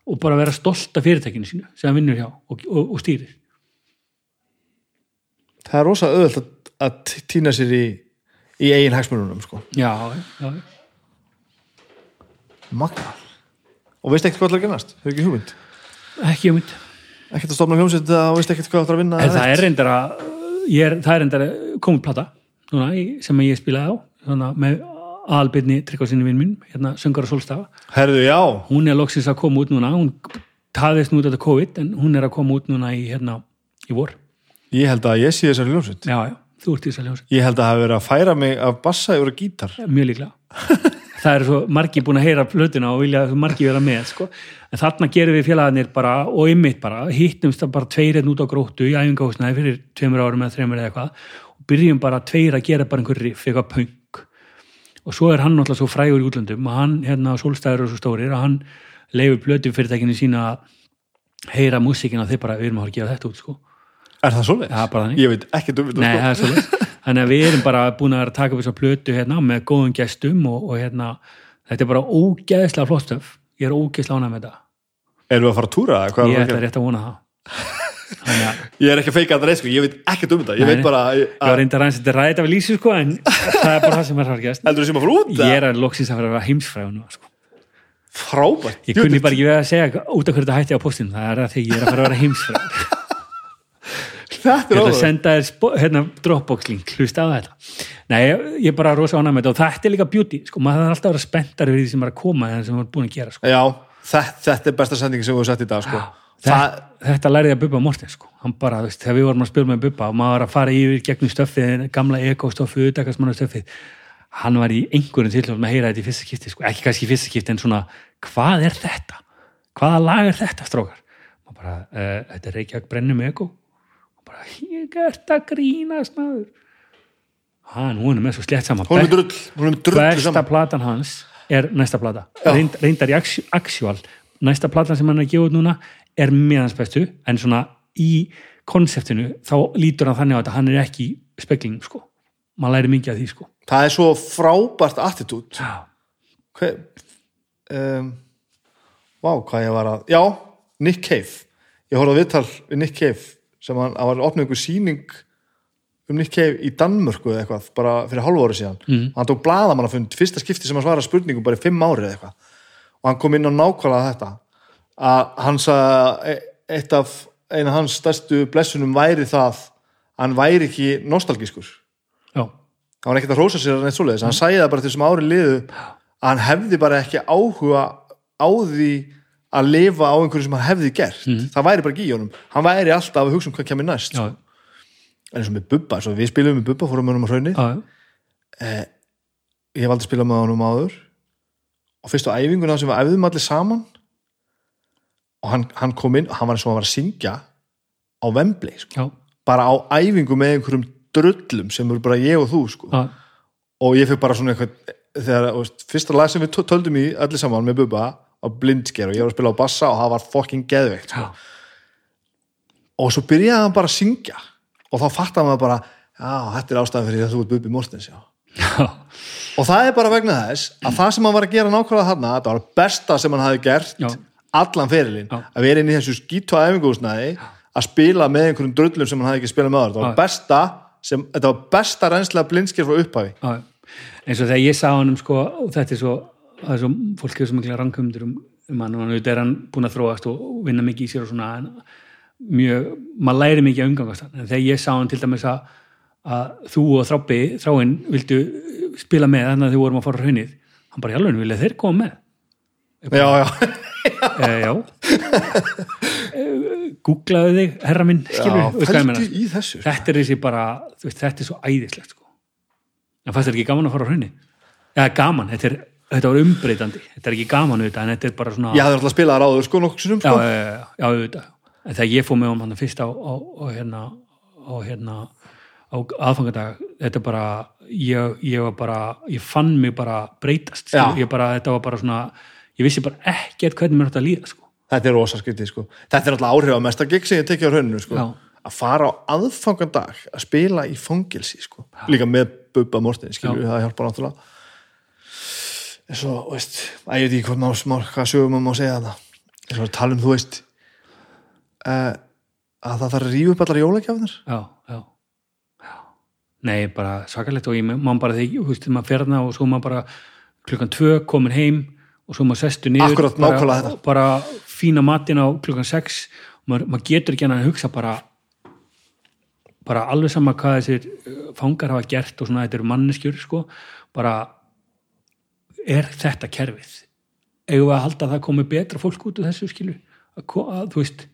og bara vera stolt af fyrirtækinu sínu sem hann vinnur hjá og, og, og stýrir. Það er rosa öðvöld að, að týna sér í, í eigin hagsmununum sko. já, já, magna og veist ekkert hvað það er að gennast, hefur ekki hugmynd? Ekki um mynd ekkert að stofna hljómsveit og veist ekkert hvað það er að vinna en það er reyndar að er, það er reyndar komið plata núna, sem ég spilaði á svona, með aðalbyrni tryggvarsinni vinn minn hérna söngar og sólstafa. Herðu, já, hún er loksins að koma út núna. Hún taðist nú út af þetta COVID en hún er að koma út núna í, hérna, í vor. Ég held að ég sé þessar hljómsveit. Já, já, þú ert í þess að ljósa ég held að það hafi verið að færa mig af bassa yfir gítar. Mjög líklega það eru svo margi búin að heyra plötuna og vilja margi vera með sko. en þarna gerum við félagarnir bara og ymmit bara, hittumst bara tveir einn út á gróttu í æfingahúsnaði fyrir tveimur árum eða þreimur eða eitthvað og byrjum bara tveir að gera bara einhver riff, eitthvað punk og svo er hann náttúrulega svo frægur í útlöndum og hann hérna á sólstæður og svo stórir að hann leifur plötu fyrirtækinu sína að heyra músíkina þeir bara, við erum að gefa þetta út sko. er það bara þannig. ég veit ekki Nei, sko. það er svolítið. Þannig að við erum bara búin að að taka upp þessa plötu hérna með góðum gestum og, og hérna, þetta er bara ógeðslega flott stöf. Ég er ógeðslega ánægð með þetta. erum við að fara að túra það? Ég ætla að rétt að vona það. þannig að ég er ekki að feika þetta reið sko, ég veit ekkert um þetta ég veit bara að, ég var reyndar aðeins þetta ræðið af lýsi sko en það er bara það sem er harkjast heldur þú sem að fara út ég er að loksins að vera að vera heimsfræð nú sko. frábært ég kunni bara ekki við að segja út af hverju þetta hætti á postinu það er að því ég er að fara að vera heimsfræð þetta ég er ætla að senda þér hérna, Dropbox link, hlusta á þetta nei, ég, ég er bara rosa ánægð með þetta og þetta er líka beauty, sko, maður er alltaf að vera spenntar við því sem er að koma en sem maður er búin að gera sko. já, þetta, þetta er besta sendingi sem við sett í dag sko. þetta, það, þetta lærði ég að Bubba Morten sko. hann bara, veist, þegar við vorum að spila með Bubba og maður var að fara yfir gegnum stöffið gamla ekostöffið, utakastmannu stöffið hann var í einhverjum tilhjóðum að heyra þetta í fyrsta skipti, sko. ekki kannski í fyrsta skipti en svona, hvað er þetta? hvaða lag er þetta, strókar? og bara, uh, þetta er Reykjavík brennum eko ég ert að grínast maður. Hann, hún er með svo slett saman. Hún er drull hún er drull besta saman. platan hans er næsta plata. Já. Reynd, reyndar í actual næsta platan sem hann er að gefa út núna er meðans bestu en svona í konseptinu þá lítur hann þannig á þetta hann er ekki spekling sko. Maður læri mikið af því sko. Það er svo frábært attitút. Hver um, vá, hvað ég var að já, Nick Cave. Ég horfði að viðtal við Nick Cave sem hann, hann var opnið einhver sýning um Nick Cave í Danmörku eða eitthvað bara fyrir hálfu ári síðan mm. hann tók blaðamannafund, fyrsta skipti sem hann svara spurningum bara í fimm ári eða eitthvað og hann kom inn á nákvæmlega þetta að hann sagði að eitt af eina hans stærstu blessunum væri það að hann væri ekki nostalgískur Já. hann var ekkert að rósa sér að neitt svoleiðis hann sæði það bara til sem ári liðu að hann hefði bara ekki áhuga á því að lifa á einhverju sem hann hefði gert það væri bara ekki í honum hann væri alltaf að hugsa um hvað kemur næst sko. en eins og með Bubba, svo við spilum með Bubba fórum með honum á hraunni, Já, já. ég hef aldrei spilað með honum áður og fyrst á æfinguna sem við æfðum allir saman og hann, hann kom inn og hann var eins og hann var að syngja á Wembley sko. Já. bara á æfingu með einhverjum drullum sem eru bara ég og þú sko. Og ég fikk bara svona eitthvað þegar, veist, fyrsta lag sem við töldum í allir saman með Bubba var blindsker og ég var að spila á bassa og það var fucking geðveikt sko. og svo byrjaði hann bara að syngja og þá fattaði maður bara já, þetta er ástæðan fyrir að þú ert Bubbi Mortens og það er bara vegna þess að það sem hann var að gera nákvæmlega þarna þetta var það besta sem hann hafi gert Já. allan ferilinn, Já. að vera inn í þessu skítu æfingúsnæði að spila með einhverjum drullum sem hann hafi ekki spilað með þetta var besta, sem, þetta var besta reynslega blindskir frá upphafi. Já, eins og þegar ég sá hann sko, og þetta er svo, það er svo fólk hefur svo mikla ranghumdur um, um hann og hann er hann búin að þróast og vinna mikið í sér og svona en mjög, maður læri mikið að umgangast hann, en þegar ég sá hann til dæmis að, að þú og þráppi þráinn vildu spila með þannig að þið vorum að fara á hraunið hann bara, jálfur, vilja þeir koma með? Já, já, e, já. E, googlaðu þig, herra minn skilur, já þessu sko. þetta er þessi bara, veist, þetta er svo æðislegt sko. en fannst þetta ekki gaman að fara á hraunni eða gaman, þetta, er, þetta var umbreytandi þetta er ekki gaman auðvitað, en þetta er bara svona ég hafði alltaf spilað ráður sko nokkuð sinum já, sko. já, já, já, auðvitað en þegar ég fór með um hann fyrst á, á, á hérna á hérna á aðfangadag, þetta er bara ég, ég var bara, ég fann mig bara breytast, Já. skilur, ég bara, þetta var bara svona ég vissi bara ekkert hvernig mér að líða sko. þetta er rosa skytið sko. þetta er alltaf áhrif að mesta gig sem ég tekið á rauninu sko. Já. að fara á aðfangandag að spila í fangilsi sko. líka með Bubba Morten skilur, það hjálpar náttúrulega en svo, veist, að ég veit ekki hvað, má, má, hvað sögum maður má segja þetta en svo að tala um, þú veist uh, að það þarf að rífa upp allar jólagjafnir já, já, já. Nei, bara svakalegt og ég man bara þegar, þú veist, maður fer þarna og svo maður bara klukkan tvö komin heim og svo maður sestu niður Akkúrat, bara, bara fína matinn á klukkan sex. Og maður, maður getur ekki að hugsa bara bara alveg sama hvað þessir uh, fangar hafa gert og svona þetta eru manneskjur sko, bara er þetta kerfið? Eigum við að halda að það komi betra fólk út úr þessu skilu að, þú veist,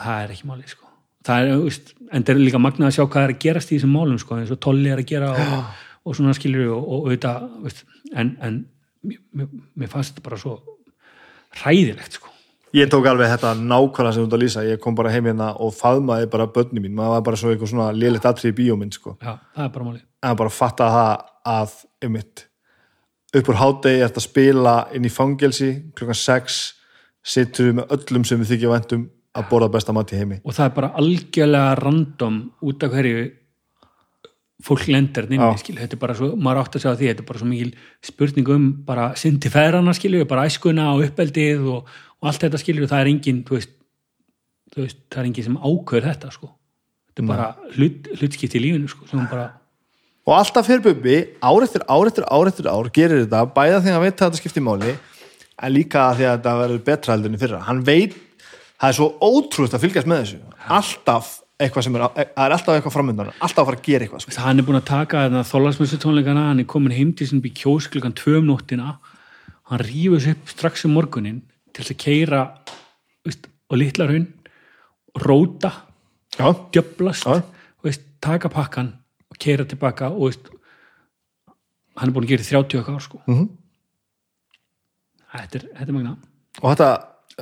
það er ekki máli sko. það er, veist, en það er líka magnað að sjá hvað er að gerast í þessum málum sko, eins og tolli er að gera og, og svona skilur og, og auðvitað, veist, en, en mér, mér- fannst þetta bara svo hræðilegt sko. Ég tók alveg þetta nákvæmlega sem þú ert að lýsa. Ég kom bara heim hérna og faðmaði bara börni mín. Maður var bara svo eitthvað svona lélegt atrið í bíómynd sko. já, það er bara máli en bara fatta það að einmitt, upp úr hádegi ert að spila inn í fangelsi klukkan 6 sittur við með öllum sem við þykja væntum að borða besta mat í heimi. Og það er bara algjörlega random út af hverju fólk lendir inn Já. í skil, þetta er bara svo, maður átt að segja því, þetta er bara svo mikil spurning um bara syndi feðrana skilju, bara æskuna og uppeldið og, og allt þetta skilju, það er engin, þú veist það er engin sem ákveður þetta sko. Þetta er bara hlut, hlutskipt í lífinu sko sem bara, og alltaf fyrir Bubbi ár eftir ár eftir ár gerir þetta bæða að hann veit að þetta skiptir máli en líka því að þetta verður betra heldur en í fyrra. Hann veit, það er svo ótrúst að fylgjast með þessu. Alltaf eitthvað sem er, það er alltaf eitthvað framöndan alltaf að fara að gera eitthvað sko. hann er búin að taka þarna þólasmessu tónleikana, hann er komin heim til sinni í kjós klukkan tvö um nóttina. Hann rífur sig upp strax um morgunin til að keira veist, og litla raun róta, djöblast taka pakkan og keira tilbaka og veist, hann er búin að gera í 30 okkar sko. Mhm. þetta er, þetta er magna og þetta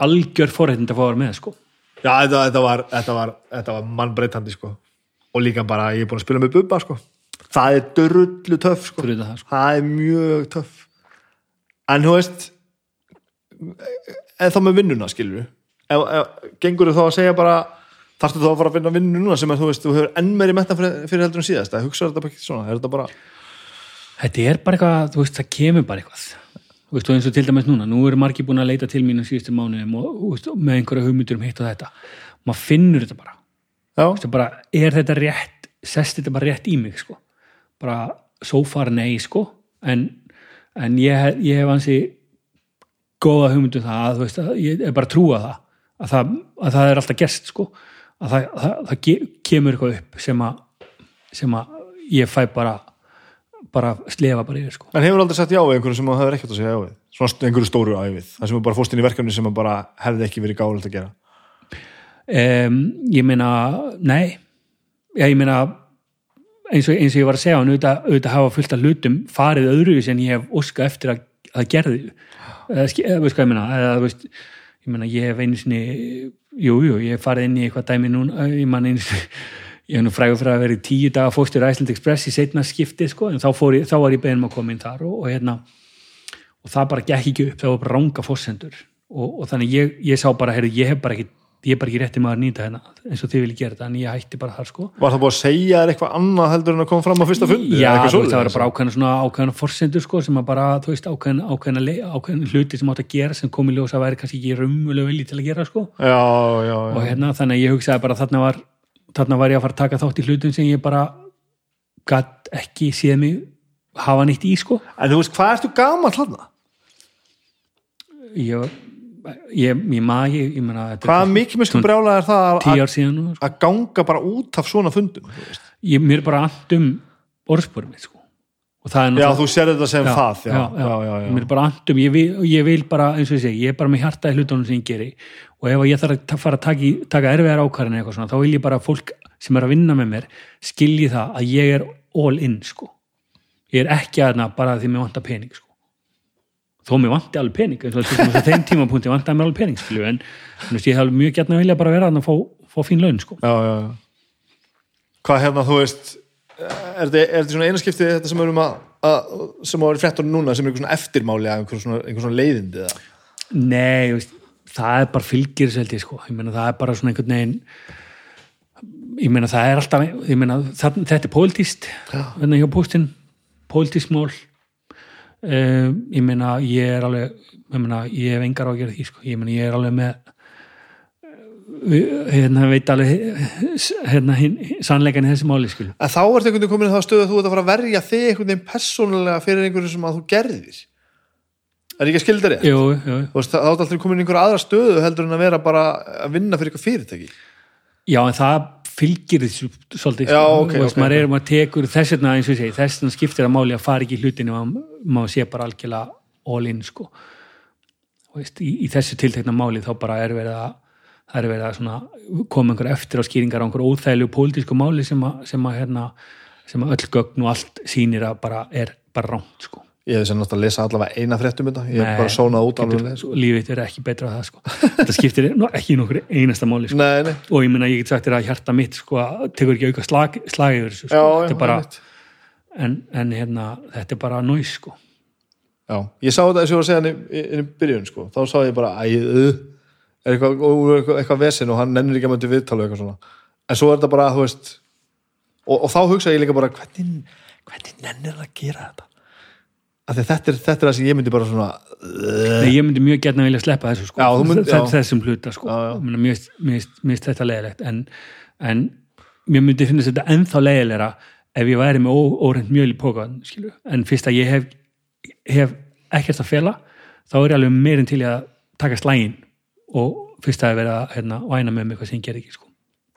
algjör forréttind að fá að vera með sko. já, þetta, þetta var, var, var mannbreytandi sko. og líka bara ég er búin að spila með Bubba sko. það er dörrullu töff sko. það sko. það er mjög töff en þú veist eða þá með vinnuna skilur ef, ef, gengur þú þá að segja bara þarftu þá að fara að vinna vinnu núna sem að þú veist þú hefur enn meiri metna fyrir, fyrir heldur en síðast? Að hugsa þetta bara ekki svona, er þetta bara þetta er bara eitthvað, þú veist, það kemur bara eitthvað. Þú veist, og eins og til dæmis núna nú eru margir búin að leita til mín á síðustu mánuðum og, og veist, með einhverja hugmyndur um hitt og þetta. Maður finnur þetta bara. Já, Þú veist, bara, er þetta rétt sest þetta bara rétt í mig sko. bara so far nei sko. en, en ég, ég hef ansi góða hugmyndu það að, þú veist, ég er bara að trúa það. Að það, að það er alltaf gerst sko. Að það, það, það kemur eitthvað upp sem að, sem að ég fæ bara bara slefa bara yfir sko. en hefur aldrei sagt já við einhverjum sem þú hefur ekkert að segja já við? Svona einhverju stóru æfið, það sem þú bara fórst inn í verkefni sem bara hefði ekki verið gáðilegt að gera. Um, ég meina nei. Já, ég meina eins og, eins og ég var að segja hann auðvitað, auðvitað hafa fullt af hlutum farið öðru en ég hef óska eftir að, að gerði eða veist hvað ég meina? Eða veist, ég meina ég hef einu sinni jú, jú, ég farið inn í eitthvað dæmi núna, ég man sinni ég hef nú frægur fyrir að vera í tíu daga fóstur Iceland Express í setna skipti sko, en þá, ég, þá var ég beðin um að koma inn þar og, og hérna og það bara gekk ekki upp, það var bara ranga fórsendur og, og þannig ég, ég sá bara heyrðu, ég hef bara ekki, ég er bara ekki rétti maður að nýta hérna eins og þið vilja gera þetta, en ég hætti bara þar sko. Var það búið að segja eitthvað annað heldur en að koma fram á fyrsta fundi Já, það var bara ákveðna svona ákveðna fórsendur sko sem að bara, þú veist, ákveðna, ákveðna, ákveðna hluti sem átt að gera sem kom í ljós að væri kannski ekki raumulega vilji til að gera sko. Já, já, og já, hérna þannig að ég hugsaði bara þarna var þarna var ég að fara að taka þátt í hlutum sem ég bara gatt ekki séð mig hafa nýtt í sko. En þú veist, hvað ertu gaman hlanna? ég, ég, ég maður ég, ég er hvað mikið mjög brjála er það að, síðan sko. að ganga bara út af svona fundum ég, mér er bara and um orðspórum mitt sko. Það já, þú sér þetta sem það já, já, já, já, mér er bara andum, ég vil, ég vil bara eins og ég segi, ég er bara með hjarta í hlutunum sem ég geri. Og ef ég þarf að fara að taka, í- taka erfiðar ákvarðin eitthvað svona, þá vil ég bara að fólk sem er að vinna með mér skilji það að ég er all in sko. Ég er ekki aðna bara því mér vantar pening sko þó mér vanti alveg pening þeim tímapunkti vantar mér alveg pening skilju, en veist, ég hef mjög gætna að vilja bara vera að fá, fá fín laun sko já, já, já. hvað hérna, þú veist er þetta, svona einaskiptið þetta sem erum að, að sem á að vera fréttunum núna sem er einhver svona eftirmáli að einhver svona, einhver svona leiðindi eða? Nei, veist, það er bara fylgir seldi, sko. ég meina það er bara svona einhvern veginn ég meina það er alltaf ég meina það, þetta er pólitíst hérna hjá póstin, pólitísk mál um, ég meina ég er alveg, ég meina ég hef engar á að gera því, sko, ég meina ég er alveg með hérna veit alveg hérna hinn- sannleikan í þessi máli, skil en þá ertu einhvern veginn komin í það stöðu að þú ert að fara að verja þig einhvern veginn persónulega fyrir einhverju sem að þú gerðir. Er ekki að skilda rétt? Jú, jú, veist, þá er alltaf komin í einhverja aðra stöðu heldur en að vera bara að vinna fyrir eitthvað fyrirtæki. Já, en það fylgir þessu svolítið, Já, sko. ok, Þú veist, ok, maður, er, maður tekur þess vegna eins og ég segi, þess vegna skiptir að máli að fara ekki í hlutinu maður, maður sé bara algjörlega all in sko. Veist, í, í þessu tiltekna máli þá bara er verið að það er verið að svona, koma einhver eftir á skýringar á einhver óþægilegu pólitísku máli sem að, sem að, hérna, sem að öll gögn og allt sýnir að bara er bara rámt sko. Ég hef sem náttúrulega að lesa allavega eina fréttum þetta ég hef bara sónað út alveg sko. lífið er ekki betra að það sko. þetta skiptir nú ekki í nokkur einasta máli sko. nei, nei, og ég meina ég get sagt þér að hjarta mitt sko, tekur ekki auka slag, slag yfir þessu sko. þetta er bara, en, en hérna, þetta er bara næs sko. já, ég sá þetta eins og ég var að segja hann í, í, í byrjun sko. þá sá ég bara, æ, uh, er eitthvað, eitthvað, vesen og hann nennir ekki að möndi viðtala eitthvað svona en svo er þetta bara, þú veist og, og þá hugsa ég líka bara, hvernig hvernig nennir hann að gera þetta þetta er, þetta er það sem ég myndi bara svona Nei, ég myndi mjög gætna vilja sleppa þessu sko. Já, Þess- já. þessum hluta sko. Mér finnst- þetta leiðilegt en, en mér myndi finnast þetta ennþá leiðilegra ef ég væri með óreint mjöl í pókan en fyrst að ég hef, hef ekkert að fela þá er ég alveg meirinn til að taka slægin og fyrst að vera að hérna, væna með mig eitthvað sem ég ger ekki sko.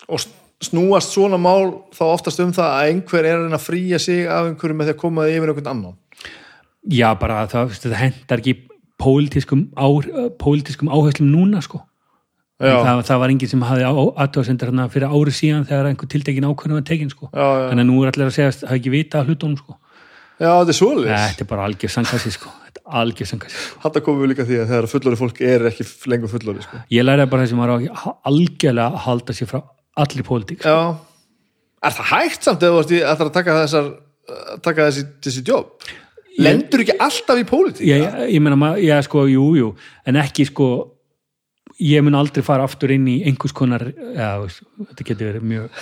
og snúast svona mál þá oftast um það að einhver er að fríja sig af einhverju með því að koma því yfir einhvern annan Já, bara það, þetta hendar ekki pólitískum, á, pólitískum áherslum núna sko það, það var enginn sem hafði aðtöðasendur hérna fyrir ári síðan þegar einhver tiltekin ákvörðum var tekin sko. já, já. þannig að nú er allir að segja að hafa ekki vita hlutunum sko. já, þetta er svoleiðis þetta er bara algjör sangkassi sko. þetta er algjör sangkassi sko. Þetta komum við líka því að þegar fullori fólk er ekki lengur fullori sko. ég læriði bara þessum að algjörlega að halda sér frá allir pólitík sko. Já Er það hægt samt ef þú ætlar að taka þessar að taka þessi, þessi jobb Lendur ekki alltaf í pólitík? ég, ég, meina, já sko, jú, jú. En ekki sko ég mun aldrei fara aftur inn í einhvers konar já, þetta getur verið mjög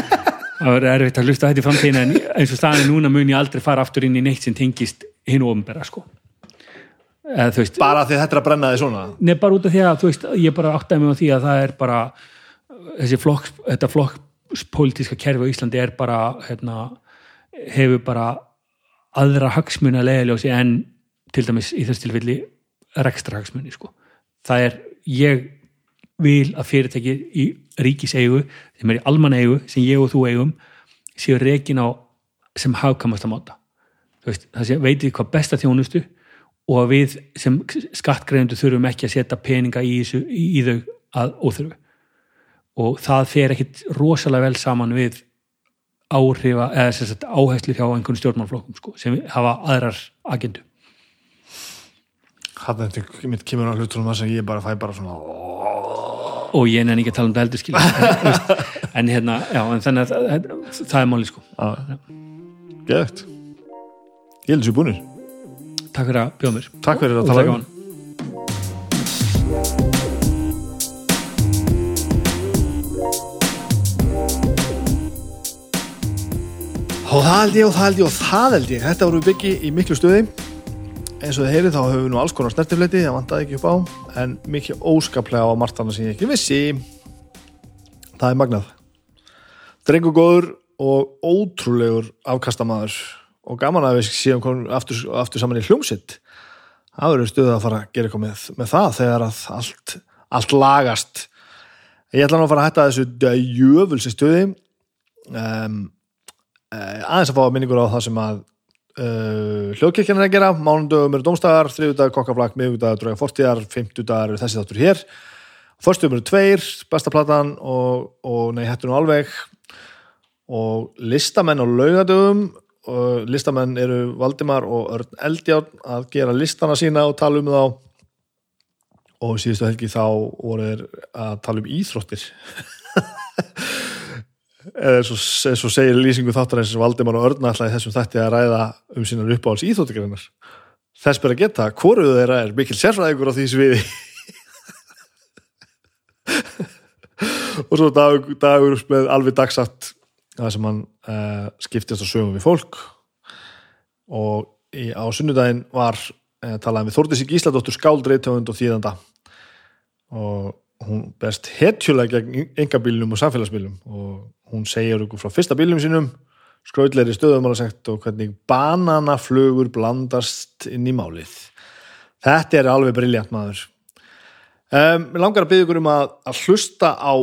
það verður erfitt að hlusta þetta í framtíðina en eins og staðin núna mun ég aldrei fara aftur inn í neitt sem tengist hinn og ofnbera sko. Eða veist, Bara því þetta er að brenna því svona? Nefn bara út af því að veist, ég bara áttaði mig á því að það er bara þessi flokks, þetta flokkspolítiska kerfi á Íslandi er bara hérna, hefur bara aðra hagsmuna leiðiljósi en til dæmis í þess tilfelli rekstra hagsmuni sko. það er, ég vil að fyrirtæki í ríkiseigu sem er í almaneigu, sem ég og þú eigum séu reikin á sem hafkamast að máta það sé, veitir hvað besta þjónustu og að við sem skattgreðendur þurfum ekki að setja peninga í, þessu, í þau að óþurfu og það fer ekkit rosalega vel saman við áhrifa eða sagt, áherslu hjá einhvern stjórnmálflokkum sko, sem hafa aðrar agendu Hann er þetta mitt kemur á hlutunum þess að ég bara fæ bara svona og ég nenni ekki að tala um þetta heldur skilja en, hérna, já, en þannig að það, það er máli sko. Geðvægt Ég held þessu búnir. Takk fyrir að bjóða mér. Takk fyrir að tala það um Og það held ég og það held ég og það held ég. Þetta voru byggi í miklu stuði. Eins og þið heyrið þá höfum við nú alls konar snertifleiti það vantaði ekki upp á en mikið óskaplega á martana sem ég ekki vissi. Það er magnað. Drengur góður og ótrúlegur afkastamaður. Og gaman að við séum komin aftur, aftur saman í hljómsitt það verður stuðið að fara að gera eitthvað með, með það þegar að allt, allt lagast. Ég ætla nú að fara að hætta þessu jöfulsi stuði. Um, aðeins að fá minningur á það sem að uh, hljóðkirkjan er að gera. Mánundögum eru dómstagar, þriðudag kokkaflak miðugudag drauga fortíðar, fimmtudagar eru þessi þáttur hér. Förstum eru tveir besta platan og, og nei, hættu nú alveg. Og listamenn á laugadögum og listamenn eru Valdimar og Örn Eldjárn að gera listana sína og tala um þá. Og síðustu helgi þá voru þeir að tala um íþróttir eða eins og, segir lýsingu þáttar eins og Valdimar og Örn ætlaði þessum þætti að ræða um sínar uppáhalds íþróttigreinar þess ber að geta, hvoruðu þeirra er mikil sérfræðingur á því sviði. Og svo dag, dagur með alveg dagsatt það sem hann uh, skiptist á sögum við fólk. Og í, á sunnudaginn var uh, talaði við Þórdísi Gísladóttur skáldreitöfund og þýðanda. Og hún best hetjulega gegn engabílnum og samfélagsbílnum og hún segir okkur frá fyrsta bílnum sínum skrautleiri stöðumálasekt og hvernig bananaflugur blandast inn í málið. Þetta er alveg briljant maður. Um, Mér langar að byggja ykkur um að, að hlusta á,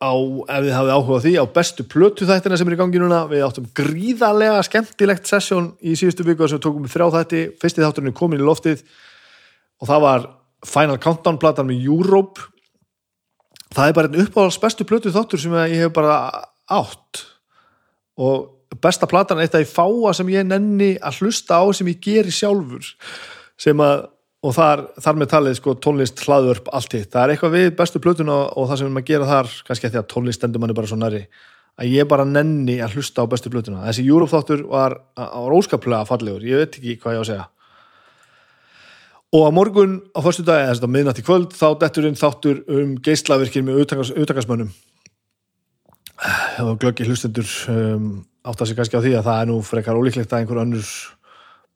á ef þið hafið áhuga á því á bestu plötu þættina sem er í gangi núna. Við áttum gríðarlega skemmtilegt sessjón í síðustu viku sem við tókum við þrjá þætti. Fyrsti þátturinn er komin í loftið og það var Final Countdown platan með Europe það er bara einn uppáhalds bestu plötu þáttur sem ég hef bara átt. Og besta platan er af því fáa sem ég nenni að hlusta á sem ég geri sjálfur sem að og þar, þar með talið sko tónlist hlaðvörp allt hitt, það er eitthvað við bestu plötuna og það sem að gera þar, kannski að því að tónlist stendur manni bara svo næri, að ég bara nenni að hlusta á bestu plötuna, þessi Europe þáttur var, var óskaplega fallegur. Ég veit ekki hvað ég á að segja og að morgun á förstu dag, eða miðnætt í kvöld þá dettur inn þáttur um geislavirkir með það var glöggi hlustendur um, átt að sig kannski á því að það er nú frekar ólíklegt að einhver önnur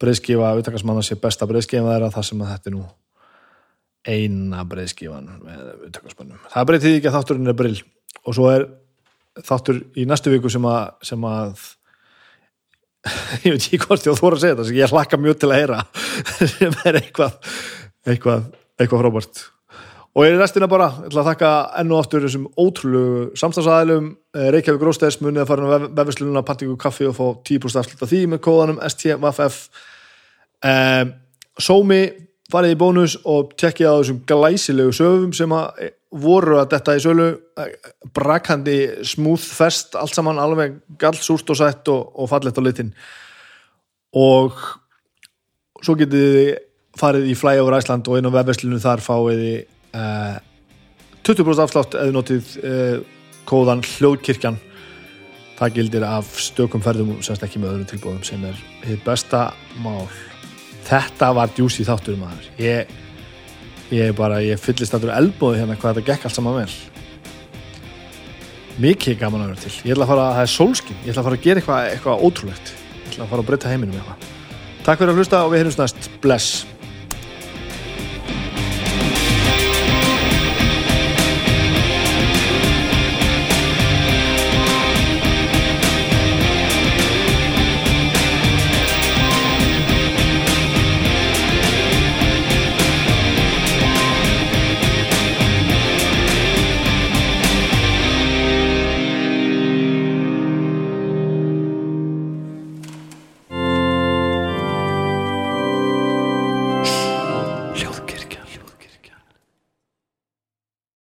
breyðskifa utakasmanna sé besta breyðskifa þeirra þar sem að þetta er nú eina breyðskifan með utakasmannum. Það breytið ekki að þátturinn er brill. Og svo er þáttur í næstu viku sem að, sem að ég veit ekki hvort ég á þóra að segja þetta ég hlakka mjög til að heyra sem er eitthvað eitthvað, eitthvað frábært. Og ég er restina bara, ég ætla að þakka ennu áttur þessum ótrúlegu samstagsæðilum Reykjavík Róstæðis munið að fara á vefverslununa Pantingu kaffi og fá 10% afslut af því með kóðanum STVFF um, Sómi farið í bónus og tekkið á þessum glæsilegu sögum sem að voru að detta í sölu. Brakandi smúð fest allt saman alveg gallsúrt og sætt og, og fallett á litin og svo getið þið farið í Flyover Iceland og inn á vefverslunum þar fáið þið uh, 20% afslátt eða notið uh, kóðan hljóðkirkjan. Það gildir af stökum ferðum semst ekki með öðrum tilbúðum sem er hitt besta mál. Þetta var djúsi þáttur maður. Ég, ég bara, ég fyllist allur elbóði hérna hvað þetta gekk allt saman vel. Mikið gaman að vera til. Ég ætla að fara, það er sólskinn ég ætla að fara að gera eitthvað, eitthvað ótrúlegt. Ég ætla að fara að breyta heiminum eitthvað takk fyrir að hlusta og við heyrjumst næst, bless